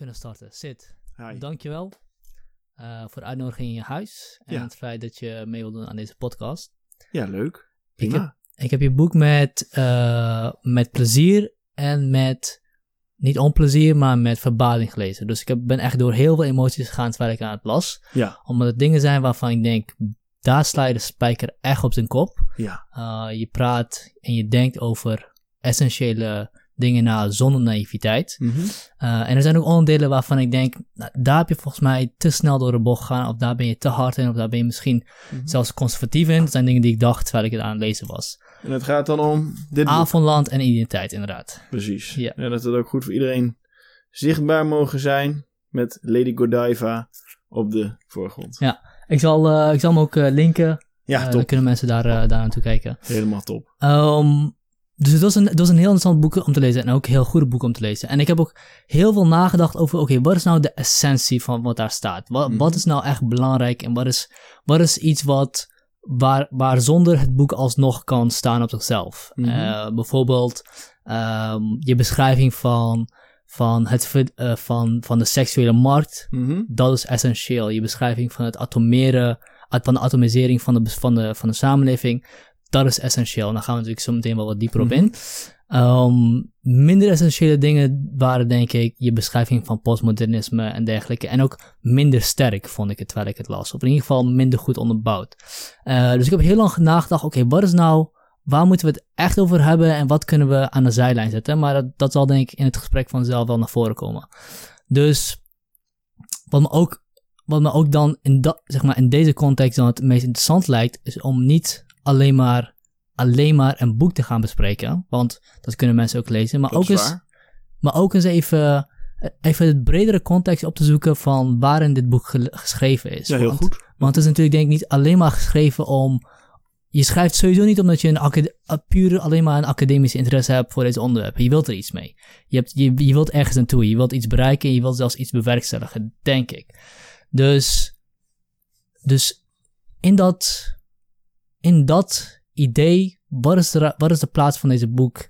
kunnen starten. Sid, Hi. dankjewel uh, voor de uitnodiging in je huis. En Ja. het feit dat je mee wil doen aan deze podcast. Ja, leuk. Ik heb je boek met, eh, met plezier en met, niet onplezier, maar met verbazing gelezen. Dus ik heb, ben echt door heel veel emoties gegaan terwijl ik aan het las. Ja, Omdat het dingen zijn waarvan ik denk, daar sla je de spijker echt op zijn kop. ja. Uh, je praat en je denkt over essentiële dingen na zonder naïviteit. Uh, en er zijn ook onderdelen waarvan ik denk, nou, daar heb je volgens mij te snel door de bocht gegaan, of daar ben je te hard in, of daar ben je misschien Mhm. zelfs conservatief in. Dat zijn dingen die ik dacht terwijl ik het aan het lezen was. En het gaat dan om dit. Avondland en identiteit, inderdaad. Precies. Ja. En dat het ook goed voor iedereen zichtbaar mogen zijn met Lady Godiva op de voorgrond. Ja. Ik zal, uh, ik zal hem ook uh, linken. Ja, top. dan kunnen mensen daar, daar naartoe kijken. Helemaal top. Um, dus het was, een, het was een heel interessant boek om te lezen en ook een heel goede boek om te lezen. En ik heb ook heel veel nagedacht over, oké, wat is nou de essentie van wat daar staat? Wat, Mhm. wat is nou echt belangrijk en wat is, wat is iets wat, waar, waar zonder het boek alsnog kan staan op zichzelf? Mhm. Uh, bijvoorbeeld um, je beschrijving van, van, het, uh, van, van de seksuele markt, Mhm. dat is essentieel. Je beschrijving van het atomeren, van de atomisering van de, van de, van de samenleving, dat is essentieel. En daar gaan we natuurlijk zo meteen wel wat dieper op in. Um, minder essentiële dingen waren denk ik je beschrijving van postmodernisme en dergelijke. En ook minder sterk vond ik het terwijl ik het las. Of in ieder geval minder goed onderbouwd. Uh, dus ik heb heel lang nagedacht, oké, okay, wat is nou, waar moeten we het echt over hebben en wat kunnen we aan de zijlijn zetten? Maar dat, dat zal denk ik in het gesprek vanzelf wel naar voren komen. Dus wat me ook, wat me ook dan in, dat, zeg maar, in deze context dan het meest interessant lijkt, is om niet alleen maar, alleen maar een boek te gaan bespreken. Want dat kunnen mensen ook lezen. Maar, Dat ook eens, maar ook eens even, even het bredere context op te zoeken van waarin dit boek ge- geschreven is. Ja, heel want, goed. Want het is natuurlijk denk ik niet alleen maar geschreven om... Je schrijft sowieso niet omdat je een acad- puur alleen maar een academische interesse hebt voor deze onderwerpen. Je wilt er iets mee. Je, hebt, je, je wilt ergens naartoe. Je wilt iets bereiken en je wilt zelfs iets bewerkstelligen, denk ik. Dus, dus in, dat, in dat idee, wat is, de, wat is de plaats van deze boek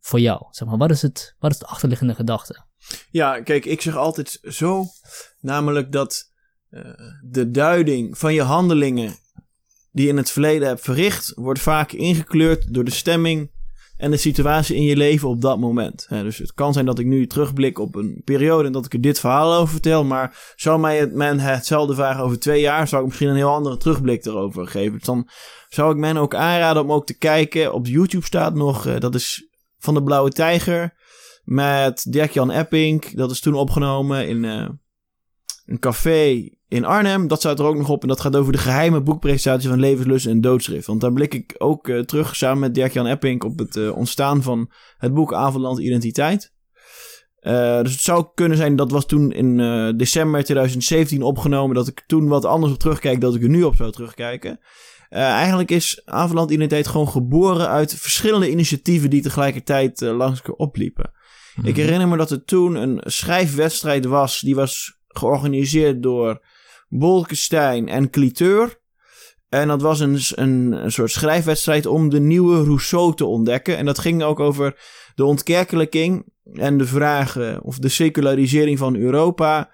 voor jou? Zeg maar, wat, is het, wat is de achterliggende gedachte? Ja, kijk, ik zeg altijd zo, namelijk dat uh, de duiding van je handelingen die je in het verleden hebt verricht, wordt vaak ingekleurd door de stemming en de situatie in je leven op dat moment. Dus het kan zijn dat ik nu terugblik op een periode en dat ik er dit verhaal over vertel, maar zou mij het, men hetzelfde vragen over twee jaar, zou ik misschien een heel andere terugblik erover geven. Dus dan zou ik men ook aanraden om ook te kijken. Op YouTube staat nog, uh, dat is van de Blauwe Tijger met Dirk-Jan Epping. Dat is toen opgenomen in uh, een café in Arnhem. Dat staat er ook nog op. En dat gaat over de geheime boekpresentatie van Levenslust en Doodschrift. Want daar blik ik ook uh, terug samen met Dirk-Jan Epping op het uh, ontstaan van het boek Avondland Identiteit. Uh, dus het zou kunnen zijn, dat was toen in december 2017 opgenomen, dat ik toen wat anders op terugkijk, dat ik er nu op zou terugkijken. Eigenlijk is Avondland Identiteit gewoon geboren uit verschillende initiatieven die tegelijkertijd langs elkaar opliepen. Mm -hmm. Ik herinner me dat er toen een schrijfwedstrijd was, die was georganiseerd door Bolkestein en Cliteur. En dat was een, een, een soort schrijfwedstrijd om de nieuwe Rousseau te ontdekken. En dat ging ook over de ontkerkelijking en de vraag of de secularisering van Europa,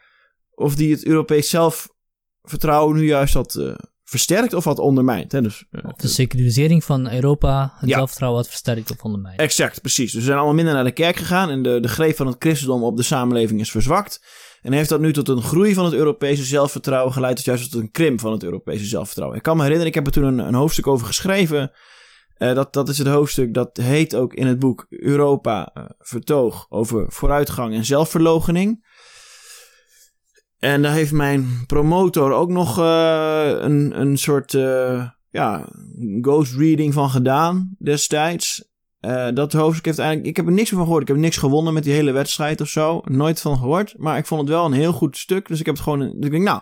of die het Europees zelfvertrouwen nu juist had uh, versterkt of had ondermijnd. Hè? Dus, uh, of de secularisering van Europa het ja. zelfvertrouwen had versterkt of ondermijnd. Exact, precies. Dus we zijn allemaal minder naar de kerk gegaan en de, de greep van het christendom op de samenleving is verzwakt. En heeft dat nu tot een groei van het Europese zelfvertrouwen geleid, tot juist tot een krimp van het Europese zelfvertrouwen. Ik kan me herinneren, ik heb er toen een, een hoofdstuk over geschreven. Uh, dat, dat is het hoofdstuk, dat heet ook in het boek Europa uh, Vertoog over vooruitgang en zelfverloochening. En daar heeft mijn promotor ook nog uh, een, een soort ja, ghost reading van gedaan destijds. Uh, dat hoofdstuk heeft eigenlijk... Ik heb er niks van gehoord. Ik heb niks gewonnen met die hele wedstrijd of zo. Nooit van gehoord. Maar ik vond het wel een heel goed stuk. Dus ik heb het gewoon... Dus ik denk, nou...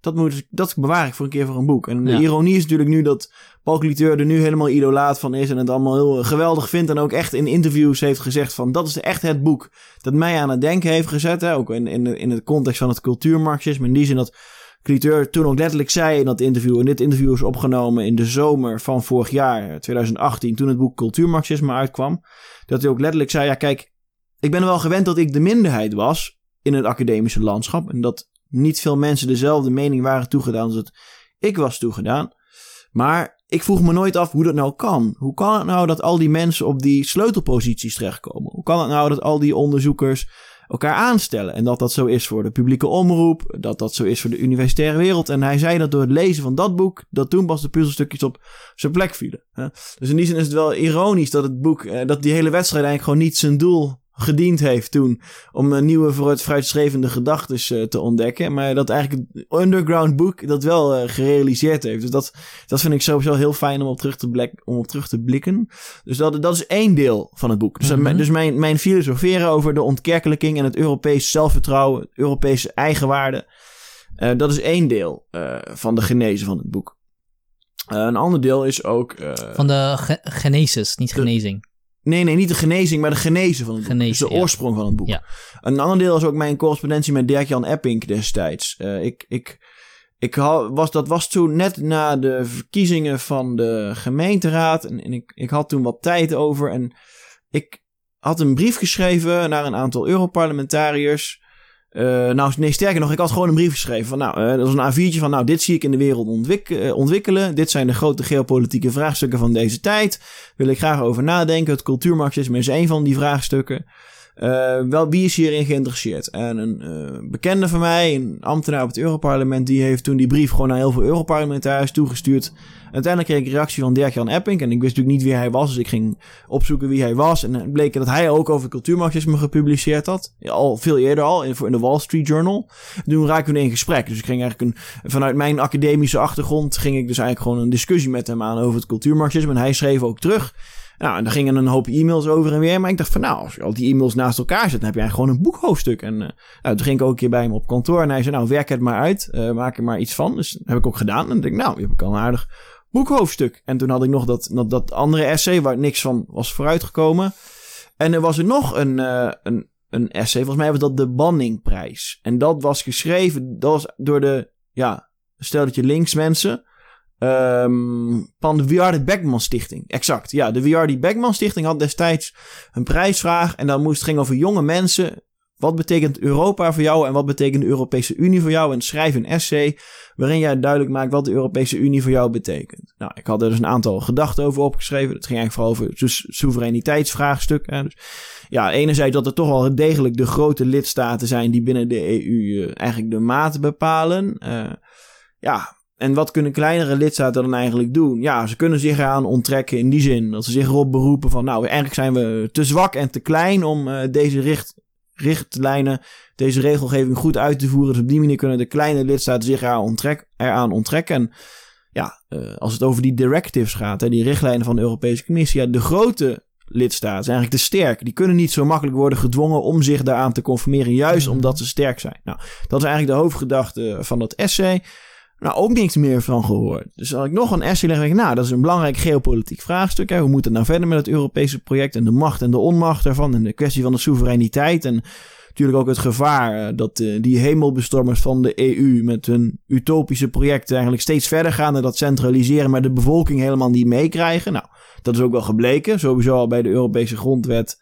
Dat, moet, dat bewaar ik voor een keer voor een boek. En ja. de ironie is natuurlijk nu dat Paul Cliteur er nu helemaal idolaat van is. En het allemaal heel geweldig vindt. En ook echt in interviews heeft gezegd van... Dat is echt het boek dat mij aan het denken heeft gezet. Hè? Ook in, in, in het context van het cultuurmarxisme. In die zin dat Cliteur toen ook letterlijk zei in dat interview. En dit interview is opgenomen in de zomer van vorig jaar, 2018. Toen het boek Cultuurmarxisme uitkwam. Dat hij ook letterlijk zei, ja kijk, ik ben wel gewend dat ik de minderheid was. in het academische landschap. En dat niet veel mensen dezelfde mening waren toegedaan als het ik was toegedaan. Maar ik vroeg me nooit af hoe dat nou kan. Hoe kan het nou dat al die mensen op die sleutelposities terechtkomen? Hoe kan het nou dat al die onderzoekers elkaar aanstellen? En dat dat zo is voor de publieke omroep, dat dat zo is voor de universitaire wereld. En hij zei dat door het lezen van dat boek, dat toen pas de puzzelstukjes op zijn plek vielen. Dus in die zin is het wel ironisch dat het boek, eh, dat die hele wedstrijd eigenlijk gewoon niet zijn doel gediend heeft toen om een nieuwe vooruitstrevende gedachten uh, te ontdekken. Maar dat eigenlijk het underground boek dat wel uh, gerealiseerd heeft. Dus dat, dat vind ik sowieso heel fijn om op terug te, blik, om op terug te blikken. Dus dat, dat is één deel van het boek. Dus, mm -hmm. dus mijn, mijn filosoferen over de ontkerkelijking en het Europese zelfvertrouwen, het Europese eigenwaarde. Uh, dat is één deel van de genese van het boek. een ander deel is ook. van de ge genesis, niet genezing. Nee, nee, niet de genezing, maar de genezen van het boek. Genezen, dus de oorsprong van het boek. Ja. Een ander deel is ook mijn correspondentie met Dirk-Jan Epping destijds. Uh, ik, ik, ik was, dat was toen net na de verkiezingen van de gemeenteraad. En, en ik, ik had toen wat tijd over. En ik had een brief geschreven naar een aantal Europarlementariërs. Uh, nou, nee, sterker nog, ik had gewoon een brief geschreven van, nou, uh, dat was een A4'tje van, nou, dit zie ik in de wereld uh, ontwikkelen. Dit zijn de grote geopolitieke vraagstukken van deze tijd. Wil ik graag over nadenken. Het cultuurmarxisme is een van die vraagstukken. Wel, wie is hierin geïnteresseerd? En een bekende van mij, een ambtenaar op het Europarlement, die heeft toen die brief gewoon naar heel veel Europarlementariërs toegestuurd. Uiteindelijk kreeg ik een reactie van Dirk-Jan Epping. En ik wist natuurlijk niet wie hij was. Dus ik ging opzoeken wie hij was. En het bleek dat hij ook over cultuurmarxisme gepubliceerd had. Al veel eerder al. In, in de Wall Street Journal. Toen raakten we in gesprek. Dus ik ging eigenlijk een, vanuit mijn academische achtergrond. ging ik dus eigenlijk gewoon een discussie met hem aan over het cultuurmarxisme. En hij schreef ook terug. Nou, en daar gingen een hoop e-mails over en weer. Maar ik dacht van nou, als je al die e-mails naast elkaar zet, dan heb eigenlijk gewoon een boekhoofdstuk. En uh, nou, toen ging ik ook een keer bij hem op kantoor. En hij zei nou, werk het maar uit. Uh, maak er maar iets van. Dus dat heb ik ook gedaan. En dan denk ik nou, je hebt ik al een aardig boekhoofdstuk. En toen had ik nog dat, dat, dat andere essay waar niks van was vooruitgekomen. En er was er nog een, uh, een, een essay, volgens mij was dat de Banningprijs. En dat was geschreven, dat was door de, ja, stel dat je links mensen, um, van de Wiardi Beckman Stichting. Exact, ja, de Wiardi Beckman Stichting had destijds een prijsvraag en dan moest het ging over jonge mensen wat betekent Europa voor jou en wat betekent de Europese Unie voor jou? En schrijf een essay waarin jij duidelijk maakt wat de Europese Unie voor jou betekent. Nou, ik had er dus een aantal gedachten over opgeschreven. Het ging eigenlijk vooral over het soevereiniteitsvraagstuk. Dus ja, enerzijds dat er toch wel degelijk de grote lidstaten zijn die binnen de EU uh, eigenlijk de maat bepalen. Uh, ja, en wat kunnen kleinere lidstaten dan eigenlijk doen? Ja, ze kunnen zich eraan onttrekken in die zin dat ze zich erop beroepen van, nou, eigenlijk zijn we te zwak en te klein om uh, deze richt richtlijnen deze regelgeving goed uit te voeren. Dus op die manier kunnen de kleine lidstaten zich eraan, onttrek, eraan onttrekken. En ja, uh, als het over die directives gaat, hè, die richtlijnen van de Europese Commissie, ja, de grote lidstaten zijn eigenlijk te sterk. Die kunnen niet zo makkelijk worden gedwongen om zich daaraan te conformeren, juist omdat ze sterk zijn. Nou, dat is eigenlijk de hoofdgedachte van dat essay. Nou, ook niks meer van gehoord. Dus als ik nog een essay leg, denk ik, nou, dat is een belangrijk geopolitiek vraagstuk. Hè. Hoe moet het nou verder met het Europese project en de macht en de onmacht daarvan en de kwestie van de soevereiniteit en natuurlijk ook het gevaar uh, dat uh, die hemelbestormers van de EU met hun utopische projecten eigenlijk steeds verder gaan en dat centraliseren, maar de bevolking helemaal niet meekrijgen. Nou, dat is ook wel gebleken, sowieso al bij de Europese grondwet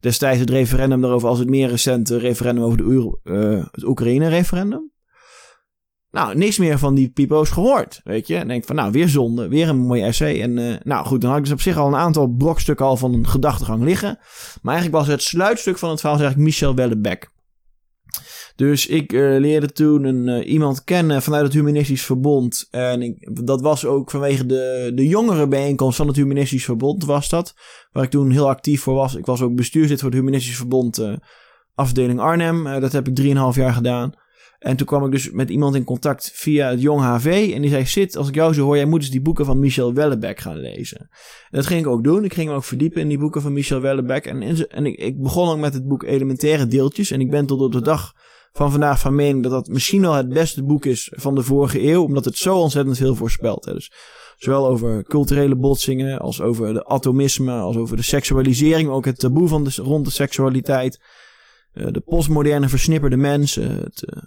destijds het referendum daarover als het meer recente referendum over de uh, het Oekraïne-referendum. Nou, niks meer van die pipo's gehoord, weet je. En denk van, nou, weer zonde, weer een mooi essay. En uh, nou goed, dan had ik dus op zich al een aantal brokstukken al van een gedachtegang liggen. Maar eigenlijk was het sluitstuk van het verhaal eigenlijk Michel Wellebeck. Dus ik uh, leerde toen een, uh, iemand kennen vanuit het Humanistisch Verbond. En dat was ook vanwege de, de jongere bijeenkomst van het Humanistisch Verbond was dat. Waar ik toen heel actief voor was. Ik was ook bestuurslid voor het Humanistisch Verbond afdeling Arnhem. dat heb ik 3,5 jaar gedaan. En toen kwam ik dus met iemand in contact via het Jong HV. En die zei: Zit, als ik jou zo hoor, jij moet eens die boeken van Michel Wellebeck gaan lezen. En dat ging ik ook doen. Ik ging me ook verdiepen in die boeken van Michel Wellebeck. En, en ik, ik begon ook met het boek Elementaire Deeltjes. En ik ben tot op de dag van vandaag van mening dat dat misschien wel het beste boek is van de vorige eeuw. Omdat het zo ontzettend veel voorspelt. Hè. Dus zowel over culturele botsingen, als over de atomisme, als over de seksualisering. Ook het taboe van rond de seksualiteit. Uh, de postmoderne versnipperde mensen. Het, uh,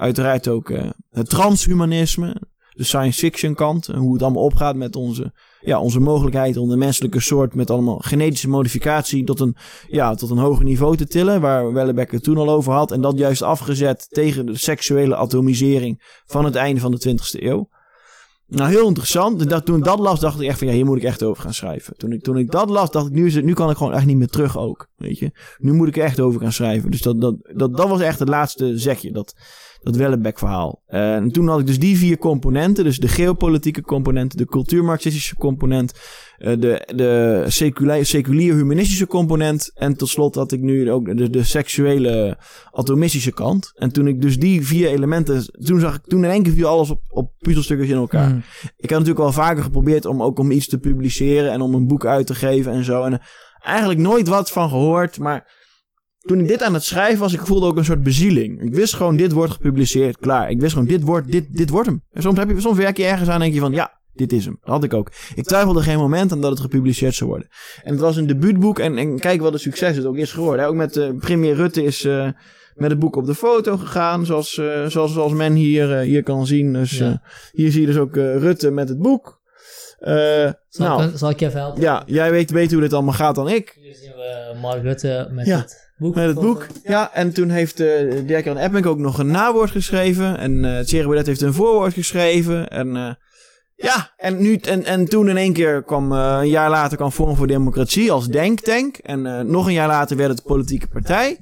Uiteraard ook uh, het transhumanisme, de science fiction kant en hoe het allemaal opgaat met onze ja, onze mogelijkheid om de menselijke soort met allemaal genetische modificatie tot een, ja, tot een hoger niveau te tillen. Waar Wellebeck het toen al over had. En dat juist afgezet tegen de seksuele atomisering van het einde van de 20e eeuw. Nou, heel interessant. Toen ik dat las, dacht ik echt van ja, hier moet ik echt over gaan schrijven. Toen ik, toen ik dat las, dacht ik, nu, is het, nu kan ik gewoon echt niet meer terug ook. Weet je, nu moet ik er echt over gaan schrijven. Dus dat, dat, dat, dat was echt het laatste zegje. Dat, dat Wellebeck-verhaal. Uh, en toen had ik dus die vier componenten. Dus de geopolitieke component, de cultuurmarxistische component, uh, de, de seculier, seculier-humanistische component. En tot slot had ik nu ook de, de seksuele atomistische kant. En toen ik dus die vier elementen, toen zag ik, toen in één keer viel alles op, op puzzelstukjes in elkaar. Mm. Ik had natuurlijk wel vaker geprobeerd om ook om iets te publiceren en om een boek uit te geven en zo. En eigenlijk nooit wat van gehoord, maar toen ik dit aan het schrijven was, ik voelde ook een soort bezieling. Ik wist gewoon, dit wordt gepubliceerd, klaar. Ik wist gewoon, dit wordt, dit, dit wordt hem. En soms, heb je, soms werk je ergens aan en denk je van, ja, dit is hem. Dat had ik ook. Ik twijfelde geen moment aan dat het gepubliceerd zou worden. En het was een debuutboek en, en kijk wat het succes het ook is geworden. Ook met uh, premier Rutte is uh, met het boek op de foto gegaan, zoals, uh, zoals, zoals men hier, hier kan zien. Dus ja. hier zie je dus ook Rutte met het boek. Uh, zal, nou, ik, zal ik je even helpen? Ja, jij weet beter hoe dit allemaal gaat dan ik. Hier zien we Mark Rutte met ja. het Boek met het boek. Ja, en toen heeft uh, Dirk-Jan Epping ook nog een nawoord geschreven. En uh, Thierry Baudet heeft een voorwoord geschreven. En uh, ja, en, nu, en, en toen in één keer kwam, uh, een jaar later kwam Forum voor Democratie als denktank. En nog een jaar later werd het politieke partij.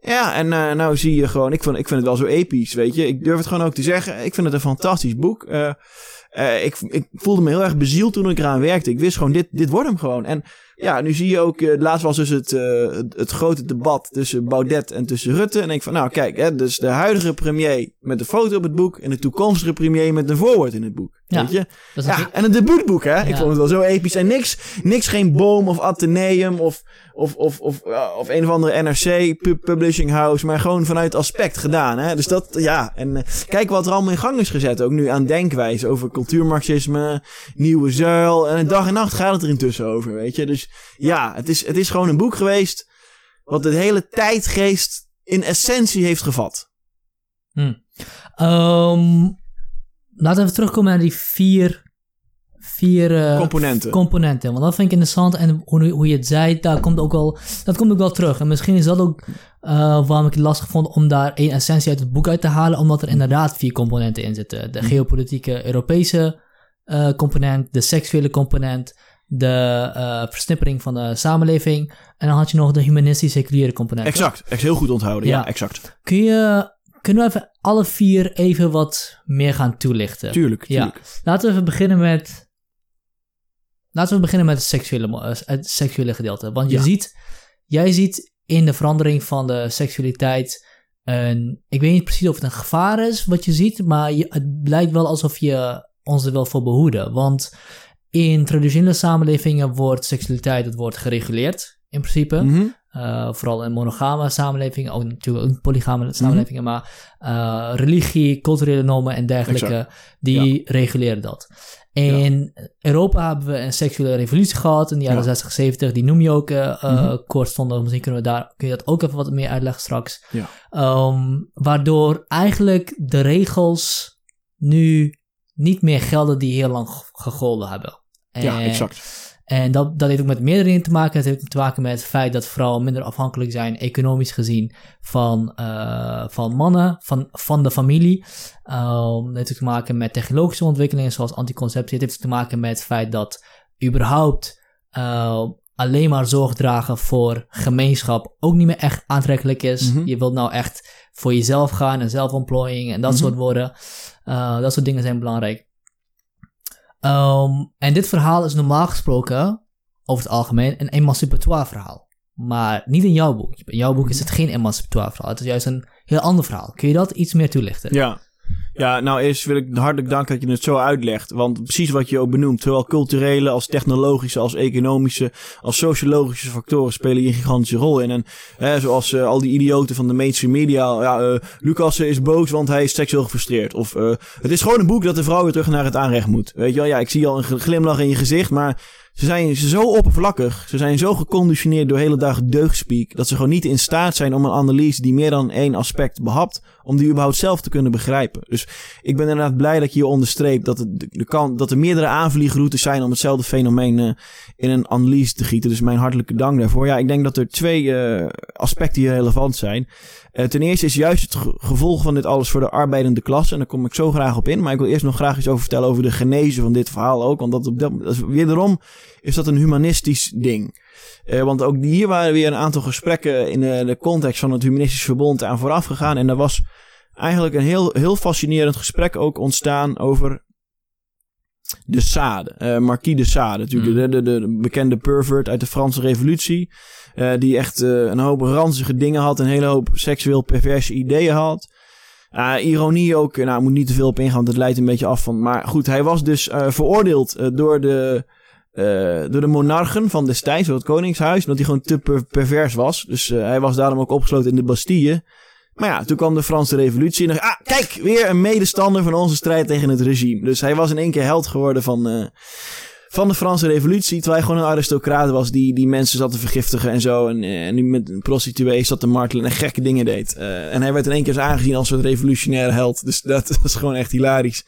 Ja, en uh, nou zie je gewoon, ik vind, ik vind het wel zo episch, weet je. Ik durf het gewoon ook te zeggen. Ik vind het een fantastisch boek. Uh, ik, ik voelde me heel erg bezield toen ik eraan werkte. Ik wist gewoon, dit, dit wordt hem gewoon. En ja, nu zie je ook, uh, laatst was dus het, uh, het, grote debat tussen Baudet en tussen Rutte. En denk van, nou kijk, hè, dus de huidige premier met de foto op het boek en de toekomstige premier met een voorwoord in het boek. Ja, weet je? ja en een debuutboek, hè? Ja. Ik vond het wel zo episch. En niks, niks geen boom of ateneum of, of, of, of, uh, of een of andere NRC publishing house, maar gewoon vanuit aspect gedaan, hè? Dus dat, ja. En kijk wat er allemaal in gang is gezet, ook nu aan denkwijze over cultuurmarxisme, nieuwe zuil. En dag en nacht gaat het er intussen over, weet je? Dus ja, het is, het is gewoon een boek geweest wat de hele tijdgeest in essentie heeft gevat. Hmm. Um, laten we terugkomen naar die vier, vier uh, componenten. componenten. Want dat vind ik interessant. En hoe, hoe je het zei, daar komt ook wel, dat komt ook wel terug. En misschien is dat ook uh, waarom ik het lastig vond om daar één essentie uit het boek uit te halen. Omdat er inderdaad vier componenten in zitten. De hmm. geopolitieke Europese uh, component, de seksuele component de uh, versnippering van de samenleving. En dan had je nog de humanistische seculiere component. Exact, echt heel goed onthouden. Ja, exact. Kun je, kunnen we even alle vier even wat meer gaan toelichten? Tuurlijk, tuurlijk. Ja. Laten we even beginnen met... Laten we beginnen met het seksuele, eh, het seksuele gedeelte. Want je ja. ziet, jij ziet in de verandering van de seksualiteit... Een, ik weet niet precies of het een gevaar is wat je ziet, maar je, het lijkt wel alsof je ons er wel voor behoeden. Want in traditionele samenlevingen wordt seksualiteit het wordt gereguleerd, in principe. Mm -hmm. uh, vooral in monogame samenlevingen, ook natuurlijk in polygame mhm. samenlevingen, mm -hmm. maar uh, religie, culturele normen en dergelijke, exact. die ja. reguleren dat. In ja. Europa hebben we een seksuele revolutie gehad in de jaren ja. 60, 70. Die noem je ook uh, mm -hmm. kortstondig. Misschien kunnen we daar, kun je dat ook even wat meer uitleggen straks. Um, waardoor eigenlijk de regels nu niet meer gelden die heel lang gegolden hebben. En, ja, exact. En dat, dat heeft ook met meerdere dingen te maken. Het heeft te maken met het feit dat vrouwen minder afhankelijk zijn, economisch gezien, van, uh, van mannen, van, van de familie. Um, het heeft te maken met technologische ontwikkelingen zoals anticonceptie. Het heeft te maken met het feit dat überhaupt uh, alleen maar zorg dragen voor gemeenschap ook niet meer echt aantrekkelijk is. Mm -hmm. Je wilt nou echt voor jezelf gaan en zelfontplooiing en dat mm -hmm. soort woorden. Uh, dat soort dingen zijn belangrijk. Um, en dit verhaal is normaal gesproken, over het algemeen, een emancipatoire verhaal. Maar niet in jouw boek. In jouw boek is het geen emancipatoire verhaal. Het is juist een heel ander verhaal. Kun je dat iets meer toelichten? Ja. Ja, nou eerst wil ik hartelijk danken dat je het zo uitlegt. Want precies wat je ook benoemt, zowel culturele als technologische, als economische, als sociologische factoren spelen hier een gigantische rol in. En hè, zoals uh, al die idioten van de mainstream media, ja, uh, Lucas is boos want hij is seksueel gefrustreerd. Of uh, het is gewoon een boek dat de vrouw weer terug naar het aanrecht moet. Weet je wel, ja, ik zie al een glimlach in je gezicht, maar Ze zijn zo oppervlakkig, ze zijn zo geconditioneerd door hele dag deugdspeak, dat ze gewoon niet in staat zijn om een analyse die meer dan één aspect behapt, om die überhaupt zelf te kunnen begrijpen. Dus ik ben inderdaad blij dat je hier onderstreept dat, het, de, kan, dat er meerdere aanvliegroutes zijn om hetzelfde fenomeen uh, in een analyse te gieten. Dus mijn hartelijke dank daarvoor. Ja, ik denk dat er twee uh, aspecten hier relevant zijn. Uh, ten eerste is juist het gevolg van dit alles voor de arbeidende klasse. En daar kom ik zo graag op in. Maar ik wil eerst nog graag iets over vertellen over de genese van dit verhaal ook. Want dat, op dat, dat is, wederom is dat een humanistisch ding. Uh, want ook hier waren weer een aantal gesprekken in de, de context van het Humanistisch Verbond aan vooraf gegaan. En er was eigenlijk een heel, heel fascinerend gesprek ook ontstaan over de Sade. Uh, Marquis de Sade, natuurlijk mm. de, de, de, bekende pervert uit de Franse Revolutie. Uh, die echt uh, een hoop ranzige dingen had, een hele hoop seksueel perverse ideeën had. ironie ook, nou, moet niet te veel op ingaan, want het leidt een beetje af van. Maar goed, hij was dus veroordeeld door de uh, door de monarchen van destijds, door het koningshuis, omdat hij gewoon te per pervers was. Dus uh, hij was daarom ook opgesloten in de Bastille. Maar ja, toen kwam de Franse revolutie en dacht, ah, kijk, weer een medestander van onze strijd tegen het regime. Dus hij was in één keer held geworden van, uh, van de Franse revolutie, terwijl hij gewoon een aristocraat was die, die mensen zat te vergiftigen en zo. En, en met prostituees zat te martelen en gekke dingen deed. en hij werd in één keer aangezien als een revolutionaire held. Dus dat was gewoon echt hilarisch.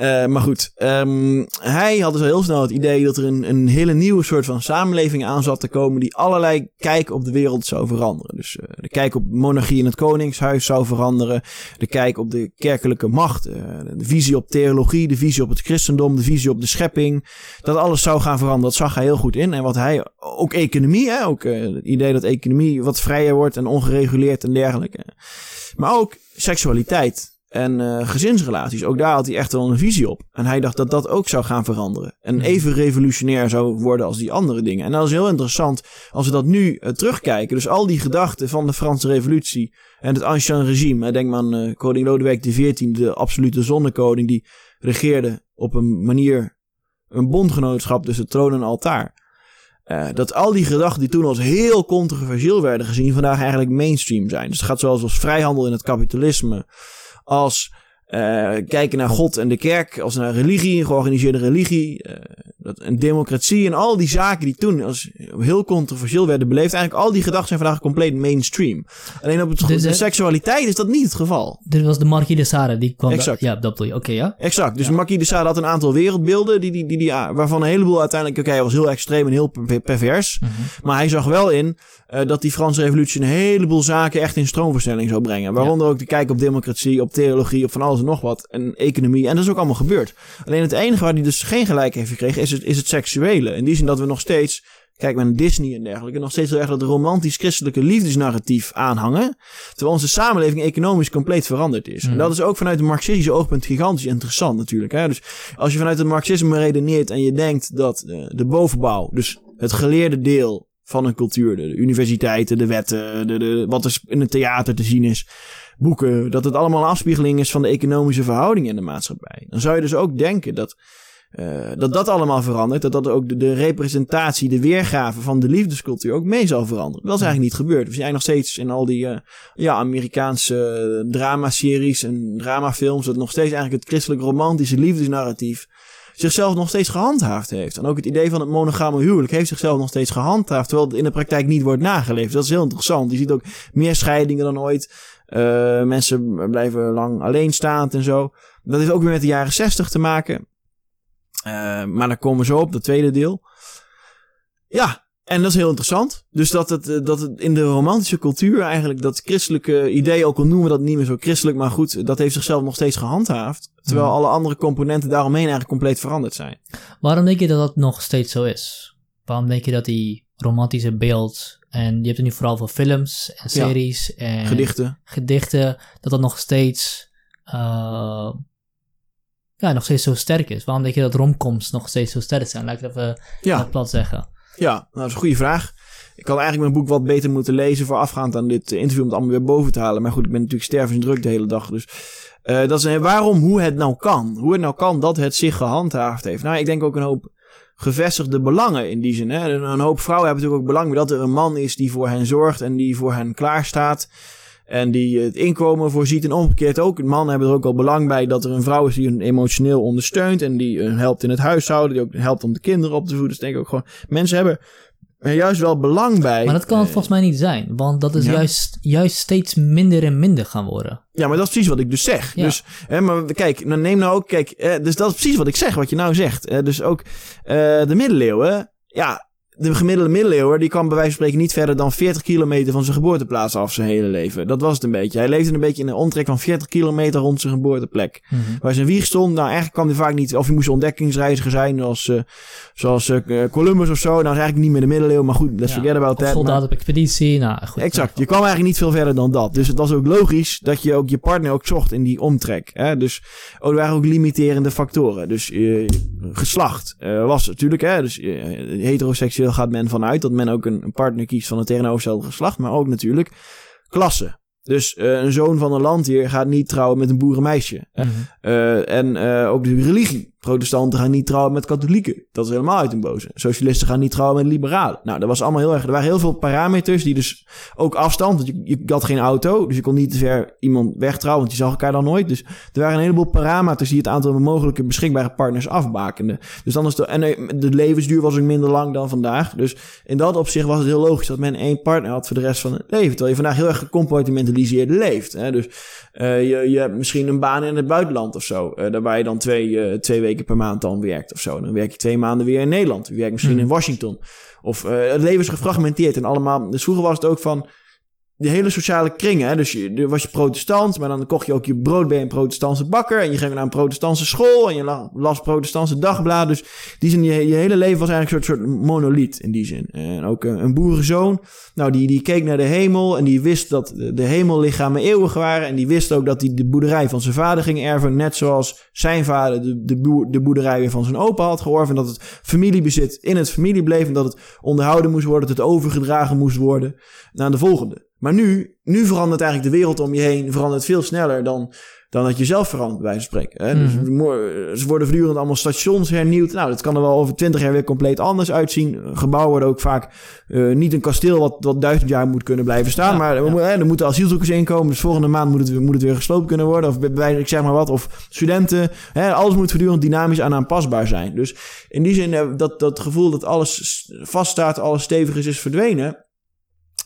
Uh, maar goed, um, hij had dus al heel snel het idee dat er een, een hele nieuwe soort van samenleving aan zat te komen die allerlei kijk op de wereld zou veranderen. Dus uh, de kijk op monarchie in het koningshuis zou veranderen, de kijk op de kerkelijke macht, uh, de visie op theologie, de visie op het christendom, de visie op de schepping. Dat alles zou gaan veranderen, dat zag hij heel goed in. En wat hij, ook economie, hè, ook het idee dat economie wat vrijer wordt en ongereguleerd en dergelijke. Maar ook seksualiteit en uh, gezinsrelaties. Ook daar had hij echt wel een visie op. En hij dacht dat dat ook zou gaan veranderen. En hmm. even revolutionair zou worden als die andere dingen. En dat is heel interessant als we dat nu uh, terugkijken. Dus al die gedachten van de Franse revolutie en het ancien regime. Denk maar aan uh, koning Lodewijk XIV, de absolute zonnekoning. Die regeerde op een manier een bondgenootschap tussen troon en altaar. Uh, dat al die gedachten die toen als heel controversieel werden gezien, vandaag eigenlijk mainstream zijn. Dus het gaat zoals als vrijhandel in het kapitalisme als uh, kijken naar God en de kerk, als naar religie, georganiseerde religie, uh, dat, en democratie en al die zaken die toen als heel controversieel werden beleefd. Eigenlijk al die gedachten zijn vandaag compleet mainstream. Alleen op het de, de, seksualiteit is dat niet het geval. Dit was de Marquis de Sade, die kwam exact. ja, dat bedoel je. Oké, ja. Exact. Dus ja. Marquis de Sade had een aantal wereldbeelden, die, die, die, die, waarvan een heleboel uiteindelijk, oké, okay, hij was heel extreem en heel pervers. Mm -hmm. Maar hij zag wel in uh, dat die Franse revolutie een heleboel zaken echt in stroomversnelling zou brengen. Waaronder ja. ook de kijk op democratie, op theologie, op van alles en nog wat. En economie. En dat is ook allemaal gebeurd. Alleen het enige waar hij dus geen gelijk heeft gekregen is het, is het seksuele. In die zin dat we nog steeds, kijk naar Disney en dergelijke, nog steeds heel erg dat romantisch-christelijke liefdesnarratief aanhangen. Terwijl onze samenleving economisch compleet veranderd is. Mm. En dat is ook vanuit een marxistische oogpunt gigantisch interessant natuurlijk. Hè? Dus als je vanuit het marxisme redeneert en je denkt dat uh, de bovenbouw, dus het geleerde deel van een cultuur. De, universiteiten, de wetten, de, de, wat er in het theater te zien is, boeken. Dat het allemaal een afspiegeling is van de economische verhoudingen in de maatschappij. Dan zou je dus ook denken dat uh, dat dat allemaal verandert. Dat dat ook de, de, representatie, de weergave van de liefdescultuur ook mee zal veranderen. Dat is eigenlijk niet gebeurd. We zijn nog steeds in al die uh, ja, Amerikaanse dramaseries en dramafilms. Dat nog steeds eigenlijk het christelijk romantische liefdesnarratief zichzelf nog steeds gehandhaafd heeft. En ook het idee van het monogame huwelijk heeft zichzelf nog steeds gehandhaafd, terwijl het in de praktijk niet wordt nageleefd. Dat is heel interessant. Je ziet ook meer scheidingen dan ooit. Uh, mensen blijven lang alleenstaand en zo. Dat heeft ook weer met de jaren zestig te maken. Uh, maar daar komen we zo op, dat tweede deel. Ja, en dat is heel interessant. Dus dat het, eh, dat het in de romantische cultuur eigenlijk dat christelijke idee, ook al noemen we dat niet meer zo christelijk, maar goed, dat heeft zichzelf nog steeds gehandhaafd. Terwijl hmm. alle andere componenten daaromheen eigenlijk compleet veranderd zijn. Waarom denk je dat dat nog steeds zo is? Waarom denk je dat die romantische beeld, en je hebt het nu vooral voor films en series ja. en gedichten. gedichten, dat dat nog steeds, uh, ja, nog steeds zo sterk is? Waarom denk je dat romcoms nog steeds zo sterk zijn? Laat ik het even plat zeggen. Ja, nou, dat is een goede vraag. Ik had eigenlijk mijn boek wat beter moeten lezen voorafgaand aan dit interview om het allemaal weer boven te halen. Maar goed, ik ben natuurlijk stervensdruk de hele dag. Dus uh, dat is een, waarom, hoe het nou kan. Hoe het nou kan dat het zich gehandhaafd heeft. Nou, ik denk ook een hoop gevestigde belangen in die zin. Hè? Een hoop vrouwen hebben natuurlijk ook belang bij dat er een man is die voor hen zorgt en die voor hen klaarstaat. En die het inkomen voorziet en omgekeerd ook. Mannen hebben er ook al belang bij dat er een vrouw is die hun emotioneel ondersteunt. En die hun helpt in het huishouden. Die ook helpt om de kinderen op te voeden. Dus denk ik ook gewoon, mensen hebben er juist wel belang bij. Maar dat kan het Eh, volgens mij niet zijn. Want dat is Ja. juist, juist steeds minder en minder gaan worden. Ja, maar dat is precies wat ik dus zeg. Ja. Dus, hè, maar kijk, nou neem nou ook, kijk, eh, dus dat is precies wat ik zeg, wat je nou zegt. Eh, dus ook eh, de middeleeuwen, ja, de gemiddelde middeleeuwer, die kan bij wijze van spreken niet verder dan 40 kilometer van zijn geboorteplaats af zijn hele leven. Dat was het een beetje. Hij leefde een beetje in een omtrek van 40 kilometer rond zijn geboorteplek. Waar zijn wieg stond, nou eigenlijk kwam hij vaak niet, of hij moest ontdekkingsreiziger zijn, zoals, eh, zoals eh, Columbus of zo. Nou is eigenlijk niet meer de middeleeuwen, maar goed, let's Ja. forget about that. soldaat maar- op expeditie. Nou, goed. Exact. Je kwam eigenlijk niet veel verder dan dat. Dus het was ook logisch dat je ook je partner ook zocht in die omtrek. Hè? Dus oh, er waren ook limiterende factoren. Dus eh, geslacht eh, was natuurlijk. Hè? Dus eh, gaat men vanuit dat men ook een, partner kiest van het tegenovergestelde geslacht. Maar ook natuurlijk klasse. Dus eh, een zoon van een landheer gaat niet trouwen met een boerenmeisje. Mhm. Eh, en eh, ook de religie. Protestanten gaan niet trouwen met katholieken. Dat is helemaal uit een boze. Socialisten gaan niet trouwen met liberalen. Nou, dat was allemaal heel erg. Er waren heel veel parameters die dus ook afstand. Want je, je had geen auto, dus je kon niet te ver iemand wegtrouwen, want je zag elkaar dan nooit. Dus er waren een heleboel parameters die het aantal mogelijke beschikbare partners afbakenden. Dus dan is de, en eh, de levensduur was ook minder lang dan vandaag. Dus in dat opzicht was het heel logisch dat men één partner had voor de rest van het leven. Terwijl je vandaag heel erg gecompartimentaliseerd leeft. Hè? Dus eh, je, je hebt misschien een baan in het buitenland of zo. daar waar je dan twee, eh, twee weken per maand dan werkt of zo. Dan werk je twee maanden weer in Nederland. Je werkt misschien Hmm. in Washington. Of het leven is gefragmenteerd en allemaal. Dus vroeger was het ook van de hele sociale kringen. Hè? Dus je, was je protestant, maar dan kocht je ook je brood bij een protestantse bakker. En je ging naar een protestantse school en je la- las protestantse dagbladen. Dus die zin, je, hele leven was eigenlijk een soort, soort monoliet in die zin. En ook een, een boerenzoon, nou die, die keek naar de hemel en die wist dat de hemellichamen eeuwig waren. En die wist ook dat hij de boerderij van zijn vader ging erven. Net zoals zijn vader de, de, boer, de boerderij weer van zijn opa had geërfd. En dat het familiebezit in het familie bleef. En dat het onderhouden moest worden, dat het overgedragen moest worden naar de volgende. Maar nu, nu verandert eigenlijk de wereld om je heen verandert veel sneller dan, dan dat je zelf verandert, bij wijze van spreken. Hè? Dus Mhm. ze worden voortdurend allemaal stations hernieuwd. Nou, dat kan er wel over twintig jaar weer compleet anders uitzien. Gebouwen worden ook vaak eh, niet een kasteel wat, wat duizend jaar moet kunnen blijven staan. Ja, maar er, ja. hè, er moeten asielzoekers inkomen. Dus volgende maand moet het, weer, moet het weer gesloopt kunnen worden. Of bij ik zeg maar wat. Of studenten. Hè, alles moet voortdurend dynamisch en aanpasbaar zijn. Dus in die zin, eh, dat, dat gevoel dat alles vaststaat, alles stevig is, is verdwenen.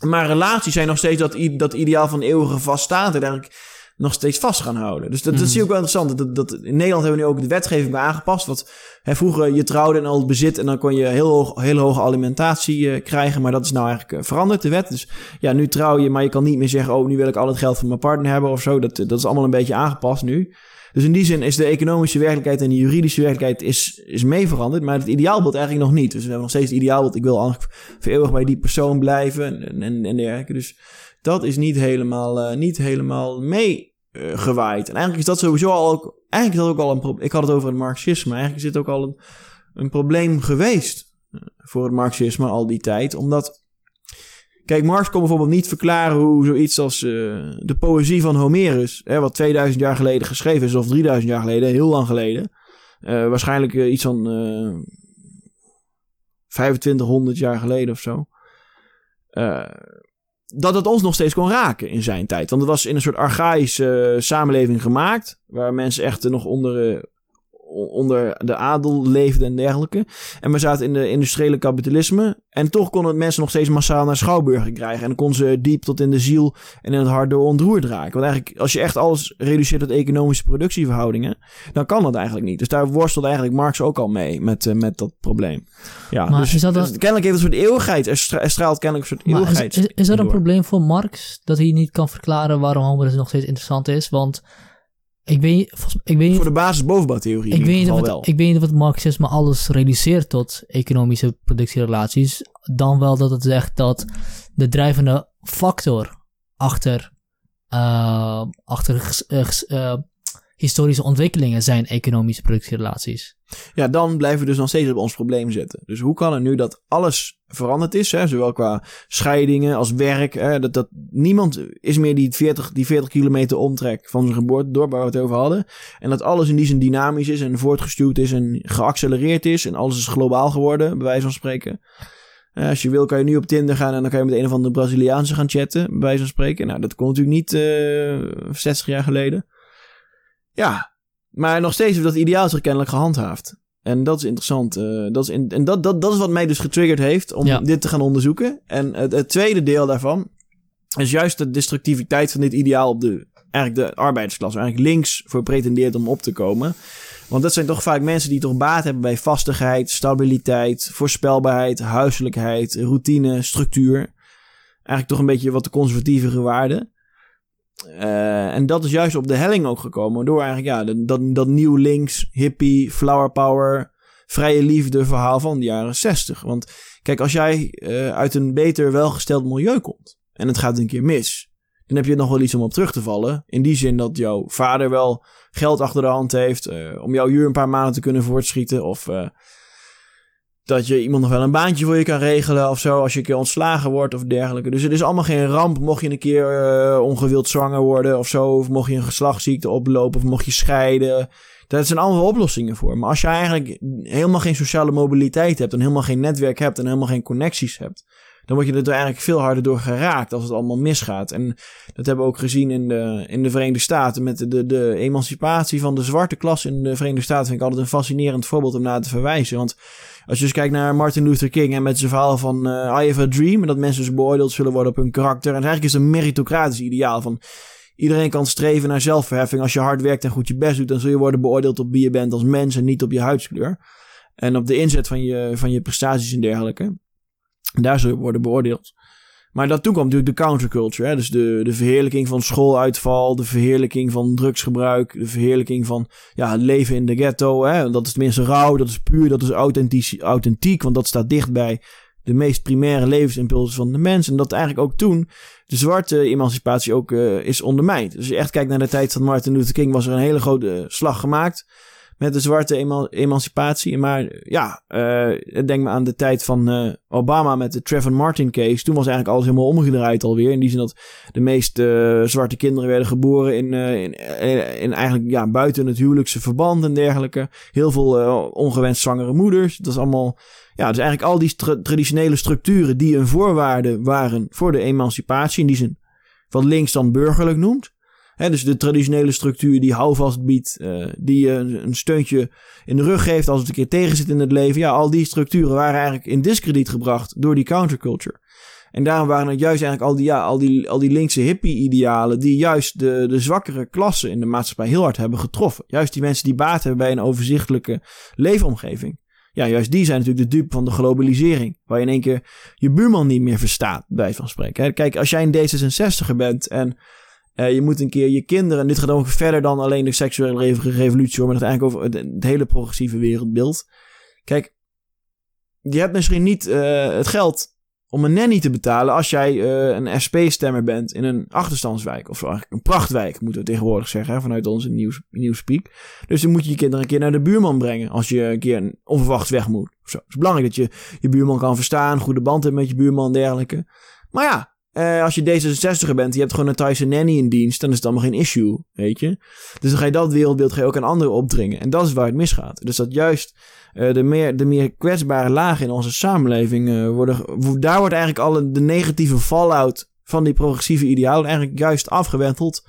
Maar relaties zijn nog steeds dat, dat ideaal van eeuwige vaststaat. En eigenlijk nog steeds vast gaan houden. Dus dat, dat Mhm. zie ik ook wel interessant. Dat, dat, in Nederland hebben we nu ook de wetgeving bij aangepast. Wat hè, vroeger je trouwde en al het bezit en dan kon je heel hoog, hele hoge alimentatie eh, krijgen. Maar dat is nou eigenlijk eh, veranderd, de wet. Dus ja, nu trouw je, maar je kan niet meer zeggen... oh, nu wil ik al het geld van mijn partner hebben of zo. Dat, dat is allemaal een beetje aangepast nu. Dus in die zin is de economische werkelijkheid en de juridische werkelijkheid is, is mee veranderd. Maar het ideaalbeeld eigenlijk nog niet. Dus we hebben nog steeds het ideaalbeeld. Ik wil eigenlijk voor eeuwig bij die persoon blijven en, en, en dergelijke. Dus dat is niet helemaal, eh, niet helemaal mee eh, gewaaid. En eigenlijk is dat sowieso al ook... Eigenlijk is dat ook al een probleem. Ik had het over het marxisme. Eigenlijk is dit ook al een, een probleem geweest eh, voor het marxisme al die tijd. Omdat... Kijk, Marx kon bijvoorbeeld niet verklaren hoe zoiets als eh, de poëzie van Homerus, hè, wat 2000 jaar geleden geschreven is, of 3000 jaar geleden, heel lang geleden, eh, waarschijnlijk eh, iets van eh 2500 jaar geleden of zo, dat het ons nog steeds kon raken in zijn tijd. Want het was in een soort archaïsche samenleving gemaakt, waar mensen echt nog onder, onder de adel leefden en dergelijke. En we zaten in de industriële kapitalisme. En toch konden het mensen nog steeds massaal naar schouwburgen krijgen. En dan kon ze diep tot in de ziel en in het hart door ontroerd raken. Want eigenlijk, als je echt alles reduceert tot economische productieverhoudingen, dan kan dat eigenlijk niet. Dus daar worstelt eigenlijk Marx ook al mee met, eh, met dat probleem. Ja, Maar dus, is dat dan- dus kennelijk heeft een soort eeuwigheid. Er, stra- er straalt kennelijk een soort is, eeuwigheid. is, is er een probleem voor Marx dat hij niet kan verklaren waarom Homerus nog steeds interessant is? Want ik weet, volgens- ik weet, Voor de basis-bovenbouwtheorie ik weet, niet of het, wel. ik weet niet of het marxisme alles reduceert tot economische productierelaties. Dan wel dat het zegt dat de drijvende factor achter, eh, achter eh, eh, historische ontwikkelingen zijn economische productierelaties. Ja, dan blijven we dus nog steeds op ons probleem zitten. Dus hoe kan het nu dat alles veranderd is, hè, zowel qua scheidingen als werk, hè, dat, dat niemand is meer die 40, die 40 kilometer omtrek van zijn geboortedorp waar we het over hadden. En dat alles in die zin dynamisch is en voortgestuurd is en geaccelereerd is en alles is globaal geworden, bij wijze van spreken. Eh, als je wil, kan je nu op Tinder gaan en dan kan je met een of andere Braziliaanse gaan chatten, bij wijze van spreken. Nou, dat kon natuurlijk niet uh, 60 jaar geleden. Ja, maar nog steeds heeft dat ideaal zich kennelijk gehandhaafd. En dat is interessant. Uh, dat is in, en dat, dat, dat is wat mij dus getriggerd heeft om dit te gaan onderzoeken. En het, het, tweede deel daarvan is juist de destructiviteit van dit ideaal op de, eigenlijk de arbeidersklasse. Eigenlijk links voor pretendeert om op te komen. Want dat zijn toch vaak mensen die toch baat hebben bij vastigheid, stabiliteit, voorspelbaarheid, huiselijkheid, routine, structuur. Eigenlijk toch een beetje wat de conservatievere waarden. Uh, en dat is juist op de helling ook gekomen. Door eigenlijk ja, dat, dat nieuw links, hippie, flower power, vrije liefde verhaal van de jaren 60. Want kijk, als jij uh, uit een beter welgesteld milieu komt en het gaat een keer mis, dan heb je nog wel iets om op terug te vallen. In die zin dat jouw vader wel geld achter de hand heeft uh, om jouw huur een paar maanden te kunnen voortschieten. Of dat je iemand nog wel een baantje voor je kan regelen of zo als je een keer ontslagen wordt of dergelijke. Dus het is allemaal geen ramp mocht je een keer uh, ongewild zwanger worden of zo. Of mocht je een geslachtsziekte oplopen of mocht je scheiden. Daar zijn allemaal oplossingen voor. Maar als je eigenlijk helemaal geen sociale mobiliteit hebt en helemaal geen netwerk hebt en helemaal geen connecties hebt dan word je er eigenlijk veel harder door geraakt als het allemaal misgaat. En dat hebben we ook gezien in de, in de Verenigde Staten met de, de emancipatie van de zwarte klas in de Verenigde Staten. Vind ik altijd een fascinerend voorbeeld om naar te verwijzen. Want als je dus kijkt naar Martin Luther King en met zijn verhaal van uh, I have a dream, en dat mensen dus beoordeeld zullen worden op hun karakter. En eigenlijk is het een meritocratisch ideaal van iedereen kan streven naar zelfverheffing. Als je hard werkt en goed je best doet, dan zul je worden beoordeeld op wie je bent als mens en niet op je huidskleur. En op de inzet van je, van je prestaties en dergelijke. Daar zullen worden beoordeeld. Maar dat toen kwam natuurlijk de counterculture. Hè? Dus de, de verheerlijking van schooluitval, de verheerlijking van drugsgebruik, de verheerlijking van ja, het leven in de ghetto. Hè? Dat is tenminste rauw, dat is puur, dat is authentiek, authentiek, want dat staat dicht bij de meest primaire levensimpulsen van de mens. En dat eigenlijk ook toen de zwarte emancipatie ook uh, is ondermijnd. Dus je echt kijkt naar de tijd van Martin Luther King, was er een hele grote slag gemaakt met de zwarte emancipatie. Maar ja, uh, denk me aan de tijd van uh, Obama met de Trevor Martin case. Toen was eigenlijk alles helemaal omgedraaid alweer. In die zin dat de meeste uh, zwarte kinderen werden geboren in, in, in, eigenlijk ja, buiten het huwelijkse verband en dergelijke. Heel veel ongewenst zwangere moeders. Dat is allemaal... Ja, dus eigenlijk al die traditionele structuren die een voorwaarde waren voor de emancipatie. In die zin wat links dan burgerlijk noemt dus de traditionele structuur die houvast biedt, uh, die je een, een, steuntje in de rug geeft als het een keer tegen zit in het leven. Ja, al die structuren waren eigenlijk in discrediet gebracht door die counterculture. En daarom waren het juist eigenlijk al die, ja, al die, al die linkse hippie-idealen die juist de, de zwakkere klassen in de maatschappij heel hard hebben getroffen. Juist die mensen die baat hebben bij een overzichtelijke leefomgeving. Ja, juist die zijn natuurlijk de dupe van de globalisering. Waar je in één keer je buurman niet meer verstaat, bij van spreken. Kijk, als jij een D66er bent en uh, je moet een keer je kinderen, en dit gaat ook verder dan alleen de seksuele revolutie, maar dat eigenlijk over het, hele progressieve wereldbeeld. Kijk, je hebt misschien niet uh, het geld om een nanny te betalen als jij uh, een SP-stemmer bent in een achterstandswijk. Of eigenlijk een prachtwijk, moeten we tegenwoordig zeggen, vanuit onze nieuws, nieuwspeak. Dus dan moet je je kinderen een keer naar de buurman brengen als je een keer onverwachts weg moet. Zo. Het is belangrijk dat je je buurman kan verstaan, goede band hebt met je buurman en dergelijke. Maar ja, uh, als je D66er bent, je hebt gewoon een Thaise nanny in dienst, dan is het allemaal geen issue, weet je. Dus dan ga je dat wereldbeeld ga je ook aan anderen opdringen. En dat is waar het misgaat. Dus dat juist uh, de, meer, de meer kwetsbare lagen in onze samenleving uh, worden... Daar wordt eigenlijk alle de negatieve fallout van die progressieve idealen eigenlijk juist afgewenteld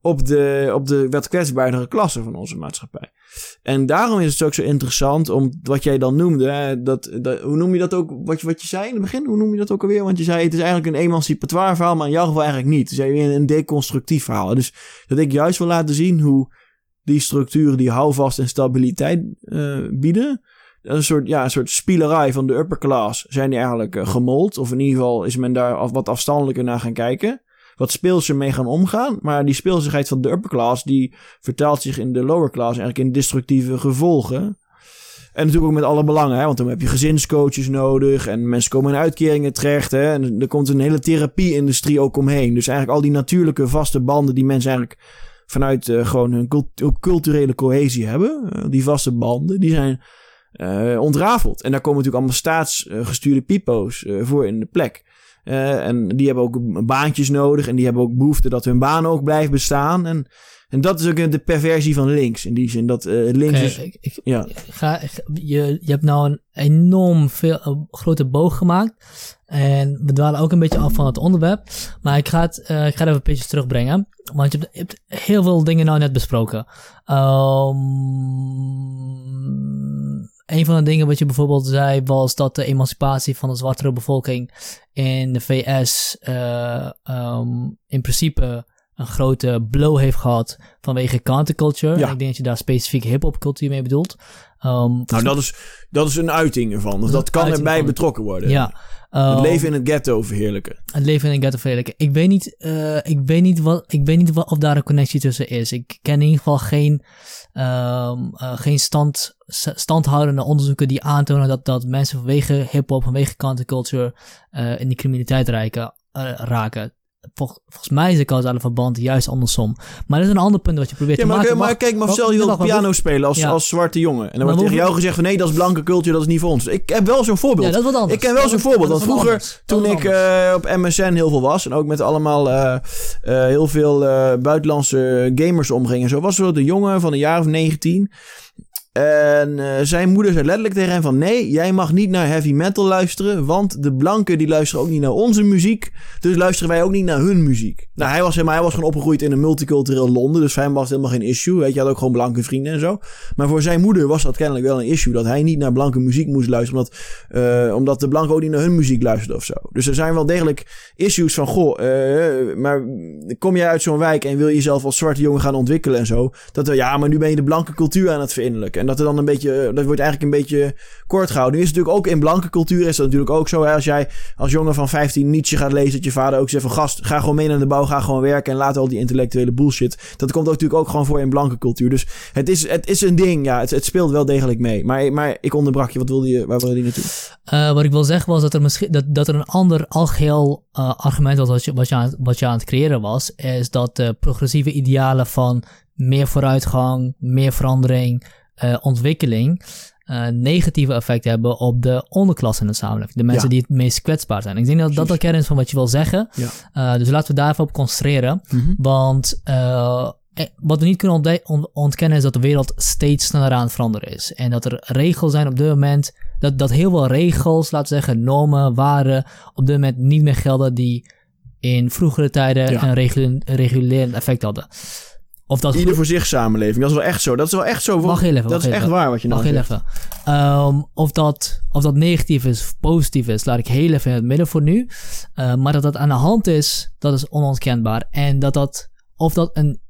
op de, op de wat kwetsbaardere klasse van onze maatschappij. En daarom is het ook zo interessant om wat jij dan noemde. Dat, dat, hoe noem je dat ook? Wat je, wat je zei in het begin, hoe noem je dat ook alweer? Want je zei het is eigenlijk een emancipatoire verhaal, maar in jouw geval eigenlijk niet. Het is een deconstructief verhaal. Dus dat ik juist wil laten zien hoe die structuren die houvast en stabiliteit uh, bieden. Een soort, ja, een soort spielerij van de upper class zijn die eigenlijk uh, gemold. Of in ieder geval is men daar wat afstandelijker naar gaan kijken wat speelser mee gaan omgaan. Maar die speelsigheid van de upper class, die vertaalt zich in de lower class eigenlijk in destructieve gevolgen. En natuurlijk ook met alle belangen, hè? want dan heb je gezinscoaches nodig en mensen komen in uitkeringen terecht. Hè? En er komt een hele therapie-industrie ook omheen. Dus eigenlijk al die natuurlijke vaste banden die mensen eigenlijk vanuit uh, gewoon hun culturele cohesie hebben, uh, die vaste banden, die zijn uh, ontrafeld. En daar komen natuurlijk allemaal staatsgestuurde pipo's voor in de plek. Eh, en die hebben ook baantjes nodig. En die hebben ook behoefte dat hun baan ook blijft bestaan. En, en dat is ook de perversie van links. In die zin dat eh, links is... ik, ik- Ja. ga, je, je hebt nou een enorm veel, een grote boog gemaakt. En we dwalen ook een beetje af van het onderwerp. Maar ik ga het, eh, ik ga het even een beetje terugbrengen. Want je hebt, je hebt heel veel dingen nou net besproken. Ehm, een van de dingen wat je bijvoorbeeld zei was dat de emancipatie van de zwartere bevolking in de VS eh, ehm, in principe een grote blow heeft gehad vanwege counterculture. Ja. En ik denk dat je daar specifiek hip-hop cultuur mee bedoelt. Ehm, Nou, dat is, dat is een uiting ervan. Dus dat kan erbij van- betrokken worden. ja. Het Ehm, leven in het ghetto verheerlijken. het leven in een ghetto verheerlijken. Ik weet niet, eh, ik weet niet, wat, ik weet niet wat, of daar een connectie tussen is. Ik ken in ieder geval geen, ehm, eh, geen stand, standhoudende onderzoeken die aantonen dat, dat mensen vanwege hip-hop, vanwege counterculture eh in die criminaliteit rijken, eh, raken. Vol- volgens mij is de causale verband juist andersom. Maar dat is een ander punt wat je probeert Ja, te maken. maar kijk, maar wacht, stel je wil wacht, piano spelen als, Ja. als zwarte jongen. En dan wordt tegen jou gezegd van nee, dat is blanke cultuur, dat is niet voor ons. Ik heb wel zo'n voorbeeld. Ja, dat is wat anders. Ik ken wel zo'n voorbeeld. Want vroeger, toen ik eh, op MSN heel veel was... en ook met allemaal eh, eh, heel veel buitenlandse gamers omging en zo... was er een jongen van een jaar of 19... En eh, zijn moeder zei letterlijk tegen hem van... Nee, jij mag niet naar heavy metal luisteren... want de blanken die luisteren ook niet naar onze muziek... dus luisteren wij ook niet naar hun muziek. Nou, hij was, hij was gewoon opgegroeid in een multicultureel Londen... dus voor hem was het helemaal geen issue. Weet je, had ook gewoon blanke vrienden en zo. Maar voor zijn moeder was dat kennelijk wel een issue... dat hij niet naar blanke muziek moest luisteren... omdat, eh, omdat de blanken ook niet naar hun muziek luisterden of zo. Dus er zijn wel degelijk issues van... goh, eh, maar kom jij uit zo'n wijk... en wil je jezelf als zwarte jongen gaan ontwikkelen en zo... dat ja, maar nu ben je de blanke cultuur aan het verinnerlijken. En dat er dan een beetje... dat wordt eigenlijk een beetje kort gehouden. Nu is het natuurlijk ook in blanke cultuur... is dat natuurlijk ook zo. Hè? Als jij als jongen van 15 Nietzsche gaat lezen... dat je vader ook zegt van... gast, ga gewoon mee naar de bouw... ga gewoon werken... en laat al die intellectuele bullshit. Dat komt ook natuurlijk ook gewoon voor in blanke cultuur. Dus het is, het is een ding, ja. Het, speelt wel degelijk mee. Maar, maar ik onderbrak je. Wat wilde je... Waar wilde je naartoe? Eh, wat ik wil zeggen was dat er misschien dat, dat er een ander algeheel eh, argument was wat je, wat, je wat je aan het creëren was, is dat de progressieve idealen van meer vooruitgang, meer verandering, eh, ontwikkeling, eh, negatieve effect hebben op de onderklasse in de samenleving. De mensen Ja. die het meest kwetsbaar zijn. Ik denk dat dat de kern is van wat je wil zeggen. Ja. Eh, dus laten we daar even op concentreren. Mhm. Want eh, eh, wat we niet kunnen on- ontkennen is dat de wereld steeds sneller aan het veranderen is. En dat er regels zijn op dit moment, dat, dat heel veel regels, laten we zeggen, normen, waarden, op dit moment niet meer gelden die in vroegere tijden Ja. een regulerend effect hadden. Of dat Ieder voor zich samenleving. Dat is wel echt zo. Dat is wel echt zo. Wacht heel even, dat is echt even. waar wat je nou Wacht heel zegt. even. Ehm, of, dat, of dat negatief is of positief is, laat ik heel even in het midden voor nu. Eh, maar dat dat aan de hand is, dat is onontkenbaar. En dat dat, of dat een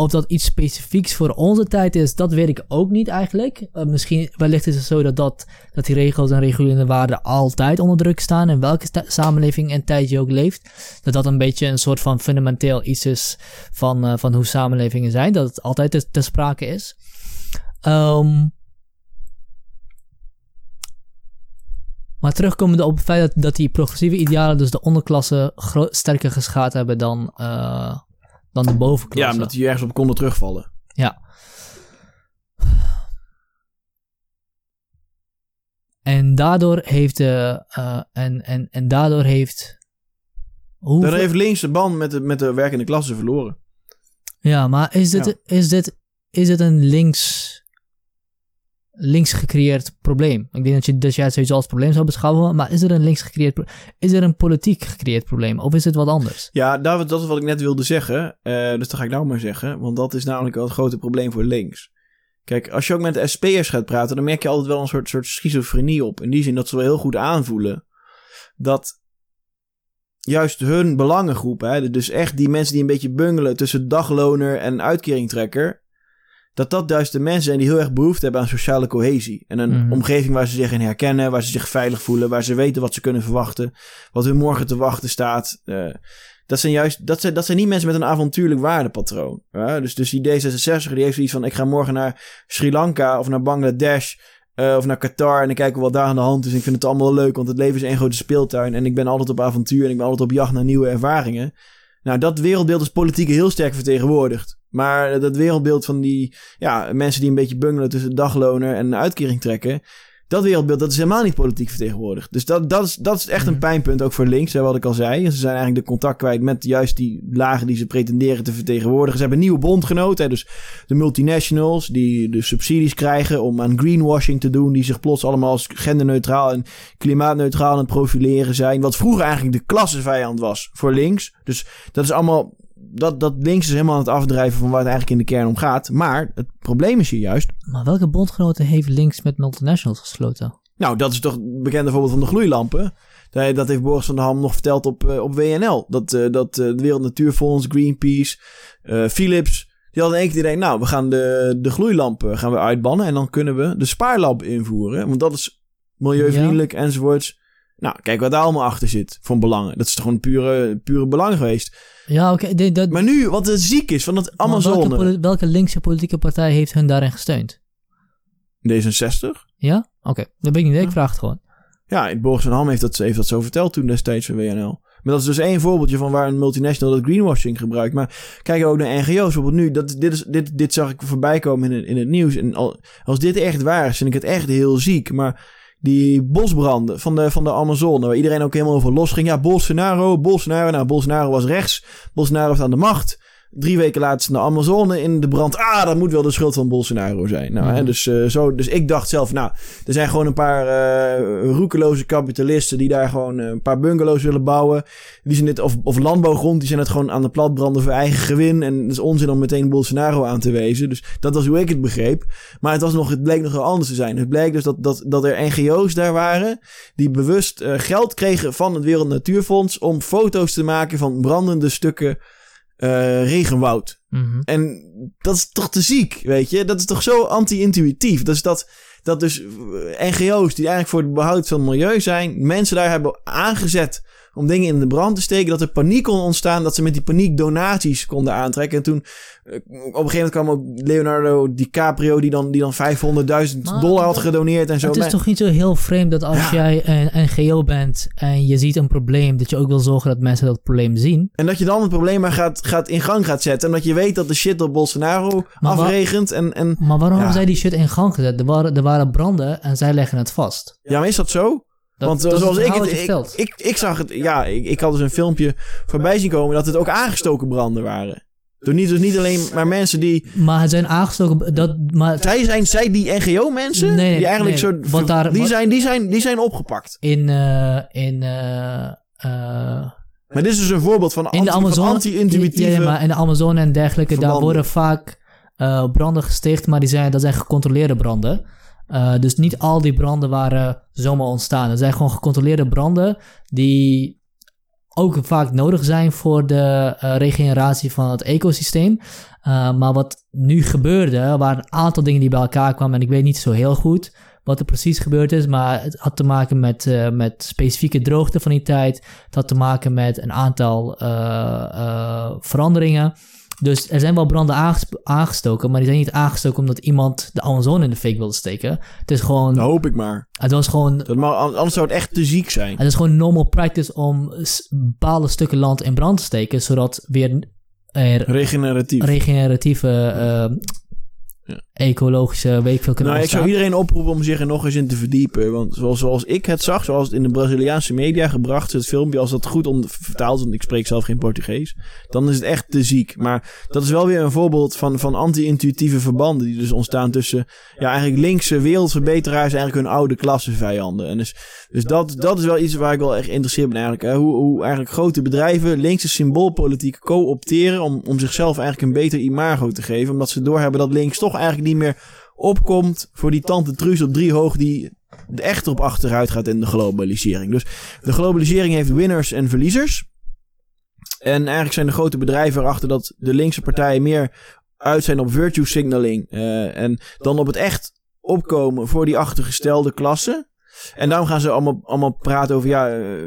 of dat iets specifieks voor onze tijd is, dat weet ik ook niet eigenlijk. Eh, misschien, wellicht is het zo dat, dat, dat die regels en regulerende waarden altijd onder druk staan. In welke samenleving en tijd je ook leeft. Dat dat een beetje een soort van fundamenteel iets is van, eh, van hoe samenlevingen zijn. Dat het altijd te, sprake is. Ehm, maar terugkomende op het feit dat, die progressieve idealen dus de onderklasse sterker geschaad hebben dan, eh, dan de bovenklasse. Ja, omdat die ergens op konden terugvallen. Ja. En daardoor heeft de. eh, en, en, en daardoor heeft. Hoe Daar heeft links de band met de, met de werkende klasse verloren. Ja, maar is dit, Ja. is dit, is dit een links. Links gecreëerd probleem? Ik denk dat, je, dat jij het als probleem zou beschouwen, maar is er een links gecreëerd. Is er een politiek gecreëerd probleem? Of is het wat anders? Ja, David, dat is wat ik net wilde zeggen. Eh, dus dat ga ik nou maar zeggen. Want dat is namelijk wel het grote probleem voor links. Kijk, als je ook met SP'ers gaat praten, dan merk je altijd wel een soort, soort schizofrenie op. In die zin dat ze wel heel goed aanvoelen dat juist hun belangengroep, hè, dus echt die mensen die een beetje bungelen tussen dagloner en uitkeringtrekker, dat dat juist de mensen zijn die heel erg behoefte hebben aan sociale cohesie. En een Mhm. omgeving waar ze zich in herkennen, waar ze zich veilig voelen, waar ze weten wat ze kunnen verwachten, wat hun morgen te wachten staat. Eh, dat zijn juist, dat zijn, dat zijn niet mensen met een avontuurlijk waardepatroon. Ja? Dus, dus die D66 die heeft zoiets van, ik ga morgen naar Sri Lanka of naar Bangladesh eh, of naar Qatar en dan kijken we wat daar aan de hand is. Ik vind het allemaal leuk, want het leven is één grote speeltuin en ik ben altijd op avontuur en ik ben altijd op jacht naar nieuwe ervaringen. Nou, dat wereldbeeld is politiek heel sterk vertegenwoordigd. Maar dat wereldbeeld van die ja, mensen die een beetje bungelen tussen dagloner en een uitkering trekken, Dat wereldbeeld, dat is helemaal niet politiek vertegenwoordigd. Dus dat, dat, is, dat is echt een Mhm. pijnpunt, ook voor links, hè, wat ik al zei. Ze zijn eigenlijk de contact kwijt met juist die lagen die ze pretenderen te vertegenwoordigen. Ze hebben nieuwe bondgenoten, hè, dus de multinationals, die de subsidies krijgen om aan greenwashing te doen. Die zich plots allemaal als genderneutraal en klimaatneutraal aan het profileren zijn. Wat vroeger eigenlijk de klassevijand was voor links. Dus dat is allemaal dat, dat links is helemaal aan het afdrijven van waar het eigenlijk in de kern om gaat. Maar het probleem is hier juist. Maar welke bondgenoten heeft links met multinationals gesloten? Nou, dat is toch het bekende voorbeeld van de gloeilampen. Dat heeft Boris van der Ham nog verteld op, eh, op WNL. Dat, eh, dat eh, de Wereld Natuurfonds, Greenpeace, Philips. Die hadden één keer idee, nou, we gaan de, de gloeilampen gaan we uitbannen. En dan kunnen we de spaarlamp invoeren. Want dat is milieuvriendelijk enzovoorts. Nou, kijk wat daar allemaal achter zit van belangen. Dat is toch gewoon pure, pure belang geweest. Ja, oké. dat- Maar nu, wat het ziek is van welke, Amazone. poli- welke linkse politieke partij heeft hun daarin gesteund? D66. Ja? Oké, dat ben ik niet. Ik Ja. vraag het gewoon. Ja, Boris van Ham heeft dat, heeft dat zo verteld toen destijds van WNL. Maar dat is dus één voorbeeldje van waar een multinational dat greenwashing gebruikt. Maar kijk ook naar NGO's. Bijvoorbeeld nu, dat, dit, is, dit, dit zag ik voorbij komen in, het- in het nieuws. En al, als dit echt waar is, vind ik het echt heel ziek. Maar die bosbranden van de, van de Amazone, waar iedereen ook helemaal over losging. Ja, Bolsonaro, Bolsonaro. Nou, Bolsonaro was rechts. Bolsonaro heeft aan de macht. Drie weken later is de Amazone in de brand. Ah, dat moet wel de schuld van Bolsonaro zijn. Nou, hè, Mhm. dus, eh, zo, dus ik dacht zelf, nou, er zijn gewoon een paar eh roekeloze kapitalisten die daar gewoon eh, een paar bungalows willen bouwen. Die zijn dit, of, of landbouwgrond, die zijn het gewoon aan de plat branden voor eigen gewin. En het is onzin om meteen Bolsonaro aan te wezen. Dus dat was hoe ik het begreep. Maar het, was nog, het bleek nog wel anders te zijn. Het bleek dus dat, dat, dat er NGO's daar waren die bewust geld kregen van het Wereld Natuurfonds om foto's te maken van brandende stukken eh, regenwoud. Mhm. En dat is toch te ziek, weet je? Dat is toch zo anti-intuïtief. Dat is dat, dat dus eh, NGO's die eigenlijk voor het behoud van het milieu zijn, mensen daar hebben aangezet om dingen in de brand te steken, dat er paniek kon ontstaan, dat ze met die paniek donaties konden aantrekken. En toen, eh, op een gegeven moment kwam ook Leonardo DiCaprio, die dan, die dan 500.000 Maar dollar had gedoneerd en zo. Het is toch niet zo heel vreemd dat als Ja. jij een NGO bent en je ziet een probleem, dat je ook wil zorgen dat mensen dat probleem zien. En dat je dan het probleem maar gaat, gaat in gang gaat zetten. Omdat je weet dat de shit op Bolsonaro Maar afregent. En, en Maar waarom Ja. hebben zij die shit in gang gezet? Er waren, er waren branden en zij leggen het vast. ja, maar is dat zo? Dat, Want dat zoals ik het, ik, ik, ik zag het, ja, ik, ik had dus een filmpje voorbij zien komen dat het ook aangestoken branden waren. Dus niet, dus niet alleen maar mensen die, maar het zijn aangestoken... Dat, maar zij zijn, zij die NGO-mensen, Nee, nee, die eigenlijk nee, zo, want daar- die, wat- zijn, die, zijn, die zijn opgepakt. in... eh, in eh, eh, Maar dit is dus een voorbeeld van, anti, anti-intuïtieve... Ja, ja, maar in de Amazone en dergelijke, daar worden vaak branden gesticht, maar die zijn, dat zijn gecontroleerde branden. Eh, dus niet al die branden waren zomaar ontstaan. Dat zijn gewoon gecontroleerde branden die ook vaak nodig zijn voor de eh, regeneratie van het ecosysteem. Eh, maar wat nu gebeurde, waren een aantal dingen die bij elkaar kwamen. En ik weet niet zo heel goed wat er precies gebeurd is. Maar het had te maken met, met specifieke droogte van die tijd. Het had te maken met een aantal veranderingen. Dus er zijn wel branden aangestoken, maar die zijn niet aangestoken omdat iemand de Amazone in de fik wilde steken. Het is gewoon, Dat hoop ik maar. het was gewoon, Dat mag, anders zou het echt te ziek zijn. het is gewoon normal practice om bepaalde stukken land in brand te steken, zodat weer er Regeneratief. regeneratieve, eh, Ja. Ecologische weekveel kunnen Nou, ik zou iedereen oproepen om zich er nog eens in te verdiepen. Want zoals, zoals ik het zag, zoals het in de Braziliaanse media gebracht is, het filmpje, als dat goed vertaald is, want ik spreek zelf geen Portugees, dan is het echt te ziek. Maar dat is wel weer een voorbeeld van, van anti-intuïtieve verbanden die dus ontstaan tussen, ja, eigenlijk linkse wereldverbeteraars en eigenlijk hun oude klassevijanden. En dus, dus dat, dat is wel iets waar ik wel echt geïnteresseerd ben eigenlijk. Hè? Hoe, hoe eigenlijk grote bedrijven linkse symboolpolitiek co-opteren om, om zichzelf eigenlijk een beter imago te geven. Omdat ze doorhebben dat links toch eigenlijk niet meer opkomt voor die tante Truus op drie hoog die er echt op achteruit gaat in de globalisering. Dus de globalisering heeft winners en verliezers. En eigenlijk zijn de grote bedrijven erachter dat de linkse partijen meer uit zijn op virtue signaling. eh, en dan op het echt opkomen voor die achtergestelde klasse. En daarom gaan ze allemaal, allemaal praten over ja, eh,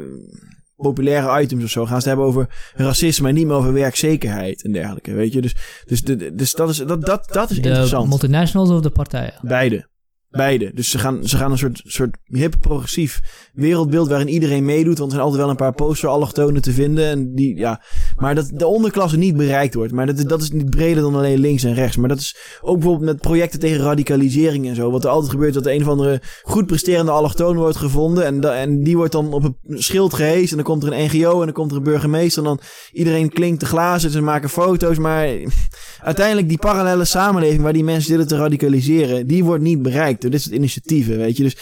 populaire items of zo. Gaan ze het hebben over racisme en niet meer over werkzekerheid en dergelijke. Weet je, dus, dus, de- dus dat is, dat, dat, dat is De interessant. multinationals of de partijen? Beide. Beide. Dus ze gaan, ze gaan een soort, soort hip progressief wereldbeeld waarin iedereen meedoet. Want er zijn altijd wel een paar poster allochtonen te vinden. En die, ja. Maar dat de onderklasse niet bereikt wordt. Maar dat, dat is niet breder dan alleen links en rechts. Maar dat is ook bijvoorbeeld met projecten tegen radicalisering en zo. Wat er altijd gebeurt, dat een of andere goed presterende allochtoon wordt gevonden. En, en die wordt dan op een schild gehezen. En dan komt er een NGO en dan komt er een burgemeester. En dan iedereen klinkt de glazen. Ze maken foto's. Maar uiteindelijk die parallele samenleving waar die mensen zitten te radicaliseren. Die wordt niet bereikt. Dit het initiatieven, weet je. Dus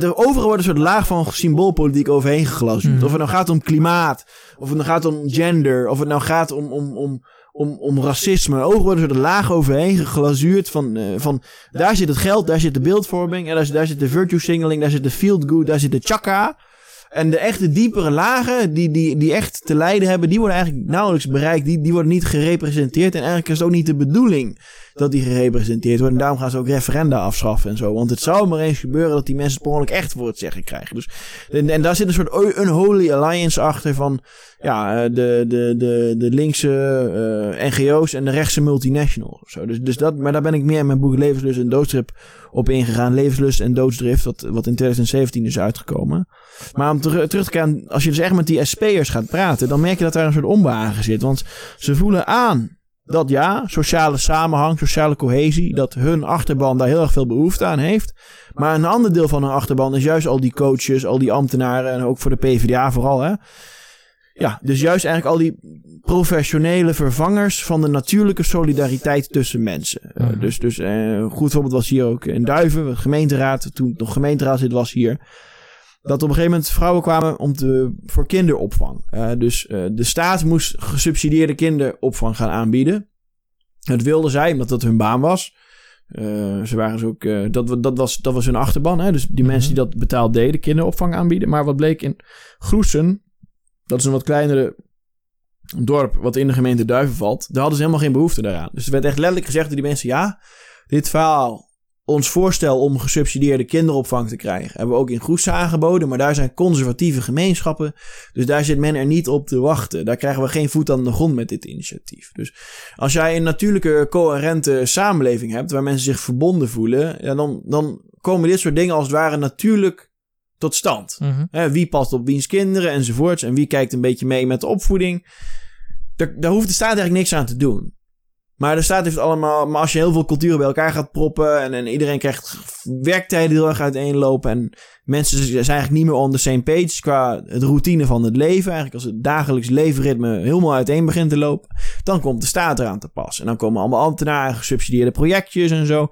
er overal wordt een soort laag van symboolpolitiek overheen geglazuurd. Mm. Of het nou gaat om klimaat, of het nou gaat om gender, of het nou gaat om, om, om, om, om racisme. Overal wordt er een laag overheen geglazuurd van, uh, van daar zit het geld, daar zit de beeldvorming, en daar, daar zit de virtue signaling, daar zit de field good, daar zit de chakra. En de echte diepere lagen, die, die, die echt te lijden hebben, die worden eigenlijk nauwelijks bereikt. Die, die worden niet gerepresenteerd. En eigenlijk is het ook niet de bedoeling dat die gerepresenteerd worden. En daarom gaan ze ook referenda afschaffen en zo. Want het zou maar eens gebeuren dat die mensen het echt voor het zeggen krijgen. Dus, en, daar zit een soort unholy alliance achter van ja, eh, de, de, de, de linkse eh, NGO's en de rechtse multinationals. Of zo. Dus, dus dat, maar daar ben ik meer in mijn boek Levenslust en Doodstrip op ingegaan. Levenslust en Doodsdrift, wat, wat in 2017 is uitgekomen. Maar om terug te gaan, als je dus echt met die SP'ers gaat praten, dan merk je dat daar een soort onbehagen zit. Want ze voelen aan dat ja, sociale samenhang, sociale cohesie, dat hun achterban daar heel erg veel behoefte aan heeft. Maar een ander deel van hun achterban is juist al die coaches, al die ambtenaren en ook voor de PvdA vooral. Hè. Ja, dus juist eigenlijk al die professionele vervangers van de natuurlijke solidariteit tussen mensen. Uh, dus dus uh, een goed voorbeeld was hier ook in Duiven, de gemeenteraad, toen nog gemeenteraad zit was hier dat op een gegeven moment vrouwen kwamen om te, voor kinderopvang. Uh, dus uh, de staat moest gesubsidieerde kinderopvang gaan aanbieden. Dat wilden zij, omdat dat hun baan was. Uh, ze waren dus ook, dat, dat, was, dat was hun achterban. Hè? Dus die mm mensen die dat betaald deden, kinderopvang aanbieden. Maar wat bleek in Groesen, dat is een wat kleinere dorp wat in de gemeente Duiven valt. Daar hadden ze helemaal geen behoefte daaraan. Dus er werd echt letterlijk gezegd door die mensen, ja, dit verhaal ons voorstel om gesubsidieerde kinderopvang te krijgen hebben we ook in Goes aangeboden, maar daar zijn conservatieve gemeenschappen, dus daar zit men er niet op te wachten. Daar krijgen we geen voet aan de grond met dit initiatief. Dus als jij een natuurlijke, coherente samenleving hebt, waar mensen zich verbonden voelen, ja, dan, dan komen dit soort dingen als het ware natuurlijk tot stand. Mhm. wie past op wiens kinderen enzovoorts, en wie kijkt een beetje mee met de opvoeding. Daar, daar hoeft de staat eigenlijk niks aan te doen. Maar de staat heeft allemaal. Maar als je heel veel culturen bij elkaar gaat proppen. En, en iedereen krijgt werktijden heel erg uiteenlopen. En mensen zijn eigenlijk niet meer on the same page. Qua het routine van het leven. Eigenlijk als het dagelijks levenritme helemaal uiteen begint te lopen. Dan komt de staat eraan te pas. En dan komen allemaal ambtenaren, gesubsidieerde projectjes en zo.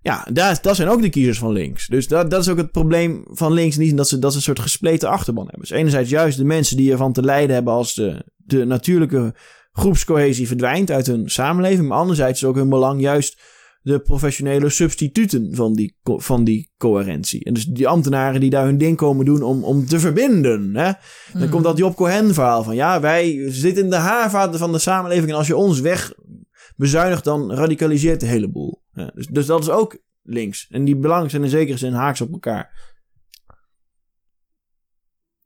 Ja, dat, dat zijn ook de kiezers van links. Dus dat, dat is ook het probleem van links. Niet dat ze, dat ze een soort gespleten achterban hebben. Dus enerzijds juist de mensen die ervan te lijden hebben als de, de natuurlijke groepscohesie verdwijnt uit hun samenleving. Maar anderzijds is ook hun belang juist de professionele substituten van die, van die coherentie. En dus die ambtenaren die daar hun ding komen doen om, om te verbinden. Hè? Dan mm. komt dat Job Cohen verhaal van ja, wij zitten in de haarvaten van de samenleving en als je ons weg bezuinigt, dan radicaliseert de hele boel. Ja, dus, dus dat is ook links. En die belangen zijn in zekere zin haaks op elkaar.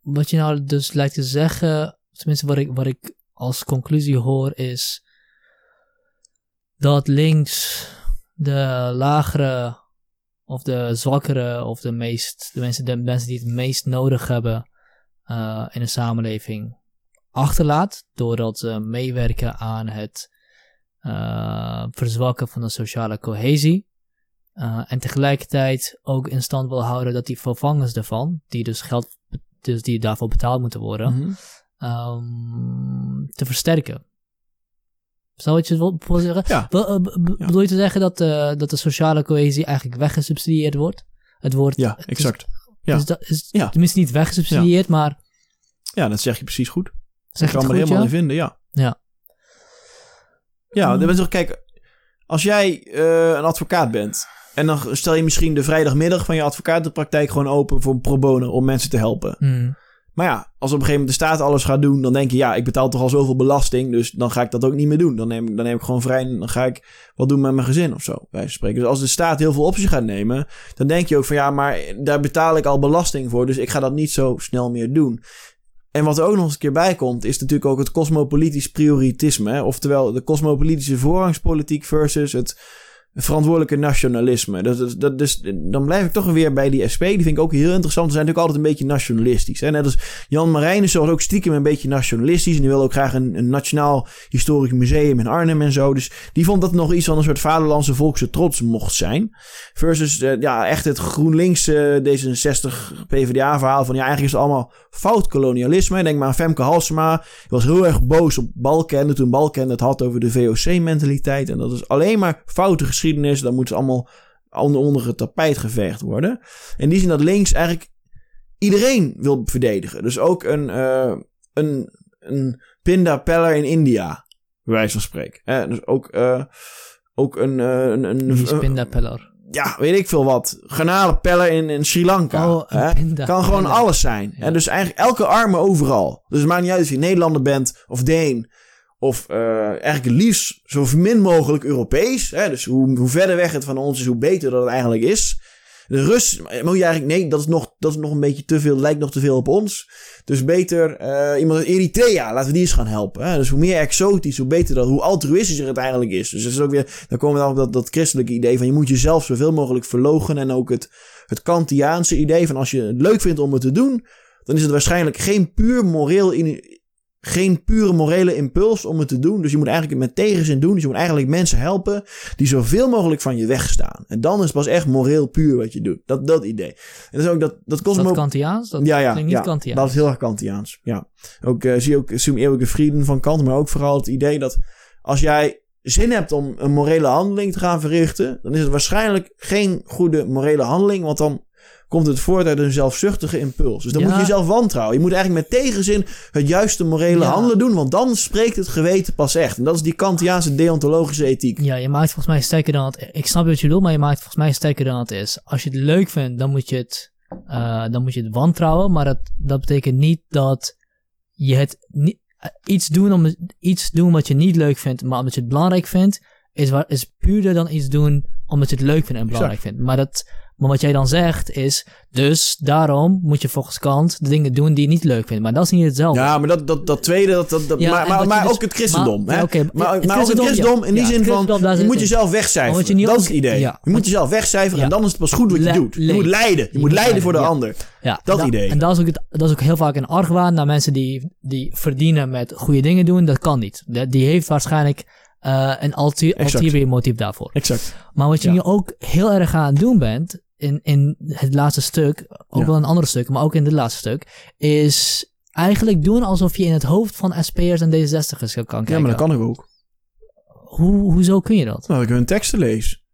Wat je nou dus lijkt te zeggen, tenminste wat ik, wat ik als conclusie hoor is dat links de lagere of de zwakkere of de meest de mensen, de mensen die het meest nodig hebben uh, in een samenleving achterlaat doordat ze meewerken aan het uh, verzwakken van de sociale cohesie. Uh, en tegelijkertijd ook in stand wil houden dat die vervangers daarvan, die dus geld, dus die daarvoor betaald moeten worden, -hmm um, te versterken. Zou je het wil zeggen? Ja. Bedoel je te zeggen dat, uh, dat de sociale cohesie eigenlijk weggesubsidieerd wordt? Het wordt... Ja, exact. ja. Is, dat, is ja. tenminste niet weggesubsidieerd, maar... Ja, dat zeg je precies goed. Zeg ik kan me er helemaal in vinden, ja. Ja. Ja, mm. toch, kijk, als jij uh, een advocaat bent... en dan stel je misschien de vrijdagmiddag van je advocatenpraktijk gewoon open voor pro bono om mensen te helpen... Mm. Maar ja, als op een gegeven moment de staat alles gaat doen, dan denk je, ja, ik betaal toch al zoveel belasting, dus dan ga ik dat ook niet meer doen. Dan neem ik, dan neem ik gewoon vrij en dan ga ik wat doen met mijn gezin of zo, bij spreken. Dus als de staat heel veel op zich gaat nemen, dan denk je ook van, ja, maar daar betaal ik al belasting voor, dus ik ga dat niet zo snel meer doen. En wat er ook nog eens een keer bij komt, is natuurlijk ook het cosmopolitisch prioritisme. Oftewel de cosmopolitische voorrangspolitiek versus het verantwoordelijke nationalisme. Dat, dat, dat, dus dan blijf ik toch weer bij die SP. Die vind ik ook heel interessant. Ze zijn natuurlijk altijd een beetje nationalistisch. Hè? Net als Jan Marijnissen was ook stiekem een beetje nationalistisch. En die wil ook graag een, nationaal historisch museum in Arnhem en zo. Dus die vond dat nog iets van een soort vaderlandse volkse trots mocht zijn. Versus uh, ja, echt het GroenLinks uh, D66 PvdA verhaal van ja, eigenlijk is het allemaal fout kolonialisme. Denk maar aan Femke Halsema. Die was heel erg boos op Balken toen Balken het had over de VOC-mentaliteit. En dat is alleen maar foute geschiedenis. Dan moeten ze allemaal onder, onder het tapijt geveegd worden. En die zien dat links eigenlijk iedereen wil verdedigen. Dus ook een, uh, een, een pinda peller in India, bij wijze van spreken. Eh, dus ook, uh, ook een... een, een, een pinda peller? Ja, weet ik veel wat. Garnalenpeller in, in Sri Lanka. Oh, pinda kan gewoon alles zijn. Ja. En dus eigenlijk elke arme overal. Dus het maakt niet uit of je Nederlander bent of Deen. Of uh, eigenlijk liefst zo min mogelijk Europees. Hè? Dus hoe, hoe verder weg het van ons is, hoe beter dat het eigenlijk is. De Rus, moet je eigenlijk, nee, dat is, nog, dat is nog een beetje te veel, lijkt nog te veel op ons. Dus beter uh, iemand uit Eritrea, laten we die eens gaan helpen. Hè? Dus hoe meer exotisch, hoe beter dat, hoe altruïstischer het eigenlijk is. Dus dat is ook weer, dan komen we dan op dat, dat christelijke idee van je moet jezelf zoveel mogelijk verlogen. En ook het, het Kantiaanse idee van als je het leuk vindt om het te doen, dan is het waarschijnlijk geen puur moreel geen pure morele impuls om het te doen. Dus je moet eigenlijk met tegenzin doen. Dus je moet eigenlijk mensen helpen die zoveel mogelijk van je wegstaan. En dan is het pas echt moreel puur wat je doet. Dat, dat idee. En dat is ook dat, dat Is dat Kantiaans? Dat ja, ja, klinkt niet ja, Kantiaans. dat is heel erg Kantiaans. Ja. Ook uh, zie je ook Zoom eeuwige vrienden van Kant, maar ook vooral het idee dat als jij zin hebt om een morele handeling te gaan verrichten, dan is het waarschijnlijk geen goede morele handeling, want dan komt het voort uit een zelfzuchtige impuls. Dus dan Ja. moet je jezelf wantrouwen. Je moet eigenlijk met tegenzin het juiste morele Ja. handelen doen, want dan spreekt het geweten pas echt. En dat is die Kantiaanse deontologische ethiek. Ja, je maakt volgens mij sterker dan het... Ik snap wat je bedoelt, maar je maakt volgens mij sterker dan het is. Als je het leuk vindt, dan moet je het, eh, dan moet je het wantrouwen. Maar dat, dat betekent niet dat je het niet, eh, iets, doen om, iets doen wat je niet leuk vindt, maar omdat je het belangrijk vindt, is, waar, is puurder dan iets doen omdat je het leuk vindt en belangrijk vindt. Maar, dat, maar wat jij dan zegt is, dus daarom moet je volgens Kant de dingen doen die je niet leuk vindt. Maar dat is niet hetzelfde. Ja, maar dat, dat, dat tweede, dat, dat, dat- Ja, maar, maar, dus- ook het christendom. maar- hè? maar, maar ook het christendom, in die ja. zin van, je moet jezelf wegcijferen. Je dat ook- is het idee. je moet jezelf wegcijferen en dan is het pas goed wat je doet. Je moet leiden. Je, Je moet leiden voor de ander. Ja, Dat da- idee. En dat is, ook het, dat is ook heel vaak een argwaan naar mensen die, die verdienen met goede dingen doen. Dat kan niet. Die heeft waarschijnlijk eh, een ulterior motief daarvoor. Exact. Maar wat je nu ook heel erg aan het doen bent, in, in het laatste stuk, ook Ja. wel in andere stukken, maar ook in dit laatste stuk, is eigenlijk doen alsof je in het hoofd van SP'ers en D66'ers kan kijken. Ja, maar dat kan ik ook. Hoe, hoezo kun je dat? Nou, ik hun teksten lees.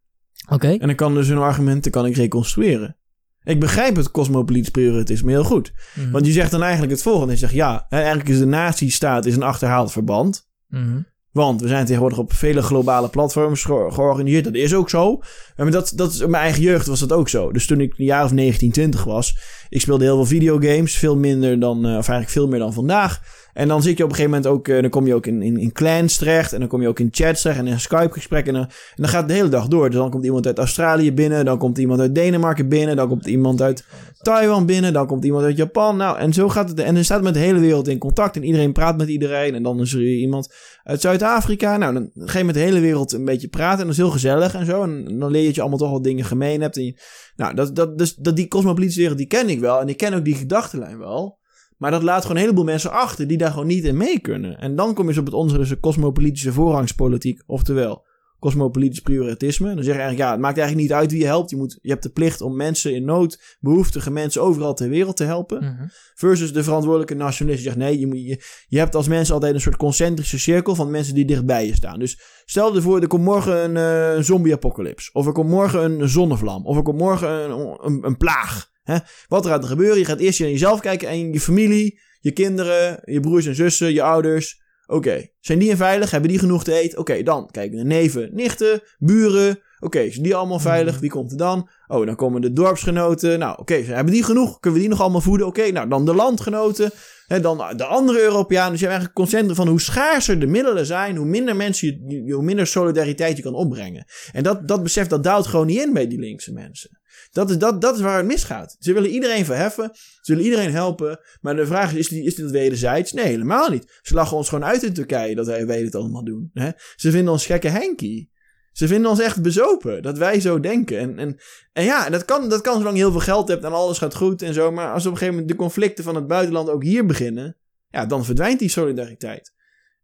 Oké. En dan kan dus hun argumenten kan ik reconstrueren. Ik begrijp het cosmopolitisch prioritisme heel goed. Mhm. Want je zegt dan eigenlijk het volgende. Je zegt ja, eigenlijk is de nazistaat is een achterhaald verband. Mhm. Want we zijn tegenwoordig op vele globale platforms ge- georganiseerd. Dat is ook zo. Dat, dat is, in mijn eigen jeugd was dat ook zo. Dus toen ik een jaar of 19, 20 was. Ik speelde heel veel videogames. Veel minder dan, eh, of eigenlijk veel meer dan vandaag. En dan zit je op een gegeven moment ook, eh, dan kom je ook in, in, in clans terecht. En dan kom je ook in chats terecht en in Skype gesprekken. En, dan- gaat het de hele dag door. Dus dan komt iemand uit Australië binnen. Dan komt iemand uit Denemarken binnen. Dan komt iemand uit Taiwan binnen. Dan komt iemand uit Japan. Nou, en zo gaat het. En dan staat met de hele wereld in contact. En iedereen praat met iedereen. En dan is er iemand uit Zuid-Afrika. Nou, dan ga je met de hele wereld een beetje praten. En dat is heel gezellig en zo. En dan leer je dat je allemaal toch wat dingen gemeen hebt. En nou, dat, dat, dus, dat die cosmopolitische wereld, die ken ik wel. En ik ken ook die gedachtenlijn wel. Maar dat laat gewoon een heleboel mensen achter die daar gewoon niet in mee kunnen. En dan kom je dus op het onderste cosmopolitische voorrangspolitiek. Oftewel, cosmopolitisch prioritisme. Dan zeg je eigenlijk, ja, het maakt eigenlijk niet uit wie je helpt. Je, moet, je hebt de plicht om mensen in nood, behoeftige mensen overal ter wereld te helpen. Mhm. Versus de verantwoordelijke nationalist die zegt: nee, je, moet, je, je hebt als mensen altijd een soort concentrische cirkel van mensen die dichtbij je staan. Dus stel je voor, er komt morgen een eh, zombie-apocalypse. Of er komt morgen een zonnevlam. Of er komt morgen een, een, een plaag. Hè? Wat er gaat gebeuren? Je gaat eerst naar jezelf kijken en je familie, je kinderen, je broers en zussen, je ouders. Oké, zijn die veilig? Hebben die genoeg te eten? Oké, dan kijken de neven, nichten, buren. Oké, zijn die allemaal veilig? Wie komt er dan? Oh, dan komen de dorpsgenoten. Nou, oké, hebben die genoeg? Kunnen we die nog allemaal voeden? Oké, nou, dan de landgenoten. En dan de andere Europeanen. Dus je hebt eigenlijk concentrum van hoe schaarser de middelen zijn, hoe minder mensen je, je- hoe minder solidariteit je kan opbrengen. En dat, dat besef, dat duwt gewoon niet in bij die linkse mensen. Dat is, dat, dat is waar het misgaat. Ze willen iedereen verheffen. Ze willen iedereen helpen. Maar de vraag is, is, die, is dit wederzijds? Nee, helemaal niet. Ze lachen ons gewoon uit in Turkije dat wij, dit allemaal doen. Hè? Ze vinden ons gekke Henkie. Ze vinden ons echt bezopen dat wij zo denken. En, en, en ja, dat kan, dat kan zolang je heel veel geld hebt en alles gaat goed en zo. Maar als op een gegeven moment de conflicten van het buitenland ook hier beginnen, ja, dan verdwijnt die solidariteit.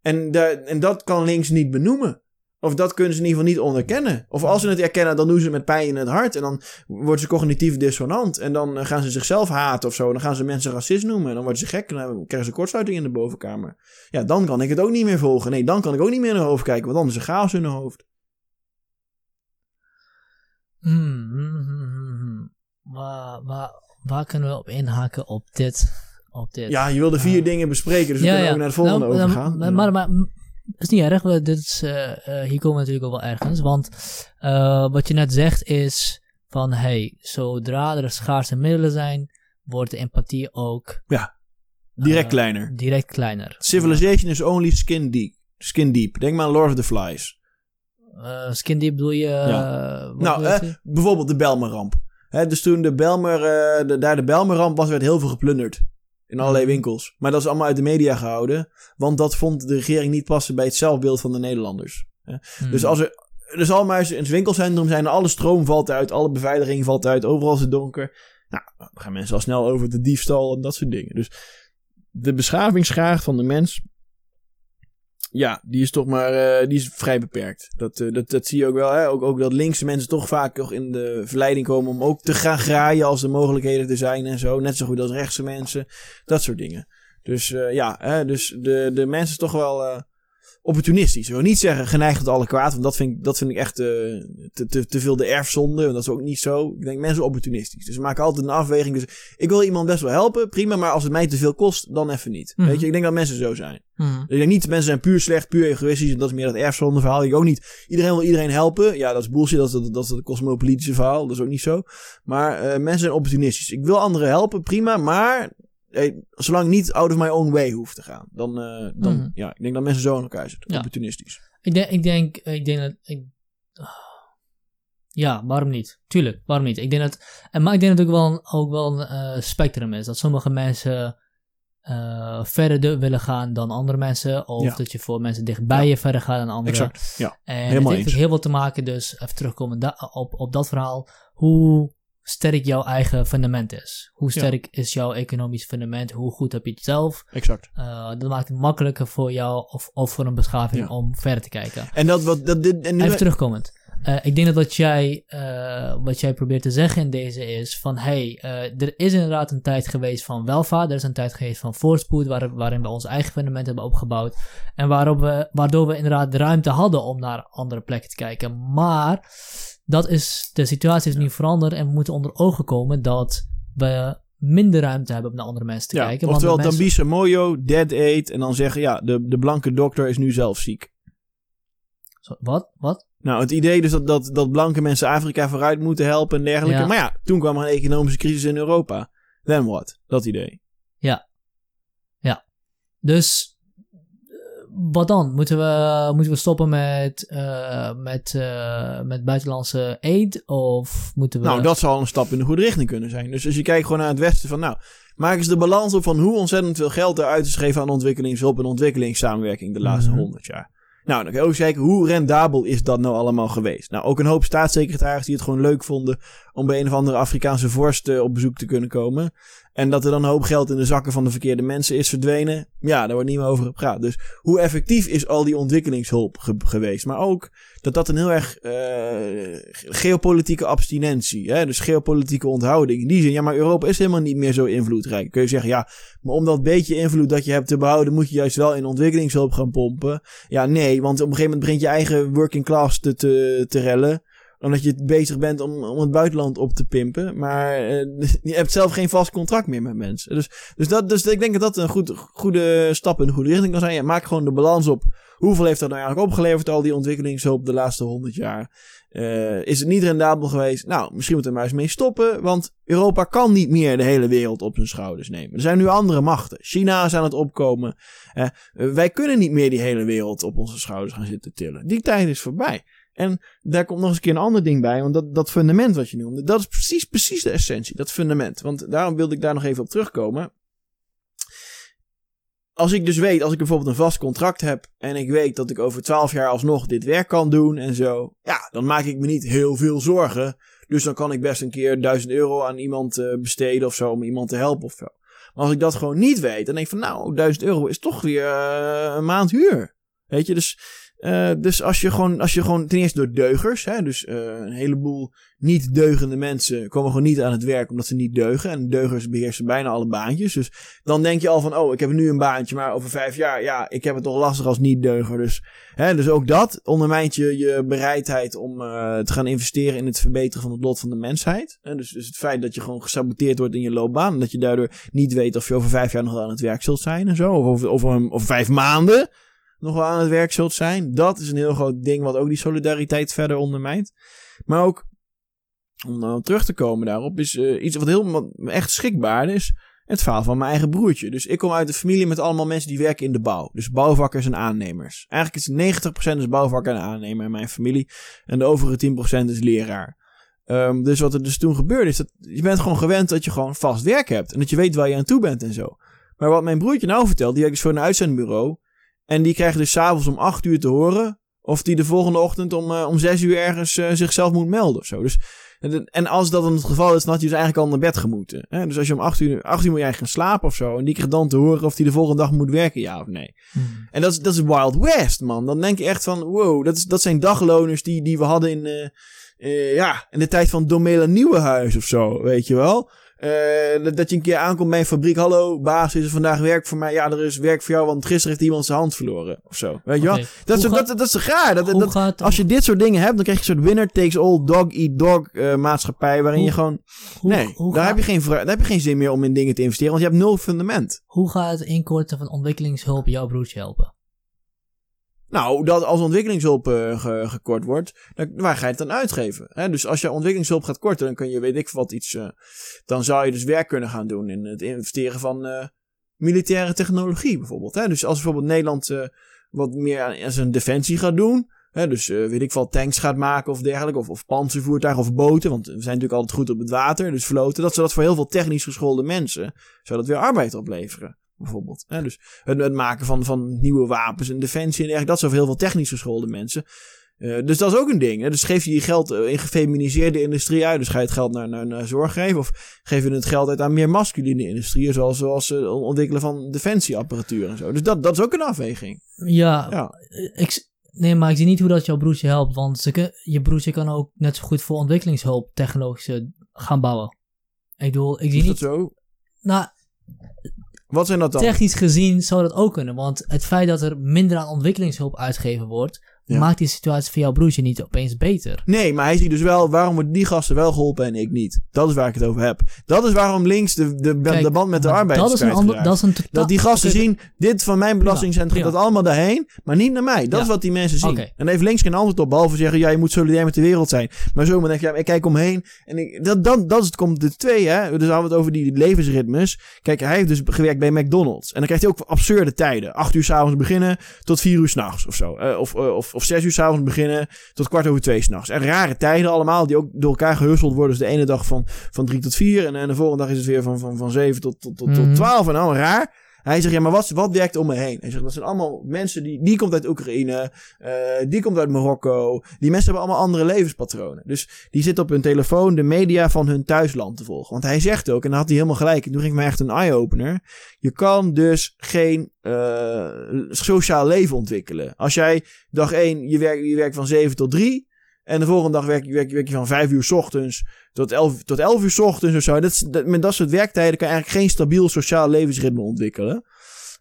En, en dat kan links niet benoemen. Of dat kunnen ze in ieder geval niet onderkennen. Of als ze het erkennen, dan doen ze het met pijn in het hart. En dan worden ze cognitief dissonant. En dan eh, gaan ze zichzelf haten of zo. Dan gaan ze mensen racist noemen. En dan worden ze gek. En dan krijgen ze kortsluiting in de bovenkamer. Ja, dan kan ik het ook niet meer volgen. Nee, dan kan ik ook niet meer naar hoofd kijken. Want dan is er chaos in hun hoofd. Hmm, hmm, hmm, hmm, hmm. Waar, kunnen we op inhaken op dit? Op dit? Ja, je wilde vier Ah. dingen bespreken. Dus we kunnen ook naar het volgende Nou, overgaan. Maar, maar, maar, het is niet erg. Dit is, eh, eh, hier komen we natuurlijk ook wel ergens. Want eh, wat je net zegt is van... Hey, zodra er schaarse middelen zijn... wordt de empathie ook Direct eh, kleiner. direct kleiner. Civilization is only skin deep. Skin deep. Denk maar aan Lord of the Flies. Skin deep bedoel je... Ja. Nou, je? bijvoorbeeld de Belmerramp. Hè, dus toen de Belmer, eh, de, daar de Belmerramp was, werd heel veel geplunderd. In allerlei Mhm. winkels. Maar dat is allemaal uit de media gehouden. Want dat vond de regering niet passen bij het zelfbeeld van de Nederlanders. Hmm. Dus als er... Er zal maar eens in het winkelcentrum zijn, alle stroom valt uit, alle beveiliging valt uit, overal is het donker. Nou, dan gaan mensen al snel over de diefstal en dat soort dingen. Dus de beschavingsgraad van de mens, ja, die is toch maar, eh, die is vrij beperkt. Dat, eh, dat, dat zie je ook wel. Hè? Ook, ook dat linkse mensen toch vaak nog in de verleiding komen om ook te gaan graaien als de mogelijkheden er zijn en zo. Net zo goed als rechtse mensen. Dat soort dingen. Dus eh, ja, hè, dus de, de mensen toch wel opportunistisch. Ik wil niet zeggen geneigd tot alle kwaad, want dat vind ik, dat vind ik echt eh, te, te, te veel de erfzonde. Dat is ook niet zo. Ik denk mensen opportunistisch. Dus we maken altijd een afweging. Dus ik wil iemand best wel helpen, prima, maar als het mij te veel kost, dan even niet. Mhm. Weet je, ik denk dat mensen zo zijn. Hmm. Ik denk niet, mensen zijn puur slecht, puur egoïstisch. En dat is meer dat erfzonde verhaal. Ik ook niet, iedereen wil iedereen helpen. Ja, dat is bullshit. Dat is dat, dat is het cosmopolitische verhaal. Dat is ook niet zo. Maar eh, mensen zijn opportunistisch. Ik wil anderen helpen, prima. Maar eh, zolang ik niet out of my own way hoeft te gaan. Dan, eh, dan Mhm. ja, ik denk dat mensen zo aan elkaar zitten. Ja. Opportunistisch. Ik denk, ik denk, ik denk dat. Ik, ja, waarom niet? Tuurlijk, waarom niet? Ik denk dat. En, maar ik denk dat het ook wel een, ook wel een eh, spectrum is. Dat sommige mensen eh, verder de- willen gaan dan andere mensen. Of Ja. dat je voor mensen dichtbij je verder gaat dan anderen. Exact. Ja. En Helemaal het heeft eens. ook heel veel te maken, dus even terugkomen op, op dat verhaal. Hoe sterk jouw eigen fundament is. Hoe Ja. sterk is jouw economisch fundament? Hoe goed heb je het zelf? Exact. Eh, dat maakt het makkelijker voor jou of, of voor een beschaving Ja. om verder te kijken. En dat wat. Dat, dit, en nu, Even terugkomend. Eh, ik denk dat wat jij, eh, wat jij probeert te zeggen in deze is van hey, er is inderdaad een tijd geweest van welvaart, er is een tijd geweest van voorspoed waar, waarin we ons eigen fundament hebben opgebouwd en waarop we, waardoor we inderdaad de ruimte hadden om naar andere plekken te kijken. Maar dat is, de situatie is nu veranderd en we moeten onder ogen komen dat we minder ruimte hebben om naar andere mensen te ja, kijken. oftewel mensen- Tambisa Moyo, Dead Aid. En dan zeggen, ja, de, de blanke dokter is nu zelf ziek. Zo, Wat? Wat? Nou, het idee dus dat, dat, dat blanke mensen Afrika vooruit moeten helpen en dergelijke. Ja. Maar ja, toen kwam er een economische crisis in Europa. Then what? Dat idee. Dus eh, wat dan? Moeten we, moeten we stoppen met, eh, met, eh, met buitenlandse aid? Of moeten we. Nou, dat zal een stap in de goede richting kunnen zijn. Dus als je kijkt gewoon naar het westen van, nou, maak eens de balans op van hoe ontzettend veel geld er uit is gegeven aan ontwikkelingshulp en ontwikkelingssamenwerking de laatste Mhm. honderd jaar. Nou, dan kan je ook eens kijken, hoe rendabel is dat nou allemaal geweest? Nou, ook een hoop staatssecretarissen die het gewoon leuk vonden om bij een of andere Afrikaanse vorst eh, op bezoek te kunnen komen. En dat er dan een hoop geld in de zakken van de verkeerde mensen is verdwenen. Ja, daar wordt niet meer over gepraat. Dus hoe effectief is al die ontwikkelingshulp ge- geweest? Maar ook dat dat een heel erg eh, geopolitieke abstinentie, hè? dus geopolitieke onthouding. In die zin, ja, maar Europa is helemaal niet meer zo invloedrijk. Kun je zeggen, ja, maar om dat beetje invloed dat je hebt te behouden, moet je juist wel in ontwikkelingshulp gaan pompen. Ja, nee, want op een gegeven moment begint je eigen working class te, te, te rellen omdat je bezig bent om, om het buitenland op te pimpen. Maar eh, je hebt zelf geen vast contract meer met mensen. Dus, dus, dat, dus ik denk dat dat een goed, goede stap in de goede richting kan zijn. Ja, maak gewoon de balans op. Hoeveel heeft dat nou eigenlijk opgeleverd, al die ontwikkelingshulp de laatste honderd jaar? Eh, is het niet rendabel geweest? Nou, misschien moeten we maar eens mee stoppen. Want Europa kan niet meer de hele wereld op zijn schouders nemen. Er zijn nu andere machten. China is aan het opkomen. Eh, wij kunnen niet meer die hele wereld op onze schouders gaan zitten tillen. Die tijd is voorbij. En daar komt nog eens een keer een ander ding bij. Want dat, dat fundament wat je noemde, dat is precies, precies de essentie. Dat fundament. Want daarom wilde ik daar nog even op terugkomen. als ik dus weet, als ik bijvoorbeeld een vast contract heb en ik weet dat ik over 12 jaar alsnog dit werk kan doen en zo, ja, dan maak ik me niet heel veel zorgen. Dus dan kan ik best een keer 1000 euro aan iemand uh, besteden of zo om iemand te helpen of zo. Maar als ik dat gewoon niet weet, dan denk ik van nou, 1000 euro is toch weer uh, een maand huur. Weet je, dus uh, dus als je gewoon, als je gewoon ten eerste door deugers, hè, dus uh, een heleboel niet deugende mensen komen gewoon niet aan het werk omdat ze niet deugen. En deugers beheersen bijna alle baantjes. Dus dan denk je al van, oh, ik heb nu een baantje, maar over vijf jaar, ja, ik heb het toch lastig als niet-deuger. Dus, hè, dus ook dat ondermijnt je, je bereidheid om uh, te gaan investeren in het verbeteren van het lot van de mensheid. En dus, dus het feit dat je gewoon gesaboteerd wordt in je loopbaan. En dat je daardoor niet weet of je over vijf jaar nog aan het werk zult zijn en zo. Of over, over vijf maanden nog wel aan het werk zult zijn. Dat is een heel groot ding wat ook die solidariteit verder ondermijnt. Maar ook, om nou terug te komen daarop, is uh, iets wat heel echt schikbaar is. Het verhaal van mijn eigen broertje. Dus ik kom uit een familie met allemaal mensen die werken in de bouw. Dus bouwvakkers en aannemers. Eigenlijk is 90% is bouwvakker en aannemer in mijn familie. En de overige 10% is leraar. Um, dus wat er dus toen gebeurde is dat je bent gewoon gewend dat je gewoon vast werk hebt. En dat je weet waar je aan toe bent en zo. Maar wat mijn broertje nou vertelt, die werkt dus voor een uitzendbureau. En die krijgen dus s'avonds om 8 uur te horen. Of die de volgende ochtend om, uh, om 6 uur ergens uh, zichzelf moet melden of zo. Dus, en als dat dan het geval is, dan had je dus eigenlijk al naar bed gemoeten. Hè? Dus als je om 8 uur, 8 uur moet je eigenlijk gaan slapen of zo. En die krijgt dan te horen of die de volgende dag moet werken, ja of nee. Hmm. En dat is, dat is Wild West, man. Dan denk je echt van, wow, dat, is, dat zijn dagloners die, die we hadden in, uh, ja, in de tijd van Domela Nieuwenhuis of zo, weet je wel. Uh, dat je een keer aankomt bij een fabriek. Hallo, baas, is er vandaag werk voor mij? Ja, er is werk voor jou, want gisteren heeft iemand zijn hand verloren. Of zo. Weet je wel? Dat is, dat, dat, is raar. Dat, dat, als je dit soort dingen hebt, dan krijg je een soort winner takes all dog eat dog uh, maatschappij. Waarin je gewoon. Hoe, nee, hoe daar, heb je geen, daar heb je geen zin meer om in dingen te investeren, want je hebt nul fundament. Hoe gaat het inkorten van ontwikkelingshulp jouw broertje helpen? Nou, dat als ontwikkelingshulp uh, gekort wordt, dan, waar ga je het dan uitgeven? Hè? Dus als je ontwikkelingshulp gaat korten, dan kun je, weet ik wat, iets. Uh, dan zou je dus werk kunnen gaan doen in het investeren van uh, militaire technologie bijvoorbeeld. Hè? Dus als bijvoorbeeld Nederland wat meer aan, zijn defensie gaat doen. Hè? Dus weet ik wat, tanks gaat maken of dergelijke. Of, of panzervoertuigen of boten. Want we zijn natuurlijk altijd goed op het water. Dus vloten. Dat zou dat voor heel veel technisch geschoolde mensen. Zou dat weer arbeid opleveren bijvoorbeeld. Hè? Dus het, het, maken van, van nieuwe wapens en defensie en eigenlijk dat zou heel veel technisch geschoolde mensen. Uh, dus dat is ook een ding. Hè? Dus geef je je geld in gefeminiseerde industrie uit. Dus ga je het geld naar, naar, naar zorg geven. Of geef je het geld uit aan meer masculine industrieën. Zoals, zoals het ontwikkelen van defensieapparatuur en zo. Dus dat, dat is ook een afweging. Ja, ja. Ik, nee, maar ik zie niet hoe dat jouw broertje helpt. Want ze, je broertje kan ook net zo goed voor ontwikkelingshulp technologische gaan bouwen. Ik bedoel, ik zie is niet... dat zo? Nou, wat zijn dat dan? Technisch gezien zou dat ook kunnen, want het feit dat er minder aan ontwikkelingshulp uitgegeven wordt, maakt die situatie voor jouw broertje niet opeens beter. Nee, maar hij ziet dus wel waarom worden die gasten wel geholpen en ik niet. Dat is waar ik het over heb. Dat is waarom links de, de, de band met de arbeid dat is een ander, dat, is een dat die gasten zien, dit van mijn belastingcentrum gaat allemaal daarheen, maar niet naar mij. Dat is wat die mensen zien. En dan heeft links geen antwoord op, behalve zeggen, ja, je moet solidair met de wereld zijn. Maar zo, denk je, ja, ik kijk omheen en ik, dat, dat, dat is het, komt de twee, hè. Dus hadden we het over die levensritmes. Kijk, hij heeft dus gewerkt bij McDonald's. En dan krijgt hij ook absurde tijden. Acht uur s'avonds beginnen tot vier uur s'nachts of zo. Uh, of, uh, of, of zes uur s'avonds beginnen tot kwart over twee s'nachts. En rare tijden allemaal, die ook door elkaar gehusseld worden. Dus de ene dag van, van drie tot vier. En, en de volgende dag is het weer van, van, van zeven tot, tot, tot, mm. tot twaalf. En allemaal raar. Hij zegt, ja, maar wat, wat werkt om me heen? Hij zegt, dat zijn allemaal mensen die, die komt uit Oekraïne, uh, die komt uit Marokko. Die mensen hebben allemaal andere levenspatronen. Dus die zitten op hun telefoon de media van hun thuisland te volgen. Want hij zegt ook, en dan had hij helemaal gelijk, en toen ging mij echt een eye-opener. Je kan dus geen uh, sociaal leven ontwikkelen. Als jij dag één, je werkt, je werkt van 7 tot 3. En de volgende dag werk, werk, werk je van 5 uur s ochtends tot 11, tot 11 uur s ochtends of zo. Dat, dat, met dat soort werktijden kan je eigenlijk geen stabiel sociaal levensritme ontwikkelen.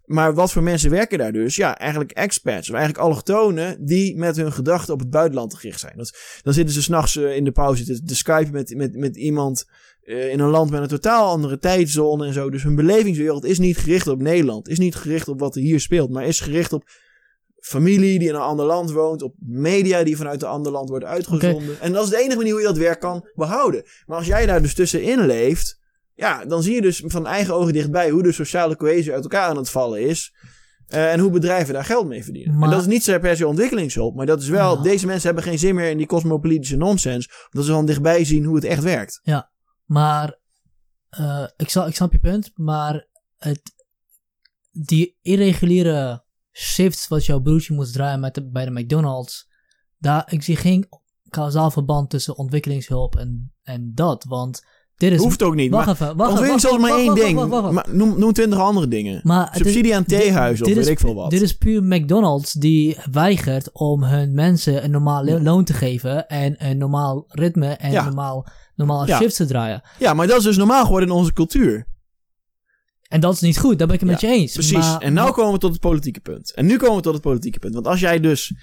Maar wat voor mensen werken daar dus? Ja, eigenlijk expats, of eigenlijk allochtonen die met hun gedachten op het buitenland gericht zijn. Dat, dan zitten ze s'nachts uh, in de pauze te, te met, met, met iemand uh, in een land met een totaal andere tijdzone en zo. Dus hun belevingswereld is niet gericht op Nederland, is niet gericht op wat er hier speelt, maar is gericht op familie die in een ander land woont, op media die vanuit een ander land wordt uitgezonden. En dat is de enige manier hoe je dat werk kan behouden. Maar als jij daar dus tussenin leeft, ja, dan zie je dus van eigen ogen dichtbij hoe de sociale cohesie uit elkaar aan het vallen is. Uh, en hoe bedrijven daar geld mee verdienen. Maar, en dat is niet zo per se ontwikkelingshulp, maar dat is wel, deze mensen hebben geen zin meer in die cosmopolitische nonsens, omdat ze van dichtbij zien hoe het echt werkt. Ja, maar uh, ik, zal, ik snap je punt, maar het, die irreguliere shifts wat jouw broertje moest draaien met de, bij de McDonald's, daar, ik zie geen kausaal verband tussen ontwikkelingshulp en, en dat. Want dit is... Hoeft ook niet. Wacht maar even, wacht ontwikkeling is maar één wacht, ding. wacht. Maar noem, noem twintig andere dingen. Maar is- Subsidie aan theehuizen of weet is ik veel wat. Dit is puur McDonald's die weigert om hun mensen een normaal lo- loon te geven en een normaal ritme en Ja. normaal, normaal Ja. shifts te draaien. Ja, maar dat is dus normaal geworden in onze cultuur. En dat is niet goed, daar ben ik het met je eens. Precies. Maar, en nu komen we tot het politieke punt. En nu komen we tot het politieke punt. Want als jij dus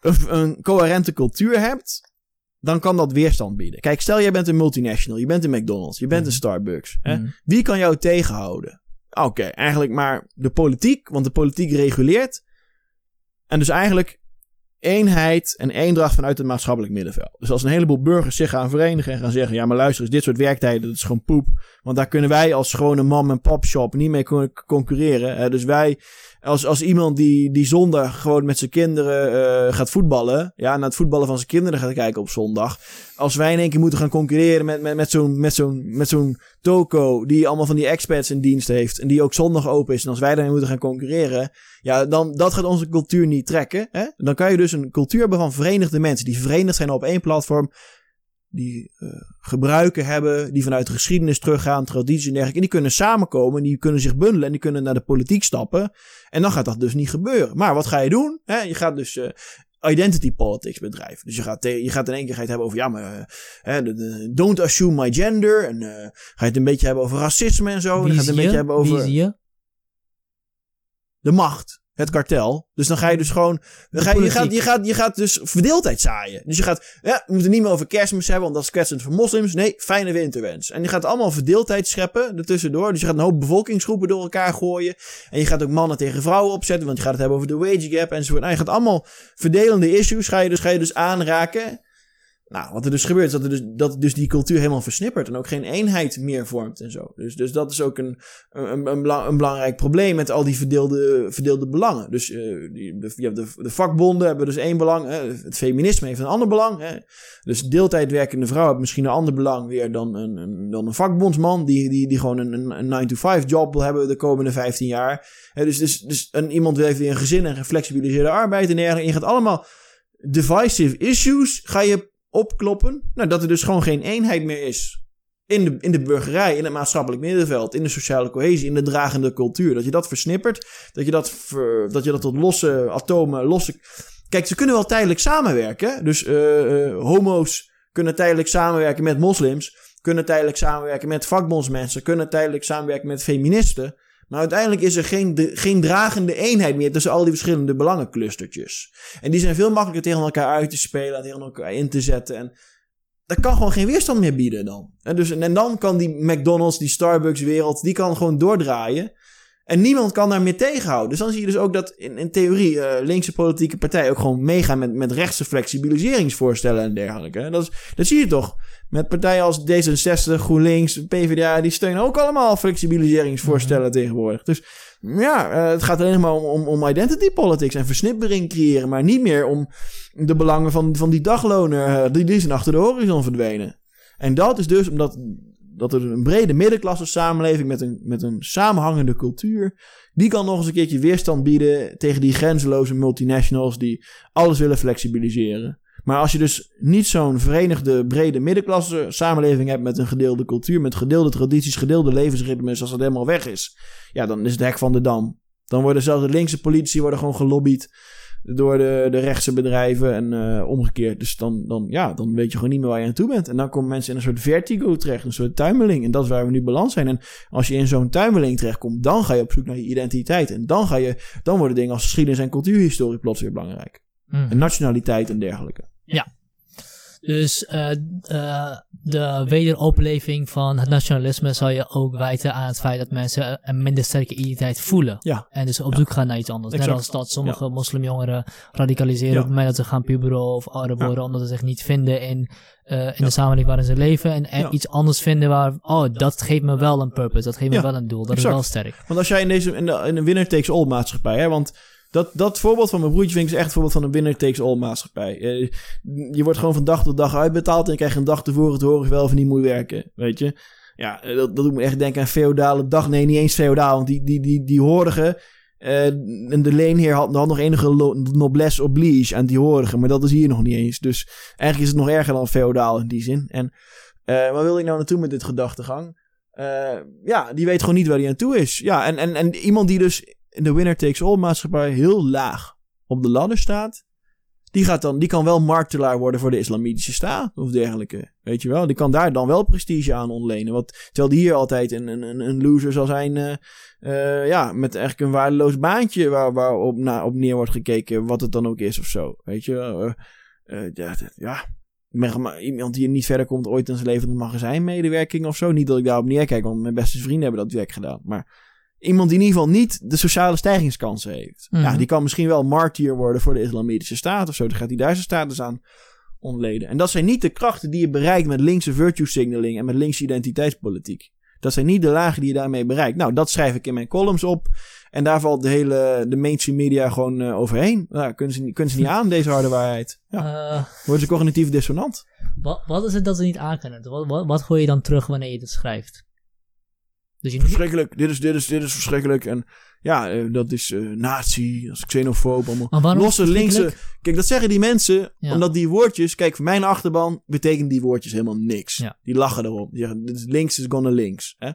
een, een coherente cultuur hebt, dan kan dat weerstand bieden. Kijk, stel jij bent een multinational, je bent een McDonald's, je bent een Starbucks. Hè? Mm. Wie kan jou tegenhouden? Oké, eigenlijk maar de politiek, want de politiek reguleert. En dus eigenlijk eenheid en eendracht vanuit het maatschappelijk middenveld. Dus als een heleboel burgers zich gaan verenigen en gaan zeggen: ja, maar luister eens, dit soort werktijden, dat is gewoon poep. Want daar kunnen wij als gewone mom en pop shop niet mee con- concurreren. Dus wij, als, als iemand die, die zondag gewoon met zijn kinderen eh, gaat voetballen, ja, naar het voetballen van zijn kinderen gaat kijken op zondag. Als wij in één keer moeten gaan concurreren met, met, met zo'n met zo'n met zo'n toko die allemaal van die expats in dienst heeft en die ook zondag open is. En als wij daarmee moeten gaan concurreren, ja, dan dat gaat onze cultuur niet trekken. Hè? Dan kan je dus een cultuur hebben van verenigde mensen die verenigd zijn op één platform. Die eh, gebruiken hebben, die vanuit de geschiedenis teruggaan, tradities en dergelijke. En die kunnen samenkomen, die kunnen zich bundelen en die kunnen naar de politiek stappen. En dan gaat dat dus niet gebeuren. Maar wat ga je doen? Je gaat dus eh, identity politics bedrijven. Dus je gaat, je gaat in één keer ga je het hebben over, ja, maar eh, hè, de- de- don't assume my gender. En ga je het een beetje hebben over racisme en zo. En dan ga is je het een je? beetje hebben over Wie is je? de macht, het kartel. Dus dan ga je dus gewoon. Dan ga je, je, gaat, je, gaat, je gaat dus verdeeldheid zaaien. Dus je gaat. Ja, we moeten niet meer over kerstmis hebben, want dat is kwetsend voor moslims. Nee, fijne winterwens. En je gaat allemaal verdeeldheid scheppen ertussendoor. Dus je gaat een hoop bevolkingsgroepen door elkaar gooien. En je gaat ook mannen tegen vrouwen opzetten, want je gaat het hebben over de wage gap enzovoort. Nou, je gaat allemaal verdelende issues ga je dus, ga je dus aanraken. Nou, wat er dus gebeurt, is dat, er dus, dat dus die cultuur helemaal versnippert en ook geen eenheid meer vormt en zo. Dus, dus dat is ook een, een, een, een belangrijk probleem met al die verdeelde, verdeelde belangen. Dus eh, die, de, de, de vakbonden hebben dus één belang, hè, het feminisme heeft een ander belang. Hè. Dus deeltijdwerkende vrouw heeft misschien een ander belang weer dan een, dan een vakbondsman die, die, die gewoon een, een, een 9-to-5 job wil hebben de komende 15 jaar. Hè, dus dus, dus een, iemand heeft weer een gezin en geflexibiliseerde arbeid en dergelijke. Je gaat allemaal divisive issues ga je opkloppen. Nou, dat er dus gewoon geen eenheid meer is. In de, in de burgerij, in het maatschappelijk middenveld, in de sociale cohesie, in de dragende cultuur. Dat je dat versnippert, dat je dat, dat, je dat tot losse atomen, losse... Kijk, ze kunnen wel tijdelijk samenwerken. Dus eh, homo's kunnen tijdelijk samenwerken met moslims, kunnen tijdelijk samenwerken met vakbondsmensen, kunnen tijdelijk samenwerken met feministen. Maar uiteindelijk is er geen, geen dragende eenheid meer tussen al die verschillende belangenclustertjes. En die zijn veel makkelijker tegen elkaar uit te spelen en tegen elkaar in te zetten. En dat kan gewoon geen weerstand meer bieden dan. En, dus, en dan kan die McDonald's, die Starbucks wereld, die kan gewoon doordraaien. En niemand kan daar meer tegenhouden. Dus dan zie je dus ook dat in, in theorie eh, linkse politieke partijen ook gewoon meegaan met, met rechtse flexibiliseringsvoorstellen en dergelijke. Dat, is, dat zie je toch. Met partijen als D66, GroenLinks, PvdA, die steunen ook allemaal flexibiliseringsvoorstellen tegenwoordig. Dus ja, eh, het gaat alleen maar om, om, om identity politics en versnippering creëren, maar niet meer om de belangen van, van die dagloner, eh, die, die zijn achter de horizon verdwenen. En dat is dus omdat dat er een brede middenklasse samenleving met een, met een samenhangende cultuur, die kan nog eens een keertje weerstand bieden tegen die grenzeloze multinationals die alles willen flexibiliseren. Maar als je dus niet zo'n verenigde brede middenklasse samenleving hebt met een gedeelde cultuur, met gedeelde tradities, gedeelde levensritmes, als dat helemaal weg is, ja, dan is het hek van de dam. Dan worden zelfs de linkse politici worden gewoon gelobbyd door de, de rechtse bedrijven en eh, omgekeerd. Dus dan, dan, ja, dan weet je gewoon niet meer waar je aan toe bent. En dan komen mensen in een soort vertigo terecht, een soort tuimeling. En dat is waar we nu balans zijn. En als je in zo'n tuimeling terechtkomt, dan ga je op zoek naar je identiteit. En dan, ga je, dan worden dingen als geschiedenis en cultuurhistorie plots weer belangrijk. Mhm. En nationaliteit en dergelijke. Dus eh, eh, de wederopleving van het nationalisme zou je ook wijten aan het feit dat mensen een minder sterke identiteit voelen. Ja. En dus op zoek gaan naar iets anders. Net Exact. als dat sommige moslimjongeren radicaliseren op het moment dat ze gaan puberen of ouder worden, omdat ze zich niet vinden in, eh, in de samenleving waarin ze leven. En er iets anders vinden waar, oh, dat geeft me wel een purpose, dat geeft me wel een doel, dat exact. is wel sterk. Want als jij in deze in de, in een winner takes all maatschappij, hè, want dat, dat voorbeeld van mijn broertje vind ik is echt een voorbeeld van een winner takes all maatschappij. Eh, je wordt gewoon van dag tot dag uitbetaald en je krijgt een dag tevoren te horen of wel of niet moet werken, weet je. Ja, eh, dat, dat doet me echt denken aan feodale dag. Nee, niet eens feodaal, want die, die, die, die horigen... eh, en de leenheer had, had nog enige noblesse oblige aan die horigen. Maar dat is hier nog niet eens. Dus eigenlijk is het nog erger dan feodaal in die zin. En eh waar wil ik nou naartoe met dit gedachtegang? Ja, die weet gewoon niet waar hij aan toe is. Ja, en, en, en iemand die dus in de winner takes all maatschappij heel laag op de ladder staat. Die, gaat dan, die kan wel martelaar worden voor de islamitische staat of dergelijke. Weet je wel? Die kan daar dan wel prestige aan ontlenen. Want, terwijl die hier altijd een, een, een- loser zal zijn. eh, eh, ja, met eigenlijk een waardeloos baantje waar, waar op, neer wordt gekeken. Wat het dan ook is of zo. Weet je? Eh, eh, ja, Iemand die niet verder komt ooit in zijn leven magazijnmedewerking of zo. Niet dat ik daarop neerkijk, want mijn beste vrienden hebben dat werk gedaan. Maar iemand die in ieder geval niet de sociale stijgingskansen heeft. Mhm. Ja, die kan misschien wel martyr worden voor de islamitische staat of zo. Dan gaat hij daar zijn status aan ontleden. En dat zijn niet de krachten die je bereikt met linkse virtue signaling en met linkse identiteitspolitiek. Dat zijn niet de lagen die je daarmee bereikt. Nou, dat schrijf ik in mijn columns op. En daar valt de hele de mainstream media gewoon eh, overheen. Nou, kunnen, ze, niet- kunnen ze niet aan, deze harde waarheid. Ja, Eh, worden ze cognitief dissonant. wat, wat is het dat ze niet aankennen? Wat, wat, wat gooi je dan terug wanneer je dit schrijft? Dus je Verschrikkelijk, dit is, dit is, dit is verschrikkelijk. En ja, eh, dat is eh nazi, dat is xenofoob. Allemaal. Losse linkse. Kijk, dat zeggen die mensen Ja. omdat die woordjes. Kijk, voor mijn achterban betekenen die woordjes helemaal niks. Ja. Die lachen erop. Die zeggen, dit is links is gonna links. Hè?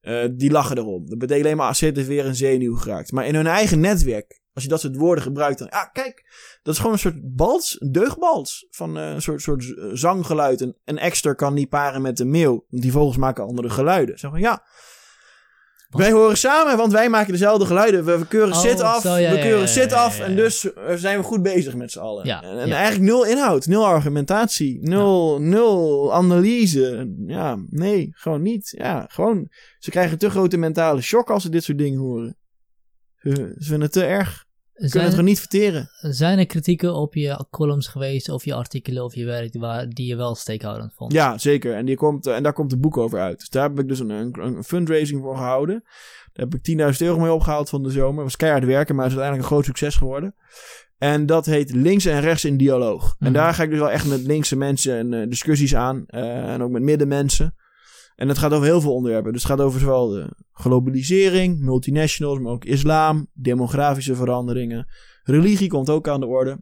Eh, die lachen erom. Dat betekent alleen maar als zit er weer een zenuw geraakt. Maar in hun eigen netwerk, als je dat soort woorden gebruikt, dan. Ja, kijk, dat is gewoon een soort bals, een deugdbals. Van een soort, soort zanggeluid. Een, een ekster kan niet paren met een meeuw. Die vogels maken andere geluiden. Zeg maar, ja. Wij horen samen, want wij maken dezelfde geluiden. We, we keuren Oh, sit af, zo, ja, we ja, keuren ja, af. En dus eh, zijn we goed bezig met z'n allen. En eigenlijk nul inhoud, nul argumentatie, nul, nul analyse. Ja, nee, gewoon niet. Ja, gewoon. Ze krijgen te grote mentale shock als ze dit soort dingen horen. Ze, ze vinden het te erg. Kunnen Zijn, het gewoon niet verteren. zijn er kritieken op je columns geweest, of je artikelen, of je werk, waar, die je wel steekhoudend vond? Ja, zeker. En, die komt, eh, en daar komt een boek over uit. Dus daar heb ik dus een, een, een fundraising voor gehouden. Daar heb ik 10.000 euro mee opgehaald van de zomer. was keihard werken, maar het is uiteindelijk een groot succes geworden. En dat heet Links en Rechts in Dialoog. En Mhm. daar ga ik dus wel echt met linkse mensen en eh, discussies aan. eh, en ook met middenmensen. En het gaat over heel veel onderwerpen. Dus het gaat over zowel de globalisering, multinationals, maar ook islam, demografische veranderingen. Religie komt ook aan de orde.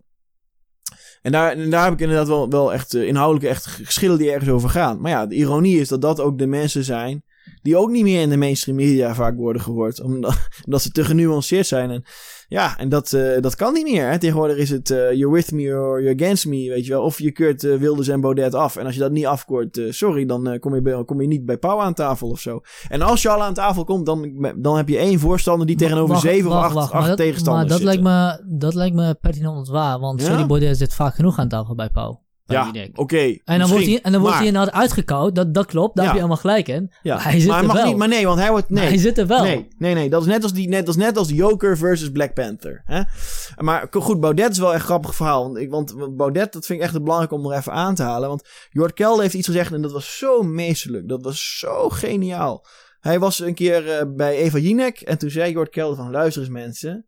En daar, daar heb ik inderdaad wel, wel echt eh, inhoudelijke echt geschillen die ergens over gaan. Maar ja, de ironie is dat dat ook de mensen zijn die ook niet meer in de mainstream media vaak worden gehoord. Omdat, omdat ze te genuanceerd zijn. En ja, en dat, eh, dat kan niet meer. Hè. Tegenwoordig is het eh, you're with me or you're against me, weet je wel. Of je keurt eh, Wilders en Baudet af. En als je dat niet afkeurt, sorry, dan kom, je bij, kom je niet bij Pauw aan tafel of zo. En als je al aan tafel komt, dan, dan heb je één voorstander die tegenover Wacht, zeven of acht, wacht, acht maar dat, tegenstanders Maar dat lijkt, me, dat lijkt me pertinent ontwaar, want Ja? Sorry Baudet zit vaak genoeg aan tafel bij Pauw. Ja, oké. En dan wordt hij, en dan wordt maar- hij inderdaad uitgekoud, dat, dat klopt, daar Ja. heb je allemaal gelijk in. Ja. Maar hij zit maar er mag wel. niet, maar nee, want hij wordt. Maar Nee, hij zit er wel. Nee, nee, nee. Dat is net als, die, net, dat is net als Joker versus Black Panther. Hè? Maar goed, Baudet is wel echt een grappig verhaal. Want, ik, want Baudet, dat vind ik echt belangrijk om nog even aan te halen. Want Jort Kelder heeft iets gezegd en dat was zo meesterlijk. Dat was zo geniaal. Hij was een keer eh, bij Eva Jinek en toen zei Jort Kelder van luister eens mensen.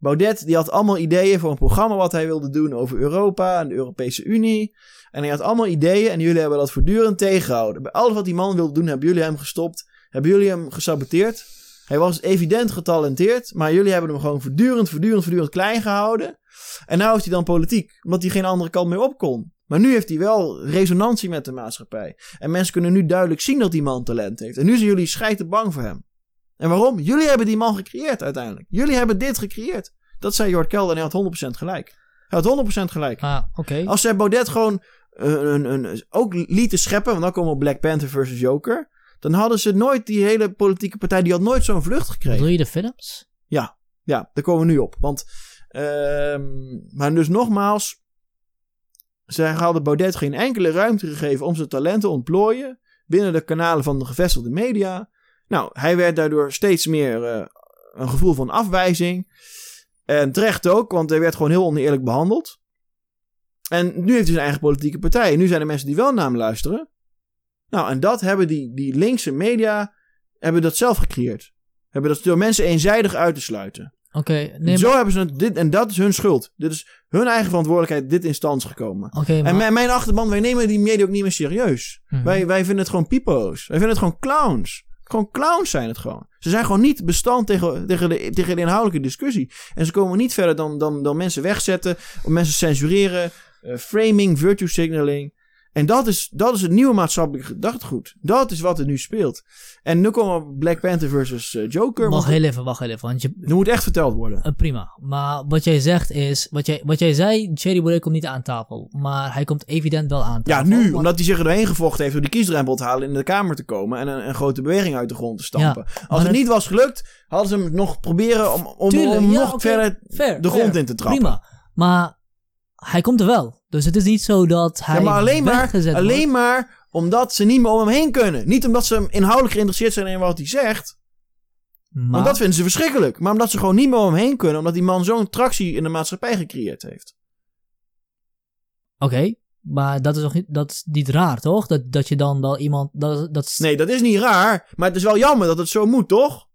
Baudet die had allemaal ideeën voor een programma wat hij wilde doen over Europa en de Europese Unie. En hij had allemaal ideeën en jullie hebben dat voortdurend tegengehouden. Bij alles wat die man wilde doen hebben jullie hem gestopt. Hebben jullie hem gesaboteerd. Hij was evident getalenteerd, maar jullie hebben hem gewoon voortdurend, voortdurend, voortdurend klein gehouden. En nou is hij dan politiek, omdat hij geen andere kant meer op kon. Maar nu heeft hij wel resonantie met de maatschappij. En mensen kunnen nu duidelijk zien dat die man talent heeft. En nu zijn jullie scheiden bang voor hem. En waarom? Jullie hebben die man gecreëerd uiteindelijk. Jullie hebben dit gecreëerd. Dat zei Jort Kelder en hij had 100% gelijk. Hij had 100% gelijk. Ah, oké. Als zij Baudet gewoon eh, een, een, ook lieten scheppen, want dan komen we op Black Panther versus Joker. Dan hadden ze nooit, die hele politieke partij, die had nooit zo'n vlucht gekregen. Bedoel je de films? Ja, daar komen we nu op. Want, ehm, maar dus nogmaals, zij hadden Baudet geen enkele ruimte gegeven om zijn talent te ontplooien binnen de kanalen van de gevestigde media. Nou, hij werd daardoor steeds meer eh, een gevoel van afwijzing. En terecht ook, want hij werd gewoon heel oneerlijk behandeld. En nu heeft hij zijn eigen politieke partij. En nu zijn er mensen die wel naar hem luisteren. Nou, en dat hebben die, die linkse media hebben dat zelf gecreëerd. Hebben dat door mensen eenzijdig uit te sluiten. Oké, nee, Zo maar, hebben ze het, dit, en dat is hun schuld. Dit is hun eigen verantwoordelijkheid, dit in stand gekomen. oké, maar, En mijn, mijn achterban, wij nemen die media ook niet meer serieus. Mhm. Wij, wij vinden het gewoon pipo's. Wij vinden het gewoon clowns. Gewoon clowns zijn het gewoon. Ze zijn gewoon niet bestand tegen, tegen, de, tegen de inhoudelijke discussie. En ze komen niet verder dan, dan, dan mensen wegzetten, of mensen censureren, eh, framing, virtue signaling. En dat is, dat is het nieuwe maatschappelijk gedachtegoed. Dat is wat er nu speelt. En nu komen we op Black Panther versus eh, Joker. wacht heel even, wacht heel even, want je, er moet echt verteld worden. eh, prima. Maar wat jij zegt is, wat jij, wat jij zei, Thierry Baudet komt niet aan tafel, maar hij komt evident wel aan Ja, tafel. nu, want- omdat hij zich er doorheen gevochten heeft door die kiesdrempel te halen in de Kamer te komen en een, een grote beweging uit de grond te stampen. Als het het- niet was gelukt, hadden ze hem nog proberen om, om, Tuurlijk, om ja, nog verder fair, de grond fair. in te trappen. Prima. Maar hij komt er wel. Dus het is niet zo dat hij. Ja, maar alleen maar, alleen maar omdat ze niet meer om hem heen kunnen. Niet omdat ze inhoudelijk geïnteresseerd zijn in wat hij zegt. Maar... Want dat vinden ze verschrikkelijk. Maar omdat ze gewoon niet meer om hem heen kunnen. Omdat die man zo'n tractie in de maatschappij gecreëerd heeft. Oké, maar dat is, toch niet, dat is raar, toch? Dat, dat je dan wel iemand. Dat, dat... Nee, dat is niet raar. Maar het is wel jammer dat het zo moet, toch?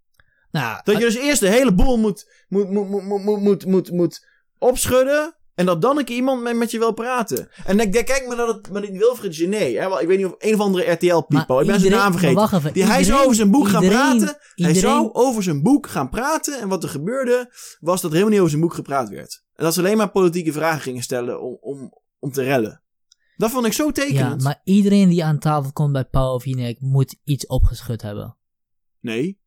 Nou, dat je dus eerst de hele boel moet, moet, moet, moet, moet, moet, moet opschudden. En dat dan een keer iemand met, met je wil praten. En ik denk, kijk maar naar dat, maar die Wilfred Gené. Hè? Ik weet niet of een of andere RTL-people. maar Ik ben zijn naam vergeten. wacht even, Die, hij zou over zijn boek gaan iedereen- praten. Hij zou over zijn boek gaan praten. En wat er gebeurde, was dat er helemaal niet over zijn boek gepraat werd. En dat ze alleen maar politieke vragen gingen stellen om, om, om te rellen. Dat vond ik zo Ja, tekenend. maar iedereen die aan tafel komt bij Pauw of moet iets opgeschud hebben. Nee.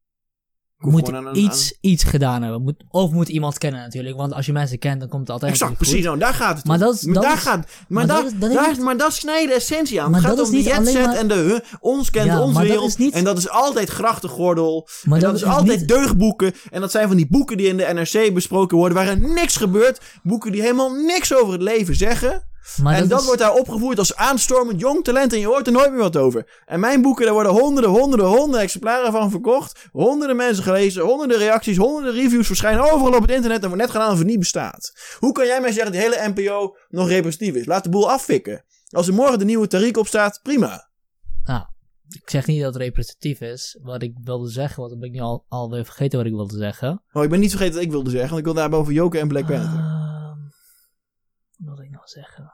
Moet aan iets, iets gedaan hebben. Moet, of moet iemand kennen natuurlijk. Want als je mensen kent, dan komt het altijd Exact, precies. Nou, daar gaat het Maar dat is- dat daar is- gaat, maar, dat daar, niet- maar dat snijdt de essentie aan. Maar het gaat dat om is de niet maar- en de huh, ons kent Ja, ons wereld. niet- En dat is altijd grachtengordel. Maar en dat dat is is altijd niet- deugdboeken. En dat zijn van die boeken die in de NRC besproken worden, waar er niks gebeurt. Boeken die helemaal niks over het leven zeggen. Maar en dat, is- wordt daar opgevoerd als aanstormend jong talent en je hoort er nooit meer wat over. En mijn boeken, daar worden honderden, honderden, honderden exemplaren van verkocht. Honderden mensen gelezen, honderden reacties, honderden reviews verschijnen overal op het internet en wordt net gedaan of het niet bestaat. Hoe kan jij mij zeggen dat de hele NPO nog representatief is? Laat de boel affikken. Als er morgen de nieuwe Tariq op staat, prima. Nou, ik zeg niet dat het representatief is. Wat ik wilde zeggen, want dan ben ik nu al, alweer vergeten wat ik wilde zeggen. Oh, ik ben niet vergeten wat ik wilde zeggen, want ik wilde hebben over Joker en Black Panther. Ehm, wat wilde ik nou zeggen?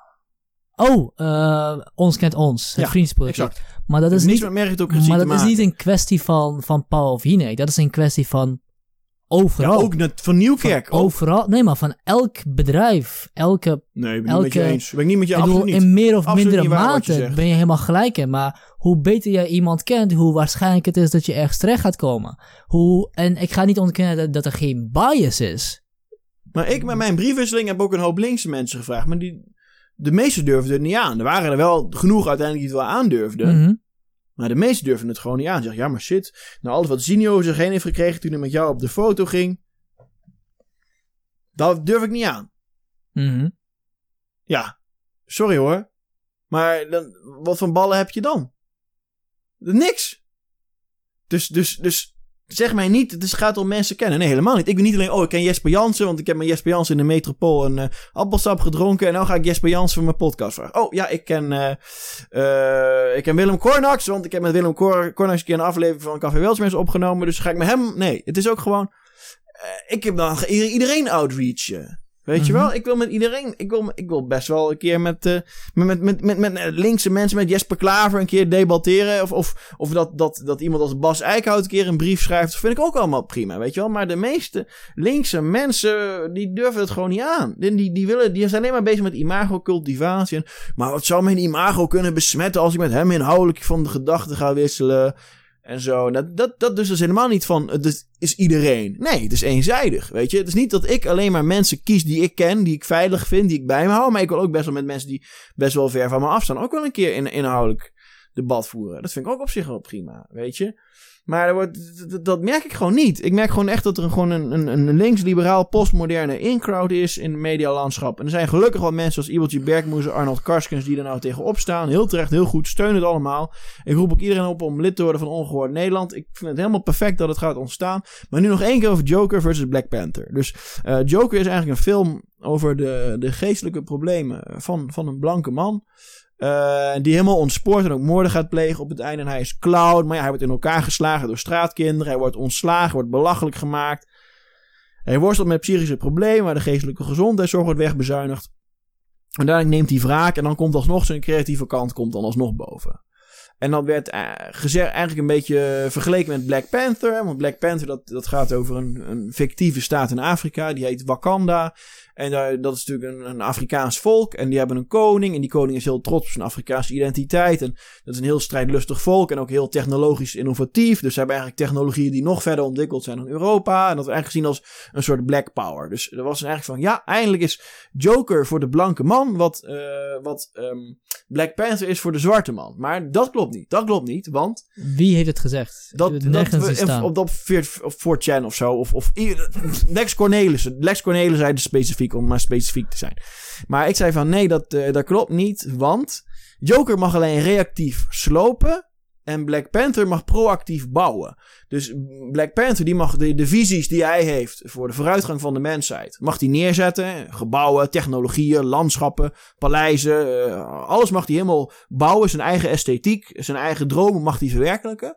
Oh, eh, ons kent ons. Het Ja, exact. Maar dat is niks niet, met meritocratie maar dat is niet een kwestie van, van Paul of Jinek. Dat is een kwestie van Ja, overal. ook net van Nieuwkerk. Van overal. Nee, maar van elk bedrijf. Elke, Nee, ik ben niet met je eens. Ben ik niet met je, ik bedoel, niet. in meer of Absoluut mindere mate ben je helemaal gelijk in. Maar hoe beter jij iemand kent, hoe waarschijnlijk het is dat je ergens terecht gaat komen. Hoe, en ik ga niet ontkennen dat, dat er geen bias is. Maar ik met mijn briefwisseling heb ook een hoop linkse mensen gevraagd. Maar die, de meeste durfden het niet aan. Er waren er wel genoeg uiteindelijk die het wel aandurfden. Mhm. Maar de meeste durfden het gewoon niet aan. Ze zeggen, ja maar shit. Nou, alles wat Zinio zich heen heeft gekregen toen hij met jou op de foto ging. Dat durf ik niet aan. Mhm. Ja, sorry hoor. Maar dan, wat voor ballen heb je dan? Niks. Dus, dus, dus zeg mij niet, het gaat om mensen kennen. Nee, helemaal niet. Ik ben niet alleen, oh, ik ken Jesper Jansen, want ik heb met Jesper Jansen in de metropool een eh, appelsap gedronken. En nou ga ik Jesper Jansen voor mijn podcast vragen. Oh, ja, ik ken, eh, eh, ik ken Willem Cornax, want ik heb met Willem Cor Cornax een keer een aflevering van Café Weltschmerz opgenomen. Dus ga ik met hem, nee, het is ook gewoon, ik heb dan iedereen outreachen. Weet je Mhm. wel? Ik wil met iedereen. Ik wil, ik wil best wel een keer met, eh, met, met, met, met, met linkse mensen, met Jesper Klaver, een keer debatteren. Of, of, of dat, dat, dat iemand als Bas Eickhout een keer een brief schrijft. Dat vind ik ook allemaal prima, weet je wel? Maar de meeste linkse mensen, die durven het gewoon niet aan. Die, die, die, willen, die zijn alleen maar bezig met imago-cultivatie. En, maar wat zou mijn imago kunnen besmetten als ik met hem inhoudelijk van de gedachten ga wisselen? En zo. Dat, dat, dat dus is helemaal niet van, het is, iedereen. Nee, het is eenzijdig, weet je. Het is niet dat ik alleen maar mensen kies die ik ken, die ik veilig vind, die ik bij me hou. Maar ik wil ook best wel met mensen die best wel ver van me afstaan. Ook wel een keer in, inhoudelijk debat voeren. Dat vind ik ook op zich wel prima, weet je. Maar dat, merk ik gewoon niet. Ik merk gewoon echt dat er gewoon een, een, een links-liberaal, postmoderne in-crowd is in het medialandschap. En er zijn gelukkig wel mensen als Ibeltje Bergmoezen, Arnold Karskens die er nou tegen staan. Heel terecht, heel goed, steun het allemaal. Ik roep ook iedereen op om lid te worden van Ongehoord Nederland. Ik vind het helemaal perfect dat het gaat ontstaan. Maar nu nog één keer over Joker versus Black Panther. Dus eh, Joker is eigenlijk een film over de, de geestelijke problemen van, van een blanke man. Eh, die helemaal ontspoort en ook moorden gaat plegen op het einde. En hij is cloud, maar ja, hij wordt in elkaar geslagen door straatkinderen. Hij wordt ontslagen, wordt belachelijk gemaakt. Hij worstelt met psychische problemen, maar de geestelijke gezondheidszorg wordt wegbezuinigd. En daarna neemt hij wraak en dan komt alsnog zijn creatieve kant komt dan alsnog boven. En dat werd eh, gezegd, eigenlijk een beetje vergeleken met Black Panther. Want Black Panther dat, dat gaat over een, een fictieve staat in Afrika. Die heet Wakanda. En daar, dat is natuurlijk een, een, Afrikaans volk. En die hebben een koning. En die koning is heel trots op zijn Afrikaanse identiteit. En dat is een heel strijdlustig volk. En ook heel technologisch innovatief. Dus ze hebben eigenlijk technologieën die nog verder ontwikkeld zijn dan Europa. En dat we eigenlijk gezien als een soort black power. Dus er was eigenlijk van, ja, eindelijk is Joker voor de blanke man. Wat, uh, wat um, Black Panther is voor de zwarte man. Maar dat klopt niet. Dat klopt niet, want... Wie heeft het gezegd? Dat, het dat we, op, op, op 4chan of zo. Of, of Lex Cornelis. Lex Cornelis zei de specifiek om maar specifiek te zijn. Maar ik zei van nee, dat, uh, dat klopt niet, want Joker mag alleen reactief slopen en Black Panther mag proactief bouwen. Dus Black Panther die mag de, visies die hij heeft voor de vooruitgang van de mensheid, mag hij neerzetten. Gebouwen, technologieën, landschappen, paleizen, uh, alles mag hij helemaal bouwen. Zijn eigen esthetiek, zijn eigen dromen mag hij verwerkelijken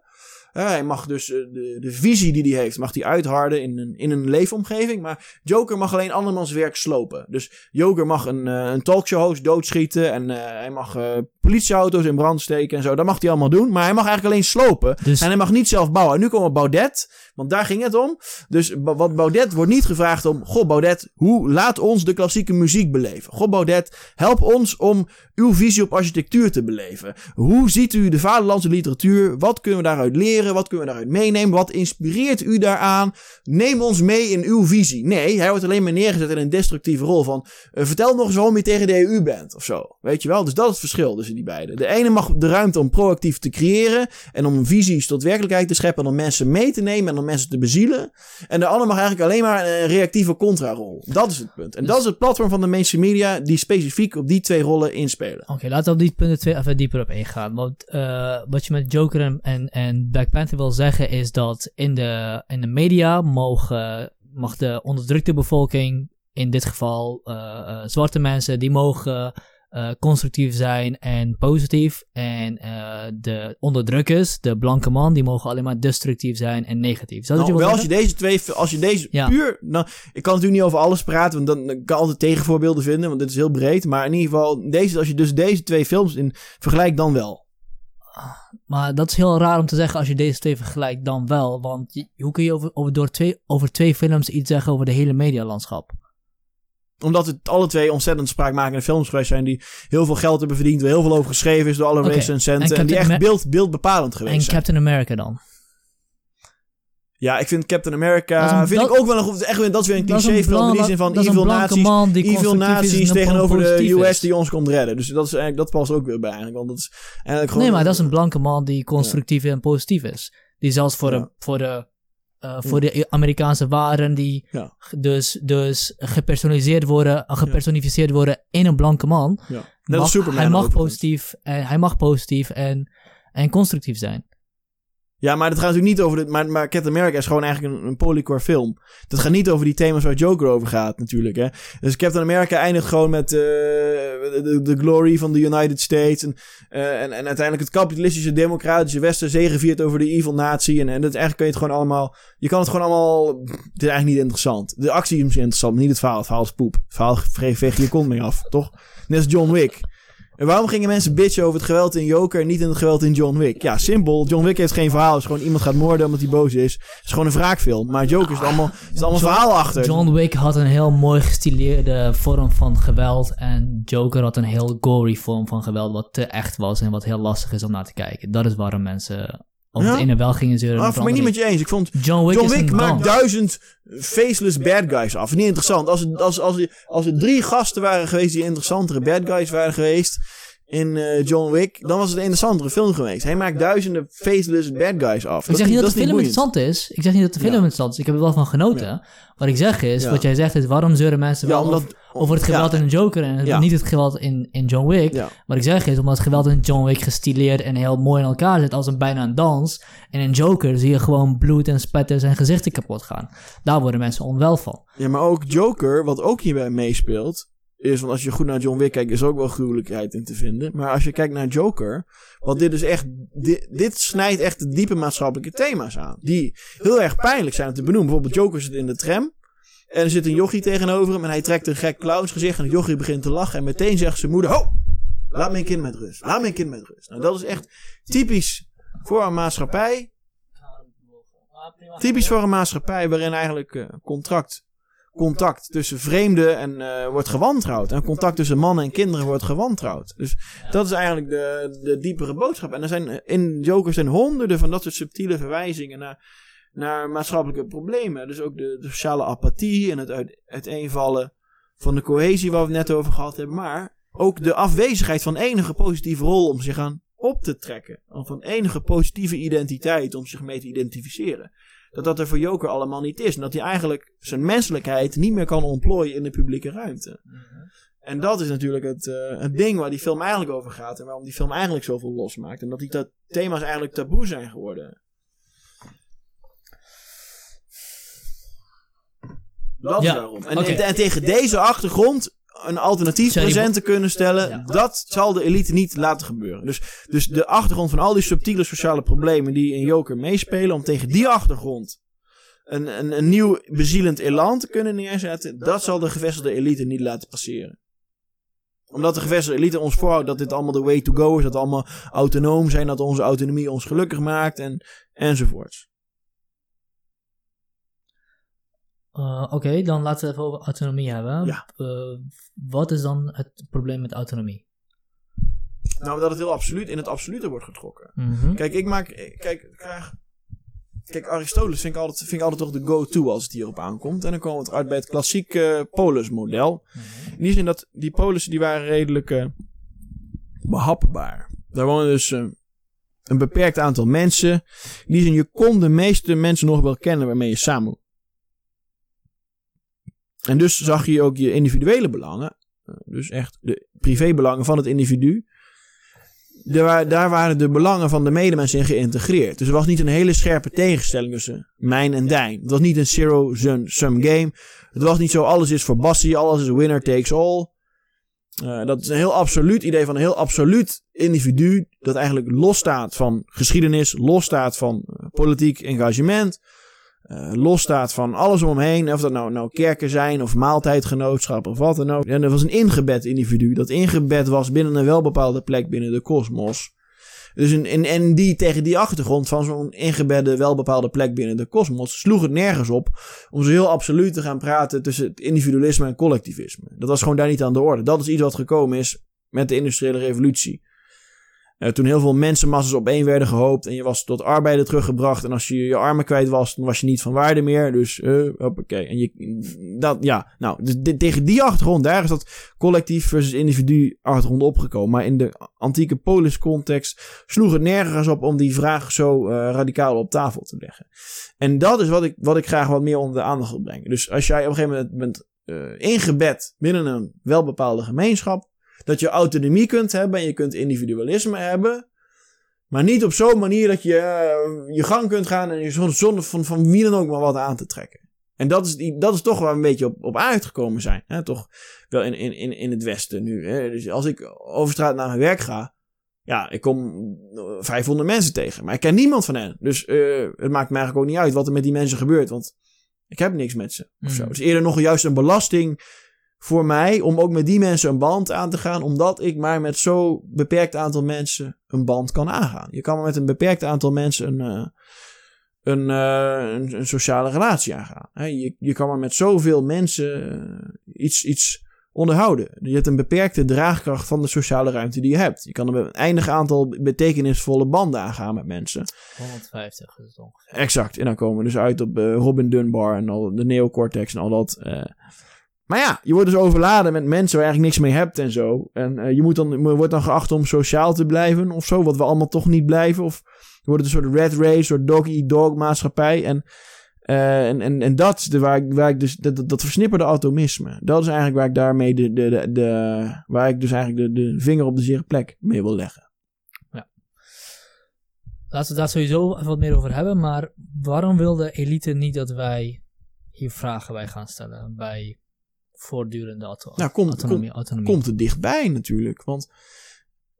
hij mag dus uh, de, de visie die hij heeft, mag hij uitharden in een, in een leefomgeving. Maar Joker mag alleen andermans werk slopen. Dus Joker mag een, uh, een talkshow host doodschieten. En uh, hij mag politieauto's in brand steken en zo. Dat mag hij allemaal doen. Maar hij mag eigenlijk alleen slopen. Dus... En hij mag niet zelf bouwen. En nu komen Baudet. Want daar ging het om. Dus wat Baudet wordt niet gevraagd om. Goh, Baudet, hoe laat ons de klassieke muziek beleven? Goh, Baudet, help ons om uw visie op architectuur te beleven. Hoe ziet u de vaderlandse literatuur? Wat kunnen we daaruit leren? Wat kunnen we daaruit meenemen? Wat inspireert u daaraan? Neem ons mee in uw visie. Nee, hij wordt alleen maar neergezet in een destructieve rol van. Uh, vertel nog eens waarom je tegen de EU bent of zo. Weet je wel? Dus dat is het verschil tussen die beiden. De ene mag de ruimte om proactief te creëren en om visies tot werkelijkheid te scheppen en om mensen mee te nemen en om mensen te bezielen. En de ander mag eigenlijk alleen maar een reactieve contrarol. Dat is het punt. En dus... dat is het platform van de mainstream media die specifiek op die twee rollen inspelen. Oké, laten we op die punten twee even dieper op ingaan. Want uh, wat je met Joker en, en Black Panther wil zeggen is dat in de, in de media mogen, mag de onderdrukte bevolking, in dit geval uh, uh, zwarte mensen, die mogen uh, constructief zijn en positief. En uh, de onderdrukkers, de blanke man, die mogen alleen maar destructief zijn en negatief. Zou nou, wel als je deze twee, als je deze ja. puur, nou, ik kan natuurlijk niet over alles praten, want dan, kan altijd tegenvoorbeelden vinden, want dit is heel breed. Maar in ieder geval, deze, als je dus deze twee films in vergelijkt, dan wel. Maar dat is heel raar om te zeggen als je deze twee vergelijkt, dan wel. Want je, hoe kun je over, over, door twee, over twee films iets zeggen over de hele medialandschap? Omdat het alle twee ontzettend spraakmakende films geweest zijn. Die heel veel geld hebben verdiend. Waar heel veel over geschreven is door alle okay. recensenten. En, en, die echt beeld, beeldbepalend geweest en zijn. En Captain America dan? Ja, ik vind Captain America. Een, vind dat, ik ook wel een goed. Echt, dat is weer een cliché film. In die zin van evil nazi's. Evil nazi's tegenover de US die ons komt redden. Dus dat is eigenlijk, dat past ook weer bij eigenlijk. Want dat is eigenlijk gewoon. Nee, maar dat is een blanke man die constructief ja. en positief is. Die zelfs voor, ja. de, voor de uh, voor de Amerikaanse waren die ja. dus, dus gepersonaliseerd worden, gepersonificeerd worden in een blanke man. Ja. Net mag, Superman hij mag positief en hij mag positief en, en constructief zijn. Ja, maar dat gaat natuurlijk niet over... De, maar, maar Captain America is gewoon eigenlijk een, polycore film. Dat gaat niet over die thema's waar Joker over gaat natuurlijk. Hè. Dus Captain America eindigt gewoon met uh, de, glory van de United States. En, uh, en, en uiteindelijk het kapitalistische democratische Westen zegeviert over de evil natie. En, en dat eigenlijk kun je het gewoon allemaal... Je kan het gewoon allemaal... Het is eigenlijk niet interessant. De actie is interessant, maar niet het verhaal. Het verhaal is poep. Het verhaal veeg je kont mee af, toch? Net als John Wick. En waarom gingen mensen bitchen over het geweld in Joker en niet in het geweld in John Wick? Ja, simpel. John Wick heeft geen verhaal. Het is gewoon iemand gaat moorden omdat hij boos is. Het is gewoon een wraakfilm. Maar Joker is allemaal, is allemaal John, verhaal achter. John Wick had een heel mooi gestileerde vorm van geweld. En Joker had een heel gory vorm van geweld. Wat te echt was en wat heel lastig is om naar te kijken. Dat is waarom mensen of ja? het ene wel gingen zeuren. Ah, voor mij niet met je eens. Ik vond John Wick, John Wick maakt duizend faceless bad guys af. Niet interessant. Als, het, als, als, als er drie gasten waren geweest die interessantere bad guys waren geweest in uh, John Wick, dan was het een interessantere film geweest. Hij maakt duizenden faceless bad guys af. Ik dat zeg niet dat, dat de film interessant is. Ik zeg niet dat de film ja. interessant is. Ik heb er wel van genoten. Ja. Wat ik zeg is, wat jij zegt is, waarom zeuren mensen wel omdat, over het geweld in Joker en niet het geweld in, in John Wick? Wat ik zeg is, omdat het geweld in John Wick gestileerd en heel mooi in elkaar zit als een bijna een dans. En in Joker zie je gewoon bloed en spetters en gezichten kapot gaan. Daar worden mensen onwel van. Ja, maar ook Joker, wat ook hierbij meespeelt, is, want als je goed naar John Wick kijkt, is ook wel gruwelijkheid in te vinden. Maar als je kijkt naar Joker, want dit is echt, dit, dit snijdt echt de diepe maatschappelijke thema's aan. Die heel erg pijnlijk zijn om te benoemen. Bijvoorbeeld Joker zit in de tram. En er zit een jochie tegenover hem en hij trekt een gek clownsgezicht en het jochie begint te lachen. En meteen zegt zijn moeder, ho, laat mijn kind met rust. Laat mijn kind met rust. Nou, dat is echt typisch voor een maatschappij. Typisch voor een maatschappij waarin eigenlijk uh, contract, contact tussen vreemden en, uh, wordt gewantrouwd. En contact tussen mannen en kinderen wordt gewantrouwd. Dus dat is eigenlijk de, de diepere boodschap. En er zijn in Joker zijn honderden van dat soort subtiele verwijzingen naar naar maatschappelijke problemen. Dus ook de, de sociale apathie en het uit, uiteenvallen van de cohesie waar we het net over gehad hebben. Maar ook de afwezigheid van enige positieve rol om zich aan op te trekken. Of van enige positieve identiteit om zich mee te identificeren. Dat dat er voor Joker allemaal niet is. En dat hij eigenlijk zijn menselijkheid niet meer kan ontplooien in de publieke ruimte. En dat is natuurlijk het, uh, het ding waar die film eigenlijk over gaat. En waarom die film eigenlijk zoveel losmaakt. En dat die dat thema's eigenlijk taboe zijn geworden. Dat ja. daarom. En, en, tegen deze achtergrond een alternatief present te kunnen stellen, dat zal de elite niet laten gebeuren. Dus, dus de achtergrond van al die subtiele sociale problemen die in Joker meespelen, om tegen die achtergrond een, een, een nieuw bezielend elan te kunnen neerzetten, dat zal de gevestigde elite niet laten passeren omdat de gevestigde elite ons voorhoudt dat dit allemaal de way to go is. Dat we allemaal autonoom zijn. Dat onze autonomie ons gelukkig maakt. En, enzovoorts. Uh, Oké, dan laten we even over autonomie hebben. Ja. Uh, wat is dan het probleem met autonomie? Nou, dat het heel absoluut in het absolute wordt getrokken. Mm -hmm. Kijk, ik maak. Kijk, graag. Kijk, Aristoteles vind ik altijd, vind ik altijd toch de go-to als het hierop aankomt. En dan komen we uit bij het klassieke polismodel. Mm -hmm. In die zin dat die polissen die waren redelijk uh, behapbaar. Daar wonen dus uh, een beperkt aantal mensen. In die zin, je kon de meeste mensen nog wel kennen waarmee je samen en dus zag je ook je individuele belangen, eh, dus echt de privébelangen van het individu, daar, daar waren de belangen van de medemens in geïntegreerd. Dus er was niet een hele scherpe tegenstelling tussen mijn en dijn. Het was niet een zero-sum game. Het was niet zo alles is voor Bassie, alles is winner takes all. Uh, dat is een heel absoluut idee van een heel absoluut individu. Dat eigenlijk losstaat van geschiedenis, losstaat van uh, politiek engagement uh, losstaat van alles omheen. Of dat nou, nou kerken zijn of maaltijdgenootschappen of wat dan ook. En er was een ingebed individu dat ingebed was binnen een welbepaalde plek binnen de kosmos. Dus in, en die tegen die achtergrond van zo'n ingebedde, welbepaalde plek binnen de kosmos sloeg het nergens op om zo heel absoluut te gaan praten tussen het individualisme en collectivisme. Dat was gewoon daar niet aan de orde. Dat is iets wat gekomen is met de industriële revolutie. Uh, toen heel veel mensenmassas op één werden gehoopt en je was tot arbeider teruggebracht. En als je je armen kwijt was, dan was je niet van waarde meer. Dus, uh, hoppakee. En je, dat, ja, nou, dus tegen die achtergrond, daar is dat collectief versus individu achtergrond opgekomen. Maar in de antieke polis context sloeg het nergens op om die vraag zo uh, radicaal op tafel te leggen. En dat is wat ik, wat ik graag wat meer onder de aandacht wil brengen. Dus als jij op een gegeven moment bent ingebed binnen een welbepaalde gemeenschap dat je autonomie kunt hebben en je kunt individualisme hebben. Maar niet op zo'n manier dat je uh, je gang kunt gaan en je zonder van, van wie dan ook maar wat aan te trekken. En dat is, dat is toch waar we een beetje op, op uitgekomen zijn. Hè? Toch wel in, in, in het Westen nu. Hè? Dus als ik over straat naar mijn werk ga. Ja, ik kom 500 mensen tegen. Maar ik ken niemand van hen. Dus uh, het maakt me eigenlijk ook niet uit wat er met die mensen gebeurt. Want ik heb niks met ze. Of zo. Mm. Het is eerder nog juist een belasting voor mij om ook met die mensen een band aan te gaan, omdat ik maar met zo'n beperkt aantal mensen een band kan aangaan. Je kan maar met een beperkt aantal mensen een, uh, een, uh, een, een, sociale relatie aangaan. He, je, je kan maar met zoveel mensen uh, iets, iets onderhouden. Je hebt een beperkte draagkracht van de sociale ruimte die je hebt. Je kan een eindig aantal betekenisvolle banden aangaan met mensen. 150 is het ongeveer. Exact. En dan komen we dus uit op Robin Dunbar en al de neocortex en al dat. Maar ja, je wordt dus overladen met mensen waar je eigenlijk niks mee hebt en zo. En uh, je, moet dan, je wordt dan geacht om sociaal te blijven of zo, wat we allemaal toch niet blijven. Of je wordt een soort red race, een soort dog-eat-dog maatschappij. En, uh, en, en, en dat de, waar, ik, waar ik dus, dat, dat versnipperde atomisme. Dat is eigenlijk waar ik daarmee de, de, de, de waar ik dus eigenlijk de, de vinger op de zere plek mee wil leggen. Ja. Laten we daar sowieso even wat meer over hebben, maar waarom wil de elite niet dat wij hier vragen bij gaan stellen? Bij voortdurende auto nou, komt, autonomie, komt, autonomie. Komt er dichtbij natuurlijk. Want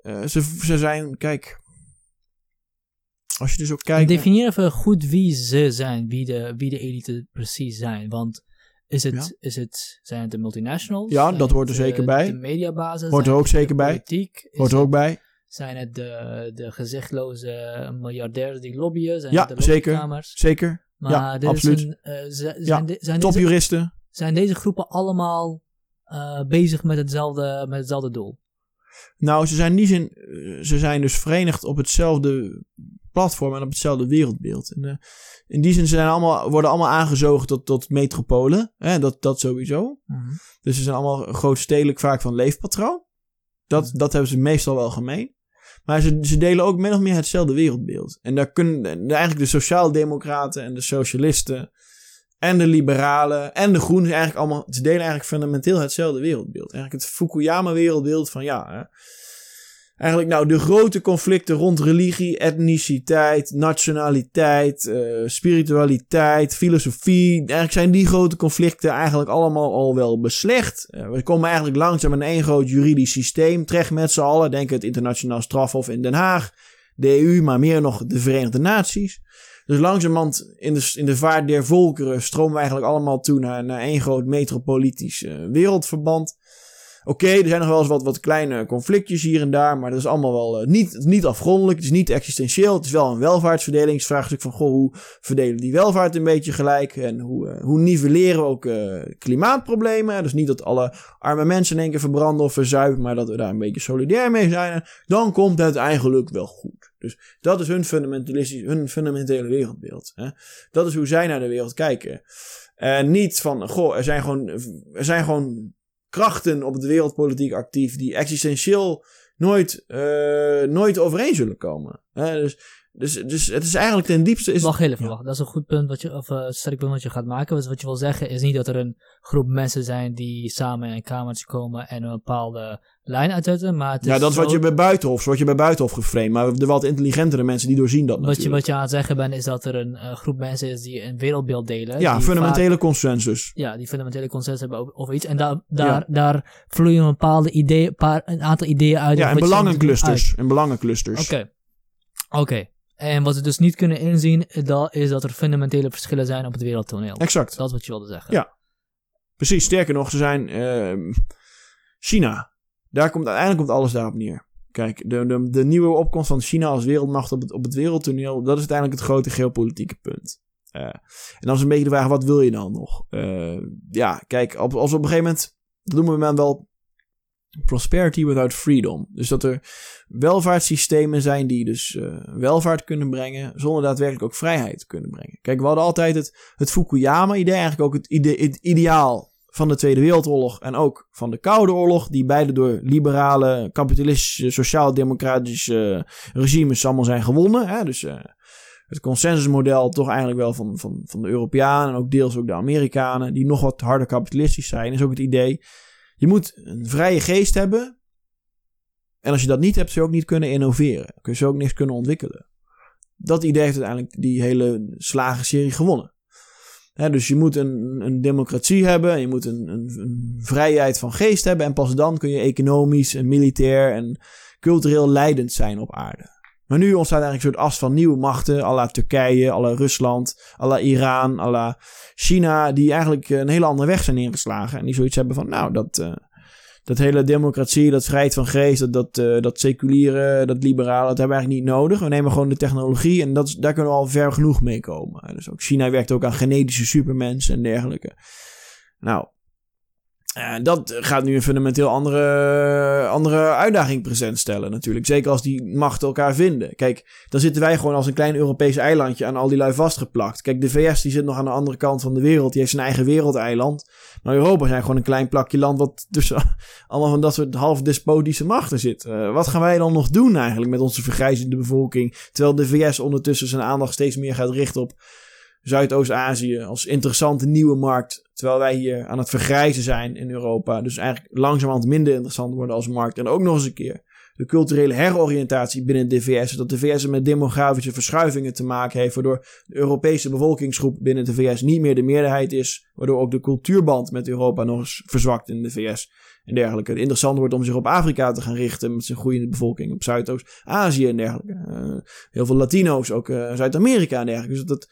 uh, ze, ze zijn, kijk. Als je dus ook kijkt. Definieer even goed wie ze zijn, wie de, wie de elite precies zijn. Want Is het, Ja. is het, zijn het de multinationals? Ja, dat hoort er het, eh, zeker bij. De mediabasis? Hoort er ook zeker bij. Politiek? Hoort er ook bij. Zijn het de, de gezichtloze miljardairs die lobbyen? Zijn Ja, het de zeker. Zeker. Maar Ja, dit absoluut. Is een, eh, zijn, Ja, zijn, Topjuristen. Zijn deze groepen allemaal eh, bezig met hetzelfde, met hetzelfde doel? Nou, ze zijn zin, eh, ze zijn dus verenigd op hetzelfde platform en op hetzelfde wereldbeeld. En, eh, in die zin zijn allemaal, worden allemaal aangezogen tot, tot metropolen. Hè, dat, dat sowieso. Dus ze zijn allemaal grootstedelijk vaak van leefpatroon. Dat, Mhm. dat hebben ze meestal wel gemeen. Maar ze, ze delen ook min of meer hetzelfde wereldbeeld. En daar kunnen eigenlijk de sociaaldemocraten en de socialisten en de liberalen en de groenen eigenlijk allemaal, ze delen eigenlijk fundamenteel hetzelfde wereldbeeld. Eigenlijk het Fukuyama wereldbeeld van ja, hè, eigenlijk nou de grote conflicten rond religie, etniciteit, nationaliteit, eh, spiritualiteit, filosofie. Eigenlijk zijn die grote conflicten eigenlijk allemaal al wel beslecht. Eh, we komen eigenlijk langzaam in één groot juridisch systeem terecht met z'n allen. Denk het internationaal strafhof in Den Haag, de EU, maar meer nog de Verenigde Naties. Dus langzamerhand in de, in de vaart der volkeren stromen we eigenlijk allemaal toe naar, naar één groot metropolitisch eh, wereldverband. Oké, er zijn nog wel eens wat, wat kleine conflictjes hier en daar, maar dat is allemaal wel eh, niet, niet afgrondelijk, het is niet existentieel. Het is wel een welvaartsverdelingsvraagstuk van, goh, hoe verdelen die welvaart een beetje gelijk en hoe, eh, hoe nivelleren we ook klimaatproblemen. Dus niet dat alle arme mensen in één keer verbranden of verzuipen, maar dat we daar een beetje solidair mee zijn. Dan komt het eigenlijk wel goed. Dus dat is hun, fundamentalistisch, hun fundamentele wereldbeeld. Hè? Dat is hoe zij naar de wereld kijken. En niet van, goh, er zijn gewoon, er zijn gewoon krachten op de wereldpolitiek actief die existentieel nooit, eh, nooit overeen zullen komen. Hè? Dus, dus, dus het is eigenlijk ten diepste... Is, wacht even, ja. wacht. Dat is een goed punt, wat je, of uh, sterk punt wat je gaat maken. Dus wat je wil zeggen is niet dat er een groep mensen zijn die samen in een kamertje komen en een bepaalde lijn uitzetten, maar het is ja, dat is wat je bij Buitenhof, word je bij Buitenhof geframed. Maar de wat intelligentere mensen die doorzien dat Wat je, wat je aan het zeggen bent, is dat er een eh, groep mensen is die een wereldbeeld delen. ja, fundamentele vaak- consensus. ja, die fundamentele consensus hebben over, iets. En daar, daar, daar vloeien een bepaalde ideeën, paar, een aantal ideeën uit. Ja, en wat belangenclusters. En belangenclusters. Oké. Oké. En wat ze dus niet kunnen inzien, dat is dat er fundamentele verschillen zijn op het wereldtoneel. Exact. Dat is wat je wilde zeggen. Ja. Precies, sterker nog, ze zijn ehm, China. Daar komt, uiteindelijk komt alles daarop neer. Kijk, de, de, de nieuwe opkomst van China als wereldmacht op het, op het wereldtoneel, dat is uiteindelijk het grote geopolitieke punt. Eh, en dan is een beetje de vraag, wat wil je dan nog? Eh, ja, kijk, op, als we op een gegeven moment, dat noemen we men wel prosperity without freedom. Dus dat er welvaartssystemen zijn die dus eh, welvaart kunnen brengen, zonder daadwerkelijk ook vrijheid kunnen brengen. Kijk, we hadden altijd het, het Fukuyama-idee, eigenlijk ook het, ide het ideaal van de Tweede Wereldoorlog en ook van de Koude Oorlog, die beide door liberale, kapitalistische, sociaal-democratische regimes allemaal zijn gewonnen. Hè? Dus eh, het consensusmodel toch eigenlijk wel van, van, van de Europeanen en ook deels ook de Amerikanen, die nog wat harder kapitalistisch zijn, is ook het idee, je moet een vrije geest hebben. En als je dat niet hebt, zul je ook niet kunnen innoveren. Kun je ook niks kunnen ontwikkelen. Dat idee heeft uiteindelijk die hele slagenserie gewonnen. Dus je moet een, een democratie hebben, je moet een, een, een vrijheid van geest hebben en pas dan kun je economisch en militair en cultureel leidend zijn op aarde. Maar nu ontstaat eigenlijk een soort as van nieuwe machten, à la Turkije, à la Rusland, à la Iran, à la China, die eigenlijk een hele andere weg zijn ingeslagen. En die zoiets hebben van, nou, dat, uh, dat hele democratie, dat vrijheid van geest, dat, dat, uh, dat seculiere, dat liberale, dat hebben we eigenlijk niet nodig. We nemen gewoon de technologie en dat, daar kunnen we al ver genoeg mee komen. Dus ook China werkt ook aan genetische supermensen en dergelijke. Nou, uh, dat gaat nu een fundamenteel andere, andere uitdaging present stellen natuurlijk. Zeker als die machten elkaar vinden. Kijk, dan zitten wij gewoon als een klein Europees eilandje aan al die lui vastgeplakt. Kijk, de VS die zit nog aan de andere kant van de wereld. Die heeft zijn eigen wereldeiland. Maar Europa zijn gewoon een klein plakje land wat tussen allemaal van dat soort half despotische machten zit. Uh, wat gaan wij dan nog doen eigenlijk met onze vergrijzende bevolking? Terwijl de VS ondertussen zijn aandacht steeds meer gaat richten op Zuidoost-Azië als interessante nieuwe markt. Terwijl wij hier aan het vergrijzen zijn in Europa. Dus eigenlijk langzamerhand minder interessant worden als markt. En ook nog eens een keer de culturele heroriëntatie binnen de VS. Dat de VS met demografische verschuivingen te maken heeft. Waardoor de Europese bevolkingsgroep binnen de VS niet meer de meerderheid is. Waardoor ook de cultuurband met Europa nog eens verzwakt in de VS. En dergelijke. Het interessant wordt om zich op Afrika te gaan richten met zijn groeiende bevolking. Op Zuidoost-Azië en dergelijke. Uh, heel veel Latino's, ook uh, Zuid-Amerika en dergelijke. Dus dat,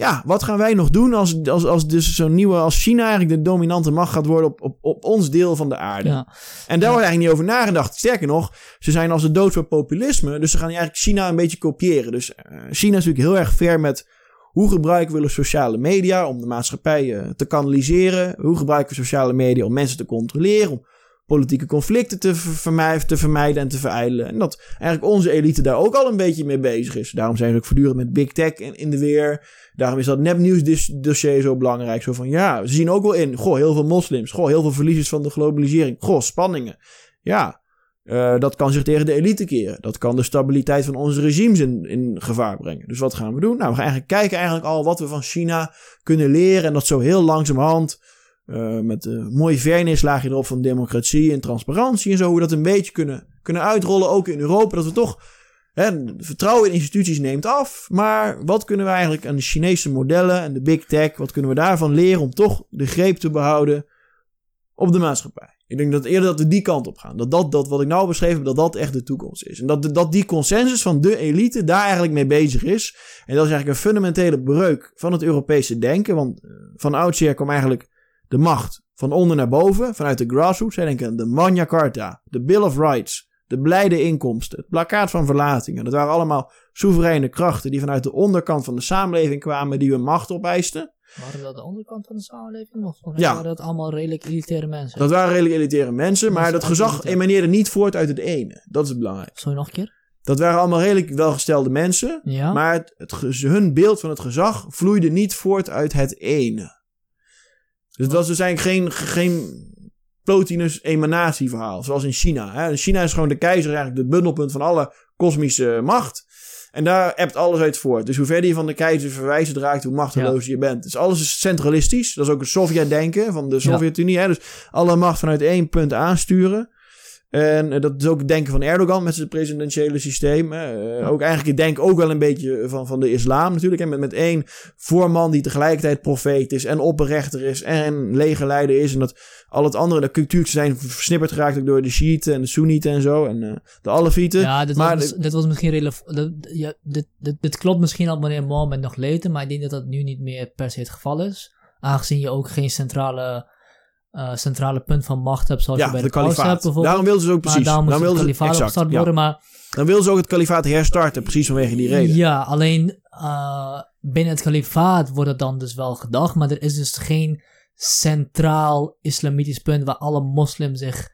ja, wat gaan wij nog doen als, als, als dus zo'n nieuwe, als China eigenlijk de dominante macht gaat worden op, op, op ons deel van de aarde. Ja. En daar wordt eigenlijk niet over nagedacht. Sterker nog, ze zijn als de dood voor populisme. Dus ze gaan eigenlijk China een beetje kopiëren. Dus eh, China is natuurlijk heel erg ver met hoe gebruiken we sociale media om de maatschappij eh, te kanaliseren. Hoe gebruiken we sociale media om mensen te controleren. Om politieke conflicten te, ver- vermijden, te vermijden en te verijdelen. En dat eigenlijk onze elite daar ook al een beetje mee bezig is. Daarom zijn ze ook voortdurend met big tech in, in de weer. Daarom is dat nepnieuwsdossier zo belangrijk. Zo van ja, ze zien ook wel in. Goh, heel veel moslims. Goh, heel veel verliezers van de globalisering. Goh, spanningen. Ja, eh, dat kan zich tegen de elite keren. Dat kan de stabiliteit van onze regimes in, in gevaar brengen. Dus wat gaan we doen? Nou, we gaan eigenlijk kijken eigenlijk al wat we van China kunnen leren. En dat zo heel langzamerhand eh, met een mooi vernislaagje erop van democratie en transparantie en zo. Hoe we dat een beetje kunnen, kunnen uitrollen, ook in Europa. Dat we toch, hè, vertrouwen in instituties neemt af. Maar wat kunnen we eigenlijk aan de Chinese modellen en de big tech, wat kunnen we daarvan leren om toch de greep te behouden op de maatschappij? Ik denk dat eerder dat we die kant op gaan. Dat, dat, dat wat ik nou beschreven heb, dat dat echt de toekomst is. En dat, dat die consensus van de elite daar eigenlijk mee bezig is. En dat is eigenlijk een fundamentele breuk van het Europese denken. Want eh, van oudsher kwam eigenlijk de macht van onder naar boven, vanuit de grassroots. Zij denken de Magna Carta, de Bill of Rights, de blijde inkomsten, het plakkaat van verlatingen. Dat waren allemaal soevereine krachten die vanuit de onderkant van de samenleving kwamen, die hun macht opeisten. Waren dat de onderkant van de samenleving? Of Ja. waren dat allemaal redelijk elitaire mensen? Dat waren redelijk elitaire mensen, maar Dat gezag elitair. emaneerde niet voort uit het ene. Dat is belangrijk. Sorry, nog een keer? Dat waren allemaal redelijk welgestelde mensen, Ja. maar het, hun beeld van het gezag vloeide niet voort uit het ene. Dus het was dus eigenlijk geen, geen Plotinus emanatieverhaal, zoals in China. Hè. In China is gewoon de keizer eigenlijk het bundelpunt van alle kosmische macht. En daar ebt alles uit voort. Dus hoe verder je van de keizer verwijzen draagt, hoe machtelozer je bent. Dus alles is centralistisch. Dat is ook het Sovjet-denken van de. Sovjet-Unie. Hè. Dus alle macht vanuit één punt aansturen. En eh, dat is ook het denken van Erdogan met zijn presidentiële systeem. Eh, ook eigenlijk het denken ook wel een beetje van, van de islam natuurlijk. Hè. Met, met één voorman die tegelijkertijd profeet is en opperrechter is en legerleider is. En dat al het andere, de cultuur zijn versnipperd geraakt ook door de Shiiten en de Soenieten en zo. En eh, de Alefieten. Ja, dit, maar was, dit was misschien relevant. Ja, dit, dit, dit klopt misschien al wanneer Mohammed nog leefde, maar ik denk dat dat nu niet meer per se het geval is. Aangezien je ook geen centrale, eh, centrale punt van macht hebt, zoals ja, je bij de de, paus hebt kalifaat. bijvoorbeeld. Daarom wilden ze ook precies. maar Daarom het wilden kalifaat opgestart ja. worden, maar Dan wilden ze ook het kalifaat herstarten, precies vanwege die reden. Ja, alleen eh, binnen het kalifaat wordt het dan dus wel gedacht, maar er is dus geen centraal islamitisch punt waar alle moslims zich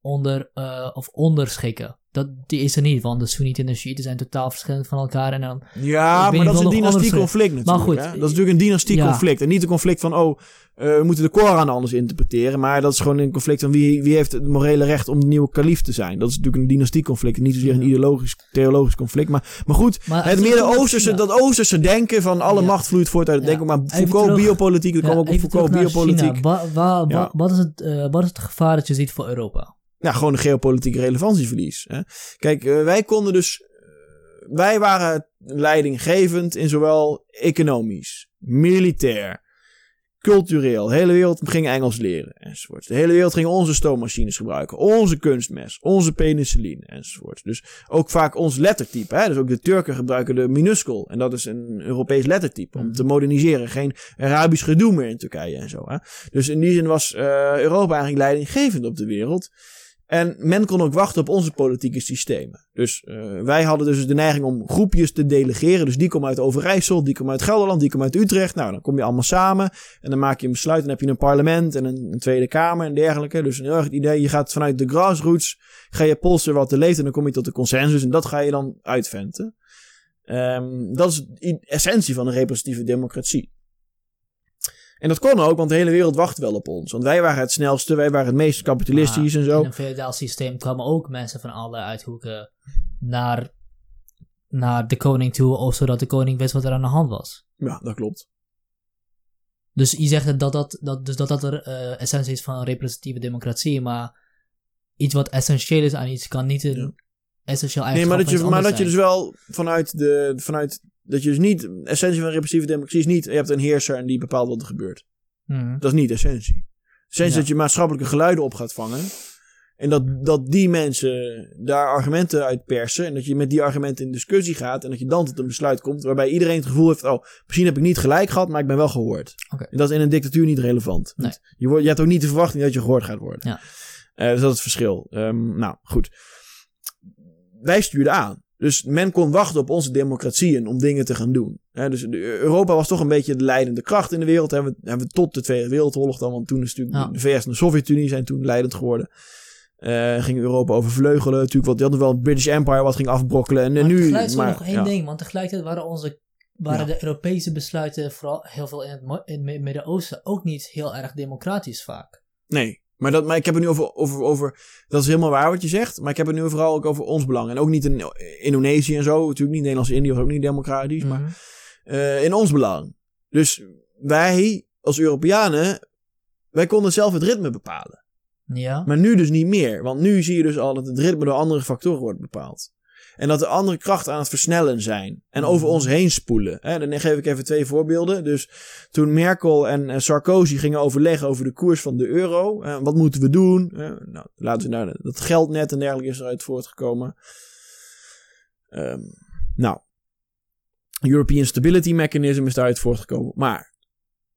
onder uh, of onderschikken. Dat die is er niet, want de Soenieten en de Shiiten zijn totaal verschillend van elkaar. En dan, Ja, maar dat is een anders- conflict natuurlijk. goed, hè? Dat is natuurlijk een dynastieck ja. conflict. En niet een conflict van, oh, eh, we moeten de Koran anders interpreteren. Maar dat is gewoon een conflict van wie, wie heeft het morele recht om de nieuwe kalif te zijn. Dat is natuurlijk een dynastieck conflict. en Niet zozeer een ideologisch, theologisch conflict. Maar, maar goed, maar het Midden-Oosterse, dat Oosterse denken van alle Ja. macht vloeit voort uit het denken. Maar Foucault terug- biopolitiek, er Ja, kwam ook op Foucault biopolitiek. China. Wa- wa- wa- Ja. wat, is het, eh, wat is het gevaar dat je ziet voor Europa? Ja, gewoon een geopolitieke relevantieverlies. Hè? Kijk, eh, wij konden dus. wij waren leidinggevend in zowel economisch, militair, cultureel. De hele wereld ging Engels leren enzovoort. De hele wereld ging onze stoommachines gebruiken, onze kunstmes, onze penicilline enzovoort. Dus ook vaak ons lettertype. Hè? Dus ook de Turken gebruiken de minuscule. En dat is een Europees lettertype om te moderniseren. Geen Arabisch gedoe meer in Turkije en zo. Hè? Dus in die zin was eh, Europa eigenlijk leidinggevend op de wereld. En men kon ook wachten op onze politieke systemen. Dus uh, wij hadden dus de neiging om groepjes te delegeren. Dus die komen uit Overijssel, die komen uit Gelderland, die komen uit Utrecht. Nou, dan kom je allemaal samen en dan maak je een besluit. Dan heb je een parlement en een, Tweede Kamer en dergelijke. Dus een heel erg idee, je gaat vanuit de grassroots, ga je polsen wat er leeft en dan kom je tot de consensus. En dat ga je dan uitventen. Um, dat is de essentie van een representatieve democratie. En dat kon ook, want de hele wereld wachtte wel op ons. Want wij waren het snelste, wij waren het meest kapitalistisch Maar en zo. In een feodaal systeem kwamen ook mensen van alle uithoeken naar, naar de koning toe, of zodat de koning wist wat er aan de hand was. Ja, dat klopt. Dus je zegt dat dat, dat, dus dat, dat er uh, essentie is van een representatieve democratie, maar iets wat essentieel is aan iets kan niet een ja. essentieel Nee, maar dat je, maar dat je dus wel vanuit de, vanuit dat je dus niet, essentie van repressieve democratie is niet, je hebt een heerser en die bepaalt wat er gebeurt. Mm -hmm. Dat is niet essentie. Essentie ja. dat je maatschappelijke geluiden op gaat vangen. En dat, dat die mensen daar argumenten uit persen. En dat je met die argumenten in discussie gaat. En dat je dan tot een besluit komt. Waarbij iedereen het gevoel heeft: oh, misschien heb ik niet gelijk gehad, maar ik ben wel gehoord. En dat is in een dictatuur niet relevant. Nee. Je, wordt, je hebt ook niet de verwachting dat je gehoord gaat worden. Ja. Eh, dus dat is het verschil. Ehm, nou, goed. Wij stuurden aan. Dus men kon wachten op onze democratieën om dingen te gaan doen. Dus Europa was toch een beetje de leidende kracht in de wereld. Hebben we, hebben we tot de Tweede Wereldoorlog dan. Want toen is natuurlijk Ja. de VS en de Sovjet-Unie zijn toen leidend geworden. Eh, ging Europa overvleugelen. Natuurlijk, wat die hadden wel het British Empire wat ging afbrokkelen. En, Maar nu. tegelijk is er maar, nog één ja. ding, want tegelijkertijd waren onze waren Ja. de Europese besluiten, vooral heel veel in het, het Midden-Oosten, ook niet heel erg democratisch vaak. Nee, maar, dat, maar ik heb het nu over, over, over. Dat is helemaal waar wat je zegt. Maar ik heb het nu vooral ook over ons belang. En ook niet in Indonesië en zo. Natuurlijk niet Nederlands-Indië was ook niet democratisch. Maar Mhm. eh, in ons belang. Dus wij als Europeanen. Wij konden zelf het ritme bepalen. Ja. Maar nu dus niet meer. Want nu zie je dus al dat het ritme door andere factoren wordt bepaald. En dat er andere krachten aan het versnellen zijn. En over Mhm. ons heen spoelen. Hè, dan geef ik even twee voorbeelden. Dus toen Merkel en eh, Sarkozy gingen overleggen over de koers van de euro. eh, wat moeten we doen? Eh, nou, laten we nou, dat geldnet en dergelijke is eruit voortgekomen. Ehm, nou, European Stability Mechanism is daaruit voortgekomen. Maar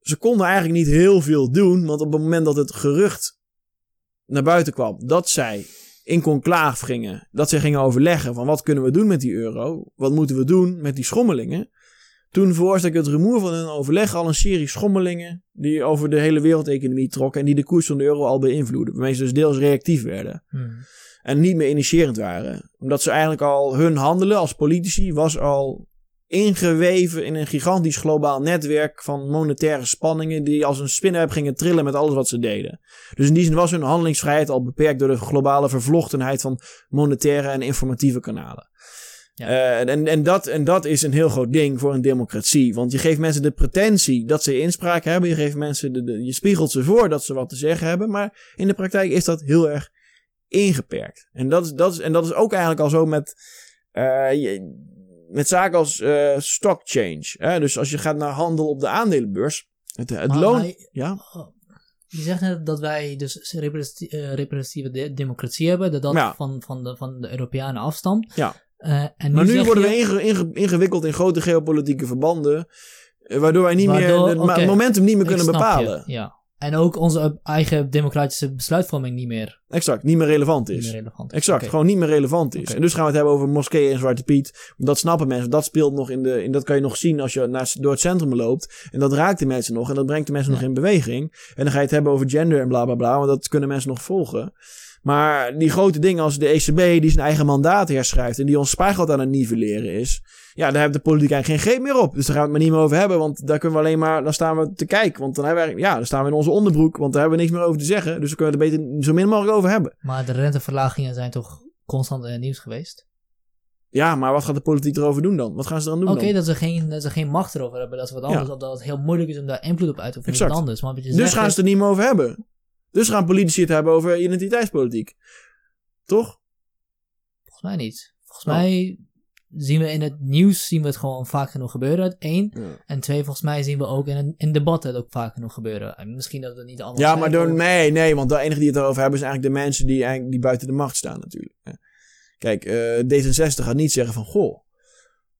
ze konden eigenlijk niet heel veel doen. Want op het moment dat het gerucht naar buiten kwam dat zij in conclaaf gingen, dat zij gingen overleggen van wat kunnen we doen met die euro, wat moeten we doen met die schommelingen. Toen veroorzaakte het rumoer van hun overleg al een serie schommelingen die over de hele wereldeconomie trokken en die de koers van de euro al beïnvloeden. Waarmee ze dus deels reactief werden Mhm. en niet meer initiërend waren. Omdat ze eigenlijk al hun handelen als politici was al ingeweven in een gigantisch globaal netwerk van monetaire spanningen die als een spinnenweb gingen trillen met alles wat ze deden. Dus in die zin was hun handelingsvrijheid al beperkt door de globale vervlochtenheid van monetaire en informatieve kanalen. Ja. Eh, en, en, dat, en dat is een heel groot ding voor een democratie. Want je geeft mensen de pretentie dat ze inspraak hebben. Je geeft mensen de, de- je spiegelt ze voor dat ze wat te zeggen hebben. Maar in de praktijk is dat heel erg ingeperkt. En dat is, dat is, en dat is ook eigenlijk al zo met, eh, je- met zaken als eh, stock change. Hè? Dus als je gaat naar handel op de aandelenbeurs. Het, het loon. ja, Oh. Je zegt net dat wij dus representati- eh, representatieve de- democratie hebben, dat dat Ja. van, van, de, van de Europeanen afstamt. Ja. Eh, en maar nu worden je- we inge- inge- ingewikkeld in grote geopolitieke verbanden. Waardoor wij niet Waardoor- meer het momentum niet meer kunnen je, bepalen. Ja. En ook onze eigen democratische besluitvorming niet meer, Exact, niet meer relevant niet is. meer relevant is. Exact, gewoon niet meer relevant is. En dus gaan we het hebben over moskeeën en Zwarte Piet. Dat snappen mensen. Dat speelt nog in de. In, dat kan je nog zien als je naar, door het centrum loopt. En dat raakt de mensen nog. En dat brengt de mensen Ja. nog in beweging. En dan ga je het hebben over gender en bla bla bla. Want dat kunnen mensen nog volgen. Maar die grote dingen als de ECB die zijn eigen mandaat herschrijft. En die ons spaargeld aan het nivelleren is. Ja, daar heeft de politiek eigenlijk geen greep meer op. Dus daar gaan we het maar niet meer over hebben. Want daar kunnen we alleen maar. Dan staan we te kijken. Want dan hebben we Ja, dan staan we in onze onderbroek. Want daar hebben we niks meer over te zeggen. Dus dan kunnen we het er beter zo min mogelijk over hebben. Maar de renteverlagingen zijn toch constant in het nieuws geweest? Ja, maar wat gaat de politiek erover doen dan? Wat gaan ze dan doen Oké, dat, ze geen, dat ze geen macht erover hebben, dat is wat anders. Ja. Dat het heel moeilijk is om daar invloed op uit te oefenen, Exact. anders. Maar Dus zegt gaan ze het er niet meer over hebben. Dus gaan politici het hebben over identiteitspolitiek. Toch? Volgens mij niet. Volgens Oh. mij zien we in het nieuws zien we het gewoon vaak genoeg gebeuren. Eén. En twee, volgens mij zien we ook in, in debatten het ook vaak genoeg gebeuren. En misschien dat het niet allemaal Ja, zijn, maar door, nee, nee, want de enige die het erover hebben zijn eigenlijk de mensen die, eigenlijk, die buiten de macht staan natuurlijk. Kijk, eh, D66 gaat niet zeggen van, goh,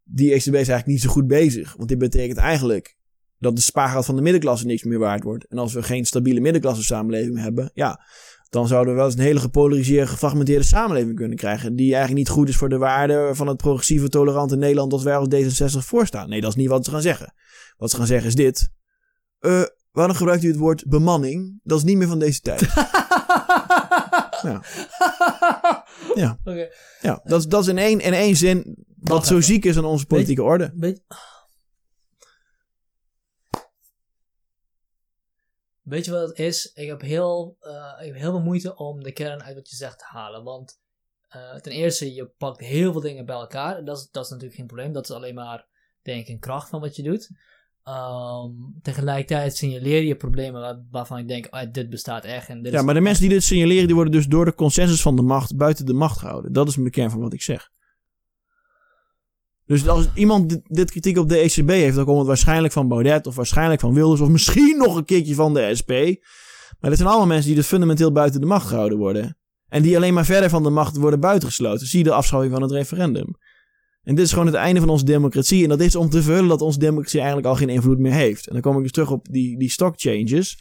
die ECB is eigenlijk niet zo goed bezig. Want dit betekent eigenlijk dat de spaargeld van de middenklasse niks meer waard wordt. En als we geen stabiele middenklasse samenleving hebben, ja, dan zouden we wel eens een hele gepolariseerde, gefragmenteerde samenleving kunnen krijgen. Die eigenlijk niet goed is voor de waarde van het progressieve, tolerante Nederland dat wij als D66 voorstaan. Nee, dat is niet wat ze gaan zeggen. Wat ze gaan zeggen is dit. Eh, waarom gebruikt u het woord bemanning? Dat is niet meer van deze tijd. Ja. Ja. Oké. Ja, dat is, dat is in één, in één zin wat zo ziek is aan onze politieke orde. Weet, weet je wat het is? Ik heb, heel, eh, ik heb heel veel moeite om de kern uit wat je zegt te halen. Want eh, ten eerste, je pakt heel veel dingen bij elkaar. Dat is, dat is natuurlijk geen probleem. Dat is alleen maar, denk ik, een kracht van wat je doet. Ehm, tegelijkertijd signaleer je problemen waar- waarvan ik denk, ah, dit bestaat echt. En dit Ja, maar de mensen die dit signaleren, die worden dus door de consensus van de macht buiten de macht gehouden. Dat is de kern van wat ik zeg. Dus als iemand dit, kritiek op de ECB heeft, dan komt het waarschijnlijk van Baudet of waarschijnlijk van Wilders of misschien nog een keertje van de SP. Maar dit zijn allemaal mensen die dus fundamenteel buiten de macht gehouden worden. En die alleen maar verder van de macht worden buitengesloten. Zie de afschaffing van het referendum. En dit is gewoon het einde van onze democratie. En dat is om te vullen dat onze democratie eigenlijk al geen invloed meer heeft. En dan kom ik dus terug op die, die stock changes.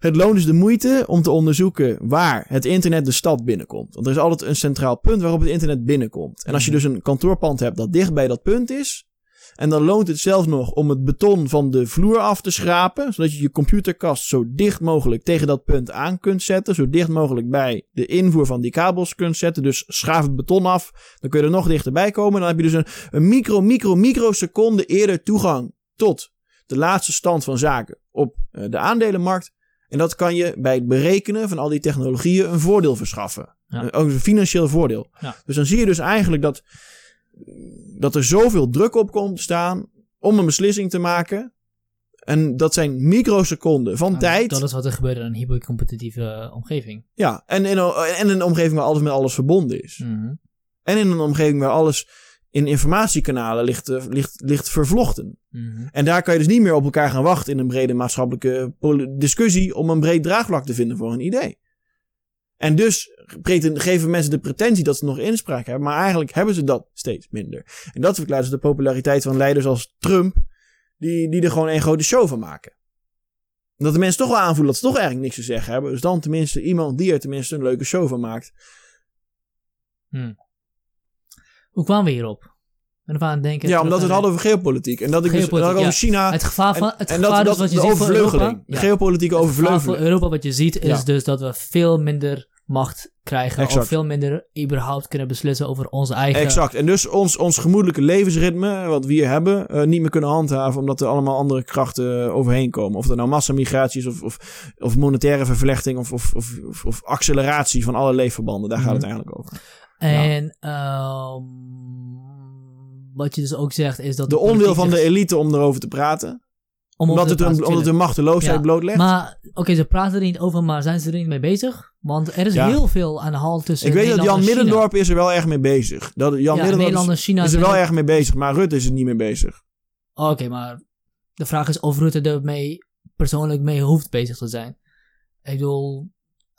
Het loont dus de moeite om te onderzoeken waar het internet de stad binnenkomt. Want er is altijd een centraal punt waarop het internet binnenkomt. En als je dus een kantoorpand hebt dat dicht bij dat punt is, en dan loont het zelfs nog om het beton van de vloer af te schrapen, zodat je je computerkast zo dicht mogelijk tegen dat punt aan kunt zetten, zo dicht mogelijk bij de invoer van die kabels kunt zetten. Dus schaaf het beton af, dan kun je er nog dichterbij komen. Dan heb je dus een, een micro, micro, microseconde eerder toegang tot de laatste stand van zaken op eh, de aandelenmarkt. En dat kan je bij het berekenen van al die technologieën een voordeel verschaffen. Ja. Ook een financieel voordeel. Ja. Dus dan zie je dus eigenlijk dat, dat er zoveel druk op komt staan om een beslissing te maken. En dat zijn microseconden van tijd. Dat is wat er gebeurt in een hypercompetitieve eh, omgeving. Ja, en in, een- en in een omgeving waar alles met alles verbonden is. Mhm. En in een omgeving waar alles in informatiekanalen ligt, eh, ligt, ligt vervlochten. Mhm. En daar kan je dus niet meer op elkaar gaan wachten in een brede maatschappelijke discussie om een breed draagvlak te vinden voor een idee. En dus geven mensen de pretentie dat ze nog inspraak hebben, maar eigenlijk hebben ze dat steeds minder. En dat verklaart dus de populariteit van leiders als Trump, die, die er gewoon een grote show van maken. En dat de mensen toch wel aanvoelen dat ze toch eigenlijk niks te zeggen hebben. Dus dan tenminste iemand die er tenminste een leuke show van maakt. Hoe kwamen we hierop? Ben ervan aan het denken. Ja, omdat we het hadden over geopolitiek. En dat ik dus dat ik over ja. China. Het gevaar van, het en gevaar dat, dus dat wat je de ziet voor Europa. De geopolitieke Het gevaar voor overvleugeling. Europa wat je ziet is Ja. dus dat we veel minder macht krijgen. Exact. Of veel minder überhaupt kunnen beslissen over onze eigen... Exact. En dus ons, ons gemoedelijke levensritme, wat we hier hebben, eh, niet meer kunnen handhaven. Omdat er allemaal andere krachten eh, overheen komen. Of het nou massamigratie is of, of, of monetaire vervlechting of, of, of, of, of acceleratie van alle leefverbanden. Daar gaat het Mhm. eigenlijk over. En ehm, wat je dus ook zegt is dat... De onwil van de elite om erover te praten. om Omdat het, te hun, praten, omdat het hun machteloosheid Ja. blootlegt. Maar, oké, ze praten er niet over, maar zijn ze er niet mee bezig? Want er is Ja. heel veel aan de hand tussen Ik weet dat Jan. Middendorp is er wel erg mee bezig. Dat, Jan Ja, Middendorp Nederland en is, China is er wel erg mee bezig. Maar Rutte is er niet mee bezig. Oké, maar de vraag is of Rutte er mee persoonlijk mee hoeft bezig te zijn. Ik bedoel,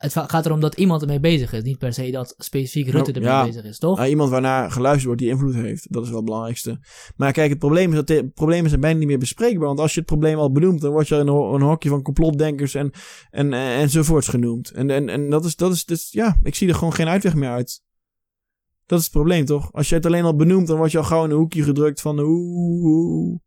het gaat erom dat iemand ermee bezig is. Niet per se dat specifiek Rutte Nou, ermee ja. bezig is, toch? Uh, iemand waarnaar geluisterd wordt die invloed heeft. Dat is wel het belangrijkste. Maar kijk, het probleem is dat de problemen zijn bijna niet meer bespreekbaar. Want als je het probleem al benoemt, dan word je in een, ho- een hokje van complotdenkers en, en, en, enzovoorts genoemd. En, en, en dat is, dat is, dus, ja, ik zie er gewoon geen uitweg meer uit. Dat is het probleem, toch? Als je het alleen al benoemt, dan word je al gauw in een hoekje gedrukt van oeh.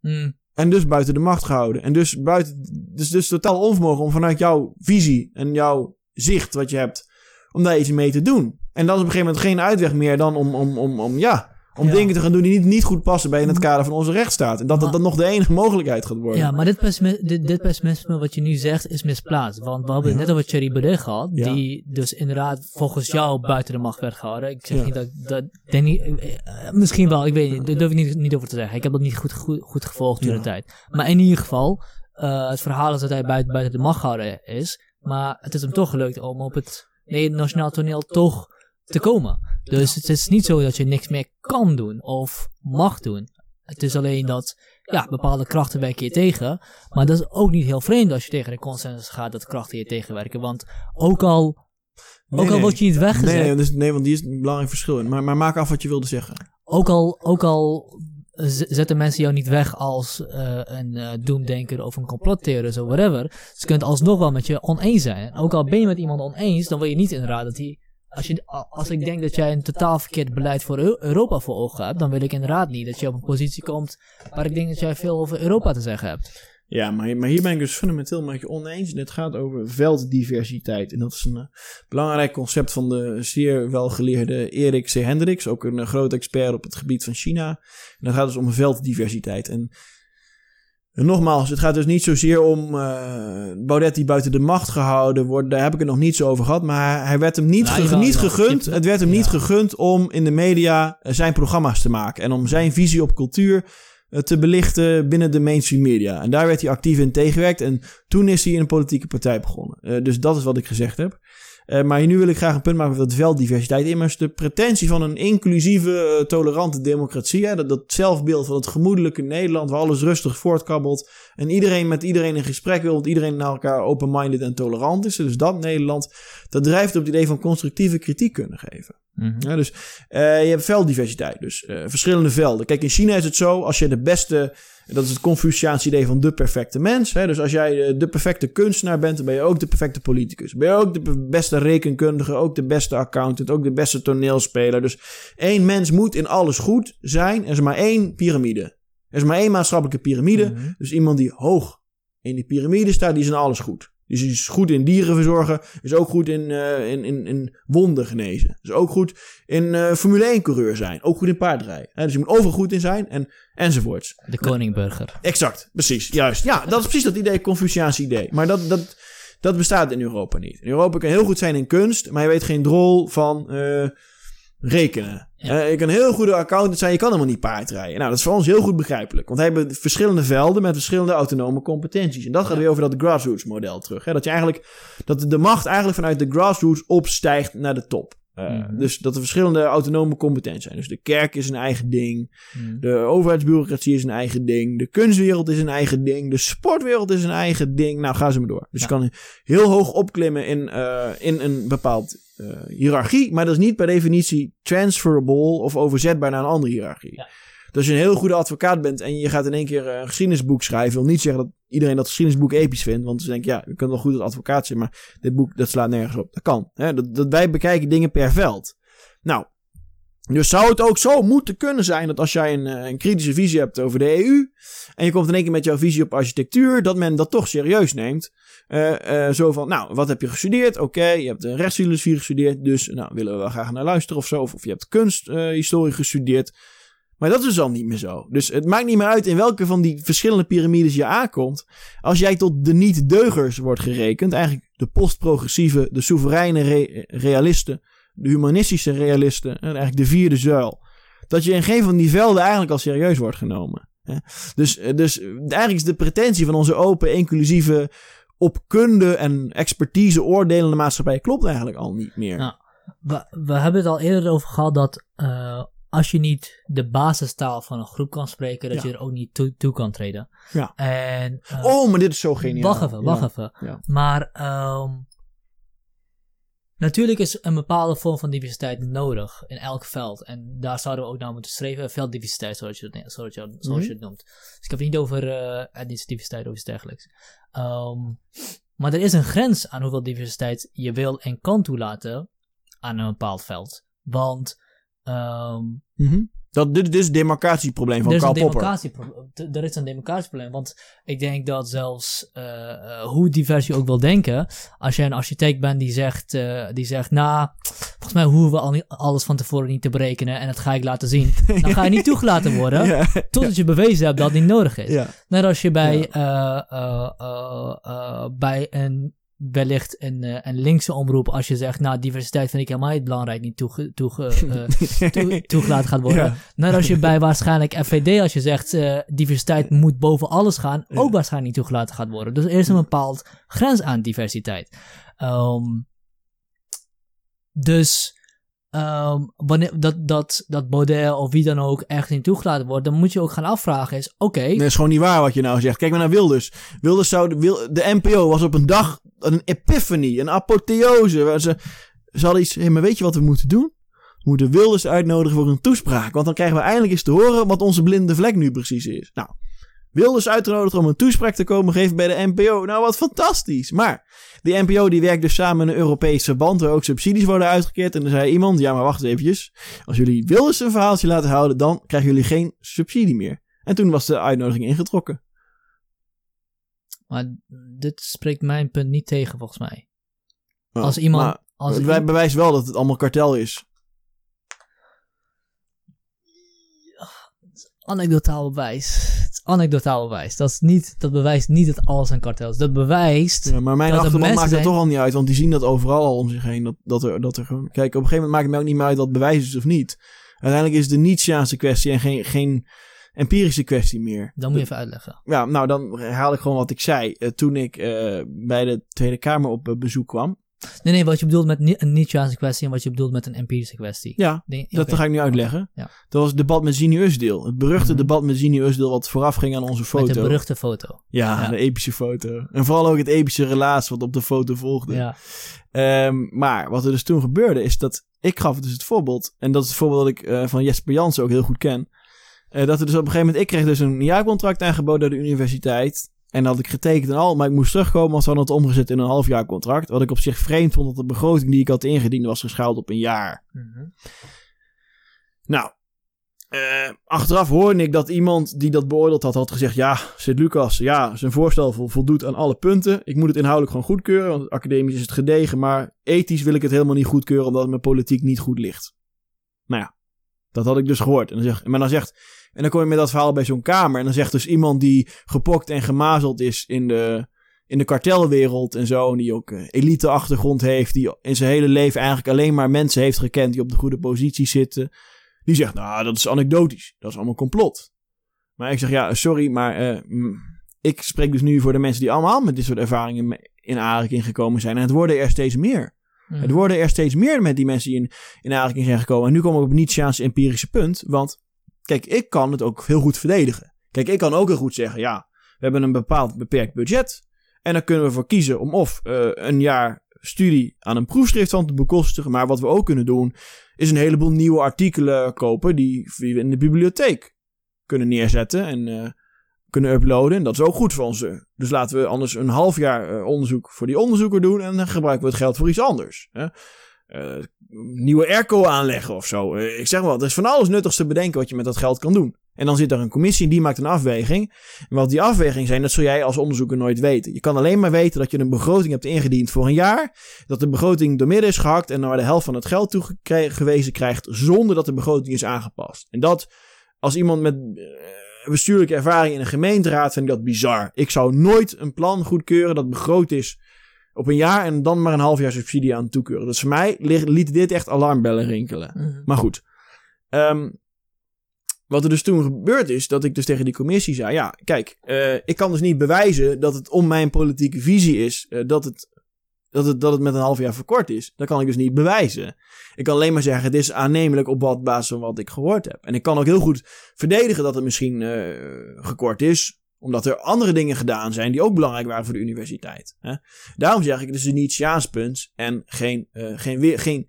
Hmm. En dus buiten de macht gehouden. En dus buiten, dus, dus totaal onvermogen om vanuit jouw visie en jouw zicht wat je hebt, om daar iets mee te doen. En dan is op een gegeven moment geen uitweg meer dan om, om, om, om ja, om Ja. dingen te gaan doen die niet, niet goed passen bij in het kader van onze rechtsstaat. En dat dat dan nog de enige mogelijkheid gaat worden. Ja, maar dit, pessimi- dit, dit pessimisme wat je nu zegt is misplaatst. Want we hebben het net over Thierry Baudet gehad, Ja. die dus inderdaad volgens jou buiten de macht werd gehouden. Ik zeg niet dat, dat niet, eh, eh, misschien wel, ik weet niet, daar durf ik niet, niet over te zeggen. Ik heb dat niet goed, goed, goed gevolgd toen de tijd. Maar in ieder geval, eh, het verhaal is dat hij buiten, buiten de macht gehouden is. Maar het is hem toch gelukt om op het nee, nationaal toneel toch te komen. Dus het is niet zo dat je niks meer kan doen of mag doen. Het is alleen dat ja, bepaalde krachten werken je tegen. Maar dat is ook niet heel vreemd als je tegen de consensus gaat dat krachten je tegenwerken. Want ook al, Nee, ook al nee. word je niet weggezet, Nee, nee, dus, nee, want die is een belangrijk verschil. in. Maar, maar maak af wat je wilde zeggen. ook al, ook al zetten mensen jou niet weg als eh, een eh, doemdenker of een complottheorist of whatever. Ze kunnen alsnog wel met je oneens zijn. Ook al ben je met iemand oneens, dan wil je niet inderdaad dat hij... Als, als ik denk dat jij een totaal verkeerd beleid voor Eu- Europa voor ogen hebt, dan wil ik inderdaad niet dat je op een positie komt waar ik denk dat jij veel over Europa te zeggen hebt. Ja, maar, maar hier ben ik dus fundamenteel met je oneens. En het gaat over velddiversiteit. En dat is een eh, belangrijk concept van de zeer welgeleerde Erik C. Hendricks. Ook een eh, groot expert op het gebied van China. En dat gaat dus om velddiversiteit. En, en nogmaals, het gaat dus niet zozeer om eh, Baudet die buiten de macht gehouden wordt. Daar heb ik het nog niet zo over gehad. Maar hij werd hem niet, Nou, ge- niet gegund. Het werd hem niet gegund om in de media eh, zijn programma's te maken. En om zijn visie op cultuur eh, te belichten binnen de mainstream media. En daar werd hij actief in tegengewerkt. En toen is hij in een politieke partij begonnen. Dus dat is wat ik gezegd heb. Eh, maar nu wil ik graag een punt maken over dat velddiversiteit. Immers de pretentie van een inclusieve, uh, tolerante democratie. Hè, dat, dat zelfbeeld van het gemoedelijke Nederland, waar alles rustig voortkabbelt. En iedereen met iedereen in gesprek wil, want iedereen naar elkaar open-minded en tolerant is. Dus dat Nederland, dat drijft op het idee van constructieve kritiek kunnen geven. Mhm. Ja, dus uh, je hebt velddiversiteit, dus uh, verschillende velden. Kijk, in China is het zo, als je de beste, dat is het Confuciaanse idee van de perfecte mens. Hè? Dus als jij de perfecte kunstenaar bent, dan ben je ook de perfecte politicus. Ben je ook de beste rekenkundige, ook de beste accountant, ook de beste toneelspeler. Dus één mens moet in alles goed zijn. Er is maar één piramide. Er is maar één maatschappelijke piramide. Mhm. Dus iemand die hoog in die piramide staat, die is in alles goed. Dus is goed in dieren verzorgen. Is ook goed in, uh, in, in, in wonden genezen. Is ook goed in uh, Formule 1 coureur zijn. Ook goed in paardrijden. Dus je moet overal goed in zijn en, enzovoorts. De koningburger. Exact, precies. Juist. Ja, dat is precies dat idee, Confuciaanse idee. Maar dat, dat, dat bestaat in Europa niet. In Europa kan heel goed zijn in kunst, maar je weet geen drol van uh, rekenen. Ja. Uh, je kan een heel goede accountant zijn, je kan helemaal niet paardrijden. Nou, dat is voor ons heel goed begrijpelijk. Want we hebben verschillende velden met verschillende autonome competenties. En dat gaat Ja. weer over dat grassroots model terug. Hè? Dat je eigenlijk, dat de macht eigenlijk vanuit de grassroots opstijgt naar de top. Uh, Mhm. Dus dat er verschillende autonome competenties zijn. Dus de kerk is een eigen ding. Mhm. De overheidsbureaucratie is een eigen ding. De kunstwereld is een eigen ding. De sportwereld is een eigen ding. Nou, ga ze maar door. Dus Ja. je kan heel hoog opklimmen in, uh, in een bepaald uh, hiërarchie. Maar dat is niet per definitie transferable of overzetbaar naar een andere hiërarchie. Ja. Dus als je een heel goede advocaat bent en je gaat in één keer een geschiedenisboek schrijven, wil niet zeggen dat iedereen dat geschiedenisboek episch vindt. Want ze denken, ja, je kunt wel goed als advocaat zijn, maar dit boek dat slaat nergens op. Dat kan. Hè? Dat, wij bekijken dingen per veld. Nou, dus zou het ook zo moeten kunnen zijn dat als jij een, eh, een kritische visie hebt over de EU. en je komt in één keer met jouw visie op architectuur. dat men dat toch serieus neemt. Uh, uh, zo van, nou, wat heb je gestudeerd? Oké, je hebt rechtsfilosofie gestudeerd. dus nou, willen we wel graag naar luisteren of zo. Of, of je hebt kunsthistorie gestudeerd. Maar dat is dan niet meer zo. Dus het maakt niet meer uit in welke van die verschillende piramides je aankomt. Als jij tot de niet-deugers wordt gerekend, eigenlijk de postprogressieve, de soevereine re realisten, de humanistische realisten, en eigenlijk de vierde zuil. Dat je in geen van die velden eigenlijk al serieus wordt genomen. Dus, dus eigenlijk is de pretentie van onze open, inclusieve, op kunde en expertise oordelende maatschappij klopt eigenlijk al niet meer. Nou, we, we hebben het al eerder over gehad dat uh, als je niet de basistaal van een groep kan spreken, dat Ja. je er ook niet toe, toe kan treden. Ja. En, uh, Oh, maar dit is zo geniaal. Wacht even, wacht Ja. even. Ja. Maar um, natuurlijk is een bepaalde vorm van diversiteit nodig in elk veld. En daar zouden we ook naar moeten streven. Velddiversiteit, zoals je, het- zoals je, zoals Mhm. je het noemt. Dus ik heb het niet over uh, etnische diversiteit of iets dergelijks. Um, maar er is een grens aan hoeveel diversiteit je wil en kan toelaten aan een bepaald veld. Want um, Mhm. Dat, dit, dit is het demarcatieprobleem van Karl een Popper. er is een demarcatieprobleem. Want ik denk dat zelfs uh, hoe divers je ook wil denken. Als jij een architect bent die zegt, uh, die zegt nou, volgens mij hoeven we al niet, alles van tevoren niet te berekenen. En dat ga ik laten zien. Dan ga je niet toegelaten worden. Ja. Totdat je bewezen hebt dat het niet nodig is. Ja. Net als je bij, uh, bij een wellicht een, uh, een linkse omroep, als je zegt, nou, diversiteit vind ik helemaal niet belangrijk, niet toege, toege, uh, toe, toegelaten gaat worden. Ja. Net als je bij waarschijnlijk FVD, als je zegt, uh, diversiteit moet boven alles gaan, Ja. ook waarschijnlijk niet toegelaten gaat worden. Dus er is een bepaald grens aan diversiteit. Um, dus um, wanneer dat, dat, dat Baudet of wie dan ook echt niet toegelaten wordt, dan moet je ook gaan afvragen is, oké, dat is gewoon niet waar wat je nou zegt. Kijk maar naar Wilders. Wilders zou de, NPO was op een dag een epiphany, een apotheose. Waar ze, ze hadden iets, hey, maar weet je wat we moeten doen? We moeten Wilders uitnodigen voor een toespraak. Want dan krijgen we eindelijk eens te horen wat onze blinde vlek nu precies is. Nou, Wilders uitgenodigd om een toespraak te komen geven bij de NPO. Nou, wat fantastisch. Maar die NPO die werkt dus samen in een Europees verband waar ook subsidies worden uitgekeerd. En dan zei iemand, ja maar wacht eens eventjes. Als jullie Wilders een verhaaltje laten houden, dan krijgen jullie geen subsidie meer. En toen was de uitnodiging ingetrokken. Maar dit spreekt mijn punt niet tegen, volgens mij. Als iemand. Als het wij- bewijst wel dat het allemaal kartel is. anekdotaal bewijs. Het anekdotaal bewijs. Dat, is niet, dat bewijst niet dat alles een kartel is. Dat bewijst. Ja, maar mijn Dat er achterban maakt dat zijn- toch al niet uit, want die zien dat overal al om zich heen. Dat, dat, er, dat er gewoon... Kijk, op een gegeven moment maakt het mij ook niet meer uit wat bewijs is of niet. Uiteindelijk is het een Nietzscheaanse kwestie en geen, geen empirische kwestie meer. Dan moet je even uitleggen. Ja, nou dan herhaal ik gewoon wat ik zei. Uh, toen ik uh, bij de Tweede Kamer op uh, bezoek kwam. Nee, nee, wat je bedoelt met een Nietzscheaanse kwestie en wat je bedoelt met een empirische kwestie. Ja, dat ga ik nu uitleggen. Ja. Dat was het debat met Zini Usdeel. Het beruchte Mhm. debat met Zini Usdeel wat vooraf ging aan onze foto. Met de beruchte foto. Ja, Ja. de epische foto. En vooral ook het epische relaas wat op de foto volgde. Ja. Ehm, maar wat er dus toen gebeurde is dat ik gaf dus het voorbeeld. En dat is het voorbeeld dat ik eh, van Jesper Jansen ook heel goed ken. eh, dat er dus op een gegeven moment, ik kreeg dus een jaarcontract aangeboden door de universiteit. En dat had ik getekend en al, maar ik moest terugkomen als ze hadden het omgezet in een halfjaarcontract. Wat ik op zich vreemd vond, dat de begroting die ik had ingediend was geschaald op een jaar. Nou, eh, achteraf hoorde ik dat iemand die dat beoordeeld had, had gezegd: Ja, Sint-Lucas, ja, zijn voorstel vo- voldoet aan alle punten. Ik moet het inhoudelijk gewoon goedkeuren, want academisch is het gedegen. Maar ethisch wil ik het helemaal niet goedkeuren, omdat het mijn politiek niet goed ligt. Nou ja, dat had ik dus gehoord. En dan zeg, maar dan zegt, en dan kom je met dat verhaal bij zo'n kamer. En dan zegt dus iemand die gepokt en gemazeld is in de, in de kartelwereld en zo. En die ook eh, elite-achtergrond heeft. Die in zijn hele leven eigenlijk alleen maar mensen heeft gekend die op de goede positie zitten. Die zegt, nou, dat is anekdotisch. Dat is allemaal complot. Maar ik zeg, ja, sorry, maar eh, mm, ik spreek dus nu voor de mensen die allemaal met dit soort ervaringen in aanraking gekomen zijn. En het worden er steeds meer. Mhm. Er worden er steeds meer met die mensen die in, in aanraking zijn gekomen. En nu komen we op het Nietzscheaanse empirische punt. Want, kijk, ik kan het ook heel goed verdedigen. Kijk, ik kan ook heel goed zeggen, ja, we hebben een bepaald beperkt budget. En dan kunnen we voor kiezen om of eh, een jaar studie aan een proefschrift van te bekostigen. Maar wat we ook kunnen doen, is een heleboel nieuwe artikelen kopen die we in de bibliotheek kunnen neerzetten en eh, kunnen uploaden. En dat is ook goed voor ons. Dus laten we anders een half jaar eh, onderzoek voor die onderzoeker doen en dan gebruiken we het geld voor iets anders. Hè? Eh, nieuwe airco aanleggen of zo. Eh, ik zeg wel, er is van alles nuttigs te bedenken wat je met dat geld kan doen. En dan zit er een commissie en die maakt een afweging. En wat die afweging zijn, dat zul jij als onderzoeker nooit weten. Je kan alleen maar weten dat je een begroting hebt ingediend voor een jaar. Dat de begroting doormidden is gehakt en maar de helft van het geld toegewezen krijgt zonder dat de begroting is aangepast. En dat, als iemand met eh, bestuurlijke ervaring in een gemeenteraad, vind ik dat bizar. Ik zou nooit een plan goedkeuren dat begroot is op een jaar en dan maar een half jaar subsidie aan toekeuren. Dus voor mij li- liet dit echt alarmbellen rinkelen. Mhm. Maar goed. Ehm, wat er dus toen gebeurd is, dat ik dus tegen die commissie zei: Ja, kijk, eh, ik kan dus niet bewijzen dat het om mijn politieke visie is, eh, dat, het, dat, het, dat het met een half jaar verkort is. Dat kan ik dus niet bewijzen. Ik kan alleen maar zeggen: Het is aannemelijk op wat basis van wat ik gehoord heb. En ik kan ook heel goed verdedigen dat het misschien eh, gekort is, omdat er andere dingen gedaan zijn die ook belangrijk waren voor de universiteit. Hè? Daarom zeg ik: Het is een Nietzscheaans punt en geen, eh, geen, weer, geen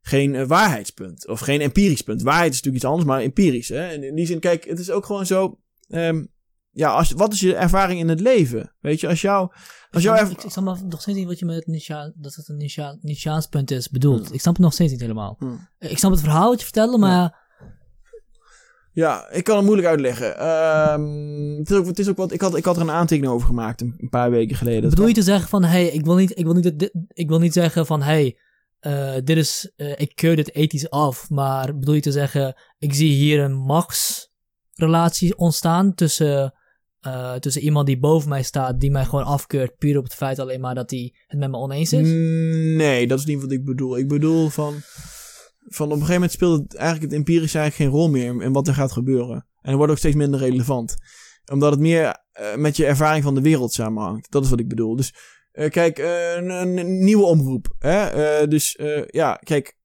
geen eh, waarheidspunt. Of geen empirisch punt. Waarheid is natuurlijk iets anders, maar empirisch. Hè? En in die zin, kijk, het is ook gewoon zo. ehm, ja, als, wat is je ervaring in het leven? Weet je, als jou. Als jouw ik, snap, ik, ik snap maar nog steeds niet wat je met Nietzsche, dat het een Nietzsche, Nietzscheaans punt is bedoeld. Ik snap het nog steeds niet helemaal. Hmm. Ik snap het verhaal wat je vertelde, maar Ja, ik kan het moeilijk uitleggen. Ehm, het, is ook, het is ook wat. Ik had, ik had er een aantekening over gemaakt een, een paar weken geleden. Bedoel je te zeggen van, hey, ik wil niet, ik wil niet, dit- ik wil niet zeggen van, hey, eh, dit is, eh, ik keur dit ethisch af, maar bedoel je te zeggen, ik zie hier een machtsrelatie ontstaan tussen, eh, tussen iemand die boven mij staat, die mij gewoon afkeurt, puur op het feit alleen maar dat hij het met me oneens is? Nee, dat is niet wat ik bedoel. Ik bedoel van. Van op een gegeven moment speelt het eigenlijk het empirische eigenlijk geen rol meer in wat er gaat gebeuren. En het wordt ook steeds minder relevant. Omdat het meer eh, met je ervaring van de wereld samenhangt. Dat is wat ik bedoel. Dus eh, kijk, eh, een, een nieuwe omroep. Hè? Dus ja, kijk.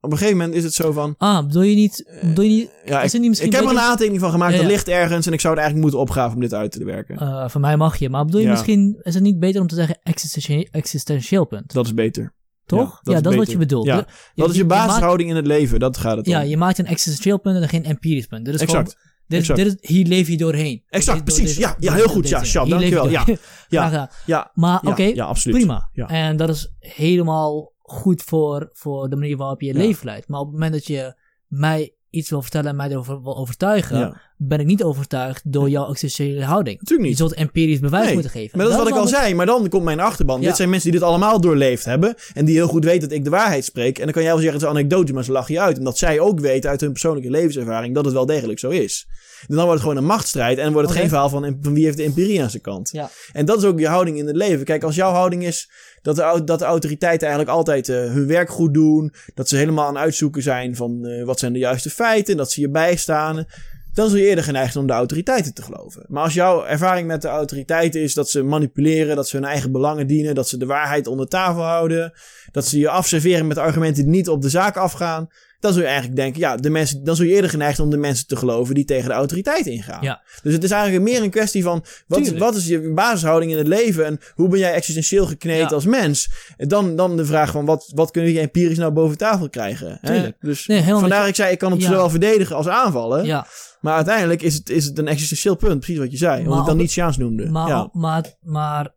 Op een gegeven moment is het zo van. Ah, bedoel je niet, bedoel je niet, Ja, is ik, het niet misschien ik heb er een aantekening van gemaakt. Ja, Dat ligt ergens. En ik zou het eigenlijk moeten opgraven om dit uit te werken. voor mij mag je, maar bedoel je misschien, is het niet beter om te zeggen existentie- existentieel punt? Dat is beter. Toch? dat Ja, is dat is wat je bedoelt. Ja, Dat is je basishouding in het leven. Dat gaat het om. Ja, je maakt een existentieel punt en geen empirisch punt. Dit is exact. Gewoon, dit, exact. dit is, hier leef je doorheen. Exact, Dit- precies. Ja, ja, heel goed. Ja, Sjab, dankjewel. Ja, ja, ja. Maar oké, ja, prima. Ja. En dat is helemaal goed voor, voor de manier waarop je je leven leidt. Maar op het moment dat je mij iets wil vertellen en mij erover wil overtuigen. Ben ik niet overtuigd door jouw existentiële houding. Natuurlijk niet. Je zult empirisch bewijs Nee, moeten geven. Maar dat is wat ik al zei. Maar dan komt mijn achterban. Ja. Dit zijn mensen die dit allemaal doorleefd hebben. En die heel goed weten dat ik de waarheid spreek. En dan kan jij wel zeggen, het is een anekdote, maar ze lachen je uit. Omdat zij ook weten uit hun persoonlijke levenservaring dat het wel degelijk zo is. En dan wordt het gewoon een machtsstrijd. En dan wordt het Oké. geen verhaal van, van wie heeft de empirie aan zijn kant. Ja. En dat is ook je houding in het leven. Kijk, als jouw houding is dat de, dat de autoriteiten eigenlijk altijd eh, hun werk goed doen. Dat ze helemaal aan het uitzoeken zijn van eh, wat zijn de juiste feiten. Dat ze je bijstaan. Dan zul je eerder geneigd om de autoriteiten te geloven. Maar als jouw ervaring met de autoriteiten is dat ze manipuleren, dat ze hun eigen belangen dienen, dat ze de waarheid onder tafel houden, dat ze je afserveren met argumenten die niet op de zaak afgaan, dan zul je eigenlijk denken, ja, de mensen, dan zul je eerder geneigd zijn om de mensen te geloven die tegen de autoriteit ingaan. Ja. Dus het is eigenlijk meer een kwestie van, wat, wat is je basishouding in het leven en hoe ben jij existentieel gekneed Ja. als mens? En dan, dan de vraag van, wat, wat kun je empirisch nou boven tafel krijgen? hè? Dus Nee, vandaar ik zei, ik kan het Ja. zowel verdedigen als aanvallen. Ja, Maar uiteindelijk is het, is het een existentieel punt, precies wat je zei. Omdat ik dan Nietzscheaans noemde. maar, ja. maar, maar...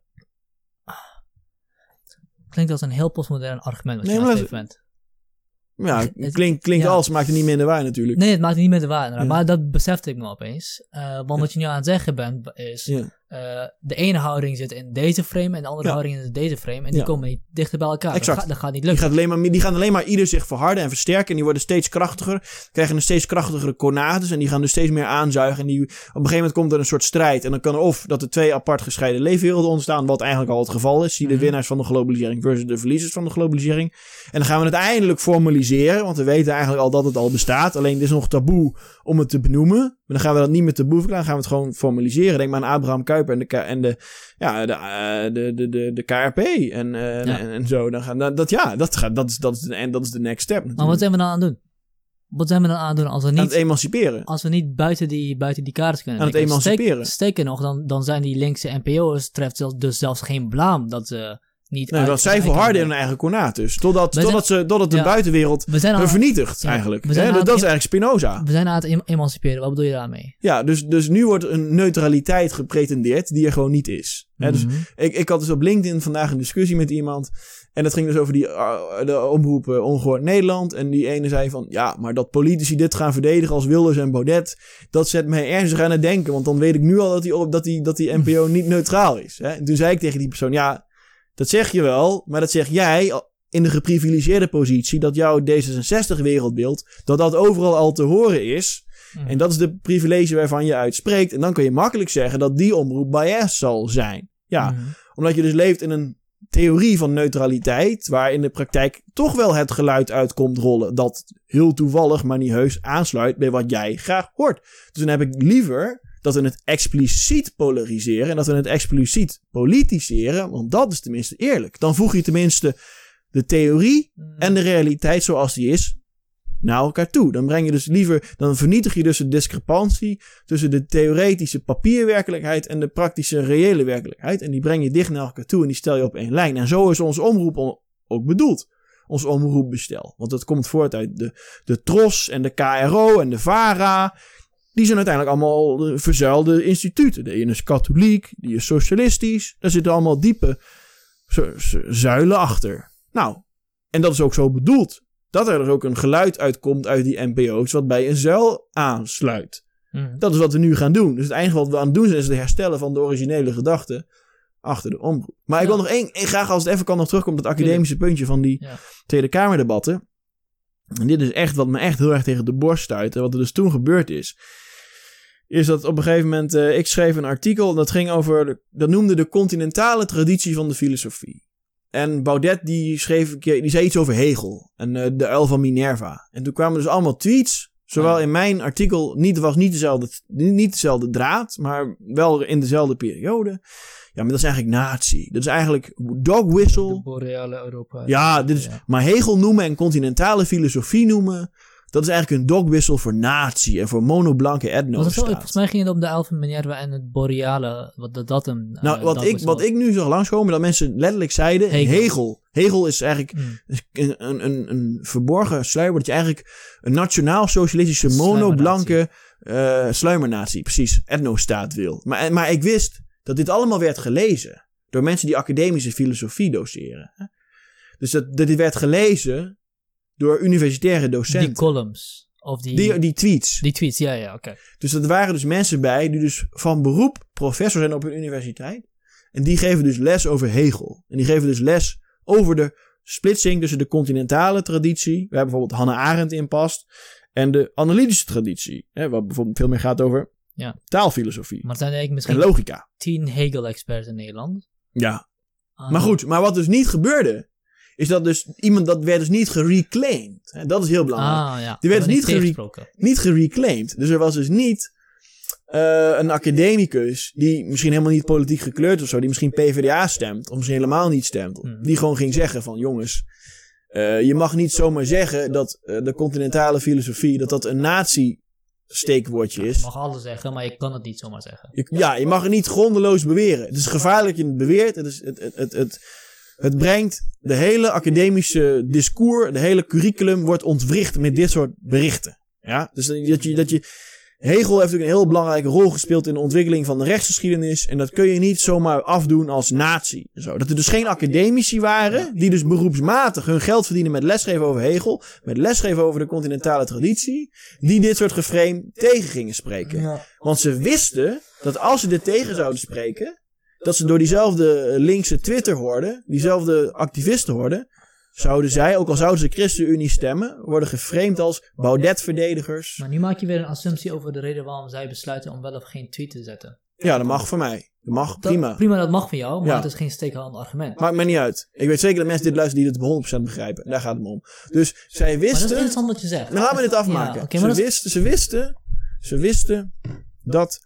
Klinkt als een heel postmodern argument wat Nee, je aan het. Ja, klinkt, klinkt ja. als, maakt het niet minder waar natuurlijk. Nee, het maakt het niet waarde. Ja. Maar dat besefte ik me opeens. Eh, want wat je nu aan het zeggen bent, is... Ja. Eh, de ene houding zit in deze frame en de andere Ja. houding in deze frame. En die Ja. komen niet dichter bij elkaar. Exact. Dat, gaat, dat gaat niet Die, lukken. gaat alleen maar, die gaan alleen maar ieder zich verharden en versterken. En die worden steeds krachtiger. Krijgen een steeds krachtigere conatus. En die gaan dus steeds meer aanzuigen. En die, op een gegeven moment komt er een soort strijd. En dan kan er of dat er twee apart gescheiden leefwerelden ontstaan. Wat eigenlijk al het geval is. Zie de Mhm. winnaars van de globalisering versus de verliezers van de globalisering. En dan gaan we het eindelijk formaliseren. Want we weten eigenlijk al dat het al bestaat. Alleen het is nog taboe om het te benoemen. Maar dan gaan we dat niet meer taboe verklaren. Dan gaan we het gewoon formaliseren. Denk maar aan Abraham Kuyper en de, K- en de, ja, de, eh, de, de, de, de KRP. En, eh, Ja. en, en zo. Dan gaan, dat, dat, ja, dat, gaat, dat, is, dat, is de, en dat is de next step natuurlijk. Maar wat zijn we dan aan het doen? Wat zijn we dan aan het doen als we aan niet, het emanciperen. als we niet buiten, die, buiten die kaders kunnen Aan het? Steek- emanciperen. Sterker nog, dan, dan zijn die linkse NPO'ers treft zelfs, dus zelfs geen blaam dat ze niet... Nee, dat zij volharden in hun eigen konatus. Totdat, We zijn- totdat, ze, totdat de Ja. buitenwereld hun vernietigt, Ja. eigenlijk. We zijn dat, is eigenlijk Spinoza. we zijn aan het em- emanciperen. Wat bedoel je daarmee? Ja, dus, dus nu wordt een neutraliteit gepretendeerd die er gewoon niet is. Dus Mhm. ik, ik had dus op LinkedIn vandaag een discussie met iemand. En dat ging dus over die, uh, de omroep uh, Ongehoord Nederland. En die ene zei van, ja, maar dat politici dit gaan verdedigen als Wilders en Baudet, dat zet mij ernstig aan het denken. Want dan weet ik nu al dat die, dat die, dat die NPO niet neutraal is. Hè? En toen zei ik tegen die persoon, ja, dat zeg je wel, maar dat zeg jij in de geprivilegeerde positie dat jouw D66-wereldbeeld, dat dat overal al te horen is. Mhm. En dat is de privilege waarvan je uitspreekt. En dan kun je makkelijk zeggen dat die omroep biased zal zijn. Ja, Mhm. omdat je dus leeft in een theorie van neutraliteit, waar in de praktijk toch wel het geluid uitkomt rollen dat heel toevallig, maar niet heus aansluit bij wat jij graag hoort. Dus dan heb ik liever dat we het expliciet polariseren en dat we het expliciet politiseren, want dat is tenminste eerlijk. Dan voeg je tenminste de theorie Mhm. en de realiteit zoals die is naar elkaar toe. Dan breng je dus liever, dan vernietig je dus de discrepantie tussen de theoretische papierwerkelijkheid en de praktische reële werkelijkheid. En die breng je dicht naar elkaar toe en die stel je op één lijn. En zo is onze omroep ook bedoeld. Ons omroepbestel. Want dat komt voort uit de, de TROS en de KRO en de VARA. Die zijn uiteindelijk allemaal de verzuilde instituten. De ene is katholiek, die is socialistisch. Daar zitten allemaal diepe zu- zu- zuilen achter. Nou, en dat is ook zo bedoeld. Dat er dus ook een geluid uitkomt uit die NPO's wat bij een zuil aansluit. Mhm. Dat is wat we nu gaan doen. Dus het enige wat we aan het doen zijn is het herstellen van de originele gedachte achter de omroep. Maar ik wil nog één, één- graag als het even kan nog terugkomen op dat academische puntje van die Ja. Tweede Kamerdebatten. En dit is echt wat me echt heel erg tegen de borst stuit. En wat er dus toen gebeurd is. Is dat op een gegeven moment, eh, ik schreef een artikel en dat ging over, de- dat noemde de continentale traditie van de filosofie. En Baudet die schreef, een keer- die zei iets over Hegel en eh, de uil van Minerva. En toen kwamen dus allemaal tweets, zowel Ja. in mijn artikel, niet, was niet dezelfde, niet dezelfde draad, maar wel in dezelfde periode. Ja, maar dat is eigenlijk nazi. Dat is eigenlijk dog whistle. De boreale Europa. Ja, dit is, Ja. maar Hegel noemen en continentale filosofie noemen, dat is eigenlijk een dogwissel voor natie en voor monoblanke etnostaat. Volgens mij ging het om de Alpha Minerva en het boreale, wat dat, dat een... Nou, eh, wat, ik, wat ik nu zag langskomen, dat mensen letterlijk zeiden, Hegel. Hegel. Hegel, is eigenlijk Mm. een, een, een, verborgen sluier, dat je eigenlijk een nationaal-socialistische monoblanke eh sluimernatie, precies, etnostaat wil. Maar, maar ik wist dat dit allemaal werd gelezen door mensen die academische filosofie doseren. Dus dat, dat dit werd gelezen door universitaire docenten. Die columns. Of die, Die, die tweets. die tweets, ja, ja, oké. Dus er waren dus mensen bij die dus van beroep professor zijn op een universiteit. En die geven dus les over Hegel. En die geven dus les over de splitsing tussen de continentale traditie, waar bijvoorbeeld Hannah Arendt in past, en de analytische traditie. Hè, wat bijvoorbeeld veel meer gaat over Ja. taalfilosofie Maar zijn eigenlijk en misschien logica. tien Hegel-experts in Nederland. Ja, Ah, maar goed, maar wat dus niet gebeurde, is dat dus iemand dat werd dus niet gereclaimed. Dat is heel belangrijk. Ah, ja. Die werd Dat niet niet gere- tegengesproken. Niet gereclaimed. Dus er was dus niet eh, een academicus die misschien helemaal niet politiek gekleurd of zo, die misschien PvdA stemt, of misschien helemaal niet stemt, Mhm. die gewoon ging zeggen van jongens, eh, je mag niet zomaar zeggen dat eh, de continentale filosofie, dat dat een nazi steekwoordje Je is. mag alles zeggen, maar je kan het niet zomaar zeggen. Je- ja, je mag het niet grondeloos beweren. Het is gevaarlijk dat je het beweert. Het, is, het, het, het, het, het brengt de hele academische discours, de hele curriculum wordt ontwricht met dit soort berichten. Ja, dus dat je, dat je, Hegel heeft natuurlijk een heel belangrijke rol gespeeld in de ontwikkeling van de rechtsgeschiedenis. En dat kun je niet zomaar afdoen als nazi. en Zo. Dat er dus geen academici waren, die dus beroepsmatig hun geld verdienen met lesgeven over Hegel, met lesgeven over de continentale traditie, die dit soort geframe tegen gingen spreken. Want ze wisten dat als ze dit tegen zouden spreken, dat ze door diezelfde linkse Twitter hoorden, diezelfde activisten hoorden, zouden zij, ook al zouden ze ChristenUnie stemmen, worden geframed als Baudet-verdedigers. Maar nu maak je weer een assumptie over de reden waarom zij besluiten om wel of geen tweet te zetten. Ja, dat mag voor mij. Dat mag, Dat- prima. Prima, dat mag van jou, maar Ja. het is geen steekhoudend argument. Maakt mij niet uit. Ik weet zeker dat mensen dit luisteren die dit 100% begrijpen. Daar gaat het me om. Dus zij Maar dat is wisten... interessant wat je zegt. Maar laat me dit afmaken. Ja, ze, wisten, ze, wisten, ze wisten dat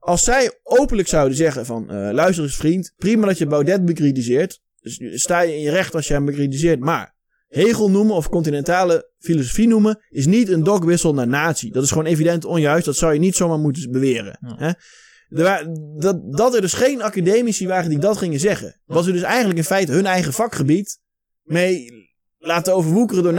als zij openlijk zouden zeggen van... eh, luister eens vriend, prima dat je Baudet bekritiseert. Dus sta je in je recht als je hem bekritiseert. Maar Hegel noemen of continentale filosofie noemen... is niet een dogwissel naar nazi. Dat is gewoon evident onjuist. Dat zou je niet zomaar moeten beweren. Ja. Hè? Dat, dat er dus geen academici waren die dat gingen zeggen. Was er dus eigenlijk in feite hun eigen vakgebied mee laten overwoekeren door.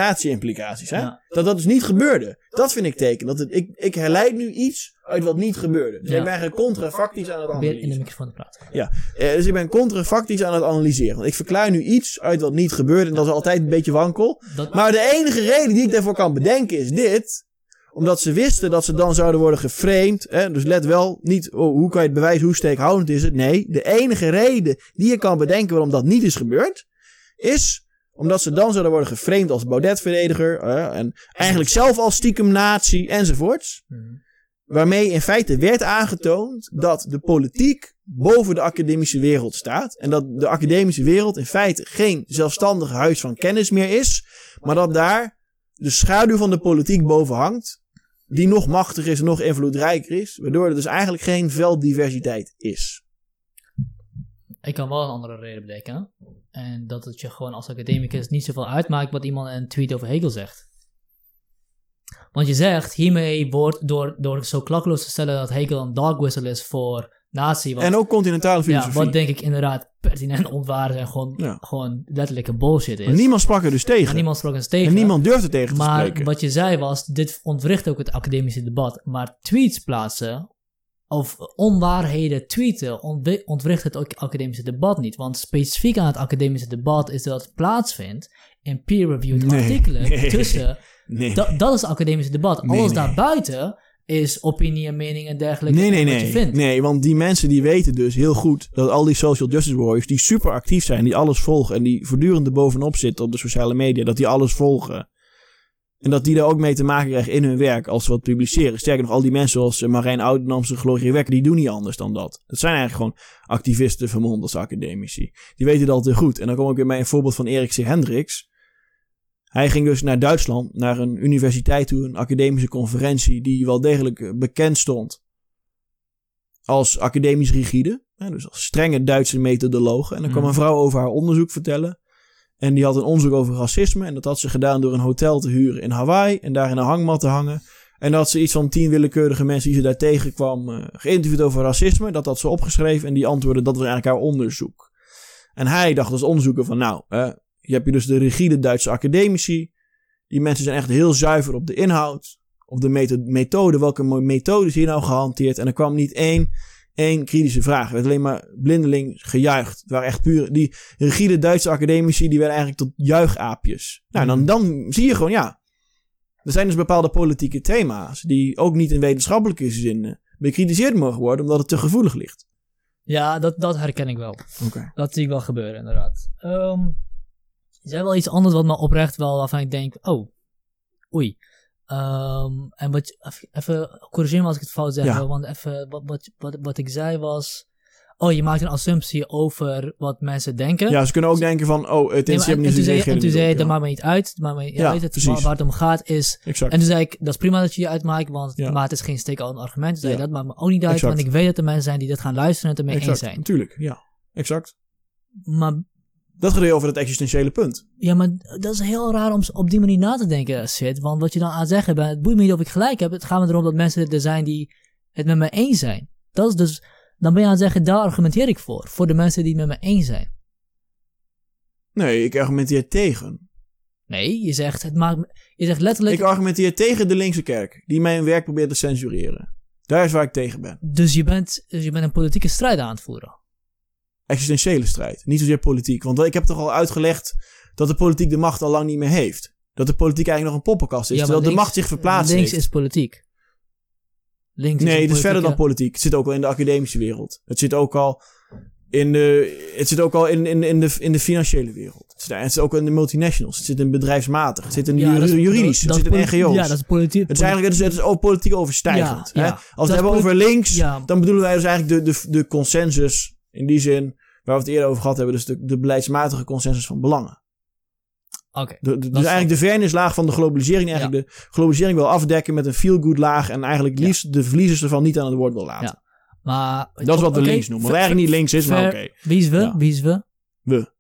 Hè? Ja. Dat dat dus niet gebeurde. Dat vind ik teken. Dat het, ik, ik herleid nu iets uit wat niet gebeurde. Dus Ja. ik ben contrafactisch aan het Probeer in de analyseren. microfoon te praten. Ja, eh, dus ik ben contrafactisch aan het analyseren. Want ik verklaar nu iets uit wat niet gebeurde. En dat is altijd een beetje wankel. Dat, Maar de enige reden die ik daarvoor kan bedenken is dit. Omdat ze wisten dat ze dan zouden worden geframed. Hè? Dus let wel, niet oh, hoe kan je het bewijzen, hoe steekhoudend is het. Nee, de enige reden die je kan bedenken waarom dat niet is gebeurd. Is omdat ze dan zouden worden geframed als Baudet-verdediger. hè, en eigenlijk zelf als stiekem nazi enzovoorts. Mhm. Waarmee in feite werd aangetoond dat de politiek boven de academische wereld staat. En dat de academische wereld in feite geen zelfstandig huis van kennis meer is. Maar dat daar de schaduw van de politiek boven hangt. Die nog machtiger is nog invloedrijker is. Waardoor er dus eigenlijk geen velddiversiteit is. Ik kan wel een andere reden bedenken. En dat het je gewoon als academicus niet zoveel uitmaakt wat iemand in een tweet over Hegel zegt. Want je zegt, hiermee wordt door, door zo klakkeloos te stellen dat Hegel een dog whistle is voor nazi. Wat, En ook continentale ja, filosofie. wat denk ik inderdaad pertinent ontwaar en gewoon, Ja. gewoon letterlijke bullshit is. Maar niemand sprak er dus tegen. En niemand sprak eens tegen. En niemand durfde tegen te Maar spreken. wat je zei was, dit ontwricht ook het academische debat. Maar tweets plaatsen, of onwaarheden tweeten, ontwricht het ook academische debat niet. Want specifiek aan het academische debat is dat het plaatsvindt in peer-reviewed Nee, artikelen nee. tussen... Nee. Dat, dat is het academische debat. Alles nee. daarbuiten is opinie en mening en dergelijke. Nee, nee, nee. vindt. Nee, want die mensen die weten dus heel goed dat al die social justice warriors die super actief zijn, die alles volgen en die voortdurend er bovenop zitten op de sociale media, dat die alles volgen. En dat die daar ook mee te maken krijgen in hun werk als ze wat publiceren. Sterker nog, al die mensen zoals eh, Marijn Oudenamse, Gloria Wekker, die doen niet anders dan dat. Dat zijn eigenlijk gewoon activisten vermomd als academici. Die weten dat te goed. En dan kom ik weer bij een voorbeeld van Erik C. Hendricks. Hij ging dus naar Duitsland, naar een universiteit toe, een academische conferentie, die wel degelijk eh, bekend stond als academisch rigide. Dus als strenge Duitse methodologen. En dan kwam Mhm. een vrouw over haar onderzoek vertellen. En die had een onderzoek over racisme. En dat had ze gedaan door een hotel te huren in Hawaii. En daar in een hangmat te hangen. En dat ze iets van tien willekeurige mensen die ze daar tegenkwam eh, geïnterviewd over racisme. Dat had ze opgeschreven. En die antwoordden dat was eigenlijk haar onderzoek. En hij dacht als onderzoeker van nou, eh, je hebt hier dus de rigide Duitse academici. Die mensen zijn echt heel zuiver op de inhoud. Op de metho- methode. Welke mo- methodes hier nou gehanteerd. En er kwam niet één, één kritische vraag. Er werd alleen maar blindeling gejuicht. Het waren echt puur... Die rigide Duitse academici die werden eigenlijk tot juichaapjes. Nou, dan, dan zie je gewoon ja... Er zijn dus bepaalde politieke thema's. Die ook niet in wetenschappelijke zin bekritiseerd mogen worden. Omdat het te gevoelig ligt. Ja, dat, dat herken ik wel. Dat zie ik wel gebeuren, inderdaad. Ehm is er wel iets anders wat me oprecht wel waarvan ik denk, oh, oei. Ehm, en wat, je- even- corrigeer me als ik het fout zeg, Ja. want even, wat, wat, wat, wat ik zei was, oh, je maakt een assumptie over wat mensen denken. Ja, ze kunnen ook denken van, oh, het is niet zei, en toen zei je, dat maakt me niet uit. Maar me, Ja, weet het, precies. waar, waar het om gaat is... Exact. En toen zei ik, dat is prima dat je je uitmaakt, want Ja. maar het is geen steek al een argument. Toen zei je, Ja. dat maakt me ook niet uit, Exact. want ik weet dat er mensen zijn die dit gaan luisteren en het ermee eens zijn. Natuurlijk, ja. Exact. Maar Dat gaat over het existentiële punt. Ja, maar dat is heel raar om op die manier na te denken, Sid. Want wat je dan aan het zeggen bent, het boeit me niet of ik gelijk heb. Het gaat me erom dat mensen er zijn die het met me eens zijn. Dat is dus, dan ben je aan het zeggen, daar argumenteer ik voor. Voor de mensen die het met me eens zijn. Nee, ik argumenteer tegen. Nee, je zegt, het maakt, je zegt letterlijk, Ik argumenteer tegen de linkse kerk, die mijn werk probeert te censureren. Daar is waar ik tegen ben. dus je bent, dus je bent een politieke strijd aan het voeren. Existentiële strijd, niet zozeer politiek. Want ik heb toch al uitgelegd dat de politiek de macht al lang niet meer heeft. Dat de politiek eigenlijk nog een poppenkast is, Ja, terwijl de macht zich verplaatst Links heeft. is politiek. Links Nee, een het is verder dan politiek. Het zit ook al in de academische wereld. Het zit ook al in de, het zit ook al in, in, in, de, in de financiële wereld. Het zit, het zit ook in de multinationals. Het zit in bedrijfsmatig. Het zit in Ja, is- juridisch. Het is zit in NGO's. Ja, dat is politiek. Het is eigenlijk het is, het is ook politiek overstijgend. Ja, hè? Als we het hebben is over links, dan bedoelen wij dus eigenlijk de, de, de consensus in die zin waar we het eerder over gehad hebben. Dus de, de beleidsmatige consensus van belangen. oké. Dus eigenlijk de vernislaag van de globalisering. Eigenlijk de globalisering wil afdekken met een feel-good laag. En eigenlijk Ja. liefst de verliezers ervan niet aan het woord wil laten. Ja. Maar... Dat is wat we links noemen. Wat eigenlijk niet links is, maar oké. Wie is we? Wie is we? We.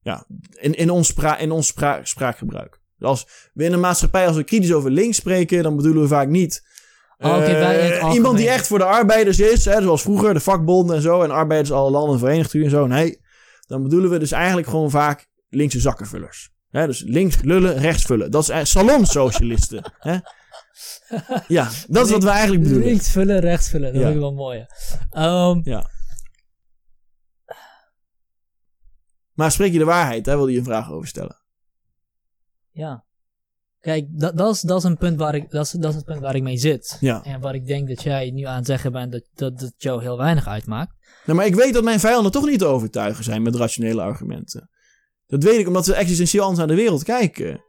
Ja. In, in ons, spra in ons spra spraakgebruik. Dus als we in een maatschappij, als we kritisch over links spreken, dan bedoelen we vaak niet. Oh, eh, iemand die echt voor de arbeiders is, hè, zoals vroeger, de vakbonden en zo, en arbeiders alle landen verenigd u en zo. Nee, dan bedoelen we dus eigenlijk gewoon vaak linkse zakkenvullers. Hè, dus links lullen, rechts vullen. Dat is eigenlijk salonsocialisten. hè? Ja, dat is wat we eigenlijk bedoelen. Links vullen, rechts vullen. Dat Ja. vind ik wel mooi. Ehm, Ja. Maar spreek je de waarheid, daar wilde je een vraag over stellen. ja. Kijk, dat, dat, is, dat is een punt waar ik, dat is, dat is het punt waar ik mee zit. Ja. En waar ik denk dat jij nu aan het zeggen bent dat, dat het jou heel weinig uitmaakt. Nou, maar ik weet dat mijn vijanden toch niet te overtuigen zijn met rationele argumenten. Dat weet ik omdat ze existentieel anders naar de wereld kijken.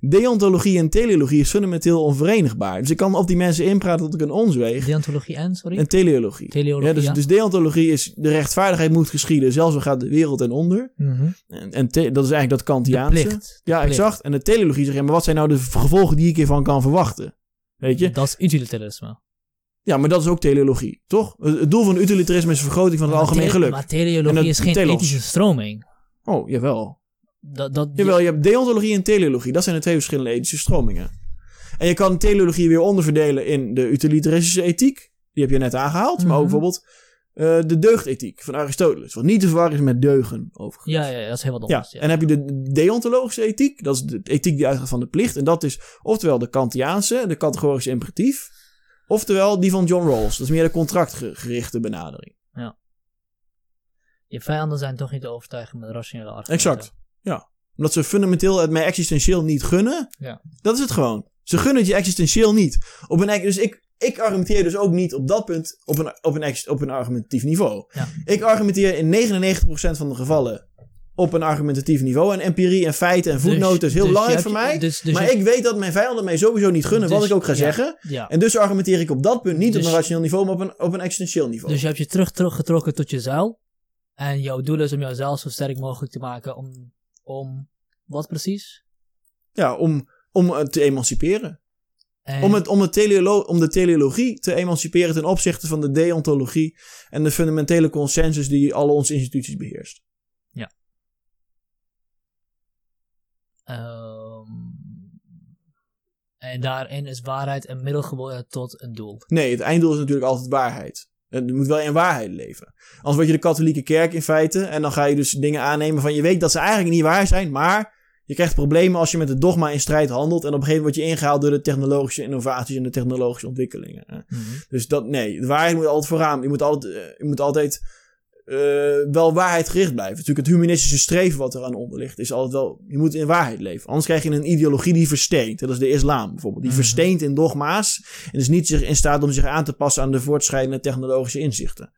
Deontologie en teleologie is fundamenteel onverenigbaar. Dus ik kan op die mensen inpraten tot ik een ons weeg. Deontologie en, sorry? En teleologie. Teleologie, Ja, dus, ja. dus deontologie is de rechtvaardigheid moet geschieden, zelfs al gaat de wereld ten onder. Mhm. En, en te- dat is eigenlijk dat Kantiaanse. plicht. Ja, exact. En de teleologie zegt, ja, maar wat zijn nou de gevolgen die ik hiervan kan verwachten? Weet je? Dat is utilitarisme. Ja, maar dat is ook teleologie, toch? Het doel van utilitarisme is de vergroting van het Maar algemeen geluk. Maar teleologie En dat- is geen telos. ethische stroming. Oh, jawel. Dat, dat, Jawel, je hebt deontologie en teleologie. Dat zijn de twee verschillende ethische stromingen. En je kan teleologie weer onderverdelen in de utilitaristische ethiek. Die heb je net aangehaald. Maar ook Mhm. bijvoorbeeld eh, de deugdethiek van Aristoteles. Wat niet te verwarren is met deugen, overigens. ja, ja, dat is heel wat Ja, anders. Ja, en dan heb je de deontologische ethiek. Dat is de ethiek die uitgaat van de plicht. En dat is oftewel de Kantiaanse, de categorische imperatief. Oftewel die van John Rawls. Dat is meer de contractgerichte benadering. Je vijanden zijn toch niet te overtuigen met rationele argumenten. Exact. Ja. Omdat ze fundamenteel het mij existentieel niet gunnen. Ja. Dat is het gewoon. Ze gunnen het je existentieel niet. Op een, dus ik, ik argumenteer dus ook niet op dat punt op een, op een, op een argumentatief niveau. Ja. Ik argumenteer in 99% van de gevallen op een argumentatief niveau. En empirie en feiten en voetnoten is heel dus belangrijk voor mij. dus- dus maar je- ik weet dat mijn vijanden mij sowieso niet gunnen, wat Dus- ik ook ga ja. zeggen. Ja. En dus argumenteer ik op dat punt niet Dus- op een rationeel niveau, maar op een, op een existentieel niveau. Dus je hebt je terug, teruggetrokken tot je zuil. En jouw doel is om jouw zuil zo sterk mogelijk te maken om... om wat precies? ja, om, om het te emanciperen. En, Om, het, om, het teleolo om de teleologie te emanciperen ten opzichte van de deontologie en de fundamentele consensus die alle onze instituties beheerst. ehm, en daarin is waarheid een middel geworden tot een doel. Nee, het einddoel is natuurlijk altijd waarheid. Je moet wel in waarheid leven. Anders word je de katholieke kerk in feite. En dan ga je dus dingen aannemen van je weet dat ze eigenlijk niet waar zijn. Maar je krijgt problemen als je met het dogma in strijd handelt. En op een gegeven moment word je ingehaald door de technologische innovaties en de technologische ontwikkelingen. hè. Dus dat, nee, de waarheid moet altijd vooraan. Je moet altijd, eh, je moet altijd eh, wel waarheidgericht blijven. Natuurlijk, het humanistische streven wat eraan onder ligt, is altijd wel, je moet in waarheid leven. Anders krijg je een ideologie die versteent. Dat is de islam bijvoorbeeld. Die Mhm. versteent in dogma's en is niet zich in staat om zich aan te passen aan de voortschrijdende technologische inzichten.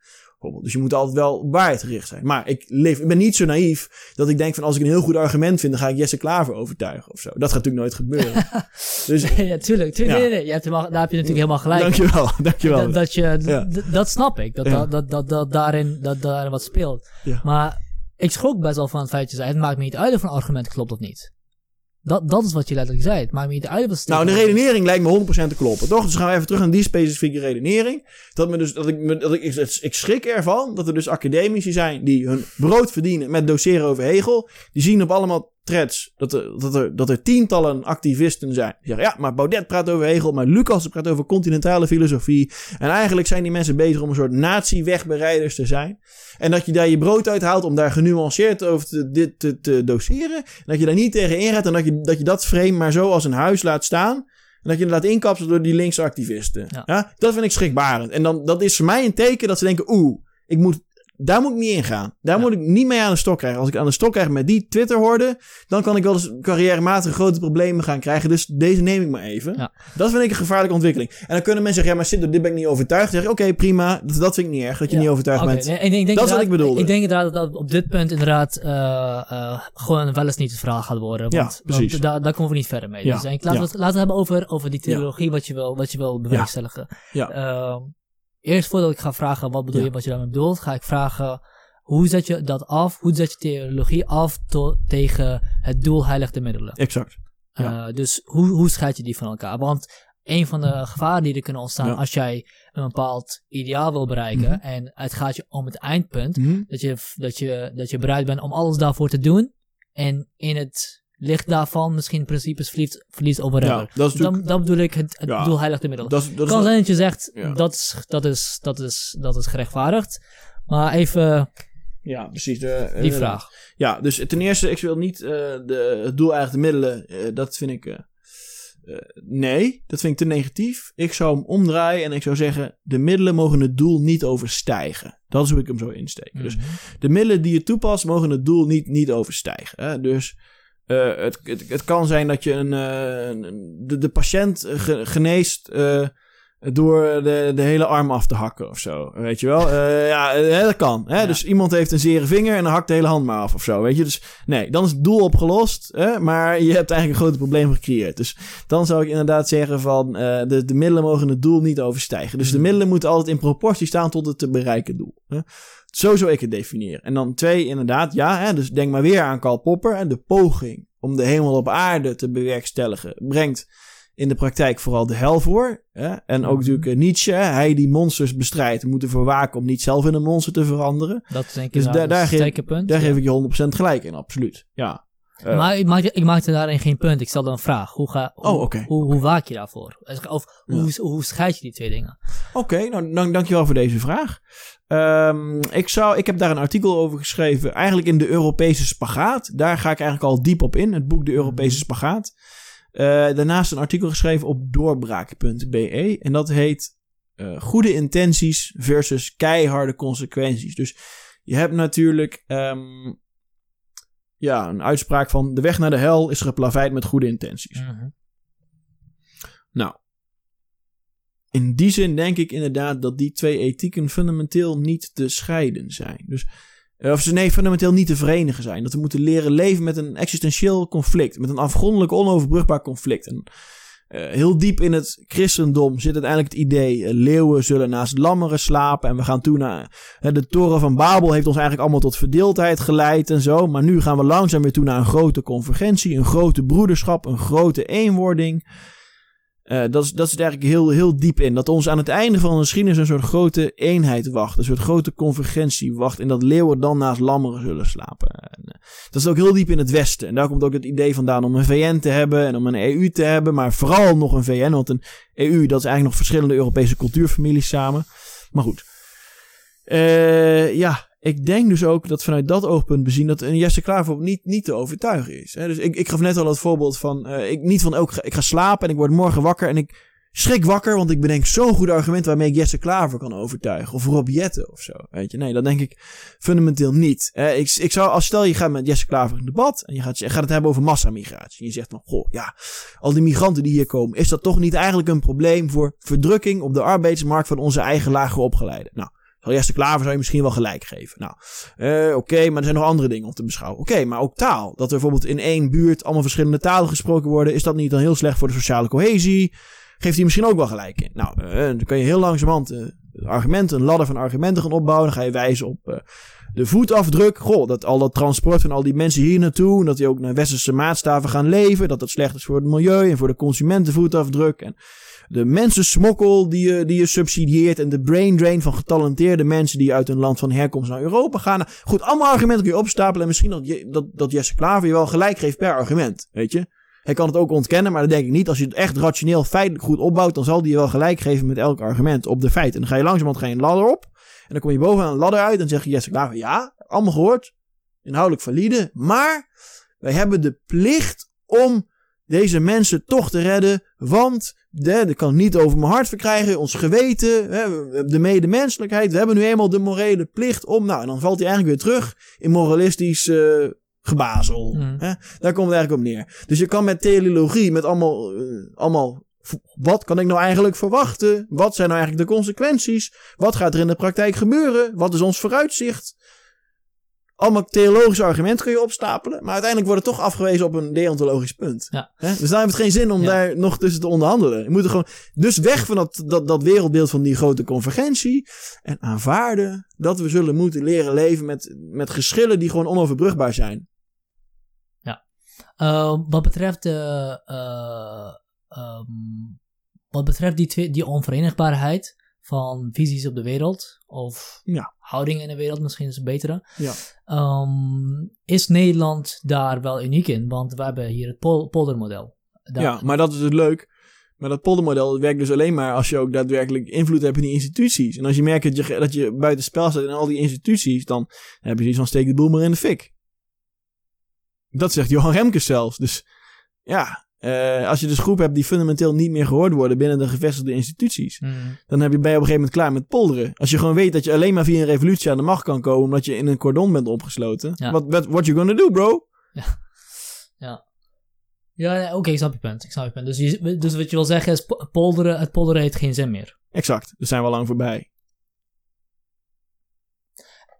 Bijvoorbeeld. Dus je moet altijd wel op waarheid gericht zijn. Maar ik, leef, ik ben niet zo naïef dat ik denk van als ik een heel goed argument vind, dan ga ik Jesse Klaver overtuigen of zo. Dat gaat natuurlijk nooit gebeuren. dus ja, tuurlijk. tuurlijk Ja. Nee, nee, je hebt helemaal, daar heb je natuurlijk helemaal gelijk. dankjewel, dankjewel. Dat, dat, je, Ja. dat snap ik. Dat, dat, dat, dat, dat daarin, dat daarin wat speelt. Maar ik schrok best wel van het feit dat je zei: het maakt me niet uit of een argument klopt of niet. Dat, dat is wat je letterlijk zei. Het maakt me niet uit het Nou, de redenering lijkt me 100% te kloppen, toch? Dus gaan we even terug naar die specifieke redenering. Dat, me dus, dat, ik, dat ik, ik, ik schrik ervan dat er dus academici zijn die hun brood verdienen met doseren over Hegel. Die zien op allemaal threads dat er, dat er, dat er tientallen activisten zijn. Die zeggen, ja, maar Baudet praat over Hegel, maar Lucas praat over continentale filosofie. En eigenlijk zijn die mensen bezig om een soort nazi-wegbereiders te zijn. En dat je daar je brood uit haalt om daar genuanceerd over te, dit te, te doseren. En dat je daar niet tegen ingaat en dat je, dat je dat frame maar zo als een huis laat staan. En dat je het laat inkapselen door die linkse activisten. Ja. Ja. dat vind ik schrikbarend. En dan, dat is voor mij een teken dat ze denken, oeh, ik moet, daar moet ik niet in gaan. Daar Ja. moet ik niet mee aan de stok krijgen. Als ik aan de stok krijg met die Twitter hoorde, dan kan ik wel eens carrièrematig grote problemen gaan krijgen. Dus deze neem ik maar even. Ja. Dat vind ik een gevaarlijke ontwikkeling. En dan kunnen mensen zeggen, ja, maar Sidder, dit ben ik niet overtuigd. Dan zeg ik, oké, prima. Dat, dat vind ik niet erg, dat je Ja. niet overtuigd bent. nee, ik denk, ik denk Dat is wat ik bedoelde. Ik denk inderdaad dat op dit punt inderdaad eh, eh, gewoon wel eens niet de vraag gaat worden. Ja, Want, precies. want daar, daar komen we niet verder mee. Ja, Dus denk, ik, laten, we het, laten we het hebben over, over die theologie, wat, je wil, wat je wil bewerkstelligen. Ja. Ehm, eerst voordat ik ga vragen wat bedoel Ja. je, wat je daarmee bedoelt, ga ik vragen hoe zet je dat af? Hoe zet je theologie af to- tegen het doel heilig de middelen? Exact. Ja. Eh, dus hoe, hoe scheid je die van elkaar? Want een van de gevaren die er kunnen ontstaan Ja. als jij een bepaald ideaal wil bereiken Mhm. en het gaat je om het eindpunt, Mhm. dat, je, dat, je, dat je bereid bent om alles daarvoor te doen en in het licht daarvan misschien principes verliest, verliest over Ja, dat dan, dan bedoel ik het, het Ja. doel heilig de. Dat dat is kan zijn dat je zegt, Ja. dat, is, dat, is, dat, is, dat is gerechtvaardigd. Maar even Ja, precies. De, die inderdaad. vraag. Ja, dus ten eerste, ik wil niet eh, de, het doel eigenlijk de middelen. eh, dat vind ik. eh, eh, nee, dat vind ik te negatief. Ik zou hem omdraaien en ik zou zeggen: de middelen mogen het doel niet overstijgen. Dat is hoe ik hem zou insteken. Dus Mhm. de middelen die je toepast, mogen het doel niet, niet overstijgen. Hè? Dus eh, het, het, het kan zijn dat je een, eh, de, de patiënt ge- geneest eh, door de, de hele arm af te hakken of zo. Weet je wel? Eh, ja, eh, dat kan. Hè? Ja. Dus iemand heeft een zere vinger en dan hakt de hele hand maar af of zo. Weet je? Dus nee, dan is het doel opgelost. Hè? Maar je hebt eigenlijk een groot probleem gecreëerd. Dus dan zou ik inderdaad zeggen van eh, de, de middelen mogen het doel niet overstijgen. Dus de Mhm. middelen moeten altijd in proportie staan tot het te bereiken doel. Hè? Zo zou ik het definiëren. En dan twee, inderdaad, ja, hè, dus denk maar weer aan Karl Popper. Hè, de poging om de hemel op aarde te bewerkstelligen brengt in de praktijk vooral de hel voor. Hè? En ook Mhm. natuurlijk eh, Nietzsche, hij die monsters bestrijdt, moet ervoor waken om niet zelf in een monster te veranderen. Dat is denk ik Dus daar- daar een geef-. Daar Ja. geef ik je 100% gelijk in, absoluut. Ja. Maar ik maakte, ik maakte daarin geen punt. Ik stelde een vraag. Hoe, ga, hoe, Oh, oké. hoe, hoe waak je daarvoor? Of hoe, Ja. hoe, hoe scheid je die twee dingen? Oké, nou dank, dankjewel voor deze vraag. Ehm, ik, zou, ik heb daar een artikel over geschreven, eigenlijk in de Europese spagaat. Daar ga ik eigenlijk al diep op in, het boek De Europese spagaat. Eh, daarnaast een artikel geschreven op doorbraak.be en dat heet eh, Goede intenties versus keiharde consequenties. Dus je hebt natuurlijk ehm, ja, een uitspraak van de weg naar de hel is geplaveid met goede intenties. Mhm. Nou, in die zin denk ik inderdaad dat die twee ethieken fundamenteel niet te scheiden zijn. Dus, eh, of ze nee, fundamenteel niet te verenigen zijn. Dat we moeten leren leven met een existentieel conflict, met een afgrondelijk onoverbrugbaar conflict. En, eh, heel diep in het christendom zit uiteindelijk het idee: eh, leeuwen zullen naast lammeren slapen. En we gaan toen naar. de toren van Babel heeft ons eigenlijk allemaal tot verdeeldheid geleid en zo. Maar nu gaan we langzaam weer toe naar een grote convergentie, een grote broederschap, een grote eenwording. Eh, dat, dat zit eigenlijk heel, heel diep in. Dat ons aan het einde van de geschiedenis een soort grote eenheid wacht. Een soort grote convergentie wacht. En dat leeuwen dan naast lammeren zullen slapen. En, eh, dat is ook heel diep in het Westen. En daar komt ook het idee vandaan om een VN te hebben. En om een EU te hebben. Maar vooral nog een VN. Want een EU, dat is eigenlijk nog verschillende Europese cultuurfamilies samen. Maar goed. Eh, ja, ik denk dus ook dat vanuit dat oogpunt bezien dat een Jesse Klaver niet, niet te overtuigen is. Hè? Dus ik, ik gaf net al het voorbeeld van, eh, ik, niet van ook, ik ga slapen en ik word morgen wakker en ik schrik wakker, want ik bedenk zo'n goed argument waarmee ik Jesse Klaver kan overtuigen. Of Rob Jetten of zo. Weet je, nee, dat denk ik fundamenteel niet. Ik, ik zou, als stel je gaat met Jesse Klaver in debat en je gaat, je gaat het hebben over massamigratie. En je zegt van, goh, ja, al die migranten die hier komen, is dat toch niet eigenlijk een probleem voor verdrukking op de arbeidsmarkt van onze eigen lage opgeleiden? Nou, Zal Jesse Klaver zou je misschien wel gelijk geven. Nou, eh, oké, maar er zijn nog andere dingen om te beschouwen. Oké, maar ook taal. Dat er bijvoorbeeld in één buurt allemaal verschillende talen gesproken worden. Is dat niet dan heel slecht voor de sociale cohesie? Geeft hij misschien ook wel gelijk in. Nou, eh, dan kan je heel langzamerhand eh, argumenten, een ladder van argumenten gaan opbouwen. Dan ga je wijzen op de voetafdruk. Goh, dat al dat transport van al die mensen hier naartoe. Dat die ook naar westerse maatstaven gaan leven. Dat dat slecht is voor het milieu en voor de consumentenvoetafdruk. En de mensensmokkel die je, die je subsidieert. En de brain drain van getalenteerde mensen die uit een land van herkomst naar Europa gaan. Goed, allemaal argumenten kun je opstapelen. En misschien dat, dat, dat Jesse Klaver je wel gelijk geeft per argument. Weet je? Hij kan het ook ontkennen, maar dat denk ik niet. Als je het echt rationeel, feitelijk goed opbouwt, dan zal hij je wel gelijk geven met elk argument op de feiten. En dan ga je langzamerhand ga een ladder op. En dan kom je bovenaan een ladder uit en zeg je Jesse Klaver, ja, allemaal gehoord. Inhoudelijk valide. Maar wij hebben de plicht om deze mensen toch te redden. Want dat kan ik niet over mijn hart verkrijgen. Ons geweten, hè, de medemenselijkheid. We hebben nu eenmaal de morele plicht om. Nou, en dan valt hij eigenlijk weer terug in moralistisch uh, gebazel. Mm. Hè? Daar komt het eigenlijk op neer. Dus je kan met teleologie, met allemaal, uh, allemaal. Wat kan ik nou eigenlijk verwachten? Wat zijn nou eigenlijk de consequenties? Wat gaat er in de praktijk gebeuren? Wat is ons vooruitzicht? Allemaal theologische argumenten kun je opstapelen. Maar uiteindelijk wordt het toch afgewezen op een deontologisch punt. Ja. Dus daar heeft het geen zin om Ja. daar nog tussen te onderhandelen. Je moet er gewoon dus weg van dat, dat, dat wereldbeeld van die grote convergentie. En aanvaarden dat we zullen moeten leren leven met, met geschillen die gewoon onoverbrugbaar zijn. Uh, wat betreft de. eh, ehm, wat betreft die, twee, die onverenigbaarheid van visies op de wereld, of Ja. Houdingen in de wereld, misschien is het betere. Ja. ehm, is Nederland daar wel uniek in? Want we hebben hier het pol poldermodel. Daar- Ja, maar dat is dus leuk. Maar dat poldermodel werkt dus alleen maar als je ook daadwerkelijk invloed hebt in die instituties. En als je merkt dat je, dat je buiten spel staat in al die instituties, dan heb je zoiets van steek de boel maar in de fik. Dat zegt Johan Remkes zelfs. Dus ja, eh, als je dus groepen hebt die fundamenteel niet meer gehoord worden binnen de gevestigde instituties, Mm, dan heb je, ben je op een gegeven moment klaar met polderen. Als je gewoon weet dat je alleen maar via een revolutie aan de macht kan komen omdat je in een cordon bent opgesloten. Ja. What, what, what you gonna do, bro? Ja, nee, oké, ik snap je punt. Ik snap je punt. Dus, je, dus wat je wil zeggen is, po- polderen, het polderen heeft geen zin meer. Exact, daar zijn we al lang voorbij.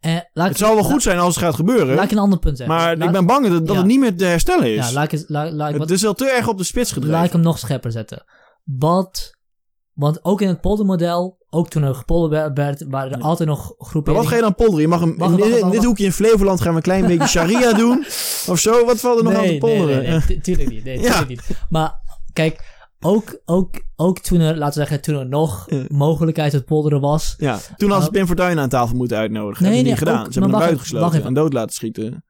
Eh, laat Het zal wel goed zijn als het gaat gebeuren. Laat ik een ander punt zeggen. Maar Laat- ik ben bang dat, dat Ja. het niet meer te herstellen is. Ja, laat ik, eens- laat, laat ik het is al te erg op de spits laat ik gedreven. hem nog scherper zetten. Wat, want ook in het poldermodel, ook toen er gepolderd werd, waren er Ja. altijd nog groepen... Maar wat ga je dan polderen? Je mag hem, in, dit- hoekje in Flevoland gaan we een klein beetje sharia doen. Of zo. Wat valt er nog aan te polderen? nee, nee, tu- tuurlijk niet. Nee, Ja. tuurlijk niet. Maar kijk, ook, ook, ook toen er, laten we zeggen, toen er nog Ja. mogelijkheid tot polderen was... Ja, toen hadden ze Pim Fortuyn aan tafel moeten uitnodigen. Nee, hebben ze nee, niet gedaan. ook- ze hebben hem buitengesloten en dood laten schieten.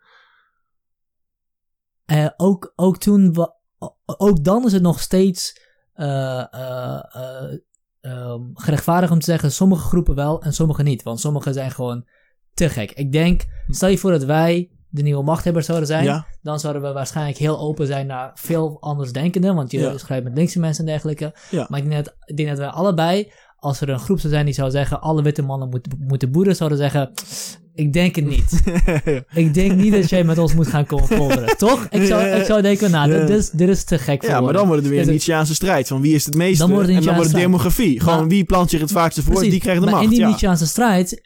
Eh, ook, ook toen, ook dan is het nog steeds eh, eh, eh, ehm, gerechtvaardigd om te zeggen, sommige groepen wel en sommige niet. Want sommige zijn gewoon te gek. Ik denk, stel je voor dat wij de nieuwe machthebbers zouden zijn, Ja, dan zouden we waarschijnlijk heel open zijn naar veel anders denkenden, want je Ja. schrijft met linkse mensen en dergelijke. Ja. Maar ik denk, dat, ik denk dat wij allebei, als er een groep zou zijn die zou zeggen, alle witte mannen moeten, moeten boeren, zouden zeggen, ik denk het niet. Ik denk niet dat jij met ons moet gaan polderen, toch? Ik zou, ik zou denken, nou, dit, is, dit is te gek voor ja, maar dan wordt het weer Is een Nietzscheaanse strijd. Van wie is het meeste? Dan wordt het en dan wordt het demografie. Gewoon wie plant zich het vaakste voor, Precies, die krijgt de maar macht. in die. Nietzscheaanse strijd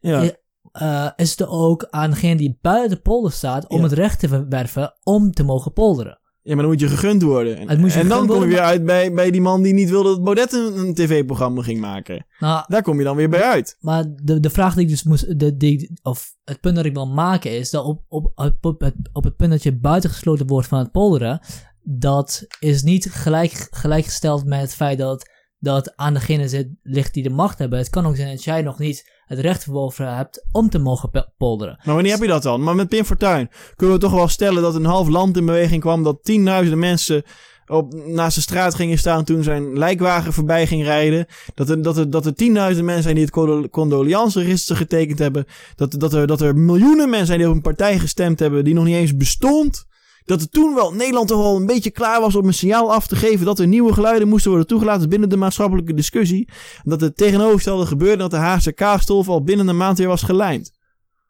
Eh, is het ook aan degene die buiten de polder staat om Ja. het recht te verwerven om te mogen polderen. ja, maar dan moet je gegund worden. En, dan kom je weer uit bij, bij die man die niet wilde dat Baudet een, een tv-programma ging maken. Nou, Daar kom je dan weer bij uit. Maar de, de vraag die ik dus moest, de, die, of het punt dat ik wil maken is dat op, op, op, op, het, op het punt dat je buitengesloten wordt van het polderen, dat is niet gelijk, gelijkgesteld met het feit dat dat aan degene zit, ligt die de macht hebben. Het kan ook zijn dat jij nog niet het recht verworven hebt om te mogen polderen. Maar wanneer heb je dat dan? Maar met Pim Fortuyn kunnen we toch wel stellen dat een half land in beweging kwam. Dat tienduizenden mensen op, naast de straat gingen staan toen zijn lijkwagen voorbij ging rijden. Dat er, dat er, dat er tienduizenden mensen zijn die het condo- condoleanceregister getekend hebben. Dat, dat, er, dat er miljoenen mensen zijn die op een partij gestemd hebben die nog niet eens bestond. Dat er toen wel Nederland toch wel een beetje klaar was om een signaal af te geven dat er nieuwe geluiden moesten worden toegelaten binnen de maatschappelijke discussie. Dat het tegenovergestelde gebeurde dat de Haagse kaasstolf al binnen een maand weer was gelijmd.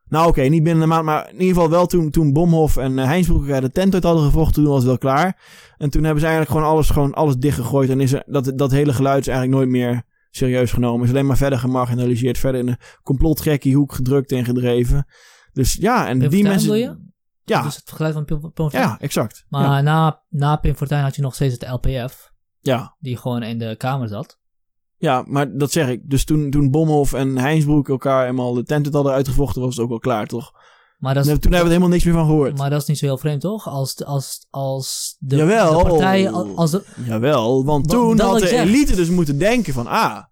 Nou oké, niet binnen een maand, maar in ieder geval wel toen, toen Bomhof en uh, Heinsbroek de tent uit hadden gevochten, toen was het wel klaar. En toen hebben ze eigenlijk gewoon alles, gewoon alles dichtgegooid en is er, dat, dat hele geluid is eigenlijk nooit meer serieus genomen. Is alleen maar verder gemarginaliseerd. Verder in een complotgekkie hoek gedrukt en gedreven. Dus ja, en die mensen... Ja, Dus het geluid van Pim Fortuyn. ja, exact. Maar ja. na, na Pim Fortuyn had je nog steeds het LPF. ja. Die gewoon in de kamer zat. Ja, maar dat zeg ik. Dus toen, toen Bomhoff en Heinsbroek elkaar eenmaal de tent hadden uitgevochten, was het ook wel klaar, toch? Maar dat Toen hebben we er helemaal niks meer van gehoord. maar dat is niet zo heel vreemd, toch? Als, als, als de, Jawel. de partijen... Als de, Jawel, want Wa- toen had de zeg. elite dus moeten denken van... Ah,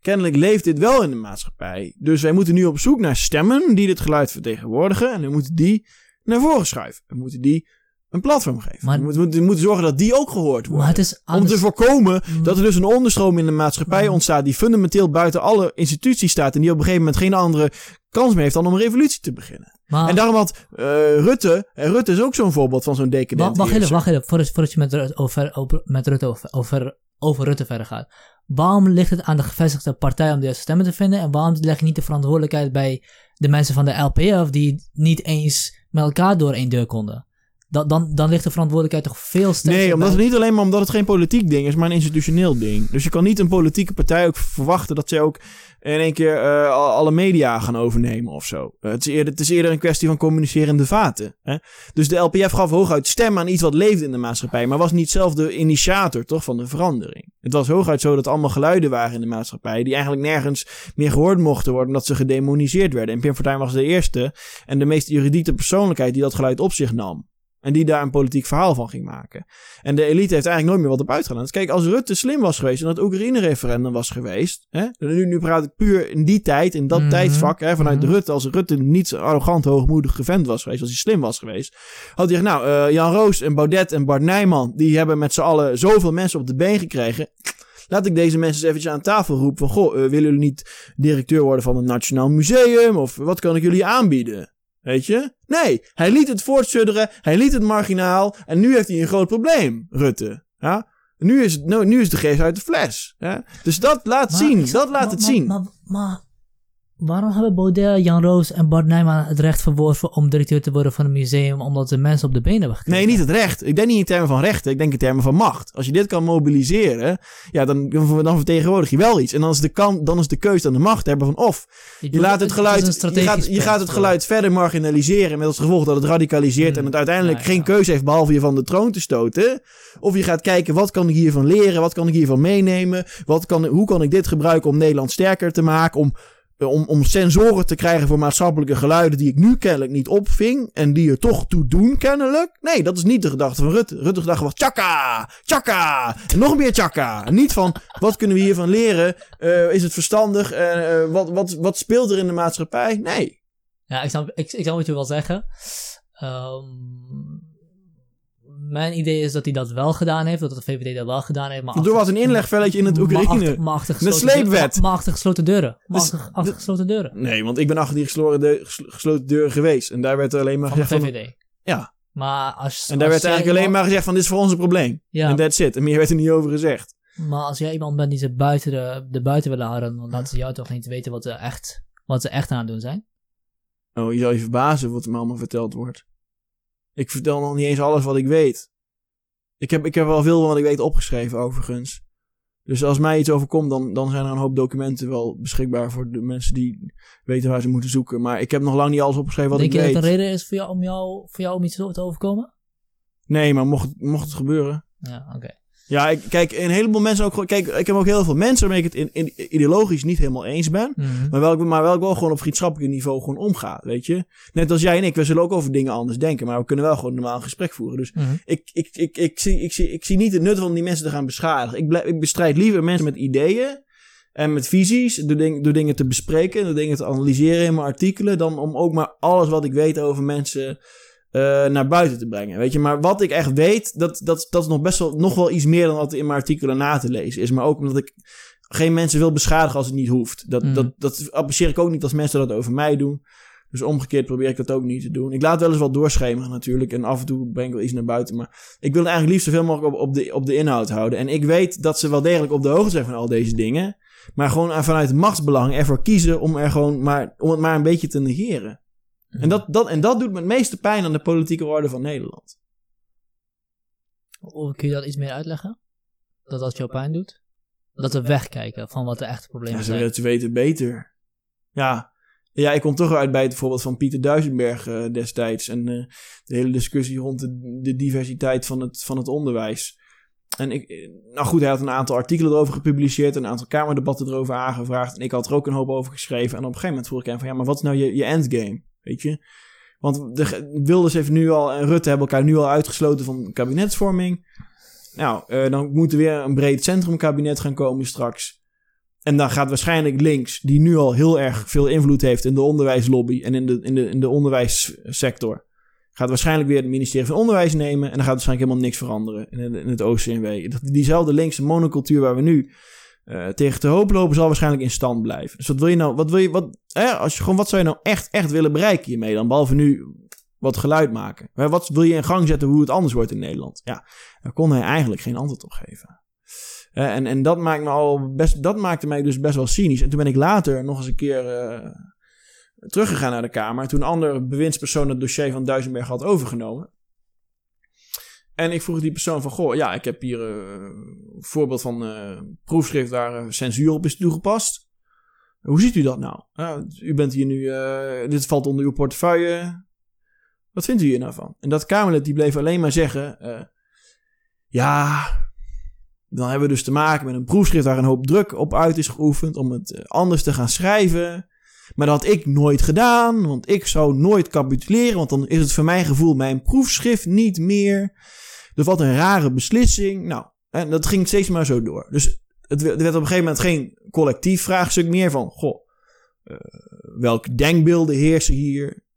kennelijk leeft dit wel in de maatschappij. Dus wij moeten nu op zoek naar stemmen die dit geluid vertegenwoordigen. En we moeten die naar voren schuiven. We moeten die een platform geven. Maar- we, moeten, we moeten- zorgen dat die ook gehoord worden. maar het is Om te voorkomen Mm. dat er dus een onderstroom in de maatschappij Mm. ontstaat... die fundamenteel buiten alle instituties staat... en die op een gegeven moment geen andere kans meer heeft dan om een revolutie te beginnen. maar, En daarom had eh, Rutte... En Rutte is ook zo'n voorbeeld van zo'n decadent Wacht, wacht even, wacht even, voordat, voordat je met, Ru- over, over, met Rutte over, over, over Rutte verder gaat. Waarom ligt het aan de gevestigde partij om deze stemmen te vinden? En waarom leg je niet de verantwoordelijkheid bij de mensen van de LPF die niet eens met elkaar door één deur konden? Dan, dan, dan ligt de verantwoordelijkheid toch veel sterker Nee, omdat het niet alleen maar omdat het geen politiek ding is, maar een institutioneel ding. Dus je kan niet een politieke partij ook verwachten dat zij ook in één keer eh, al- alle media gaan overnemen of zo. Eh, het, is eerder, het is eerder een kwestie van communicerende vaten. Hè? Dus de LPF gaf hooguit stem aan iets wat leefde in de maatschappij, maar was niet zelf de initiator toch, van de verandering. Het was hooguit zo dat allemaal geluiden waren in de maatschappij die eigenlijk nergens meer gehoord mochten worden omdat ze gedemoniseerd werden. En Pim Fortuyn was de eerste en de meest erudite persoonlijkheid die dat geluid op zich nam. En die daar een politiek verhaal van ging maken. En de elite heeft eigenlijk nooit meer wat op uitgedaan. Dus kijk, als Rutte slim was geweest en dat Oekraïne-referendum was geweest. Hè, nu, nu praat ik puur in die tijd, in dat Mhm. tijdsvak, hè, vanuit Mhm. Rutte. Als Rutte niet zo arrogant, hoogmoedig gevent was geweest, als hij slim was geweest. Had hij gezegd, nou, eh, Jan Roos en Baudet en Bart Nijman, die hebben met z'n allen zoveel mensen op de been gekregen. Laat ik deze mensen eens eventjes aan tafel roepen van, goh, eh, willen jullie niet directeur worden van een Nationaal Museum? Of wat kan ik jullie aanbieden? Weet je? Nee, hij liet het voortsudderen, hij liet het marginaal en nu heeft hij een groot probleem, Rutte. Ja? Nu, is het, nou, nu is de geest uit de fles. Ja? Dus dat laat Maar zien, dat laat maar- het maar- zien. Maar waarom hebben Baudet, Jan Roos en Bart Nijman het recht verworven om directeur te worden van een museum omdat de mensen op de benen hebben gekregen? Nee, niet het recht. Ik denk niet in termen van rechten, ik denk in termen van macht. Als je dit kan mobiliseren, ja, dan, dan vertegenwoordig je wel iets. En dan is de, kan, dan is de keuze aan de machthebber van of je laat het geluid, je gaat, je gaat het geluid verder marginaliseren met als gevolg dat het radicaliseert Hmm. en het uiteindelijk Ja, geen keuze heeft behalve je van de troon te stoten. Of je gaat kijken, wat kan ik hiervan leren? Wat kan ik hiervan meenemen? Wat kan, hoe kan ik dit gebruiken om Nederland sterker te maken? Om, om, om sensoren te krijgen voor maatschappelijke geluiden die ik nu kennelijk niet opving. En die er toch toe doen kennelijk. Nee, dat is niet de gedachte van Rutte. Rutte's gedachte was tjaka, tjaka. Nog meer tjaka. En niet van, wat kunnen we hiervan leren? Eh, is het verstandig? Eh, eh, wat, wat, wat speelt er in de maatschappij? Nee. Ja, ik snap, ik, ik wat je zeggen. Ehm, mijn idee is dat hij dat wel gedaan heeft, dat de VVD dat wel gedaan heeft. Maar Door wat een inlegvelletje in het maar Oekraïne. achter- maar achter sleepwet. deuren- Maar achter gesloten deuren. Maar Dus- achter, achter gesloten deuren. Nee, want ik ben achter die gesloten, deur, geslo- gesloten deur geweest. En daar werd er alleen maar gezegd van... VVD. Ja. Maar als, En daar als werd eigenlijk alleen maar gezegd van dit is voor ons een probleem. Ja, En that's it. En meer werd er niet over gezegd. maar als jij iemand bent die ze buiten de, de buiten willen houden, dan laten ze jou toch niet weten wat ze echt, wat ze echt aan het doen zijn. Oh, je zal je verbazen wat er me allemaal verteld wordt. Ik vertel nog niet eens alles wat ik weet. Ik heb, ik heb wel veel van wat ik weet opgeschreven overigens. Dus als mij iets overkomt, dan, dan zijn er een hoop documenten wel beschikbaar voor de mensen die weten waar ze moeten zoeken. Maar ik heb nog lang niet alles opgeschreven wat Denk ik je weet. dat er een reden is voor jou, om, jou, voor jou om iets te overkomen? Nee, maar mocht, mocht het gebeuren. Ja, oké. Ja, ik, kijk, een heleboel mensen ook gewoon. Kijk, ik heb ook heel veel mensen waarmee ik het in, in- ideologisch niet helemaal eens ben. Mhm. Maar wel, maar wel, wel gewoon op vriendschappelijk niveau gewoon omgaat, weet je. Net als jij en ik, we zullen ook over dingen anders denken. Maar we kunnen wel gewoon normaal een gesprek voeren. Dus Mhm. ik, ik, ik, ik, zie, ik, zie, ik zie niet het nut van die mensen te gaan beschadigen. Ik, blijf, ik bestrijd liever mensen met ideeën en met visies. Door, ding, door dingen te bespreken, door dingen te analyseren in mijn artikelen. Dan om ook maar alles wat ik weet over mensen eh, naar buiten te brengen. Weet je, maar wat ik echt weet, dat, dat, dat is nog best wel nog wel iets meer dan wat in mijn artikelen na te lezen is. Maar ook omdat ik geen mensen wil beschadigen als het niet hoeft. Dat, Mhm. dat, dat apprecieer ik ook niet als mensen dat over mij doen. Dus omgekeerd probeer ik dat ook niet te doen. Ik laat wel eens wat doorschemeren natuurlijk. En af en toe breng ik wel iets naar buiten. Maar ik wil eigenlijk liefst zoveel mogelijk op, op, de, op de inhoud houden. En ik weet dat ze wel degelijk op de hoogte zijn van al deze dingen. Maar gewoon vanuit machtsbelang ervoor kiezen om, er gewoon maar, om het maar een beetje te negeren. En, dat, dat, en dat doet me het meeste pijn aan de politieke orde van Nederland. Kun je dat iets meer uitleggen? Dat dat jou pijn doet? Dat we wegkijken van wat de echte problemen Ja, ze, zijn. weten- ze weten beter. Ja. ja, ik kom toch uit bij het voorbeeld van Pieter Duisenberg eh, destijds. En eh, de hele discussie rond de, de diversiteit van het, van het onderwijs. En ik, eh, nou goed, hij had een aantal artikelen erover gepubliceerd, een aantal kamerdebatten erover aangevraagd. En ik had er ook een hoop over geschreven. En op een gegeven moment vroeg ik hem van, ja, maar wat is nou je, je endgame? Weet je? Want de, Wilders heeft nu al, en Rutte hebben elkaar nu al uitgesloten van kabinetsvorming. Nou, eh, dan moet er weer een breed centrumkabinet gaan komen straks. En dan gaat waarschijnlijk links, die nu al heel erg veel invloed heeft in de onderwijslobby en in de, in de, in de onderwijssector, gaat waarschijnlijk weer het ministerie van Onderwijs nemen. En dan gaat waarschijnlijk helemaal niks veranderen in, het- in het OCMW. Diezelfde linkse monocultuur waar we nu eh, tegen te hoop lopen, zal waarschijnlijk in stand blijven. Dus wat wil je nou, wat wil je, wat, hè, als je gewoon, wat zou je nou echt, echt willen bereiken hiermee dan? Behalve nu wat geluid maken. Hè, Wat wil je in gang zetten hoe het anders wordt in Nederland? Ja, daar kon hij eigenlijk geen antwoord op geven. Eh, en en dat, maakt me al best, dat maakte mij dus best wel cynisch. En toen ben ik later nog eens een keer eh, teruggegaan naar de Kamer. Toen een andere bewindspersoon het dossier van Duisenberg had overgenomen. En ik vroeg die persoon van, goh, ja, ik heb hier eh, een voorbeeld van eh, proefschrift waar eh, censuur op is toegepast. Hoe ziet u dat nou? Ja, u bent hier nu, dit valt onder uw portefeuille. Wat vindt u hier nou van? En dat Kamerlid die bleef alleen maar zeggen, ja, dan hebben we dus te maken met een proefschrift waar een hoop druk op uit is geoefend om het anders te gaan schrijven. Maar dat had ik nooit gedaan, want ik zou nooit capituleren, want dan is het voor mijn gevoel mijn proefschrift niet meer. Dus wat een rare beslissing. Nou, en dat ging steeds maar zo door. Dus het werd er op een gegeven moment geen collectief vraagstuk meer van, goh, eh, welke denkbeelden heersen hier?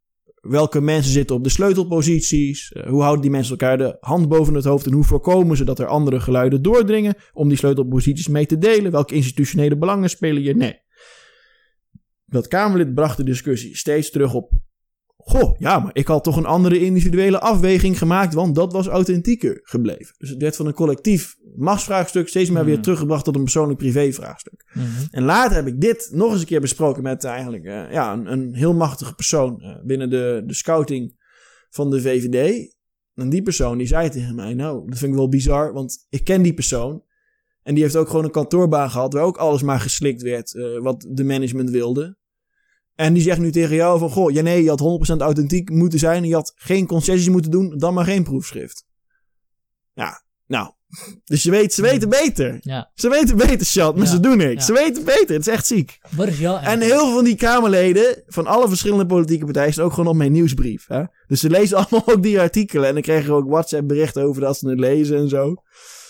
Welke mensen zitten op de sleutelposities? Eh, hoe houden die mensen elkaar de hand boven het hoofd? En hoe voorkomen ze dat er andere geluiden doordringen om die sleutelposities mee te delen? Welke institutionele belangen spelen hier? Nee. Dat Kamerlid bracht de discussie steeds terug op. Goh, ja, maar ik had toch een andere individuele afweging gemaakt, want dat was authentieker gebleven. Dus het werd van een collectief machtsvraagstuk steeds maar weer Mhm. teruggebracht tot een persoonlijk privévraagstuk. Mhm. En later heb ik dit nog eens een keer besproken met eigenlijk eh, ja, een, een heel machtige persoon eh, binnen de, de scouting van de VVD. En die persoon die zei tegen mij, nou, dat vind ik wel bizar, want ik ken die persoon. En die heeft ook gewoon een kantoorbaan gehad waar ook alles maar geslikt werd eh, wat de management wilde. En die zegt nu tegen jou van, goh, ja nee, je had 100% authentiek moeten zijn. Je had geen concessies moeten doen, dan maar geen proefschrift. Ja, nou, dus je weet, ze weten beter. Ja. Ze weten beter, Chat, maar Ja, ze doen niks. ja. Ze weten beter, het is echt ziek. Wat is jouw En heel veel van die Kamerleden van alle verschillende politieke partijen staan ook gewoon op mijn nieuwsbrief. Hè? Dus ze lezen allemaal ook die artikelen. En dan krijgen ze ook WhatsApp berichten over dat ze het lezen en zo.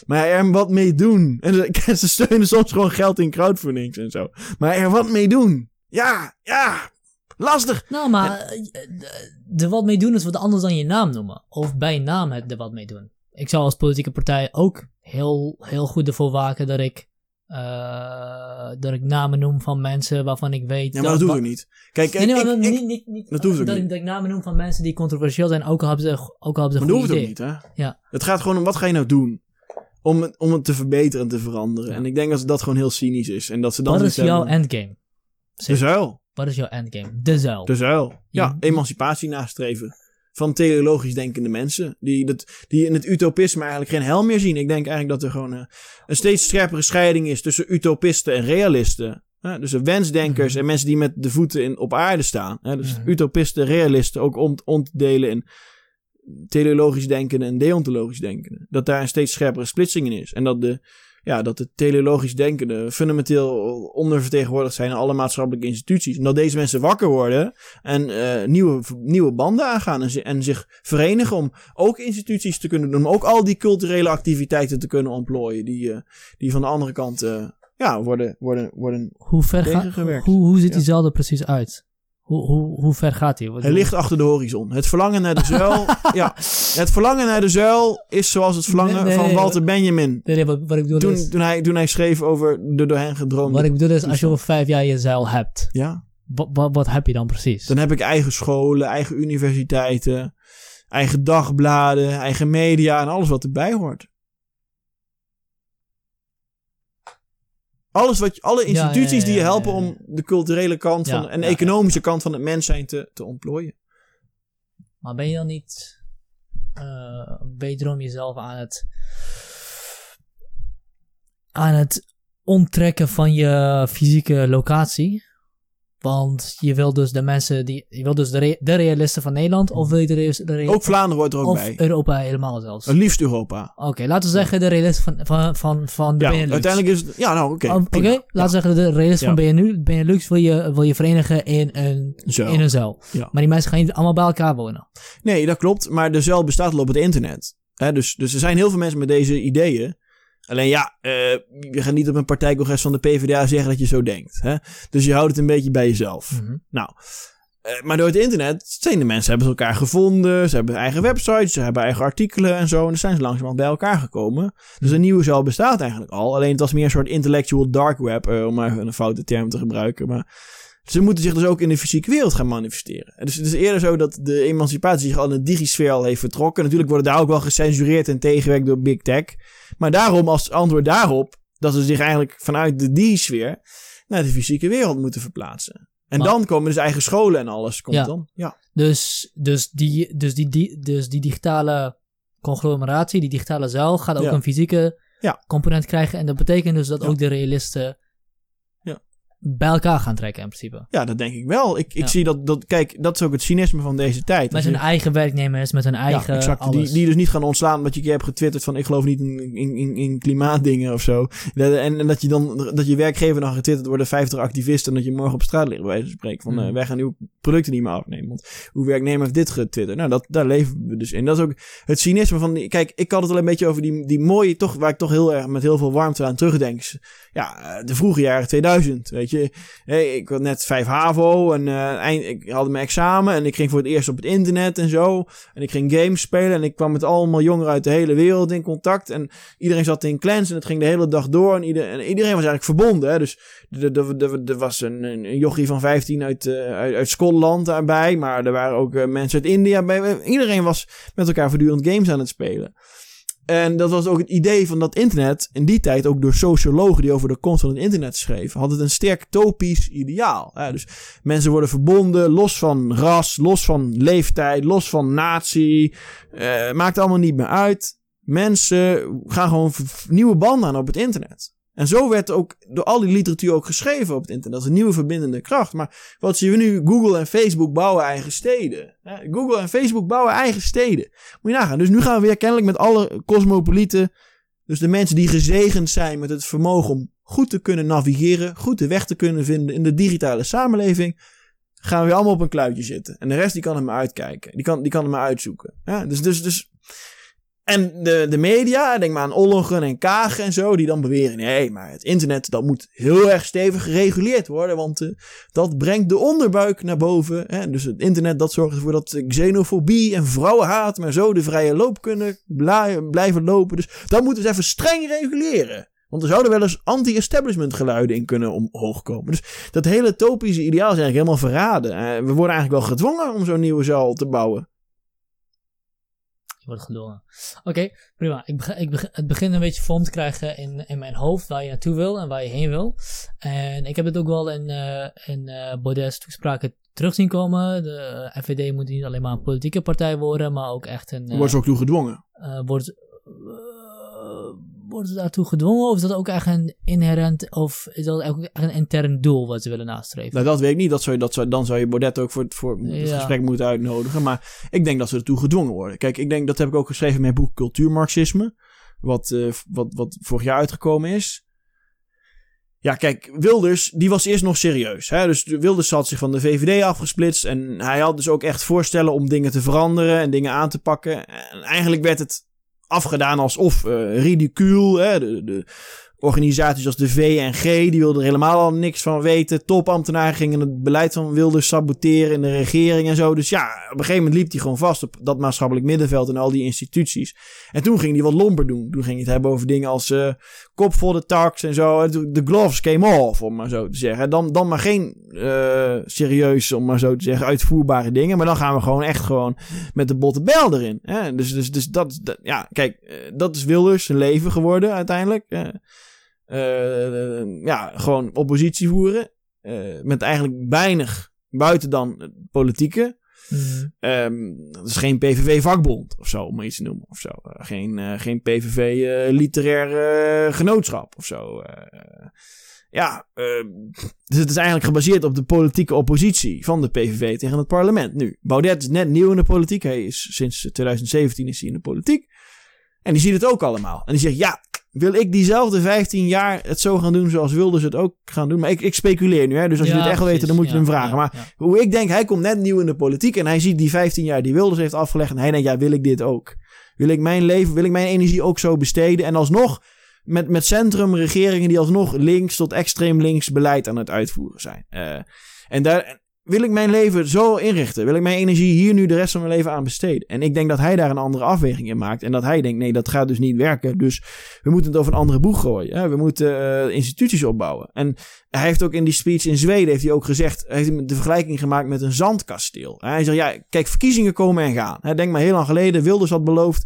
Maar er wat mee doen. En ze, ze steunen soms gewoon geld in crowdfundings en zo. Maar er wat mee doen. Ja, ja. Lastig. Nou, maar eh, de, er wat mee doen is wat anders dan je naam noemen. Of bij naam het er wat mee doen. Ik zou als politieke partij ook heel, heel goed ervoor waken dat ik, eh, dat ik namen noem van mensen waarvan ik weet... Ja, maar dat doe wa- ik niet. Kijk, Nee, nee, ik, ik- niet, ik- niet, niet, dat hoeft ook dat, niet. ik, dat ik namen noem van mensen die controversieel zijn, ook al hebben ze, ook al hebben ze maar dat hoeft ook niet, hè? Ja. Het gaat gewoon om wat ga je nou doen? Om het, om het te verbeteren en te veranderen. En ik denk dat dat gewoon heel cynisch is. En dat ze dan Wat is jouw hebben- endgame? De zuil. Wat is jouw endgame? De zuil. De zuil. Ja, Ja. emancipatie nastreven. Van teleologisch denkende mensen. Die, dat, die in het utopisme eigenlijk geen hel meer zien. Ik denk eigenlijk dat er gewoon eh, een steeds scherpere scheiding is tussen utopisten en realisten. Hè, dus de wensdenkers Mhm. en mensen die met de voeten in, op aarde staan. Dus Mhm. utopisten, realisten ook om, om te delen in teleologisch denkende en deontologisch denkende. Dat daar een steeds scherpere splitsing in is. En dat de, ja, dat de teleologisch denkende fundamenteel ondervertegenwoordigd zijn in alle maatschappelijke instituties. En dat deze mensen wakker worden en eh, nieuwe, nieuwe banden aangaan en, zi- en zich verenigen om ook instituties te kunnen doen. Om ook al die culturele activiteiten te kunnen ontplooien die, eh, die van de andere kant eh, ja, worden, worden, worden Hoe ver gaat... Hoe, hoe ziet Ja. die er precies uit? Hoe, hoe, hoe ver gaat? Wat- Hij ligt achter de horizon. Het verlangen naar de zuil. ja, het verlangen naar de zuil is zoals het verlangen Nee, nee, van nee, Walter Benjamin. Nee, wat, wat ik bedoel Toen, is... toen, hij, toen hij schreef over de door hen gedroomde. Wat ik bedoel is, als je over vijf jaar je zuil hebt, Ja, wat, wat, wat heb je dan precies? dan heb ik eigen scholen, eigen universiteiten, eigen dagbladen, eigen media en alles wat erbij hoort. Alles wat, je- alle instituties ja, ja, die je helpen om de culturele kant van, en de economische kant van het mens zijn te, te ontplooien. Maar ben je dan niet eh wederom jezelf aan het aan het onttrekken van je fysieke locatie. Want je wil dus de mensen die. Je wil dus de, re- de realisten van Nederland. Of wil je de, re- de Ook Vlaanderen hoort er ook of bij. Europa helemaal zelfs. Het liefst Europa. Oké, laten we zeggen de realisten van, van, van, van de Ja, Benelux. uiteindelijk is het... Ja, nou, oké. Oké, laten we zeggen de realisten Ja. van Benelux, Benelux wil, je, wil je verenigen in een, Zo. in een zuil. Ja. Maar die mensen gaan niet allemaal bij elkaar wonen. Nee, dat klopt. Maar de zuil bestaat al op het internet. Dus, dus er zijn heel veel mensen met deze ideeën. Alleen ja, eh, je gaat niet op een partijcongres van de PvdA zeggen dat je zo denkt. Hè? Dus je houdt het een beetje bij jezelf. Mhm. Nou, eh, maar door het internet zijn de mensen hebben elkaar gevonden. Ze hebben eigen websites, ze hebben eigen artikelen en zo. En dan zijn ze langzamerhand bij elkaar gekomen. Dus een nieuwe zuil bestaat eigenlijk al. Alleen het was meer een soort intellectual dark web, eh, om maar een foute term te gebruiken. Maar ze moeten zich dus ook in de fysieke wereld gaan manifesteren. En Dus het is eerder zo dat de emancipatie zich al in de digisfeer al heeft vertrokken. Natuurlijk worden daar ook wel gecensureerd en tegengewerkt door big tech. Maar daarom, als antwoord daarop, dat ze zich eigenlijk vanuit de digisfeer naar de fysieke wereld moeten verplaatsen. En Maar- dan komen dus eigen scholen en alles. Komt Ja. dan. Ja. Dus, dus, die, dus, die, die, dus die digitale conglomeratie, die digitale zuil, gaat ook Ja. een fysieke Ja. component krijgen. En dat betekent dus dat ook de realisten. Bij elkaar gaan trekken in principe. ja, dat denk ik wel. Ik, ik Ja. zie dat, dat, kijk, dat is ook het cynisme van deze tijd. Met hun je- eigen werknemers, met hun eigen ja, exact. Die, alles. die dus niet gaan ontslaan omdat je een keer hebt getwitterd van ik geloof niet in, in, in, in klimaatdingen of zo. En, en dat je dan dat je werkgever dan getwitterd worden 50 activisten en dat je morgen op straat ligt bij wijze van spreken. Van eh, wij gaan uw producten niet meer afnemen. Want uw werknemer heeft dit getwitterd. Nou, dat, daar leven we dus in. Dat is ook het cynisme van kijk, ik had het al een beetje over die, die mooie, toch waar ik toch heel erg met heel veel warmte aan terugdenk. Ja, eh, de vroege jaren 2000, weet je. Ik had net 5 HAVO en eh, eind, ik had mijn examen en ik ging voor het eerst op het internet en zo. En ik ging games spelen en ik kwam met allemaal jongeren uit de hele wereld in contact. En iedereen zat in clans en het ging de hele dag door. En, ieder, en iedereen was eigenlijk verbonden. Hè? Dus er- was een, een een jochie van 15 uit, eh, uit, uit Schotland daarbij. Maar er waren ook eh, mensen uit India bij. Iedereen was met elkaar voortdurend games aan het spelen. En dat was ook het idee van dat internet, in die tijd ook door sociologen die over de komst van het internet schreven, had het een sterk topisch ideaal. hè. dus mensen worden verbonden, los van ras, los van leeftijd, los van natie. Eh, maakt allemaal niet meer uit. Mensen gaan gewoon nieuwe banden aan op het internet. En zo werd ook door al die literatuur ook geschreven op het internet. Dat is een nieuwe verbindende kracht. Maar wat zien we nu? Google en Facebook bouwen eigen steden. Google en Facebook bouwen eigen steden. Moet je nagaan. Dus nu gaan we weer kennelijk met alle cosmopolieten. Dus de mensen die gezegend zijn met het vermogen om goed te kunnen navigeren. Goed de weg te kunnen vinden in de digitale samenleving. Gaan we weer allemaal op een kluitje zitten. En de rest die kan er maar uitkijken. Die kan, die kan er maar uitzoeken. Ja, dus, dus, dus en de, de media, denk maar aan Ollongren en Kagen en zo, die dan beweren: nee, maar het internet dat moet heel erg stevig gereguleerd worden, want eh, dat brengt de onderbuik naar boven. Hè? Dus het internet dat zorgt ervoor dat eh, xenofobie en vrouwenhaat maar zo de vrije loop kunnen blijven lopen. Dus dat moeten ze even streng reguleren. Want er zouden wel eens anti-establishment geluiden in kunnen omhoog komen. Dus dat hele topische ideaal is eigenlijk helemaal verraden. Eh, we worden eigenlijk wel gedwongen om zo'n nieuwe zaal te bouwen. Je wordt gedwongen. Oké, prima. Ik begin, ik begin, het begint een beetje vorm te krijgen in, in mijn hoofd waar je naartoe wil en waar je heen wil. En ik heb het ook wel in, eh in eh Baudet's toespraken terug zien komen. De FVD moet niet alleen maar een politieke partij worden, maar ook echt een... eh, Wordt ze ook toe gedwongen. eh, wordt, wordt het daartoe gedwongen of is dat ook echt een inherent of is dat ook echt een intern doel wat ze willen nastreven? Nou, dat weet ik niet. Dat zou je, dat zou, dan zou je Baudet ook voor het, voor het Ja. gesprek moeten uitnodigen. Maar ik denk dat ze ertoe gedwongen worden. Kijk, ik denk, dat heb ik ook geschreven in mijn boek Cultuurmarxisme. Wat, eh, wat, wat vorig jaar uitgekomen is. Ja, kijk, Wilders, die was eerst nog serieus. Hè? Dus Wilders had zich van de VVD afgesplitst. En hij had dus ook echt voorstellen om dingen te veranderen en dingen aan te pakken. En eigenlijk werd het afgedaan alsof eh ridicuul. Hè? De, de organisaties als de VNG, die wilden er helemaal al niks van weten. Topambtenaren gingen het beleid van Wilders saboteren in de regering en zo. Dus ja, op een gegeven moment liep hij gewoon vast op dat maatschappelijk middenveld en al die instituties. En toen ging hij wat lomper doen. Toen ging hij het hebben over dingen als eh kop voor de tax en zo. De gloves came off, om maar zo te zeggen. Dan, dan maar geen eh serieus, om maar zo te zeggen, uitvoerbare dingen. Maar dan gaan we gewoon echt gewoon met de botte bel erin. Hè? Dus, dus, dus dat, dat, ja, kijk, eh, dat is Wilders zijn leven geworden uiteindelijk. Eh, ja, gewoon oppositie voeren. met eigenlijk weinig buiten dan politieke. Ehm, dat is geen PVV-vakbond of zo, om iets te noemen. Of zo. Eh, geen, eh, geen PVV-literair eh, genootschap of zo. Ja, ehm, dus het is eigenlijk gebaseerd op de politieke oppositie van de PVV tegen het parlement. Nu, Baudet is net nieuw in de politiek. Hij is sinds 2017 is hij in de politiek. En die ziet het ook allemaal. En die zegt, ja, wil ik diezelfde 15 jaar het zo gaan doen zoals Wilders het ook gaan doen? Maar ik, ik speculeer nu, hè. Dus als je Ja, dit echt wil weten, dan moet je hem vragen. maar hoe ik denk, hij komt net nieuw in de politiek en hij ziet die 15 jaar die Wilders heeft afgelegd en hij denkt, ja, wil ik dit ook? Wil ik mijn leven, wil ik mijn energie ook zo besteden? En alsnog met, met centrumregeringen die alsnog links tot extreem links beleid aan het uitvoeren zijn. Eh, en daar wil ik mijn leven zo inrichten. Wil ik mijn energie hier nu de rest van mijn leven aan besteden? En ik denk dat hij daar een andere afweging in maakt. En dat hij denkt, nee, dat gaat dus niet werken. Dus we moeten het over een andere boeg gooien. Hè? We moeten eh, instituties opbouwen. En hij heeft ook in die speech in Zweden heeft hij ook gezegd, hij heeft de vergelijking gemaakt met een zandkasteel. Hij zegt, ja, kijk, verkiezingen komen en gaan. Denk maar heel lang geleden, Wilders had beloofd,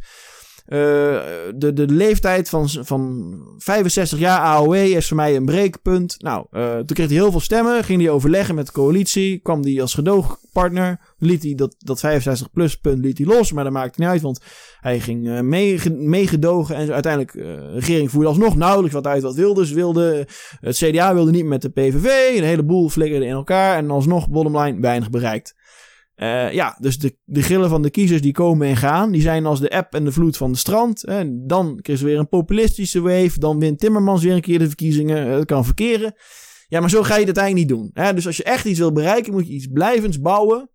de, de leeftijd van, van 65 jaar AOW is voor mij een breekpunt. Nou, eh, toen kreeg hij heel veel stemmen, ging hij overleggen met de coalitie, kwam hij als gedoogpartner, liet hij dat, dat 65 plus punt liet hij los, maar dat maakte niet uit, want hij ging eh, meege- meegedogen en uiteindelijk eh, de regering voerde alsnog nauwelijks wat uit wat Wilders wilde. Het CDA wilde niet met de PVV, een heleboel flikkerde in elkaar en alsnog, bottom line, weinig bereikt. Eh, ja, dus de, de grillen van de kiezers die komen en gaan, die zijn als de app en de vloed van de strand. Hè. Dan is er weer een populistische wave, dan wint Timmermans weer een keer de verkiezingen. Het kan verkeren. Ja, maar zo ga je het uiteindelijk niet doen. Hè. Dus als je echt iets wil bereiken, moet je iets blijvends bouwen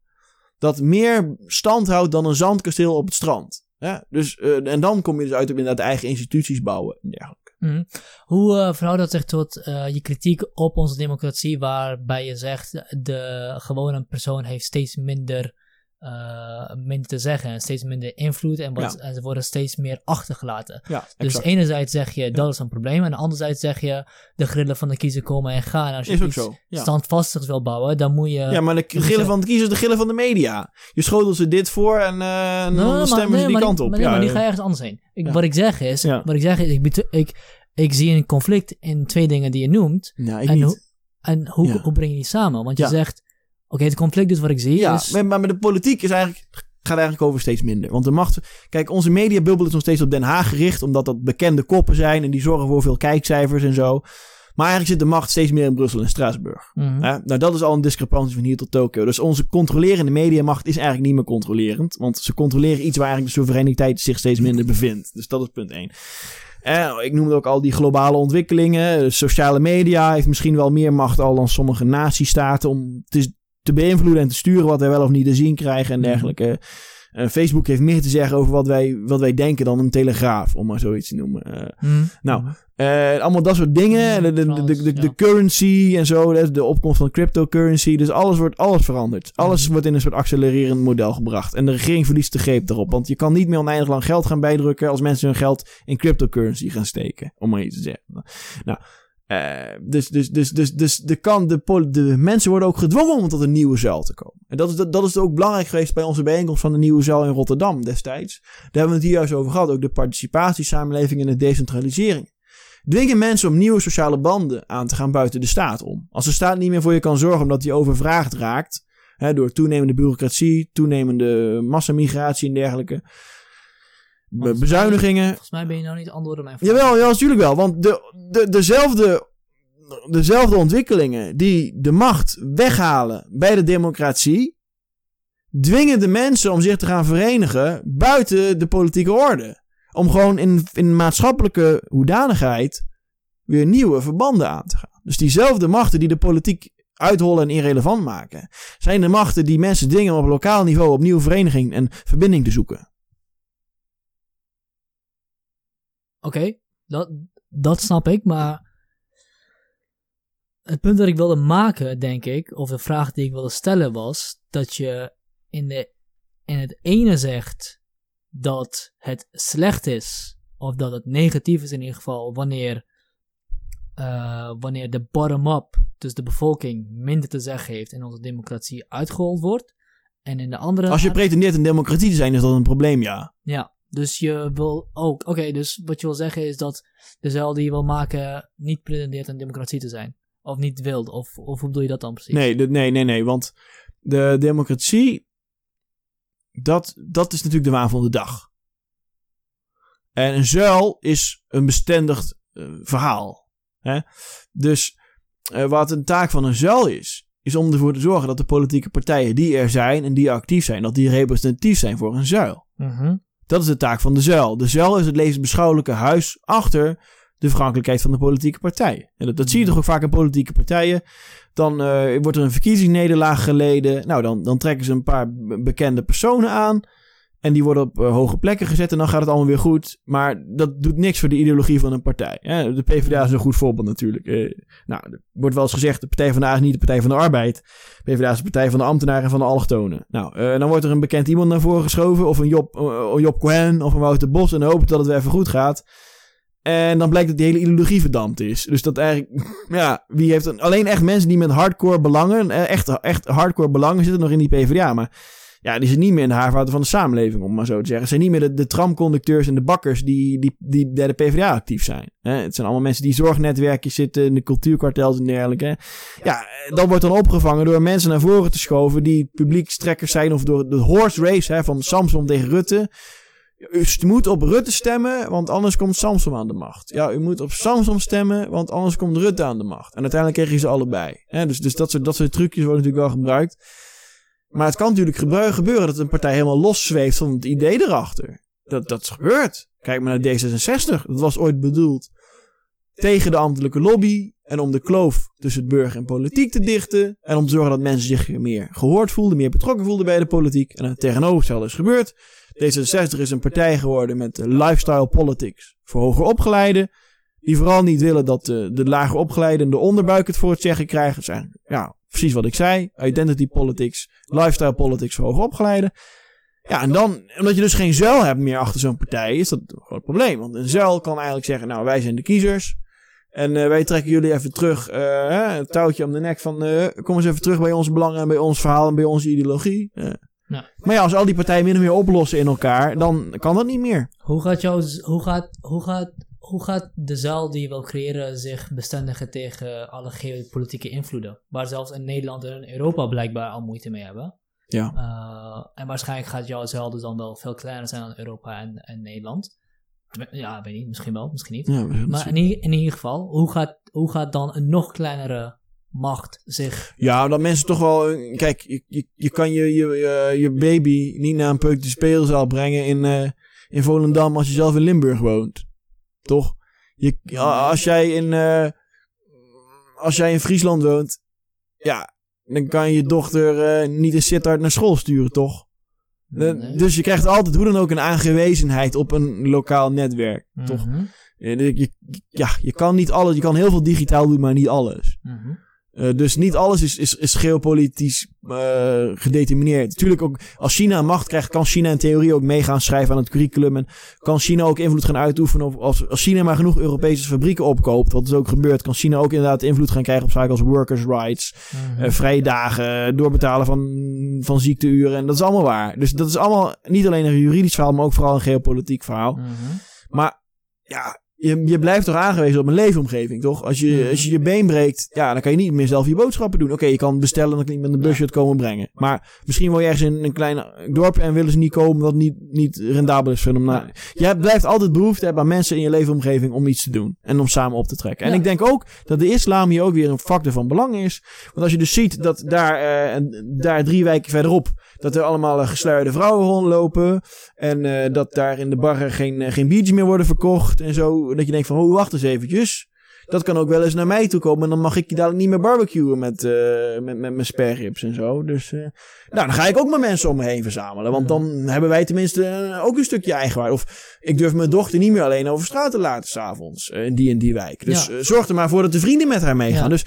dat meer stand houdt dan een zandkasteel op het strand. Hè. Dus, eh, en dan kom je dus uit op inderdaad eigen instituties bouwen en Mhm. Hoe eh, verhoudt dat zich tot eh, je kritiek op onze democratie, waarbij je zegt de gewone persoon heeft steeds minder, eh, minder te zeggen en steeds minder invloed en, wat, en ze worden steeds meer achtergelaten. Ja, Dus enerzijds zeg je dat is een probleem en anderzijds zeg je de grillen van de kiezer komen en gaan. Als je Is ook iets zo. Ja. standvastigs wil bouwen, dan moet je... Ja, maar de je- van de kiezers, de gillen van de media. Je schotelt ze dit voor en, en Nee, dan maar- stemmen nee, ze die kant op. Maar, nee, ja, maar die ga je ergens anders heen. Ik, Ja. Wat ik zeg is, Ja. wat ik zeg is ik, ik, ik zie een conflict in twee dingen die je noemt. ja, ik en niet. hoe, en hoe, Ja. hoe breng je die samen? Want je Ja. zegt, oké, het conflict dus wat ik zie Ja, is... maar, maar met de politiek is eigenlijk, gaat eigenlijk over steeds minder. Want de macht... Kijk, onze mediabubbel is nog steeds op Den Haag gericht... omdat dat bekende koppen zijn... en die zorgen voor veel kijkcijfers en zo. Maar eigenlijk zit de macht steeds meer in Brussel en Straatsburg. Mhm. Nou, dat is al een discrepantie van hier tot Tokio. Dus onze controlerende mediamacht is eigenlijk niet meer controlerend. Want ze controleren iets waar eigenlijk de soevereiniteit zich steeds minder bevindt. Dus dat is punt één. Eh, ik noemde ook al die globale ontwikkelingen. Sociale media heeft misschien wel meer macht al dan sommige nazistaten om te, te beïnvloeden en te sturen wat wij wel of niet te zien krijgen en Mhm. dergelijke. Eh, Facebook heeft meer te zeggen over wat wij, wat wij denken dan een telegraaf, om maar zoiets te noemen. Eh, Mhm. nou, eh, allemaal dat soort dingen. De, de, de, de, de, Ja. currency en zo. de- De opkomst van cryptocurrency. Dus alles wordt alles veranderd. Alles Mhm. wordt in een soort accelererend model gebracht. En de regering verliest de greep daarop. Want je kan niet meer oneindig lang geld gaan bijdrukken. als mensen hun geld in cryptocurrency gaan steken. Om maar iets te zeggen. Nou. Eh, dus, dus, dus, dus, dus de, kan, de, de mensen worden ook gedwongen om tot een nieuwe zuil te komen. En dat is, dat, dat is ook belangrijk geweest bij onze bijeenkomst van de nieuwe zuil in Rotterdam destijds. Daar hebben we het hier juist over gehad. Ook de participatiesamenleving en de decentralisering. Dwingen mensen om nieuwe sociale banden aan te gaan buiten de staat om. Als de staat niet meer voor je kan zorgen omdat die overvraagd raakt. Hè, door toenemende bureaucratie, toenemende massamigratie en dergelijke. Volgens mij- bezuinigingen. Volgens mij ben je nou niet antwoorden op mijn vraag. Jawel, ja, natuurlijk wel. Want de, de, dezelfde, dezelfde ontwikkelingen die de macht weghalen bij de democratie, dwingen de mensen om zich te gaan verenigen buiten de politieke orde. Om gewoon in, in maatschappelijke hoedanigheid weer nieuwe verbanden aan te gaan. Dus diezelfde machten die de politiek uithollen en irrelevant maken, zijn de machten die mensen dwingen om op lokaal niveau opnieuw vereniging en verbinding te zoeken. Oké, dat, dat snap ik, maar het punt dat ik wilde maken, denk ik, of de vraag die ik wilde stellen was, dat je in, de, in het ene zegt dat het slecht is, of dat het negatief is in ieder geval, wanneer, eh, wanneer de bottom-up, dus de bevolking, minder te zeggen heeft en onze democratie uitgehold wordt. En in de andere... Als je pretendeert een democratie te zijn, is dat een probleem, ja. Ja, dus je wil ook, oké, dus wat je wil zeggen is dat de zeil die je wil maken niet pretendeert een democratie te zijn. Of niet wilt, of, of hoe bedoel je dat dan precies? Nee, de- nee, nee, nee. Want de democratie dat, dat is natuurlijk de waan van de dag. En een zuil is een bestendig uh, verhaal. Hè? Dus uh, wat een taak van een zuil is, is om ervoor te zorgen dat de politieke partijen die er zijn en die actief zijn, dat die representatief zijn voor een zuil. Mhm. Dat is de taak van de zuil. De zuil is het levensbeschouwelijke huis achter de vergankelijkheid van de politieke partijen. En dat, zie je toch ook vaak in politieke partijen. Dan uh, wordt er een verkiezingsnederlaag geleden. Nou, dan, dan trekken ze een paar bekende personen aan. En die worden op uh, hoge plekken gezet en dan gaat het allemaal weer goed. Maar dat doet niks voor de ideologie van een partij. Hè? De PvdA is een goed voorbeeld natuurlijk. Uh, nou, er wordt wel eens gezegd, de Partij van de A is niet de Partij van de Arbeid. De PvdA is de Partij van de ambtenaren en van de allochtonen. Nou, uh, dan wordt er een bekend iemand naar voren geschoven. Of een Job, Job Cohen of een Wouter Bos. En hopen dat het weer even goed gaat. En dan blijkt dat die hele ideologie verdampt is. Dus dat eigenlijk, ja, wie heeft een, alleen echt mensen die met hardcore belangen, echt, echt hardcore belangen zitten nog in die PvdA. Maar ja, die zijn niet meer in de haarvaten van de samenleving, om maar zo te zeggen. Het zijn niet meer de, de tramconducteurs en de bakkers die, die, die bij de PvdA actief zijn. Hè? Het zijn allemaal mensen die zorgnetwerkjes zitten, in de cultuurkartels en dergelijke. Ja, dat wordt dan opgevangen door mensen naar voren te schoven die publiekstrekkers zijn of door de horse race hè, van Samson tegen Rutte. U moet op Rutte stemmen, want anders komt Samson aan de macht. Ja, u moet op Samson stemmen, want anders komt Rutte aan de macht. En uiteindelijk kreeg je ze allebei. Hè? Dus, dus dat, soort, dat soort trucjes worden natuurlijk wel gebruikt. Maar het kan natuurlijk gebeuren dat een partij helemaal los zweeft van het idee erachter. Dat, dat is gebeurd. Kijk maar naar D66. Dat was ooit bedoeld tegen de ambtelijke lobby. En om de kloof tussen het burger en politiek te dichten. En om te zorgen dat mensen zich meer gehoord voelden, meer betrokken voelden bij de politiek. En het tegenovergestelde is gebeurd. D66 is een partij geworden met lifestyle politics voor hoger opgeleiden. Die vooral niet willen dat de, de lager opgeleiden de onderbuik het voor het zeggen krijgen. Zijn, ja, precies wat ik zei. Identity politics, lifestyle politics voor opgeleiden. Ja, en dan, omdat je dus geen zuil hebt meer achter zo'n partij, is dat een groot probleem. Want een zuil kan eigenlijk zeggen, nou, wij zijn de kiezers. En uh, wij trekken jullie even terug, uh, hè, een touwtje om de nek van, uh, kom eens even terug bij onze belangen en bij ons verhaal en bij onze ideologie. Ja. Maar ja, als al die partijen min of meer oplossen in elkaar, dan kan dat niet meer. Hoe gaat, jou, hoe gaat, hoe gaat, hoe gaat de zaal die je wil creëren zich bestendigen tegen alle geopolitieke invloeden? Waar zelfs in Nederland en Europa blijkbaar al moeite mee hebben. Ja. Uh, en waarschijnlijk gaat jouw zaal dus dan wel veel kleiner zijn dan Europa en, en Nederland. Ja, weet niet, misschien wel, misschien niet. Ja, maar in, in ieder geval, hoe gaat, hoe gaat dan een nog kleinere macht zich. Ja, dat mensen toch wel. Kijk, je, je, je kan je, je, je baby niet naar een peuk de speelzaal brengen in, uh, in Volendam als je zelf in Limburg woont. Toch? Je, als jij in. Uh, als jij in Friesland woont. Ja, dan kan je dochter uh, niet een Sittard naar school sturen, toch? Nee. Dus je krijgt altijd hoe dan ook een aangewezenheid op een lokaal netwerk, Mhm. toch? Je, ja, je kan niet alles. Je kan heel veel digitaal doen, maar niet alles. Mhm. Uh, dus niet alles is, is, is geopolitisch uh, gedetermineerd. Natuurlijk ook, als China macht krijgt, kan China in theorie ook mee gaan schrijven aan het curriculum. En kan China ook invloed gaan uitoefenen op, als, als China maar genoeg Europese fabrieken opkoopt, wat dus ook gebeurt, kan China ook inderdaad invloed gaan krijgen op zaken als workers' rights, Mhm. uh, vrije dagen, doorbetalen van, van ziekteuren. En dat is allemaal waar. Dus dat is allemaal niet alleen een juridisch verhaal, maar ook vooral een geopolitiek verhaal. Mhm. Maar ja, je, je blijft toch aangewezen op een leefomgeving, toch? Als je, als je je been breekt, ja, dan kan je niet meer zelf je boodschappen doen. Oké, je kan bestellen, dan kan iemand met een busje het komen brengen. Maar misschien wil je ergens in een klein dorp en willen ze niet komen, wat niet, niet rendabel is voor hem. Nou, je blijft altijd behoefte hebben aan mensen in je leefomgeving om iets te doen. En om samen op te trekken. En Ja. ik denk ook dat de islam hier ook weer een factor van belang is. Want als je dus ziet dat daar, eh, daar drie wijken verderop, dat er allemaal eh, gesluierde vrouwen rondlopen. En eh, dat daar in de barren geen, geen biertjes meer worden verkocht en zo. Dat je denkt van, oh, wacht eens eventjes. Dat kan ook wel eens naar mij toe komen. En dan mag ik je dadelijk niet meer barbecuen met, eh, met, met mijn sperrips en zo. Dus, eh, nou, dan ga ik ook mijn mensen om me heen verzamelen. Want dan hebben wij tenminste eh, ook een stukje eigenwaarde. Of ik durf mijn dochter niet meer alleen over straat te laten s'avonds. eh, in die en die wijk. Dus Ja. zorg er maar voor dat de vrienden met haar meegaan. Ja. Dus,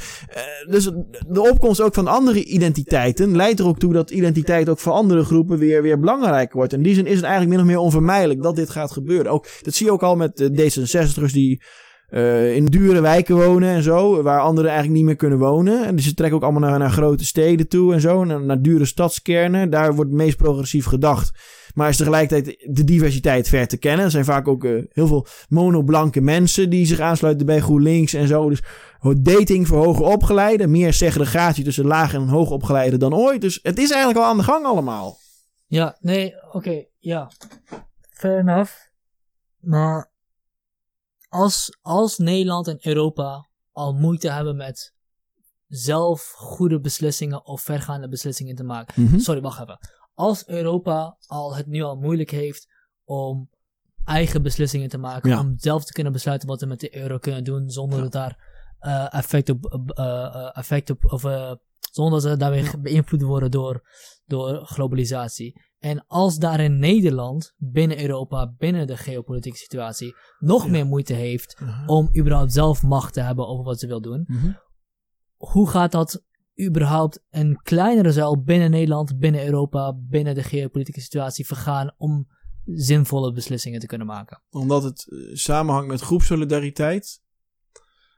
dus de opkomst ook van andere identiteiten leidt er ook toe dat identiteit ook voor andere groepen weer, weer belangrijker wordt. In die zin is het eigenlijk min of meer onvermijdelijk dat dit gaat gebeuren. Ook, dat zie je ook al met de D66'ers die eh, in dure wijken wonen en zo, waar anderen eigenlijk niet meer kunnen wonen. En dus ze trekken ook allemaal naar, naar grote steden toe en zo, naar, dure stadskernen. Daar wordt het meest progressief gedacht. Maar is tegelijkertijd de diversiteit ver te kennen. Er zijn vaak ook eh, heel veel monoblanke mensen die zich aansluiten bij GroenLinks en zo. Dus dating voor hoger opgeleiden. Meer segregatie tussen laag en hoog opgeleiden dan ooit. Dus het is eigenlijk al aan de gang allemaal. Ja, nee, oké, ja. Fair enough. Maar als, als Nederland en Europa al moeite hebben met zelf goede beslissingen of vergaande beslissingen te maken. Mhm. Sorry, wacht even. Als Europa al het nu al moeilijk heeft om eigen beslissingen te maken, Ja. om zelf te kunnen besluiten wat we met de euro kunnen doen, zonder Ja. dat daar eh, effect op, eh, eh, effect op, of zonder dat ze daarmee beïnvloed worden door, door globalisatie. En als daar in Nederland, binnen Europa, binnen de geopolitieke situatie, nog Ja. meer moeite heeft om überhaupt zelf macht te hebben over wat ze wil doen, Mhm. hoe gaat dat überhaupt een kleinere zuil binnen Nederland, binnen Europa, binnen de geopolitieke situatie vergaan om zinvolle beslissingen te kunnen maken? Omdat het eh, samenhangt met groepsolidariteit.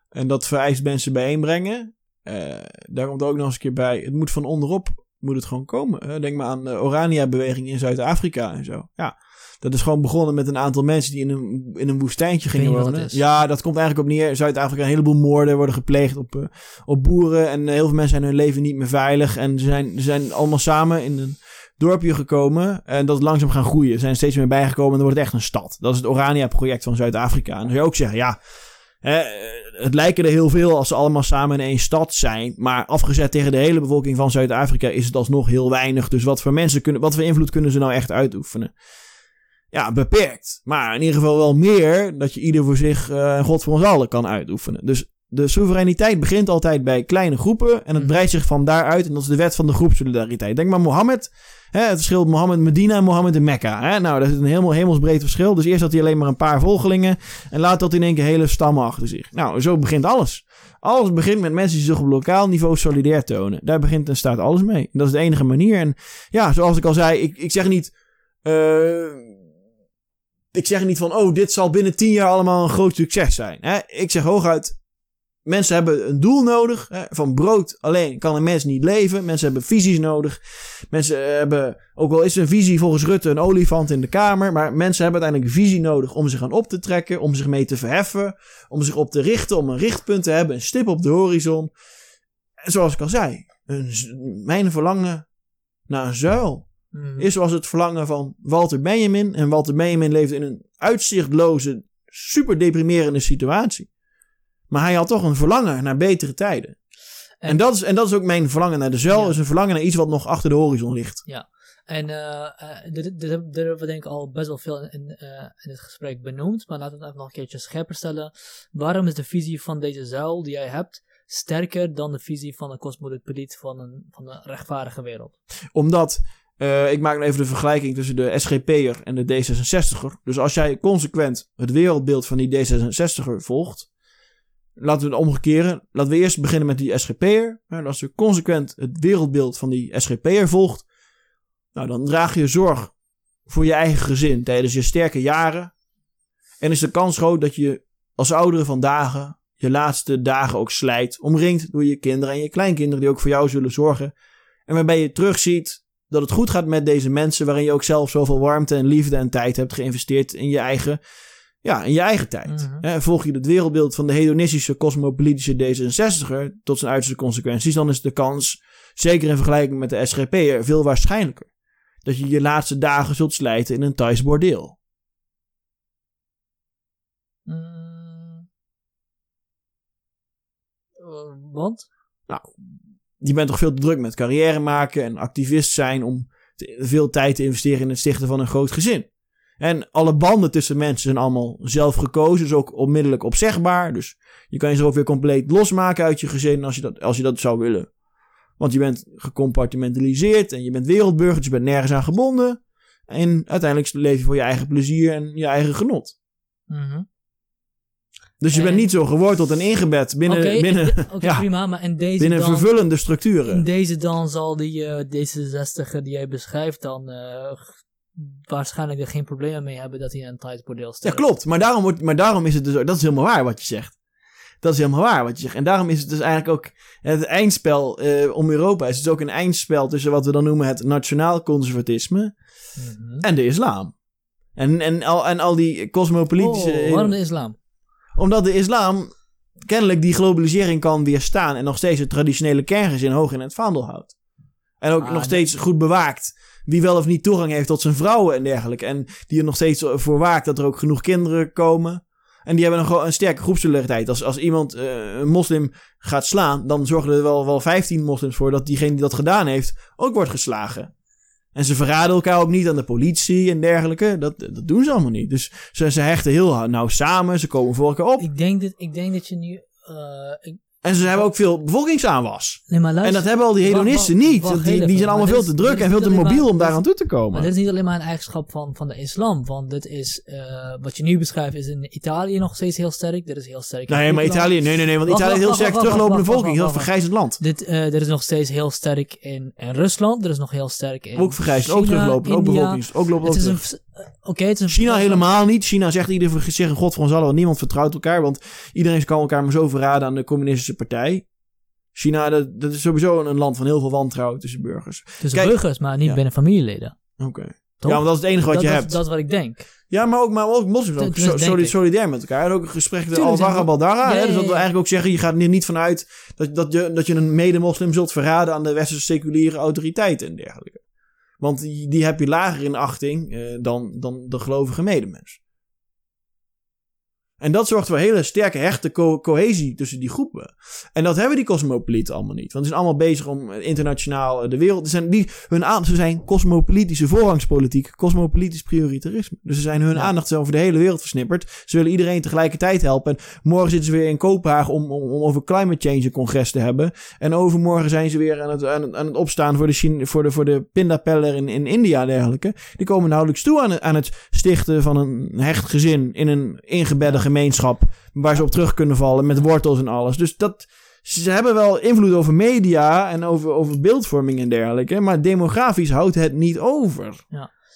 En dat vereist mensen bijeenbrengen. Eh, daar komt ook nog eens een keer bij. Het moet van onderop moet het gewoon komen. hè. denk maar aan de Orania-beweging in Zuid-Afrika en zo. Ja, dat is gewoon begonnen met een aantal mensen die in een, in een woestijntje gingen wonen. Ja, dat komt eigenlijk op neer. Zuid-Afrika, een heleboel moorden worden gepleegd op, eh, op boeren. En heel veel mensen zijn hun leven niet meer veilig. En ze zijn, ze zijn allemaal samen in een dorpje gekomen. En dat is langzaam gaan groeien. Ze zijn steeds meer bijgekomen en dan wordt het echt een stad. Dat is het Orania-project van Zuid-Afrika. En dan zou je ook zeggen, ja, het lijken er heel veel als ze allemaal samen in één stad zijn. Maar afgezet tegen de hele bevolking van Zuid-Afrika is het alsnog heel weinig. Dus wat voor mensen kunnen, wat voor invloed kunnen ze nou echt uitoefenen? Ja, beperkt. Maar in ieder geval wel meer dat je ieder voor zich en God voor ons allen kan uitoefenen. Dus de soevereiniteit begint altijd bij kleine groepen en het Mhm. breidt zich van daaruit. En dat is de wet van de groepsolidariteit. Denk maar Mohammed. Hè, het verschil Mohammed Medina en Mohammed in Mekka. Hè? Nou, dat is een helemaal hemelsbreed verschil. Dus eerst had hij alleen maar een paar volgelingen. En later had hij in één keer hele stammen achter zich. Nou, zo begint alles. Alles begint met mensen die zich op lokaal niveau solidair tonen. Daar begint en staat alles mee. En dat is de enige manier. En ja, zoals ik al zei, ik, ik zeg niet. eh, ik zeg niet van, oh, dit zal binnen tien jaar allemaal een groot succes zijn. Hè? Ik zeg hooguit, mensen hebben een doel nodig. Hè? Van brood alleen kan een mens niet leven. Mensen hebben visies nodig. Mensen hebben, ook al is een visie volgens Rutte een olifant in de kamer. Maar mensen hebben uiteindelijk een visie nodig om zich aan op te trekken. Om zich mee te verheffen. Om zich op te richten. Om een richtpunt te hebben. Een stip op de horizon. En zoals ik al zei, een, mijn verlangen naar een zuil Mhm. is zoals het verlangen van Walter Benjamin. En Walter Benjamin leefde in een uitzichtloze, super deprimerende situatie. Maar hij had toch een verlangen naar betere tijden. En, En- dat, is, en dat is ook mijn verlangen naar de zuil. Ja. is een verlangen naar iets wat nog achter de horizon ligt. En dit, dit, dit hebben we denk ik al best wel veel in, eh, in het gesprek benoemd, maar laten we het even nog een keertje scherper stellen. Waarom is de visie van deze zuil die jij hebt sterker dan de visie van een cosmopoliet van een, van een rechtvaardige wereld? Omdat, eh, ik maak nu even de vergelijking tussen de SGP'er en de D66'er. Dus als jij consequent het wereldbeeld van die D66'er volgt. Laten we het omkeren. Laten we eerst beginnen met die SGP'er. En als je consequent het wereldbeeld van die SGP'er volgt. Nou, dan draag je zorg voor je eigen gezin tijdens je sterke jaren. En is de kans groot dat je als oudere van dagen je laatste dagen ook slijt. Omringd door je kinderen en je kleinkinderen die ook voor jou zullen zorgen. En waarbij je terugziet dat het goed gaat met deze mensen. Waarin je ook zelf zoveel warmte en liefde en tijd hebt geïnvesteerd in je eigen, ja, in je eigen tijd. Mhm. Hè, volg je het wereldbeeld van de hedonistische cosmopolitische D66er tot zijn uiterste consequenties. Dan is de kans, zeker in vergelijking met de SGP'er, veel waarschijnlijker. Dat je je laatste dagen zult slijten in een Thais bordeel. Mm. Eh, want? je bent toch veel te druk met carrière maken en activist zijn om te- veel tijd te investeren in het stichten van een groot gezin. En alle banden tussen mensen zijn allemaal zelf gekozen, dus ook onmiddellijk opzegbaar. Dus je kan je ook weer compleet losmaken uit je gezin als je dat, als je dat zou willen. Want je bent gecompartimentaliseerd en je bent wereldburger, dus je bent nergens aan gebonden. En uiteindelijk leef je voor je eigen plezier en je eigen genot. Mhm. Dus je En- bent niet zo geworteld en ingebed binnen, binnen, ja, prima, maar in deze binnen dan... vervullende In structuren. deze dan zal die eh D66er die jij beschrijft dan eh, waarschijnlijk er geen problemen mee hebben dat hij een tight bordeel Ja, klopt. Maar daarom, wordt, maar daarom is het dus ook... Dat is helemaal waar wat je zegt. Dat is helemaal waar wat je zegt. En daarom is het dus eigenlijk ook... Het eindspel eh, om Europa is ook een eindspel tussen wat we dan noemen het nationaal conservatisme Mhm. en de islam. En, en, al, en al die cosmopolitische... Oh, waarom de islam? Omdat de islam kennelijk die globalisering kan weerstaan en nog steeds het traditionele kerngezin hoog in het vaandel houdt. En ook Ah, nog steeds goed bewaakt. Wie wel of niet toegang heeft tot zijn vrouwen en dergelijke. En die er nog steeds voor waakt dat er ook genoeg kinderen komen. En die hebben wel een sterke groepssolidariteit. Als, als iemand eh, een moslim gaat slaan, dan zorgen er wel, wel 15 moslims voor dat diegene die dat gedaan heeft ook wordt geslagen. En ze verraden elkaar ook niet aan de politie en dergelijke. Dat, dat doen ze allemaal niet. Dus ze, ze hechten heel nauw samen. Ze komen voor elkaar op. Ik denk dat, ik denk dat je nu... eh, En ze hebben ook veel bevolkingsaanwas. nee, maar En luister, dat hebben al die hedonisten wacht, niet. wacht die, die even. zijn allemaal Maar veel te is- druk en is veel te mobiel maar- om daar dit aan toe te Maar komen. dit is niet alleen maar een eigenschap van, van de islam. Want dit is, eh, wat je nu beschrijft, is in Italië nog steeds heel sterk. Dit is heel sterk. Nee, maar. Italië, nee, nee, nee. Want Italië heeft heel sterk teruglopende bevolking. Heel vergrijzend land. Dit, eh, dit is nog steeds heel sterk in, in Rusland. Dit is nog heel sterk in Ook vergrijzend, ook teruglopend, ook bevolking. Ook loopt ook Het is een... het is. China helemaal niet. China zegt ieder voor zich een god van ons allen, niemand vertrouwt elkaar. Want iedereen kan elkaar maar zo verraden aan de communistische partij. China, dat, dat is sowieso een land van heel veel wantrouwen tussen burgers. Tussen Kijk- burgers, maar niet Ja. binnen familieleden. Oké. Ja, want dat is het enige wat dat, je dat, hebt. Dat is wat ik denk. Ja, maar ook, maar ook moslims ook so- solidair met elkaar. En ook een gesprek met ja, Dus dat wil eigenlijk ook zeggen, je gaat er niet vanuit dat, dat, je, dat je een mede-moslim zult verraden aan de westerse seculiere autoriteiten en dergelijke. Want die, heb je lager in achting eh, dan, dan de gelovige medemens. En dat zorgt voor hele sterke hechte co- cohesie tussen die groepen. En dat hebben die cosmopolieten allemaal niet. Want ze zijn allemaal bezig om internationaal eh, de wereld... Ze zijn, die, hun aan, ze zijn cosmopolitische voorrangspolitiek, cosmopolitisch prioritarisme. Dus ze zijn hun Ja. aandacht over de hele wereld versnipperd. Ze willen iedereen tegelijkertijd helpen. En morgen zitten ze weer in Kopenhagen om, om, om over climate change een congres te hebben. En overmorgen zijn ze weer aan het, aan het, aan het opstaan voor de, voor de, voor de pindapeller in, in India en dergelijke. Die komen nauwelijks toe aan het, aan het stichten van een hecht gezin in een ingebedde gemeenschap. Waar ze op terug kunnen vallen met wortels en alles. Dus dat, ze hebben wel invloed over media en over, over beeldvorming en dergelijke. Maar demografisch houdt het niet over.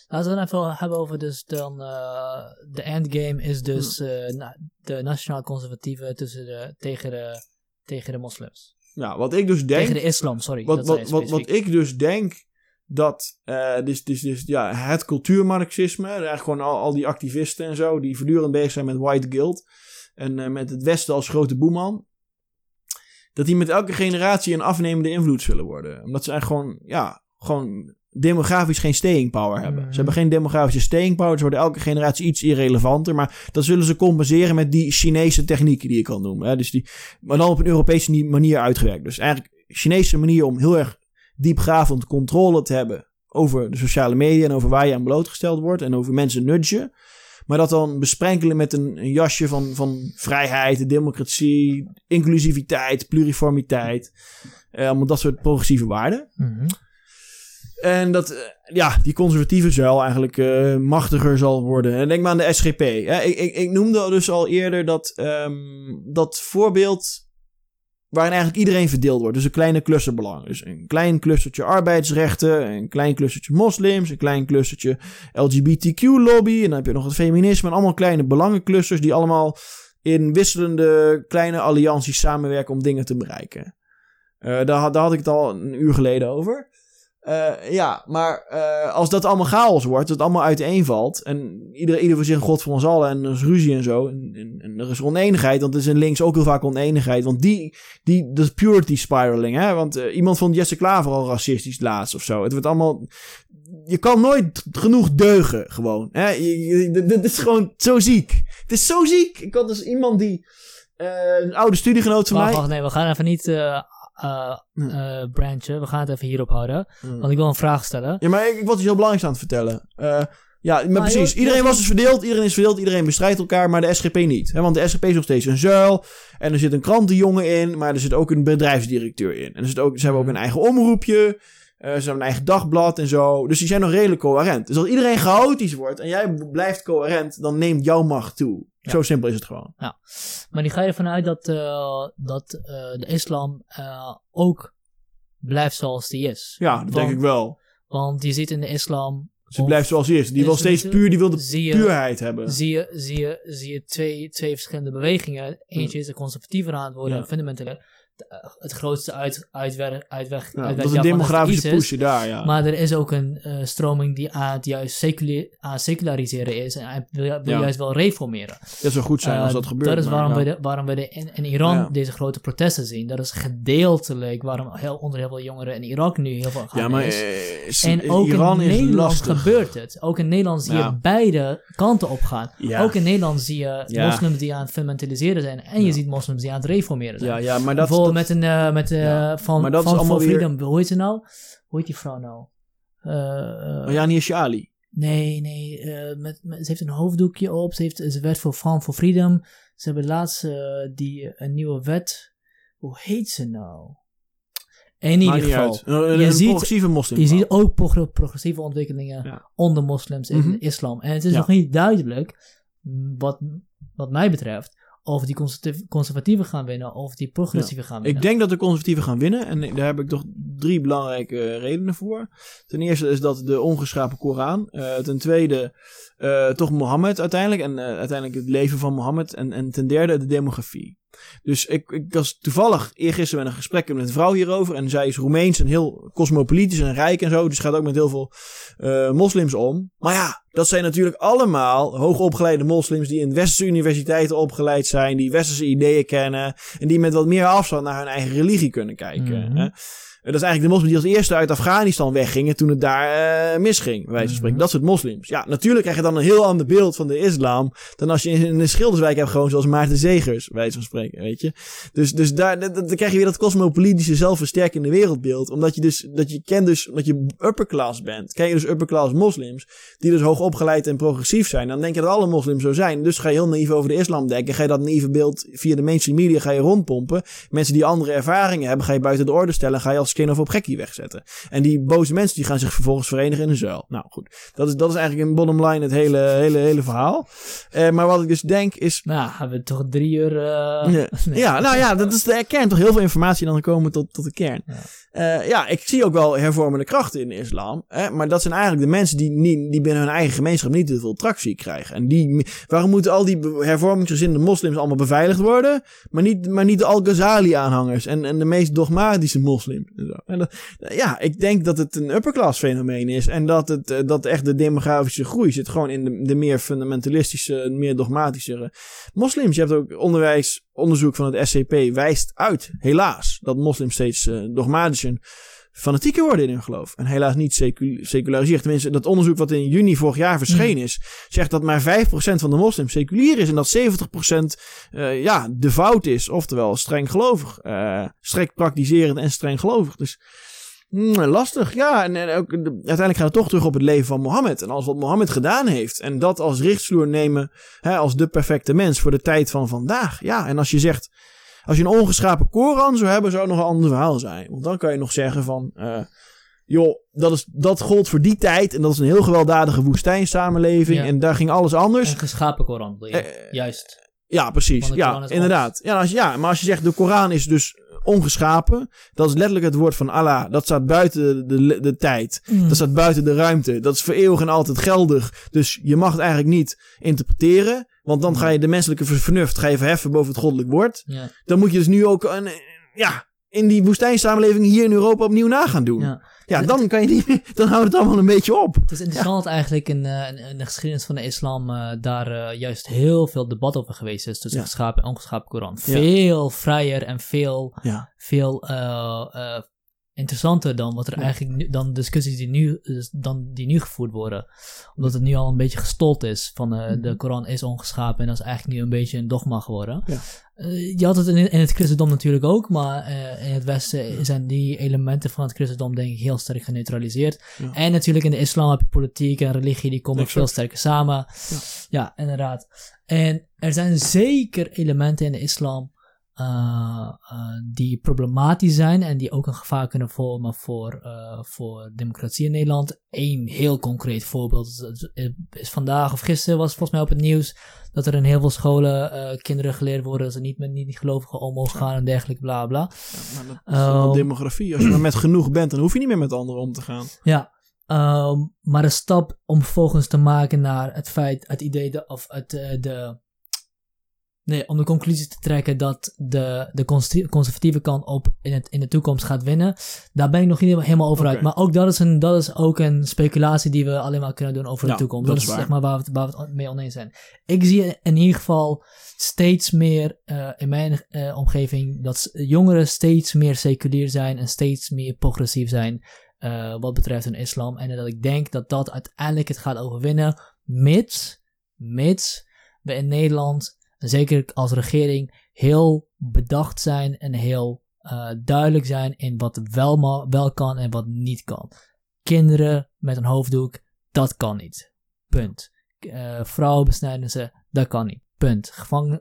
Laten we het even hebben over dus dan... eh, de endgame is dus eh, na- de nationaal conservatieven tussen de, tegen, de, tegen de moslims. Ja, wat ik dus denk. Tegen de islam, sorry. Wat, wat, wat, wat ik dus denk dat eh dus, dus, dus, ja, het cultuurmarxisme, eigenlijk gewoon al, al die activisten en zo, die voortdurend bezig zijn met white guilt en eh, met het Westen als grote boeman, dat die met elke generatie een afnemende invloed zullen worden. Omdat ze eigenlijk gewoon, ja, gewoon demografisch geen staying power hebben. Ze hebben geen demografische staying power, ze worden elke generatie iets irrelevanter, maar dat zullen ze compenseren met die Chinese technieken die je kan noemen. Hè? Dus die, maar dan op een Europese ni- manier uitgewerkt. Dus eigenlijk Chinese manier om heel erg diepgravend controle te hebben over de sociale media en over waar je aan blootgesteld wordt en over mensen nudgen. Maar dat dan besprenkelen met een, een jasje van, van vrijheid, democratie, inclusiviteit, pluriformiteit. Eh, allemaal dat soort progressieve waarden. Mhm. En dat, eh, ja, die conservatieve zuil eigenlijk eh, machtiger zal worden. En denk maar aan de SGP. Hè. Ik, ik, ik noemde dus al eerder dat, ehm, dat voorbeeld waarin eigenlijk iedereen verdeeld wordt. Dus een kleine clusterbelang. Dus een klein clustertje arbeidsrechten, een klein clustertje moslims, een klein clustertje LGBTQ-lobby. En dan heb je nog het feminisme en allemaal kleine belangenclusters die allemaal in wisselende kleine allianties samenwerken om dingen te bereiken. Eh, daar, daar had ik het al een uur geleden over. Eh, ja, maar eh, als dat allemaal chaos wordt, dat het allemaal uiteenvalt. En ieder, ieder voor zich een god voor ons allen. En er is ruzie en zo. En, en, en er is oneenigheid. Want er is in links ook heel vaak oneenigheid. Want die, die dat is purity spiraling. Hè? Want eh, iemand vond Jesse Klaver al racistisch laatst of zo. Het wordt allemaal. Je kan nooit genoeg deugen, gewoon. Hè? Je- je- Dit is gewoon zo ziek. Het is zo ziek. Ik had dus iemand die. een oude studiegenoot van Wacht, mij. wacht, nee, we gaan even niet eh, eh, branchen. We gaan het even hierop houden. Want ik wil een vraag stellen. Ja, maar ik, ik was iets heel belangrijks aan het vertellen. Eh, ja, maar Maar precies. joh, Iedereen joh, was dus verdeeld. Iedereen is verdeeld. Iedereen bestrijdt elkaar. Maar de SGP niet. Hè? Want de SGP is nog steeds een zuil. En er zit een krantenjongen in. Maar er zit ook een bedrijfsdirecteur in. En er zit ook, ze hebben ook een eigen omroepje. eh, ze hebben een eigen dagblad en zo. Dus die zijn nog redelijk coherent. Dus als iedereen chaotisch wordt. En jij blijft coherent. Dan neemt jouw macht toe. Ja. Zo simpel is het gewoon. Maar die ga je ervan uit dat, eh, dat eh, de islam eh, ook blijft zoals die is. Ja, dat Want- denk ik wel. Want je ziet in de islam... Ze blijft zoals hij is. Die is wil steeds puur. Die wil de zie je, puurheid hebben. zie je, zie je, zie je twee, twee verschillende bewegingen. Eentje is de conservatiever aan het worden, Ja. fundamenteler. Het grootste uit, uitweg, Ja, uitweg dat is een demografische ISIS. push daar, ja. Maar er is ook een eh, stroming die aan het juist aan seculariseren is. En wil, wil Ja. juist wel reformeren. dat zou goed zijn als Eh, dat gebeurt. Dat is maar waarom, ja. we, de, waarom we de, in, in Iran Ja. deze grote protesten zien. Dat is gedeeltelijk waarom heel, onder heel veel jongeren in Irak nu heel veel gaan Ja, maar is. eh, is- En ook Iran in is Nederland gebeurt het. Ook in Nederland zie je Ja. beide kanten op gaan. Ja. Ook in Nederland zie je Ja. moslims die aan het fundamentaliseren zijn. En je Ja. ziet moslims die aan het reformeren zijn. Ja, ja, maar dat... Bijvoorbeeld met een uh, met, uh, Ja. van, Maar dat is van weer- Freedom. Hoe heet ze nou? Hoe heet die vrouw nou? Uh, Oh ja, niet Ali. Nee, nee. met, met, ze heeft een hoofddoekje op. Ze, heeft, ze werd voor Van for Freedom. Ze hebben laatst die, een nieuwe wet. Hoe heet ze nou? In ieder geval. Een, je ziet. Je ziet ook progr progressieve ontwikkelingen Ja. onder moslims in de islam. En het is Ja. nog niet duidelijk, wat, wat mij betreft, of die conservatieven gaan winnen of die progressieven gaan winnen. Ik denk dat de conservatieven gaan winnen. En daar heb ik toch drie belangrijke redenen voor. Ten eerste is dat de ongeschapen Koran. Eh, ten tweede eh, toch Mohammed uiteindelijk. En eh, uiteindelijk het leven van Mohammed. En, en ten derde de demografie. Dus ik, ik was toevallig eergisteren met een gesprek met een vrouw hierover. En zij is Roemeens en heel cosmopolitisch en rijk en zo. Dus gaat ook met heel veel eh, moslims om. Maar ja, dat zijn natuurlijk allemaal hoogopgeleide moslims die in westerse universiteiten opgeleid zijn. Die westerse ideeën kennen. En die met wat meer afstand naar hun eigen religie kunnen kijken. Mhm. hè. Dat is eigenlijk de moslims die als eerste uit Afghanistan weggingen toen het daar eh, misging, bij wijze van spreken. Mhm. Dat soort moslims. Ja, natuurlijk krijg je dan een heel ander beeld van de islam dan als je in een Schilderswijk hebt gewoon zoals Maarten Zegers, bij wijze van spreken, weet je. Dus, dus daar dan krijg je weer dat cosmopolitische zelfversterkende wereldbeeld. Omdat je dus, dat je kent dus, dat je upper class bent. Ken je dus upper class moslims, die dus hoog opgeleid en progressief zijn. Dan denk je dat alle moslims zo zijn. Dus ga je heel naïef over de islam denken. Ga je dat naïeve beeld via de mainstream media ga je rondpompen. Mensen die andere ervaringen hebben, ga je buiten de orde stellen. Ga je als skin of op gekkie wegzetten. En die boze mensen die gaan zich vervolgens verenigen in een zuil. Nou goed, dat is, dat is eigenlijk in bottom line het hele, hele, hele verhaal. Eh, maar wat ik dus denk is... Nou, hebben we toch drie uur... eh, Ja, nee. ja, nou ja, dat is de kern. Toch heel veel informatie en dan komen we tot, tot de kern. Ja. Eh, ja, ik zie ook wel hervormende krachten in de islam. Hè, maar dat zijn eigenlijk de mensen die, niet, die binnen hun eigen gemeenschap niet te veel tractie krijgen. En die, waarom moeten al die hervormingsgezinde moslims allemaal beveiligd worden? Maar niet, maar niet de Al-Ghazali-aanhangers en, en de meest dogmatische moslims. En zo. En dat, ja, ik denk dat het een upperclass fenomeen is. En dat, het, eh, dat echt de demografische groei zit gewoon in de, de meer fundamentalistische, meer dogmatische moslims. Je hebt ook onderwijs, onderzoek van het SCP wijst uit, helaas, dat moslims steeds eh, dogmatischer en fanatieker worden in hun geloof. En helaas niet secu seculariseerd. Tenminste, dat onderzoek wat in juni vorig jaar verschenen is, zegt dat maar 5% van de moslims seculier is en dat 70% eh ja, devout is, oftewel streng gelovig. streng praktiserend en streng gelovig. Dus mm, lastig, ja. En, en ook, de- uiteindelijk gaat het toch terug op het leven van Mohammed. En alles wat Mohammed gedaan heeft. En dat als richtsnoer nemen hè, als de perfecte mens voor de tijd van vandaag. Ja, en als je zegt, als je een ongeschapen Koran zou hebben, zou het nog een ander verhaal zijn. Want dan kan je nog zeggen van, eh, joh, dat, is, dat gold voor die tijd. En dat is een heel gewelddadige woestijnsamenleving. Ja. En daar ging alles anders. Een geschapen Koran, wil je. Eh, Juist. Ja, precies. Ja, inderdaad. Ja, als, ja, maar als je zegt de Koran is dus ongeschapen, dat is letterlijk het woord van Allah. Dat staat buiten de, de, de tijd. Mm. Dat staat buiten de ruimte. Dat is voor eeuwig en altijd geldig. Dus je mag het eigenlijk niet interpreteren. Want dan ga je de menselijke ver- vernuft ga je verheffen boven het goddelijk woord. Ja, Dan moet je dus nu ook een, ja, in die woestijnsamenleving hier in Europa opnieuw na gaan doen. Ja, ja. dan kan je niet, dan houdt het allemaal een beetje op. Het is interessant eigenlijk in, eh, in, de geschiedenis van de islam eh, daar eh, juist heel veel debat over geweest is tussen Ja. geschapen en ongeschapen Koran. Veel vrijer en veel, veel interessanter dan wat er Ja. eigenlijk dan discussies die nu, dus dan, die nu gevoerd worden. Omdat het nu al een beetje gestold is van eh, de Koran is ongeschapen en dat is eigenlijk nu een beetje een dogma geworden. Ja. Eh, je had het in, in het christendom natuurlijk ook, maar eh, in het westen zijn die elementen van het christendom denk ik heel sterk geneutraliseerd. En natuurlijk in de islam heb je politiek en religie, die komen Exact. veel sterker samen. Ja. Inderdaad. En er zijn zeker elementen in de islam die problematisch zijn en die ook een gevaar kunnen vormen voor, eh, voor democratie in Nederland. Eén heel concreet voorbeeld is, is vandaag of gisteren was volgens mij op het nieuws dat er in heel veel scholen eh, kinderen geleerd worden dat ze niet met niet-gelovigen om mogen gaan en dergelijke, bla bla. Ja, maar dat is wel Oh. demografie. Als je maar met genoeg bent, dan hoef je niet meer met anderen om te gaan. Ja, ehm, maar de stap om vervolgens te maken naar het feit, het idee, de, of het, eh, de, Nee, om de conclusie te trekken dat de, de conservatieve- kant op in, het, in de toekomst gaat winnen. Daar ben ik nog niet helemaal over uit. Maar ook dat is, een, dat is ook een speculatie die we alleen maar kunnen doen over Ja, de toekomst. dat Dat, is waar. zeg maar waar we, het, waar we het mee oneens zijn. Ik zie in ieder geval steeds meer eh, in mijn eh, omgeving dat jongeren steeds meer seculier zijn en steeds meer progressief zijn eh, wat betreft hun islam. En dat ik denk dat dat uiteindelijk het gaat overwinnen, mits, mits we in Nederland, zeker als regering, heel bedacht zijn en heel eh, duidelijk zijn in wat wel, wel kan en wat niet kan. Kinderen met een hoofddoek, dat kan niet. Punt. Eh vrouwen besnijden ze, dat kan niet. Punt. Gevangen,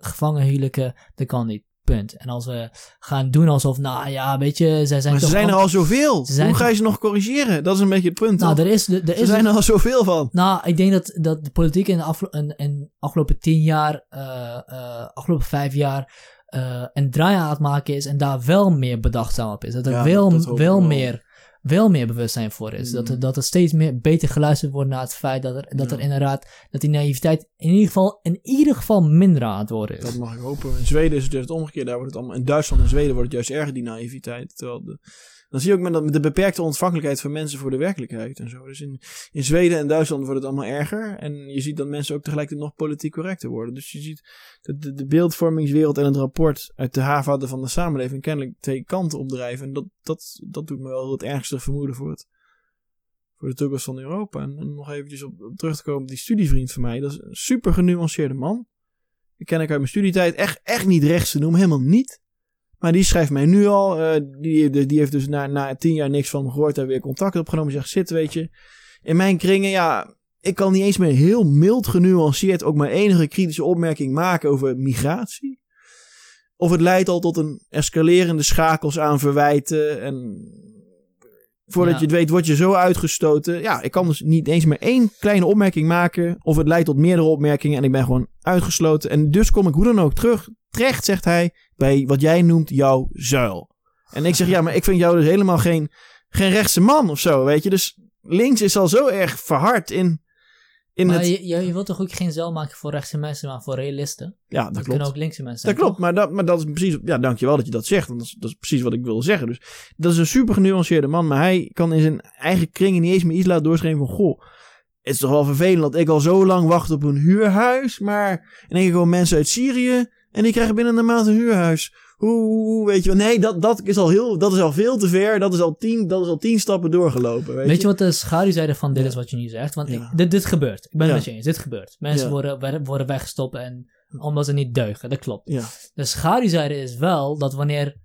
dat kan niet. Punt. En als we gaan doen alsof, nou ja, weet je, zij zijn Maar ze zijn er al- zoveel. Zijn Hoe ga je ze nog corrigeren? Dat is een beetje het punt. Nou, toch? er is, er Ze is zijn er al zoveel van. Nou, ik denk dat, dat de politiek in de aflo in, in de afgelopen tien jaar, eh afgelopen vijf jaar, eh een draai aan het maken is en daar wel meer bedachtzaam op is. Dat er Ja, wel, dat hoop ik wel, wel. meer, wel meer bewustzijn voor is. Mm. Dat, er, dat er steeds meer beter geluisterd wordt naar het feit dat er, dat Ja. er inderdaad, dat die naïviteit in ieder geval, in ieder geval minder aan het worden is. Dat mag ik hopen. In Zweden is het juist omgekeerd. Daar wordt het allemaal, in Duitsland en Zweden wordt het juist erger, die naïviteit. Terwijl de, dan zie je ook met, de beperkte ontvankelijkheid van mensen voor de werkelijkheid en zo. Dus in, in Zweden en Duitsland wordt het allemaal erger. En je ziet dat mensen ook tegelijkertijd nog politiek correcter worden. Dus je ziet dat de, beeldvormingswereld en het rapport uit de haarvaten van de samenleving kennelijk twee kanten opdrijven. En dat, dat, dat doet me wel het ergste vermoeden voor, het, voor de toekomst van Europa. En, en nog eventjes op, op terug te komen op die studievriend van mij. Dat is een super genuanceerde man. Die ken ik uit mijn studietijd. Echt, echt niet rechts te noemen, helemaal niet. Maar die schrijft mij nu al. eh, die, die, heeft dus na, na tien jaar niks van me gehoord. Daar weer contact opgenomen. Zegt, zit weet je. In mijn kringen, ja. Ik kan niet eens meer heel mild genuanceerd ook maar enige kritische opmerking maken over migratie. Of het leidt al tot een escalerende schakels aan verwijten. En voordat Ja. je het weet, word je zo uitgestoten. Ja, ik kan dus niet eens meer één kleine opmerking maken. Of het leidt tot meerdere opmerkingen. En ik ben gewoon uitgesloten. En dus kom ik hoe dan ook terug. Terecht, zegt hij, bij wat jij noemt jouw zuil. En ik zeg, ja, maar ik vind jou dus helemaal geen, geen rechtse man of zo, weet je. Dus links is al zo erg verhard in, in maar het... je, je, wilt toch ook geen zeil maken voor rechtse mensen, maar voor realisten? Ja, Dat, dat kunnen klopt. ook linkse mensen Dat klopt, maar dat, maar dat is precies... Ja, dankjewel dat je dat zegt. want Dat is, dat is precies wat ik wilde zeggen. Dus dat is een super genuanceerde man. Maar hij kan in zijn eigen kringen niet eens meer iets laten doorschrijven van... Goh, het is toch wel vervelend dat ik al zo lang wacht op een huurhuis. Maar in één keer komen mensen uit Syrië... en die krijgen binnen een maand een huurhuis. Hoe, weet je wel? Nee, dat, dat, is al heel, dat is al veel te ver. Dat is al tien, dat is al tien stappen doorgelopen. Weet, Weet je wat de schaduwzijde van dit is wat je nu zegt? Want Ja. ik- dit, dit gebeurt. Ik ben het met je eens. Dit gebeurt. Mensen worden, worden- weggestopt en, omdat ze niet deugen. Dat klopt. De schaduwzijde is wel dat wanneer,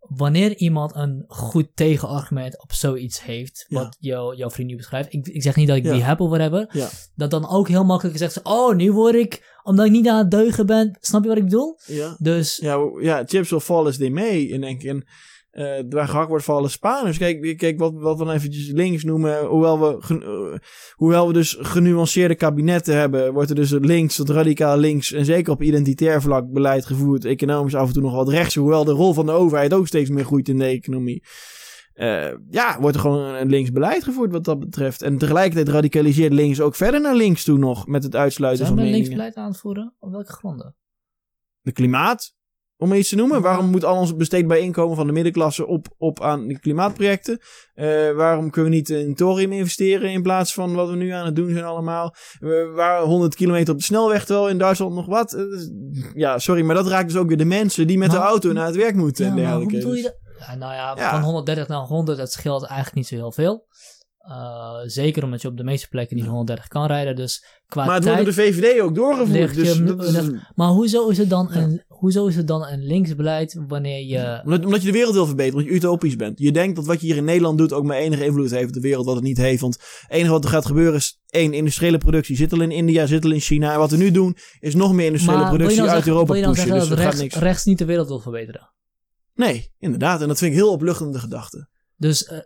wanneer iemand een goed tegenargument op zoiets heeft, Ja. wat jou, jouw vriend nu beschrijft. Ik, ik zeg niet dat ik Ja. die heb of whatever. ja, Dat dan ook heel makkelijk gezegd is, oh, nu word ik, omdat ik niet aan het deugen ben. Snap je wat ik bedoel? ja. Dus, Ja, ja, chips will fall as they may. In denk ik. En eh waar gehakt wordt vallen Spaners. Kijk, kijk wat, wat we dan eventjes links noemen. Hoewel we, eh, hoewel we dus genuanceerde kabinetten hebben, wordt er dus links tot radicaal links. En zeker op identitair vlak beleid gevoerd. Economisch af en toe nog wat rechts. Hoewel de rol van de overheid ook steeds meer groeit in de economie. Eh, ja, wordt er gewoon een links beleid gevoerd wat dat betreft. En tegelijkertijd radicaliseert links ook verder naar links toe nog. Met het uitsluiten zijn van we meningen. linksbeleid aan het voeren? Op welke gronden? de klimaat, om maar iets te noemen. Waarom moet al ons besteedbaar inkomen van de middenklasse op, op aan die klimaatprojecten? Eh, waarom kunnen we niet in thorium investeren in plaats van wat we nu aan het doen zijn allemaal? Waar 100 kilometer op de snelweg, terwijl in Duitsland nog wat? Eh, ja, sorry, maar dat raakt dus ook weer de mensen die met de auto naar het werk moeten Ja, en hoe dergelijke. bedoel je dat? Ja, nou ja, Ja. van 130 naar 100, dat scheelt eigenlijk niet zo heel veel. Eh, zeker omdat je op de meeste plekken niet 130 kan rijden. Dus qua Maar het wordt door de VVD ook doorgevoerd. Dus je- dat is- ligt- Maar hoezo is, het dan een, hoezo is het dan een linksbeleid wanneer je... Omdat, omdat je de wereld wil verbeteren, omdat je utopisch bent. Je denkt dat wat je hier in Nederland doet ook maar enige invloed heeft op de wereld, wat het niet heeft. Want het enige wat er gaat gebeuren is, één, industriële productie zit al in India, zit al in China. En wat we nu doen, is nog meer industriële Maar productie nou uit zeggen, Europa pushen. Dus dat er gaat rechts, niks. rechts niet de wereld wil verbeteren? Nee, inderdaad. En dat vind ik heel opluchtende gedachte. Dus... eh,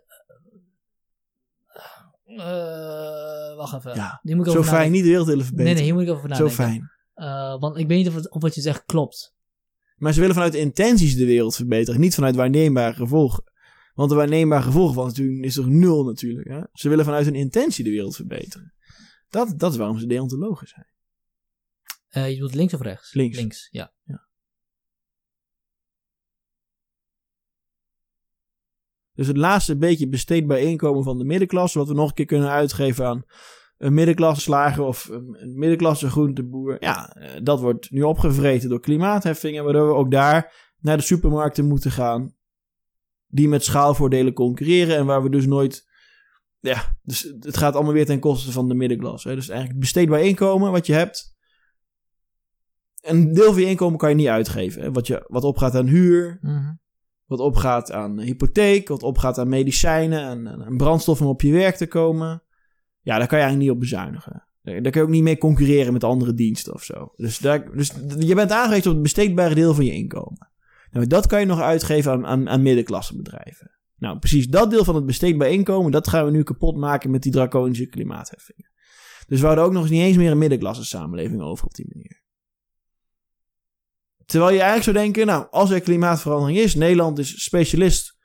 wacht even. Ja, Die moet ik Zo over fijn, niet de wereld willen Nee, verbeteren. nee, hier moet ik over Zo nadenken. fijn. Eh, want ik weet niet of, het- of wat je zegt klopt. Maar ze willen vanuit de intenties de wereld verbeteren, niet vanuit waarneembare gevolgen. Want de waarneembare gevolgen van natuurlijk is toch nul natuurlijk. Hè? Ze willen vanuit hun intentie de wereld verbeteren. Dat, dat is waarom ze deontologen zijn. Je bedoelt links of rechts? Links. Links, ja. Ja. Dus het laatste beetje besteedbaar inkomen van de middenklasse, wat we nog een keer kunnen uitgeven aan een middenklasse slager of een middenklasse groenteboer. Ja, eh, dat wordt nu opgevreten door klimaatheffingen, waardoor we ook daar naar de supermarkten moeten gaan. Die met schaalvoordelen concurreren en waar we dus nooit. Ja, dus het gaat allemaal weer ten koste van de middenklasse. Dus eigenlijk besteedbaar inkomen wat je hebt. Een deel van je inkomen kan je niet uitgeven. Hè? Wat, je, wat opgaat aan huur, Mhm. Wat opgaat aan hypotheek, wat opgaat aan medicijnen en, brandstof om op je werk te komen. Ja, daar kan je eigenlijk niet op bezuinigen. Daar daar kun je ook niet mee concurreren met andere diensten of zo. Dus, daar, dus je bent aangewezen op het besteedbare deel van je inkomen. Nou, dat kan je nog uitgeven aan, aan, aan middenklassebedrijven. Nou, precies dat deel van het besteedbaar inkomen, dat gaan we nu kapot maken met die draconische klimaatheffingen. Dus we houden ook nog eens niet eens meer een middenklasse samenleving over op die manier. Terwijl je eigenlijk zou denken, nou, als er klimaatverandering is, Nederland is specialist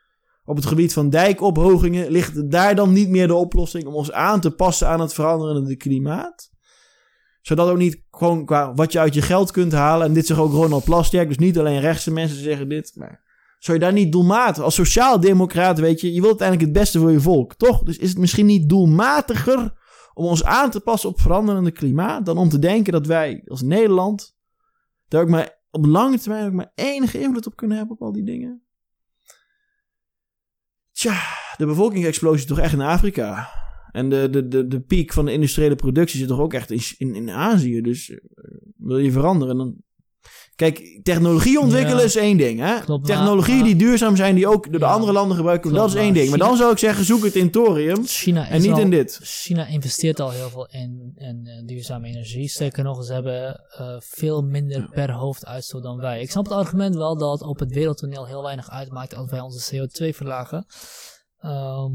op het gebied van dijkophogingen, ligt daar dan niet meer de oplossing om ons aan te passen aan het veranderende klimaat? Zodat ook niet gewoon qua wat je uit je geld kunt halen, en dit zegt ook Ronald Plasterk, dus niet alleen rechtse mensen zeggen dit, maar zou je daar niet doelmatig, als sociaal-democraat weet je, je wilt uiteindelijk het beste voor je volk, toch? Dus is het misschien niet doelmatiger om ons aan te passen op veranderende klimaat, dan om te denken dat wij als Nederland daar ook maar op lange termijn ook maar enige invloed op kunnen hebben op al die dingen? Tja, de bevolkingsexplosie toch echt in Afrika. En de, de, de, de piek van de industriële productie zit toch ook echt in, in, in Azië. Dus eh, wil je veranderen, dan... Kijk, technologie ontwikkelen Ja. is één ding. Hè? Klopt, maar- Technologieën maar- die duurzaam zijn, die ook door de Ja. andere landen gebruikt worden, dat is één ding. Maar dan zou ik zeggen, zoek het in thorium China en niet al- in dit. China investeert al heel veel in, in eh, duurzame energie. Sterker nog, ze hebben eh, veel minder per hoofd uitstoot dan wij. Ik snap het argument wel dat op het wereldtoneel heel weinig uitmaakt als wij onze CO2 verlagen. Ehm,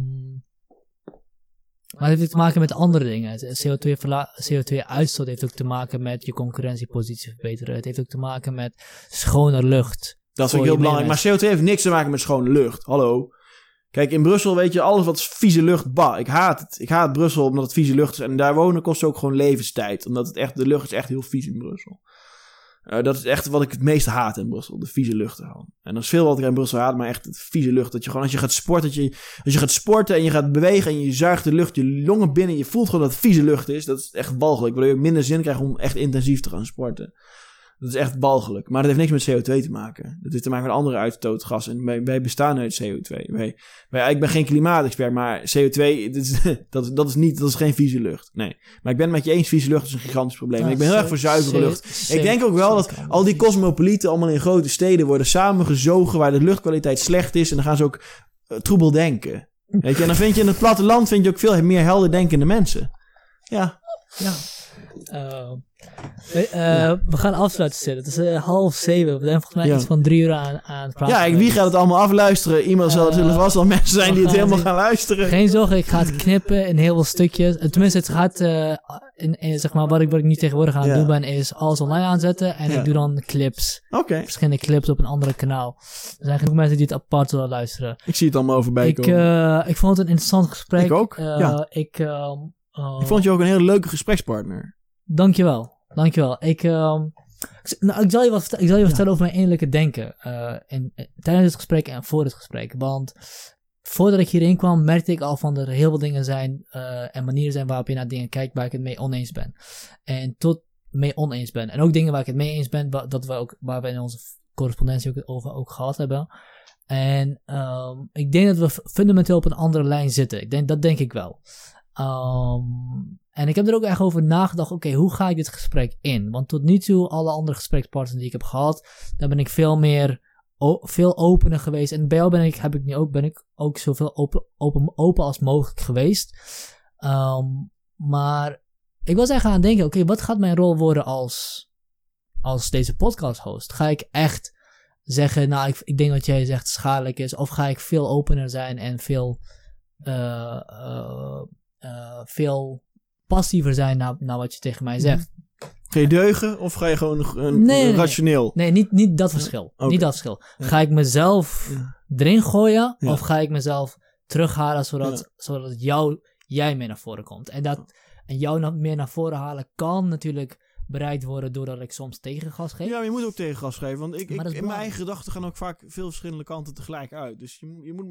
maar het heeft te maken met andere dingen. CO2, verla- CO2-uitstoot heeft ook te maken met je concurrentiepositie verbeteren. Het heeft ook te maken met schoner lucht. Dat is ook heel belangrijk. Maar CO2 heeft niks te maken met schone lucht. Hallo. Kijk, in Brussel weet je, alles wat vieze lucht, bah, ik haat het. Ik haat Brussel omdat het vieze lucht is. En daar wonen kost ook gewoon levenstijd. Omdat het echt, de lucht is echt heel vies in Brussel. Eh, dat is echt wat ik het meest haat in Brussel. De vieze lucht. En dat is veel wat ik in Brussel haat, maar echt het vieze lucht. Dat je gewoon, als je gaat sporten, dat je, als je gaat sporten en je gaat bewegen en je zuigt de lucht, je longen binnen. Je voelt gewoon dat het vieze lucht is. Dat is echt walgelijk. Waardoor je minder zin krijgt om echt intensief te gaan sporten. Dat is echt balgelijk. Maar dat heeft niks met CO2 te maken. Dat heeft te maken met andere uitstootgassen. En wij, wij bestaan uit CO2. Wij, wij, ik ben geen klimaatexpert, maar CO2, dit is, dat, dat, is niet, dat is geen vieze lucht. Nee. Maar ik ben het met je eens, vieze lucht is een gigantisch probleem. En ik ben heel erg voor zuivere lucht. Ik denk ook wel dat al die cosmopolieten allemaal in grote steden worden samengezogen waar de luchtkwaliteit slecht is. En dan gaan ze ook eh, troebel denken. Weet je, en dan vind je in het platteland vind je ook veel meer helder denkende mensen. Ja, ja. Eh, we, eh, we gaan afsluiten zitten. Het is eh, half zeven. We zijn volgens mij Ja. iets van drie uur aan, aan het praten. Ja, ik, wie gaat het allemaal afluisteren? Iemand zal Eh, zullen vast wel mensen zijn die het helemaal gaan luisteren. Geen zorgen, ik ga het knippen in heel veel stukjes. Tenminste, het gaat, in, zeg maar, wat ik, wat ik nu tegenwoordig aan het Ja. doen ben, is alles online aanzetten. En Ja. ik doe dan clips, Oké, verschillende clips op een andere kanaal. Er zijn genoeg mensen die het apart zullen luisteren. ik zie het allemaal overbij Ik, komen. ik vond het een interessant gesprek. Ik ook, ja. Ik, ehm, eh, ik vond je ook een hele leuke gesprekspartner. Dankjewel. Dankjewel. Ik, ehm, nou, ik zal je wat, ik zal je wat vertellen over mijn innerlijke denken. eh, in, eh, tijdens het gesprek en voor het gesprek. Want voordat ik hierheen kwam, merkte ik al van dat er heel veel dingen zijn eh, en manieren zijn waarop je naar dingen kijkt waar ik het mee oneens ben. En tot mee oneens ben. En ook dingen waar ik het mee eens ben, wa- dat we ook, waar we in onze correspondentie ook over ook gehad hebben. En ehm, ik denk dat we fundamenteel op een andere lijn zitten. Ik denk, dat denk ik wel. Ehm, en ik heb er ook echt over nagedacht, oké, hoe ga ik dit gesprek in? Want tot nu toe, alle andere gesprekspartners die ik heb gehad, daar ben ik veel meer, veel opener geweest. En bij jou ben ik, heb ik nu ook, ben ik ook zoveel open, open, open als mogelijk geweest. Ehm, maar ik was echt aan het denken, oké, wat gaat mijn rol worden als, als deze podcast host? Ga ik echt zeggen, nou, ik, ik denk dat jij zegt schadelijk is, of ga ik veel opener zijn en veel, eh, eh, eh, veel passiever zijn naar, naar wat je tegen mij zegt. Ga je deugen of ga je gewoon een, Nee, nee, nee. rationeel? Nee, niet, niet dat verschil. Niet dat verschil. Ga ik mezelf erin gooien, of ga ik mezelf terughalen zodat, zodat jou, jij meer naar voren komt? En, dat, en jou meer naar voren halen kan natuurlijk bereikt worden doordat ik soms tegengas geef. Ja, maar je moet ook tegengas geven. Want ik, ik, in mijn eigen gedachten gaan ook vaak veel verschillende kanten tegelijk uit. Dus je, je moet